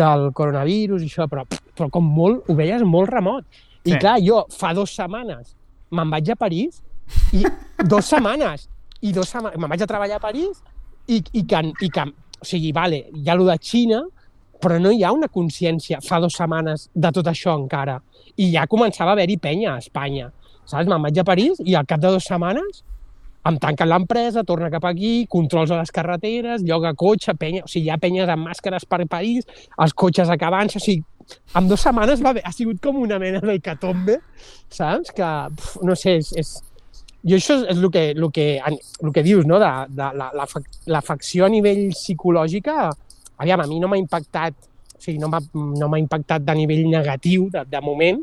[SPEAKER 1] del coronavirus i això, però, però com molt, ho veies molt remot. I
[SPEAKER 3] Sí.
[SPEAKER 1] clar, jo fa dues setmanes me'n vaig a París i dues setmanes i dos setmanes, me'n vaig a treballar a París i, i, que, i que, o sigui, vale, hi ha allò de Xina, però no hi ha una consciència fa dues setmanes de tot això encara. I ja començava a haver-hi penya a Espanya. Saps? Me'n vaig a París i al cap de dues setmanes em tanquen l'empresa, torna cap aquí, controls a les carreteres, lloga cotxe, penya... O sigui, hi ha penyes amb màscares per París, els cotxes acabant-se... O sigui, en dues setmanes va haver, ha sigut com una mena d'hecatombe, saps? Que, pf, no sé, és, és, jo això és el que, el que, el que dius, no? De, de la, la, l'afecció a nivell psicològica, aviam, a mi no m'ha impactat, o sigui, no m'ha no impactat de nivell negatiu, de, de moment,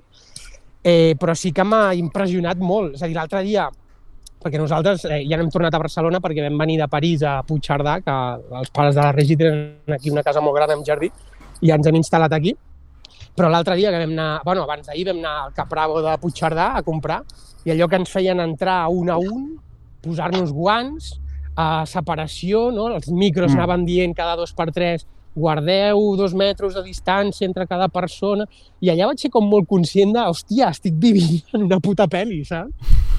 [SPEAKER 1] eh, però sí que m'ha impressionat molt. És a dir, l'altre dia, perquè nosaltres eh, ja n'hem tornat a Barcelona perquè vam venir de París a Puigcerdà, que els pares de la Regi tenen aquí una casa molt gran amb jardí, i ja ens hem instal·lat aquí. Però l'altre dia que vam anar, bueno, abans d'ahir vam anar al Capravo de Puigcerdà a comprar i allò que ens feien entrar un a un, posar-nos guants, a separació, no? els micros
[SPEAKER 3] mm.
[SPEAKER 1] anaven dient cada dos per tres guardeu dos metres de distància entre cada persona, i allà vaig ser com molt conscient de, hòstia, estic vivint en una puta pel·li, saps?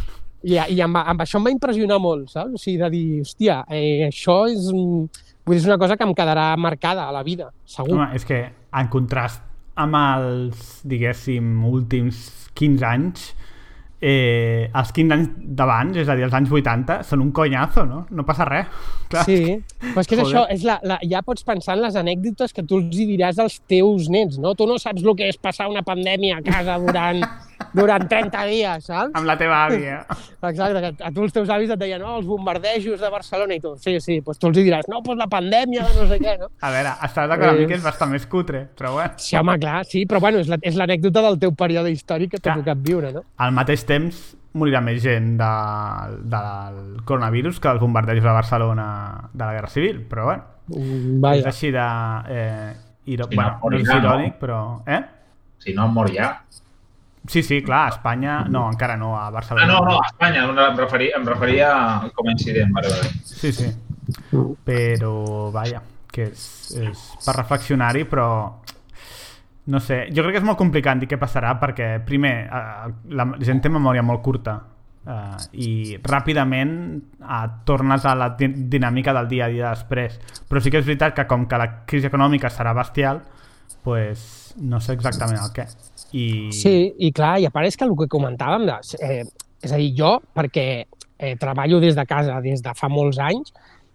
[SPEAKER 1] I, i amb, amb això em va impressionar molt, saps? O sigui, de dir, hòstia, eh, això és, un- vull dir, és una cosa que em quedarà marcada a la vida, segur.
[SPEAKER 3] Home, és que en contrast amb els, diguéssim, últims 15 anys, eh, els 15 anys d'abans, és a dir, els anys 80, són un conyazo, no? No passa res. Clar.
[SPEAKER 1] Sí, però és que és
[SPEAKER 3] Joder.
[SPEAKER 1] això, és la, la, ja pots pensar en les anècdotes que tu els diràs als teus nens, no? Tu no saps el que és passar una pandèmia a casa durant, durant 30 dies, saps?
[SPEAKER 3] Amb la teva àvia.
[SPEAKER 1] Exacte, que a tu els teus avis et deien, no, els bombardejos de Barcelona i tu, sí, sí, doncs tu els hi diràs, no, doncs la pandèmia de no sé què, no?
[SPEAKER 3] A veure, estàs d'acord amb mi
[SPEAKER 1] Eh.
[SPEAKER 3] que és bastant més cutre, però bueno.
[SPEAKER 1] Sí, home, clar, sí, però bueno, és la- és l'anècdota del teu període històric que t'ha tocat viure, no?
[SPEAKER 3] Al mateix temps morirà més gent de, del coronavirus que dels bombardejos a Barcelona de la Guerra Civil, però bueno,
[SPEAKER 1] Mm,
[SPEAKER 3] és
[SPEAKER 1] Vaja.
[SPEAKER 3] així de... Eh, iro...
[SPEAKER 5] Sí,
[SPEAKER 3] bueno,
[SPEAKER 5] no,
[SPEAKER 3] no és
[SPEAKER 5] morirà, no?
[SPEAKER 3] irònic, però... Eh?
[SPEAKER 5] Si no, mor ja.
[SPEAKER 3] Sí, sí, clar, a Espanya... No, encara no, a
[SPEAKER 5] Ah,
[SPEAKER 3] Barcelona.
[SPEAKER 5] no, no, a Espanya. Em referia, em referia com a incident. Vale, vale.
[SPEAKER 3] Sí, sí. Però, vaja, que és, és per reflexionar-hi, però no sé, jo crec que és molt complicat dir què passarà perquè, primer, eh, la gent té memòria molt curta eh, i ràpidament eh, tornes a la di dinàmica del dia a dia després. Però sí que és veritat que com que la crisi econòmica serà bestial, pues, no sé exactament el què. I...
[SPEAKER 1] Sí, i clar, i a part és que el que comentàvem, de, eh, és a dir, jo, perquè eh, treballo des de casa des de fa molts anys,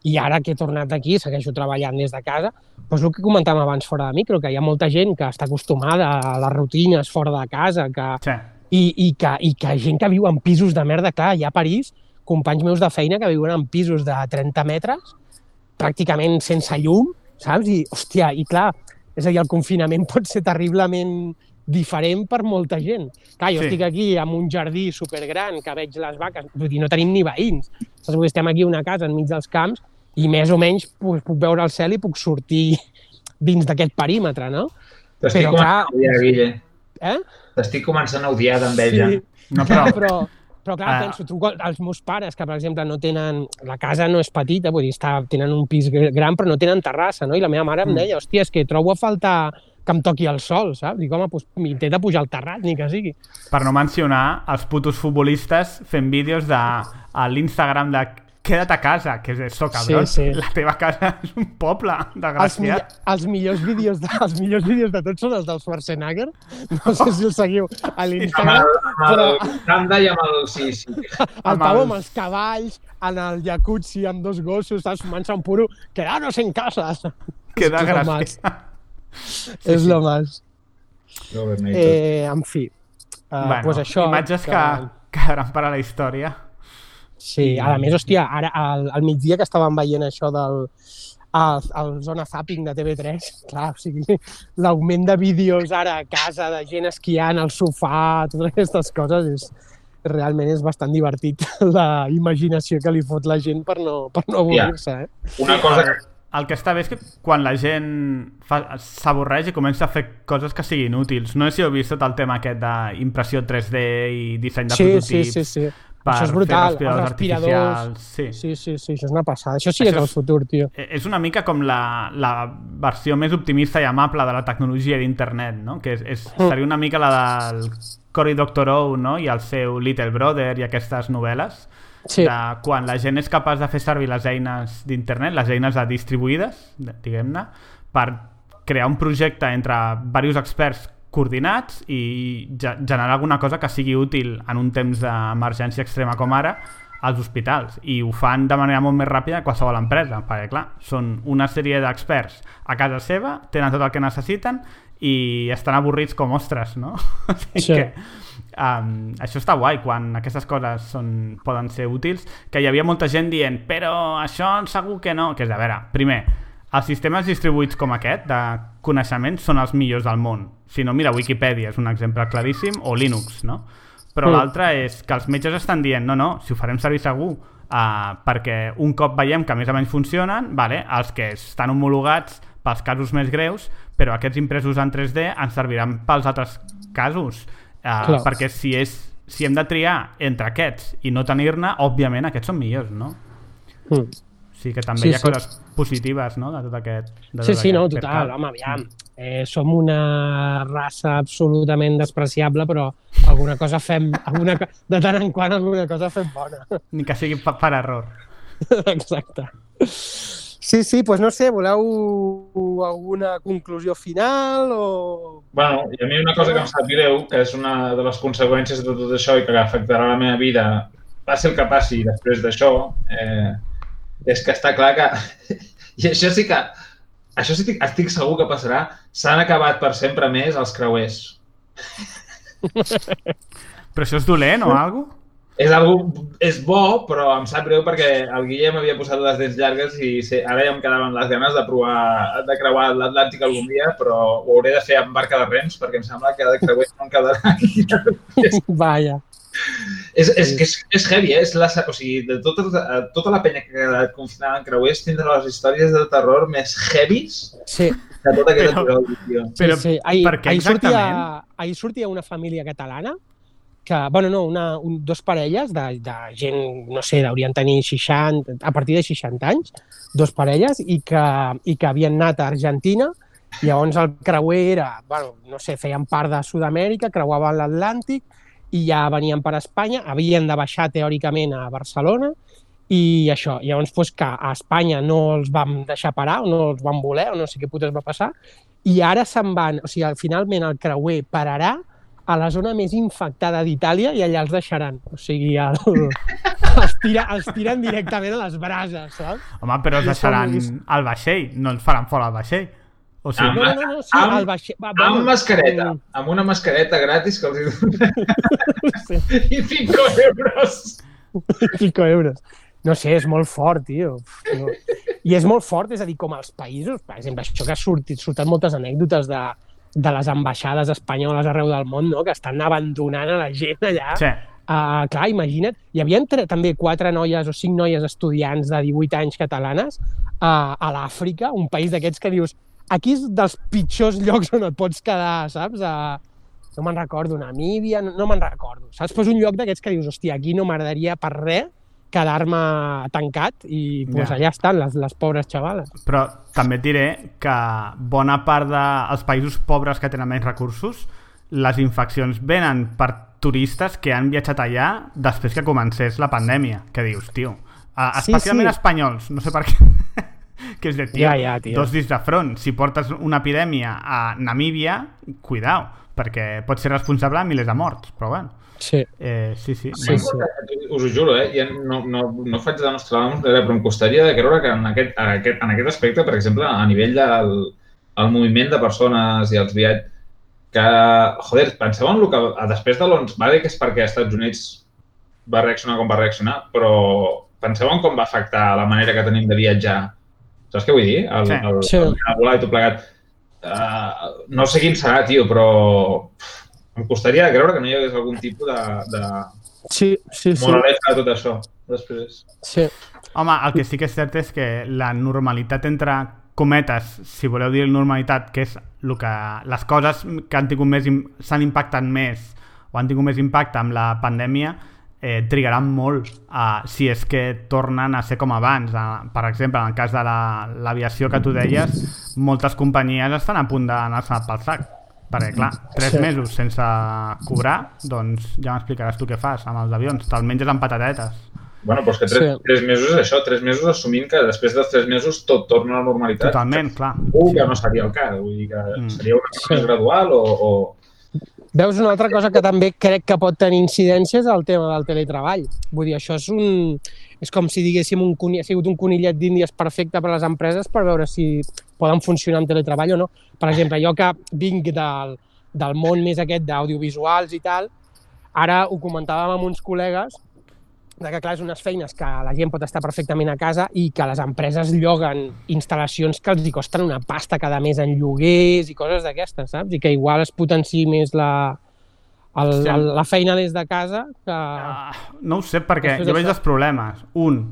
[SPEAKER 1] i ara que he tornat aquí, segueixo treballant des de casa, doncs el que comentàvem abans fora de micro, que hi ha molta gent que està acostumada a les rutines fora de casa, que,
[SPEAKER 3] Sí.
[SPEAKER 1] i, i, que, i que gent que viu en pisos de merda, clar, hi ha a París companys meus de feina que viuen en pisos de 30 metres, pràcticament sense llum, saps? I, hòstia, i clar, és a dir, el confinament pot ser terriblement diferent per molta gent. Clar, jo
[SPEAKER 3] Sí.
[SPEAKER 1] estic aquí amb un jardí supergran que veig les vaques, vull dir, no tenim ni veïns. Saps? Vull dir, estem aquí a una casa enmig dels camps i més o menys puc, puc veure el cel i puc sortir dins d'aquest perímetre, no?
[SPEAKER 5] T'estic
[SPEAKER 1] Però,
[SPEAKER 5] començant
[SPEAKER 1] clar-
[SPEAKER 5] a odiar, Guille.
[SPEAKER 1] Eh?
[SPEAKER 5] T'estic començant a odiar d'enveja.
[SPEAKER 1] Sí.
[SPEAKER 3] No, però...
[SPEAKER 1] però, però clar,
[SPEAKER 3] Ah.
[SPEAKER 1] penso, truco als meus pares, que per exemple no tenen... La casa no és petita, vull dir, està, tenen un pis gr- gran, però no tenen terrassa, no? I la meva mare em
[SPEAKER 3] Mm.
[SPEAKER 1] deia, hòstia, és que trobo a faltar que em toqui el sol, saps? Dic, home, doncs intenta pujar al terrat, ni que sigui.
[SPEAKER 3] per no mencionar els putos futbolistes fent vídeos de, a l'Instagram de queda't a casa, que és això, cabrón.
[SPEAKER 1] Sí, sí.
[SPEAKER 3] La teva casa és un poble,
[SPEAKER 1] Els, mi
[SPEAKER 3] desgraciat.
[SPEAKER 1] els, millors vídeos de, els millors vídeos de tots són els del Schwarzenegger. No sé si el seguiu a
[SPEAKER 5] Amb
[SPEAKER 1] l'Instagram,
[SPEAKER 5] el, amb
[SPEAKER 1] però
[SPEAKER 5] el Kanda i amb el... Sí, sí.
[SPEAKER 1] el
[SPEAKER 3] amb
[SPEAKER 1] Pau amb els cavalls, en el jacuzzi amb dos gossos, saps? Fumant-se un puro, quedaros en casa.
[SPEAKER 3] Que
[SPEAKER 1] és lo
[SPEAKER 3] desgraciat.
[SPEAKER 1] Sí, és lo más.
[SPEAKER 5] Eh...
[SPEAKER 1] Eh, en fi, uh,
[SPEAKER 3] bueno,
[SPEAKER 1] pues això...
[SPEAKER 3] imatges que... que quedaran per a la història.
[SPEAKER 1] Sí, a més, hòstia, ara al, al migdia que estàvem veient això del, al, al Zona Zapping de TV3, clar, o sigui, l'augment de vídeos ara a casa, de gent esquiant al sofà, totes aquestes coses, és, realment és bastant divertit la imaginació que li fot la gent per no, per no avorrir-se. Eh?
[SPEAKER 5] Una cosa que...
[SPEAKER 3] El que està bé és que quan la gent s'avorreix i comença a fer coses que siguin útils. No sé si heu vist tot el tema aquest d'impressió 3D i disseny de
[SPEAKER 1] Sí, sí,
[SPEAKER 3] prototips
[SPEAKER 1] sí, sí.
[SPEAKER 3] per
[SPEAKER 1] Això és
[SPEAKER 3] fer
[SPEAKER 1] brutal,
[SPEAKER 3] respiradors
[SPEAKER 1] els respiradors.
[SPEAKER 3] Sí.
[SPEAKER 1] Sí, sí, sí, això és una passada. Això sí que és
[SPEAKER 3] Això
[SPEAKER 1] el futur, tio.
[SPEAKER 3] Eh, És una mica com la, la versió més optimista i amable de la tecnologia d'internet, no? Que és, és,
[SPEAKER 1] Mm.
[SPEAKER 3] seria una mica la del Cory Doctorow no? i el seu Little Brother i aquestes novel·les
[SPEAKER 1] Sí.
[SPEAKER 3] de quan la gent és capaç de fer servir les eines d'internet, les eines de distribuïdes, de- diguem-ne, per crear un projecte entre diversos experts coordinats i ge- generar alguna cosa que sigui útil en un temps d'emergència extrema com ara als hospitals i ho fan de manera molt més ràpida que qualsevol empresa perquè clar, són una sèrie d'experts a casa seva, tenen tot el que necessiten i estan avorrits com ostres, no? O sigui
[SPEAKER 1] Sí.
[SPEAKER 3] que, um, això està guai quan aquestes coses són, poden ser útils que hi havia molta gent dient però això segur que no, que és a veure, primer els sistemes distribuïts com aquest de coneixement són els millors del món si no, mira, Wikipedia és un exemple claríssim o Linux, no? però
[SPEAKER 1] Mm.
[SPEAKER 3] l'altre és que els metges estan dient no, no, si ho farem servir segur uh, perquè un cop veiem que més o menys funcionen vale, els que estan homologats pels casos més greus però aquests impresos en 3D ens serviran pels altres casos uh, perquè si, és, si hem de triar entre aquests i no tenir-ne, òbviament aquests són millors, no?
[SPEAKER 1] Mm.
[SPEAKER 3] Sí que també
[SPEAKER 1] Sí,
[SPEAKER 3] hi ha
[SPEAKER 1] sí.
[SPEAKER 3] coses positives, no?, de tot aquest... De
[SPEAKER 1] Sí,
[SPEAKER 3] tot
[SPEAKER 1] sí, no,
[SPEAKER 3] aquest
[SPEAKER 1] total,
[SPEAKER 3] percal.
[SPEAKER 1] home, aviam. Eh, som una raça absolutament despreciable, però alguna cosa fem, alguna, de tant en quant alguna cosa fem bona.
[SPEAKER 3] Ni que sigui per, per error.
[SPEAKER 1] Exacte. Sí, sí, doncs no sé, voleu alguna conclusió final o...
[SPEAKER 5] Bueno, i a mi una cosa que em sap greu, que és una de les conseqüències de tot això i que afectarà la meva vida, passi el que passi després d'això, eh, és que està clar que... I això sí que... Això sí que estic segur que passarà. S'han acabat per sempre més els creuers.
[SPEAKER 3] Però això és dolent o alguna?
[SPEAKER 5] És, algo, és bo, però em sap greu perquè el Guillem havia posat les dents llargues i sé, ara ja em quedaven les ganes de provar de creuar l'Atlàntic algun dia, però ho hauré de fer amb barca de rems perquè em sembla que de creuers no em quedarà.
[SPEAKER 1] Vaja.
[SPEAKER 5] és, és, que és, és heavy, eh? És la, o sigui, de tota, tota la penya que ha quedat confinada en creuers tindrà les històries de terror més heavies
[SPEAKER 1] Sí,
[SPEAKER 5] de tota aquesta
[SPEAKER 3] Però-
[SPEAKER 5] però...
[SPEAKER 1] sí, sí. Ahir,
[SPEAKER 3] per què
[SPEAKER 1] ahir sortia,
[SPEAKER 3] exactament?
[SPEAKER 1] ahir sortia una família catalana que, bueno, no, una, un, dos parelles de, de gent, no sé, haurien tenir 60, a partir de 60 anys, dos parelles, i que, i que havien anat a Argentina, llavors el creuer era, bueno, no sé, feien part de Sud-amèrica, creuaven l'Atlàntic, i ja venien per Espanya, havien de baixar teòricament a Barcelona, i això, llavors pues, que a Espanya no els vam deixar parar, o no els van voler, o no sé què putes va passar, i ara se'n van, o sigui, finalment el creuer pararà a la zona més infectada d'Itàlia i allà els deixaran. O sigui, el, els, tira, els tiren directament a les brases, saps?
[SPEAKER 3] Home, però els deixaran al vaixell, no els faran fora al vaixell. O sigui,
[SPEAKER 5] Amb-
[SPEAKER 1] No, no, no, no sí,
[SPEAKER 5] Amb-
[SPEAKER 1] el vaixell... Va,
[SPEAKER 5] Amb mascareta,
[SPEAKER 1] mm,
[SPEAKER 5] amb una mascareta gratis que els hi
[SPEAKER 1] Sí,
[SPEAKER 5] i 5 euros.
[SPEAKER 1] pico euros. No sé, és molt fort, tio. No. I és molt fort, és a dir, com als països, per exemple, això que ha sortit, surten moltes anècdotes de, de les ambaixades espanyoles arreu del món, no? que estan abandonant a la gent allà.
[SPEAKER 3] sí.
[SPEAKER 1] Uh, clar, imagina't, hi havia també quatre noies o cinc noies estudiants de 18 anys catalanes uh, a l'Àfrica, un país d'aquests que dius aquí és dels pitjors llocs on et pots quedar, saps? Uh, no me'n recordo, Namíbia, no, no me'n recordo. Saps? Pues un lloc d'aquests que dius, hòstia, aquí no m'agradaria per res quedar-me tancat i pues,
[SPEAKER 3] Ja.
[SPEAKER 1] allà estan les, les pobres xavales.
[SPEAKER 3] Però també et diré que bona part dels països pobres que tenen menys recursos, les infeccions venen per turistes que han viatjat allà després que comencés la pandèmia. Que dius, tio, uh,
[SPEAKER 1] Sí,
[SPEAKER 3] especialment
[SPEAKER 1] sí.
[SPEAKER 3] espanyols, no sé per què, que és de, tio,
[SPEAKER 1] Ja, ja, tio.
[SPEAKER 3] dos dits de front. Si portes una epidèmia a Namíbia, cuidao, perquè pot ser responsable de milers de morts, però bueno.
[SPEAKER 1] Sí.
[SPEAKER 3] Eh, sí, sí.
[SPEAKER 1] Sí, sí.
[SPEAKER 5] Us ho juro, eh? Ja no, no, no faig de Nostradamus, però em costaria de creure que en aquest, en aquest, en aquest aspecte, per exemple, a nivell del el moviment de persones i els viatges, que, joder, penseu en el que... Després de l'11, vale que és perquè als Estats Units va reaccionar com va reaccionar, però penseu en com va afectar la manera que tenim de viatjar Saps què vull dir? El,
[SPEAKER 3] Sí.
[SPEAKER 5] el, el, el volar i tot plegat. Uh, no sé quin serà, tio, però em costaria creure que no hi hagués algun tipus de, de
[SPEAKER 1] Sí, sí, sí.
[SPEAKER 5] moraleja de tot això. Després.
[SPEAKER 1] sí.
[SPEAKER 3] Home, el que sí que és cert és que la normalitat entre cometes, si voleu dir normalitat, que és el que, les coses que han tingut més s'han impactat més o han tingut més impacte amb la pandèmia eh, trigaran molt a, si és que tornen a ser com abans. A, per exemple, en el cas de la- l'aviació que tu deies, moltes companyies estan a punt d'anar-se pel sac. Perquè, clar, tres
[SPEAKER 1] Sí.
[SPEAKER 3] mesos sense cobrar, doncs ja m'explicaràs tu què fas amb els avions. Te'l menges amb patatetes.
[SPEAKER 5] Bueno, però és que tres,
[SPEAKER 1] Sí.
[SPEAKER 5] tres mesos és això, tres mesos assumint que després dels tres mesos tot torna a la normalitat.
[SPEAKER 3] Totalment, clar.
[SPEAKER 5] Segur que no seria el cas, vull dir que
[SPEAKER 3] Mm.
[SPEAKER 5] seria una cosa
[SPEAKER 1] Sí.
[SPEAKER 5] més gradual o, o...
[SPEAKER 1] Veus una altra cosa que també crec que pot tenir incidències el tema del teletreball. Vull dir, això és un... És com si diguéssim un coni... ha sigut un conillet d'índies perfecte per a les empreses per veure si poden funcionar en teletreball o no. Per exemple, jo que vinc del, del món més aquest d'audiovisuals i tal, ara ho comentàvem amb uns col·legues de que, clar, és unes feines que la gent pot estar perfectament a casa i que les empreses lloguen instal·lacions que els hi costen una pasta cada mes en lloguers i coses d'aquestes, saps? I que igual es potenciï més la, el,
[SPEAKER 3] Sí.
[SPEAKER 1] el, la feina des de casa que...
[SPEAKER 3] Ah, no ho sé, perquè jo veig dos problemes. Un,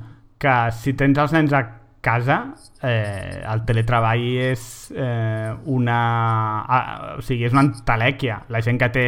[SPEAKER 3] que si tens els nens a casa, eh, el teletreball és eh, una... Ah, o sigui, és una entelèquia. La gent que té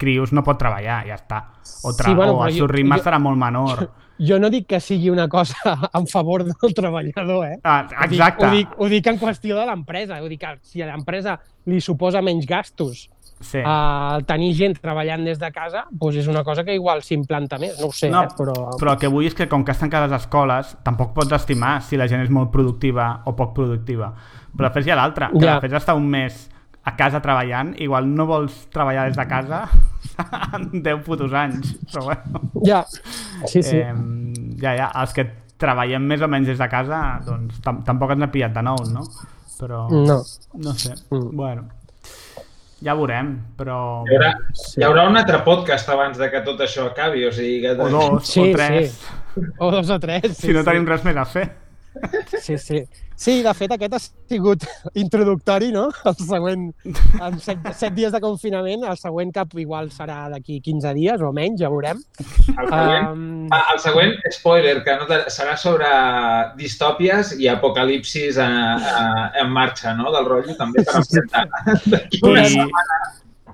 [SPEAKER 3] crios no pot treballar, ja està. O, tra
[SPEAKER 1] Sí, bueno,
[SPEAKER 3] o el seu ritme
[SPEAKER 1] jo-
[SPEAKER 3] serà molt menor.
[SPEAKER 1] Jo no dic que sigui una cosa en favor del treballador, eh?
[SPEAKER 3] Ah,
[SPEAKER 1] Ho dic-
[SPEAKER 3] exacte.
[SPEAKER 1] Ho dic, ho dic en qüestió de l'empresa. Ho dic que si a l'empresa li suposa menys gastos
[SPEAKER 3] Sí.
[SPEAKER 1] el tenir gent treballant des de casa, doncs és una cosa que igual s'implanta més, no ho sé,
[SPEAKER 3] No,
[SPEAKER 1] eh? però...
[SPEAKER 3] però el que vull és que com que estan cada les escoles, tampoc pots estimar si la gent és molt productiva o poc productiva. Però després hi ha l'altra, que
[SPEAKER 1] Ja.
[SPEAKER 3] després d'estar un mes a casa treballant, igual no vols treballar des de casa en 10 putos anys. Però bueno,
[SPEAKER 1] Ja, sí, sí.
[SPEAKER 3] eh, ja, ja, els que treballem més o menys des de casa, doncs tam tampoc ens ha pillat de nou, no? Però,
[SPEAKER 1] No.
[SPEAKER 3] no sé,
[SPEAKER 1] Mm.
[SPEAKER 3] bueno, ja veurem, però...
[SPEAKER 5] Hi haurà,
[SPEAKER 1] Sí.
[SPEAKER 5] hi haurà un altre podcast abans de que tot això acabi, o sigui que...
[SPEAKER 3] O dos,
[SPEAKER 1] Sí,
[SPEAKER 3] o tres,
[SPEAKER 1] O dos o tres.
[SPEAKER 3] si no tenim res més a fer.
[SPEAKER 1] Sí, sí. Sí, de fet, aquest ha sigut introductori, no? El següent, en set, set dies de confinament, el següent cap igual serà d'aquí 15 dies o menys, ja veurem.
[SPEAKER 5] El següent,
[SPEAKER 1] Um,
[SPEAKER 5] Ah, el següent, spoiler, que no serà sobre distòpies i apocalipsis a, a, en marxa, no?, del rotllo, també per enfrentar. D'aquí una
[SPEAKER 3] I,
[SPEAKER 5] setmana.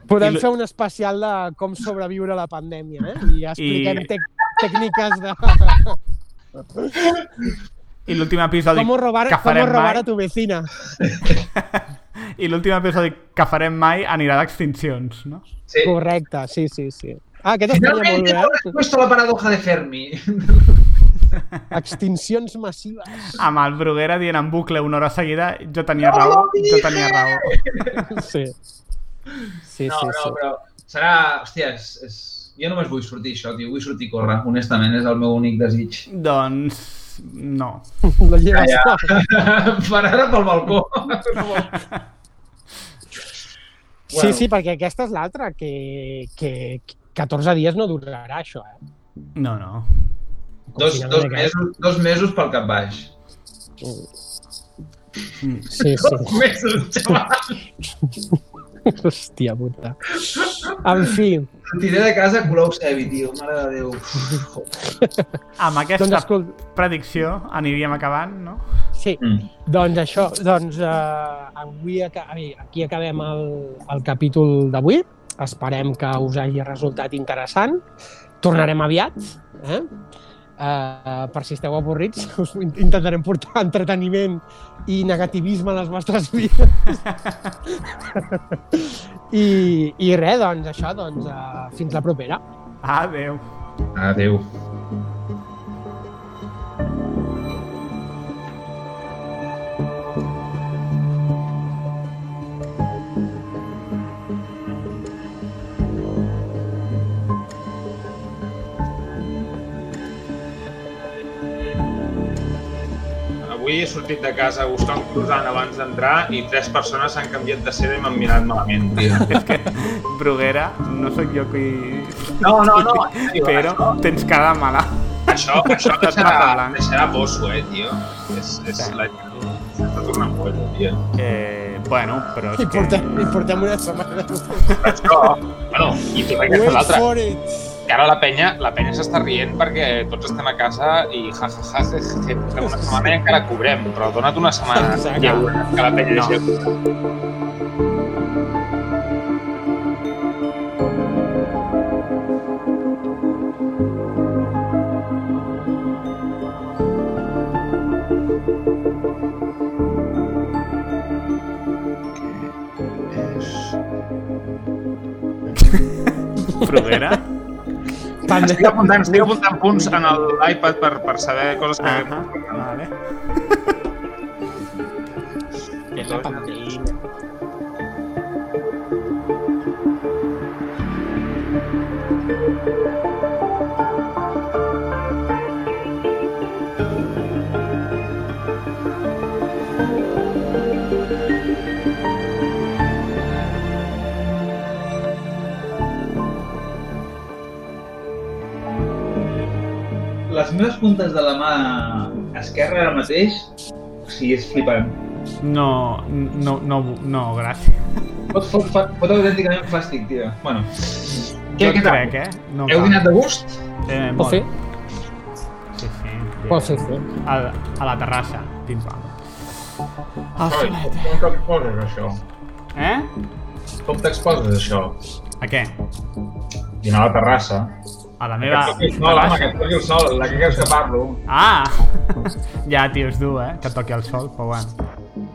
[SPEAKER 1] podem
[SPEAKER 3] i-
[SPEAKER 1] fer un especial de com sobreviure a la pandèmia, eh? I ja expliquem
[SPEAKER 3] I-
[SPEAKER 1] tècniques de...
[SPEAKER 3] i l'últim episodi
[SPEAKER 1] Com robar,
[SPEAKER 3] que
[SPEAKER 1] com
[SPEAKER 3] farem
[SPEAKER 1] robar
[SPEAKER 3] mai,
[SPEAKER 1] a tu vecina.
[SPEAKER 3] i l'últim episodi que farem mai anirà d'extincions, no?
[SPEAKER 5] Sí.
[SPEAKER 1] Correcte, sí, sí, sí. Ah, aquest estaria molt
[SPEAKER 5] Finalmente
[SPEAKER 1] bé, eh?
[SPEAKER 5] respuesto a la paradoja de Fermi.
[SPEAKER 1] Extincions massives.
[SPEAKER 3] Amb el Bruguera dient en bucle una hora seguida jo tenia raó, jo tenia raó.
[SPEAKER 1] Sí. Sí,
[SPEAKER 5] No,
[SPEAKER 1] sí,
[SPEAKER 5] no,
[SPEAKER 1] sí.
[SPEAKER 5] però serà... Hòstia, és, és... Jo només vull sortir això, tio. Vull sortir a córrer, honestament, és el meu únic desig.
[SPEAKER 3] Doncs no.
[SPEAKER 1] La lleves
[SPEAKER 5] Ja,
[SPEAKER 1] ja.
[SPEAKER 5] Per ara pel balcó.
[SPEAKER 1] Sí, sí, perquè aquesta és l'altra, que, que 14 dies no durarà això, eh?
[SPEAKER 3] No, no.
[SPEAKER 5] Dos, dos,
[SPEAKER 1] aquest.
[SPEAKER 5] mesos, dos mesos pel cap baix.
[SPEAKER 1] Sí, sí.
[SPEAKER 5] Dos mesos, xaval.
[SPEAKER 1] Hòstia puta. En fi,
[SPEAKER 5] Sortiré de casa a Colau Sevi, tio. Mare de Déu.
[SPEAKER 3] Amb aquesta
[SPEAKER 1] doncs escol...
[SPEAKER 3] predicció aniríem acabant, no?
[SPEAKER 1] Sí,
[SPEAKER 5] Mm.
[SPEAKER 1] doncs això, doncs uh, avui aquí acabem el, el capítol d'avui. Esperem que us hagi resultat interessant. Tornarem aviat, eh? Uh, per si esteu avorrits, us in- intentarem portar entreteniment i negativisme a les vostres vides. I, I res, doncs això, doncs, uh, fins la propera.
[SPEAKER 3] Adeu.
[SPEAKER 5] Adéu. Avui he sortit de casa buscant un croissant abans d'entrar i tres persones s'han canviat de seda i m'han mirat malament, tio.
[SPEAKER 3] Bruguera, no sóc jo qui...
[SPEAKER 5] No, no, no. sèrio,
[SPEAKER 3] Però
[SPEAKER 5] Això,
[SPEAKER 3] tens cara de malalt.
[SPEAKER 5] això, això deixarà, deixarà poso, eh, tio. És, és la... colla, tia.
[SPEAKER 3] Eh, bueno, però és
[SPEAKER 1] I
[SPEAKER 3] que...
[SPEAKER 1] portem, i portem una setmana.
[SPEAKER 5] Això, bueno, i aquesta
[SPEAKER 1] Wait
[SPEAKER 5] l'altra.
[SPEAKER 1] for it!
[SPEAKER 5] Que ara la penya, la penya s'està rient perquè tots estem a casa i ja, ja, ja, ja, ja, portem una setmana i encara cobrem, però dona't una setmana
[SPEAKER 1] Exacte.
[SPEAKER 5] i ja veuràs que la penya
[SPEAKER 3] No.
[SPEAKER 5] deixa.
[SPEAKER 3] Bruguera?
[SPEAKER 1] De...
[SPEAKER 5] Estic apuntant, estic apuntant punts en l'iPad per, per saber coses que...
[SPEAKER 3] Ahà, vale.
[SPEAKER 1] La pantalla.
[SPEAKER 6] Les meves puntes de la mà esquerra ara mateix, o sigui, és flipant.
[SPEAKER 3] No, no, no, no, gràcies.
[SPEAKER 6] Pot, fot, fot, fot autènticament fàstic, tio. Bueno,
[SPEAKER 3] Jo
[SPEAKER 6] què, què tal?
[SPEAKER 3] crec, eh? No
[SPEAKER 6] Heu
[SPEAKER 3] cal.
[SPEAKER 6] dinat de gust?
[SPEAKER 3] Eh,
[SPEAKER 1] Pot
[SPEAKER 3] molt.
[SPEAKER 1] fer?
[SPEAKER 3] Sí, sí.
[SPEAKER 1] Pot fer, fer.
[SPEAKER 3] A, a la terrassa, pam. El
[SPEAKER 5] Oi,
[SPEAKER 3] solet.
[SPEAKER 5] com t'exposes, això?
[SPEAKER 3] Eh?
[SPEAKER 5] Com t'exposes, això?
[SPEAKER 3] A què?
[SPEAKER 5] Dinar a la terrassa.
[SPEAKER 3] A la meva
[SPEAKER 5] Que sol, home, que et toqui el sol, de què creus que parlo?
[SPEAKER 3] Ah! ja, tio, és dur, eh? Que et toqui el sol, però bueno.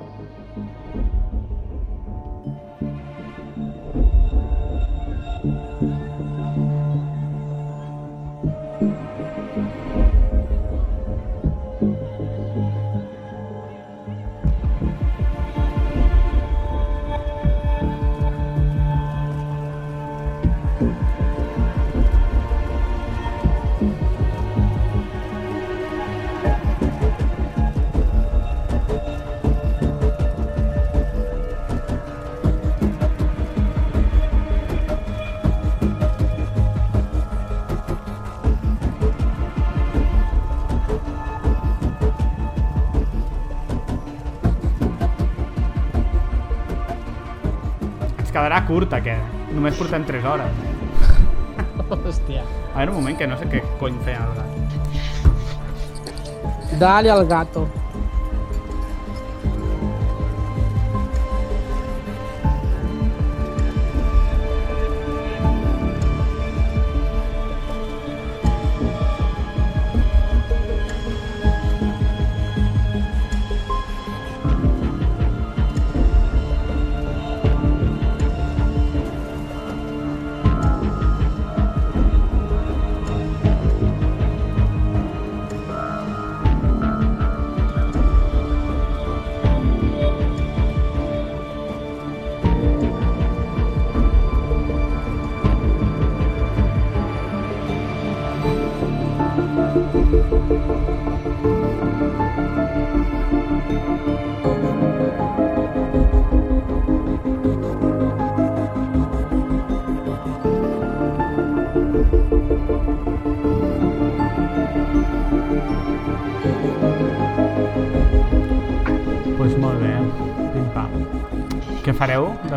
[SPEAKER 3] Ens quedarà curt, aquest. Només portem 3 hores.
[SPEAKER 1] Hòstia.
[SPEAKER 3] A veure, un moment, que no sé què cony feia el gat.
[SPEAKER 1] Dale al gato.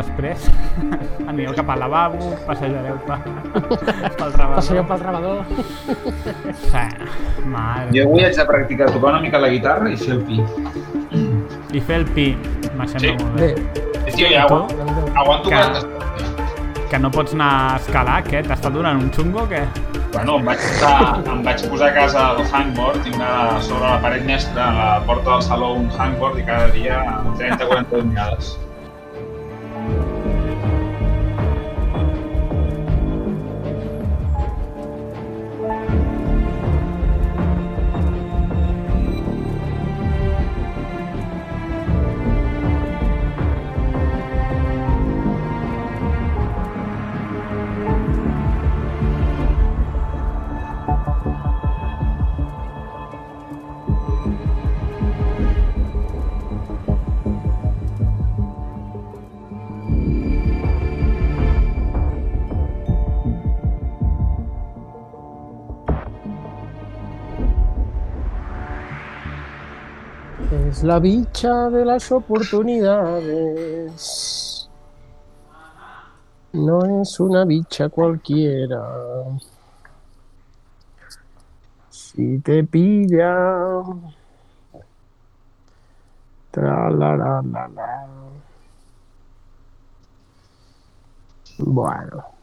[SPEAKER 3] Després? Anireu cap al lavabo, passejareu per, pel rebedor.
[SPEAKER 1] Passareu pel rebedor.
[SPEAKER 3] Sí, mare.
[SPEAKER 6] Jo avui haig de practicar tocar una mica la guitarra i fer el pi.
[SPEAKER 3] I fer el pi, me sembla
[SPEAKER 5] Sí.
[SPEAKER 3] molt bé.
[SPEAKER 1] Bé,
[SPEAKER 5] Tio, ja aguanto, aguanto
[SPEAKER 3] Que-
[SPEAKER 5] 40 estona.
[SPEAKER 3] Que no pots anar a escalar, què? T'està donant un xungo o què?
[SPEAKER 5] Bueno, em vaig, posar, em vaig posar a casa el hangboard, tinc a sobre la paret mestra, a la porta del saló, un hangboard i cada dia 30-40 dominades.
[SPEAKER 1] Es la bicha de las oportunidades. No es una bicha cualquiera. Si te pilla. Tra la la la la. Bueno.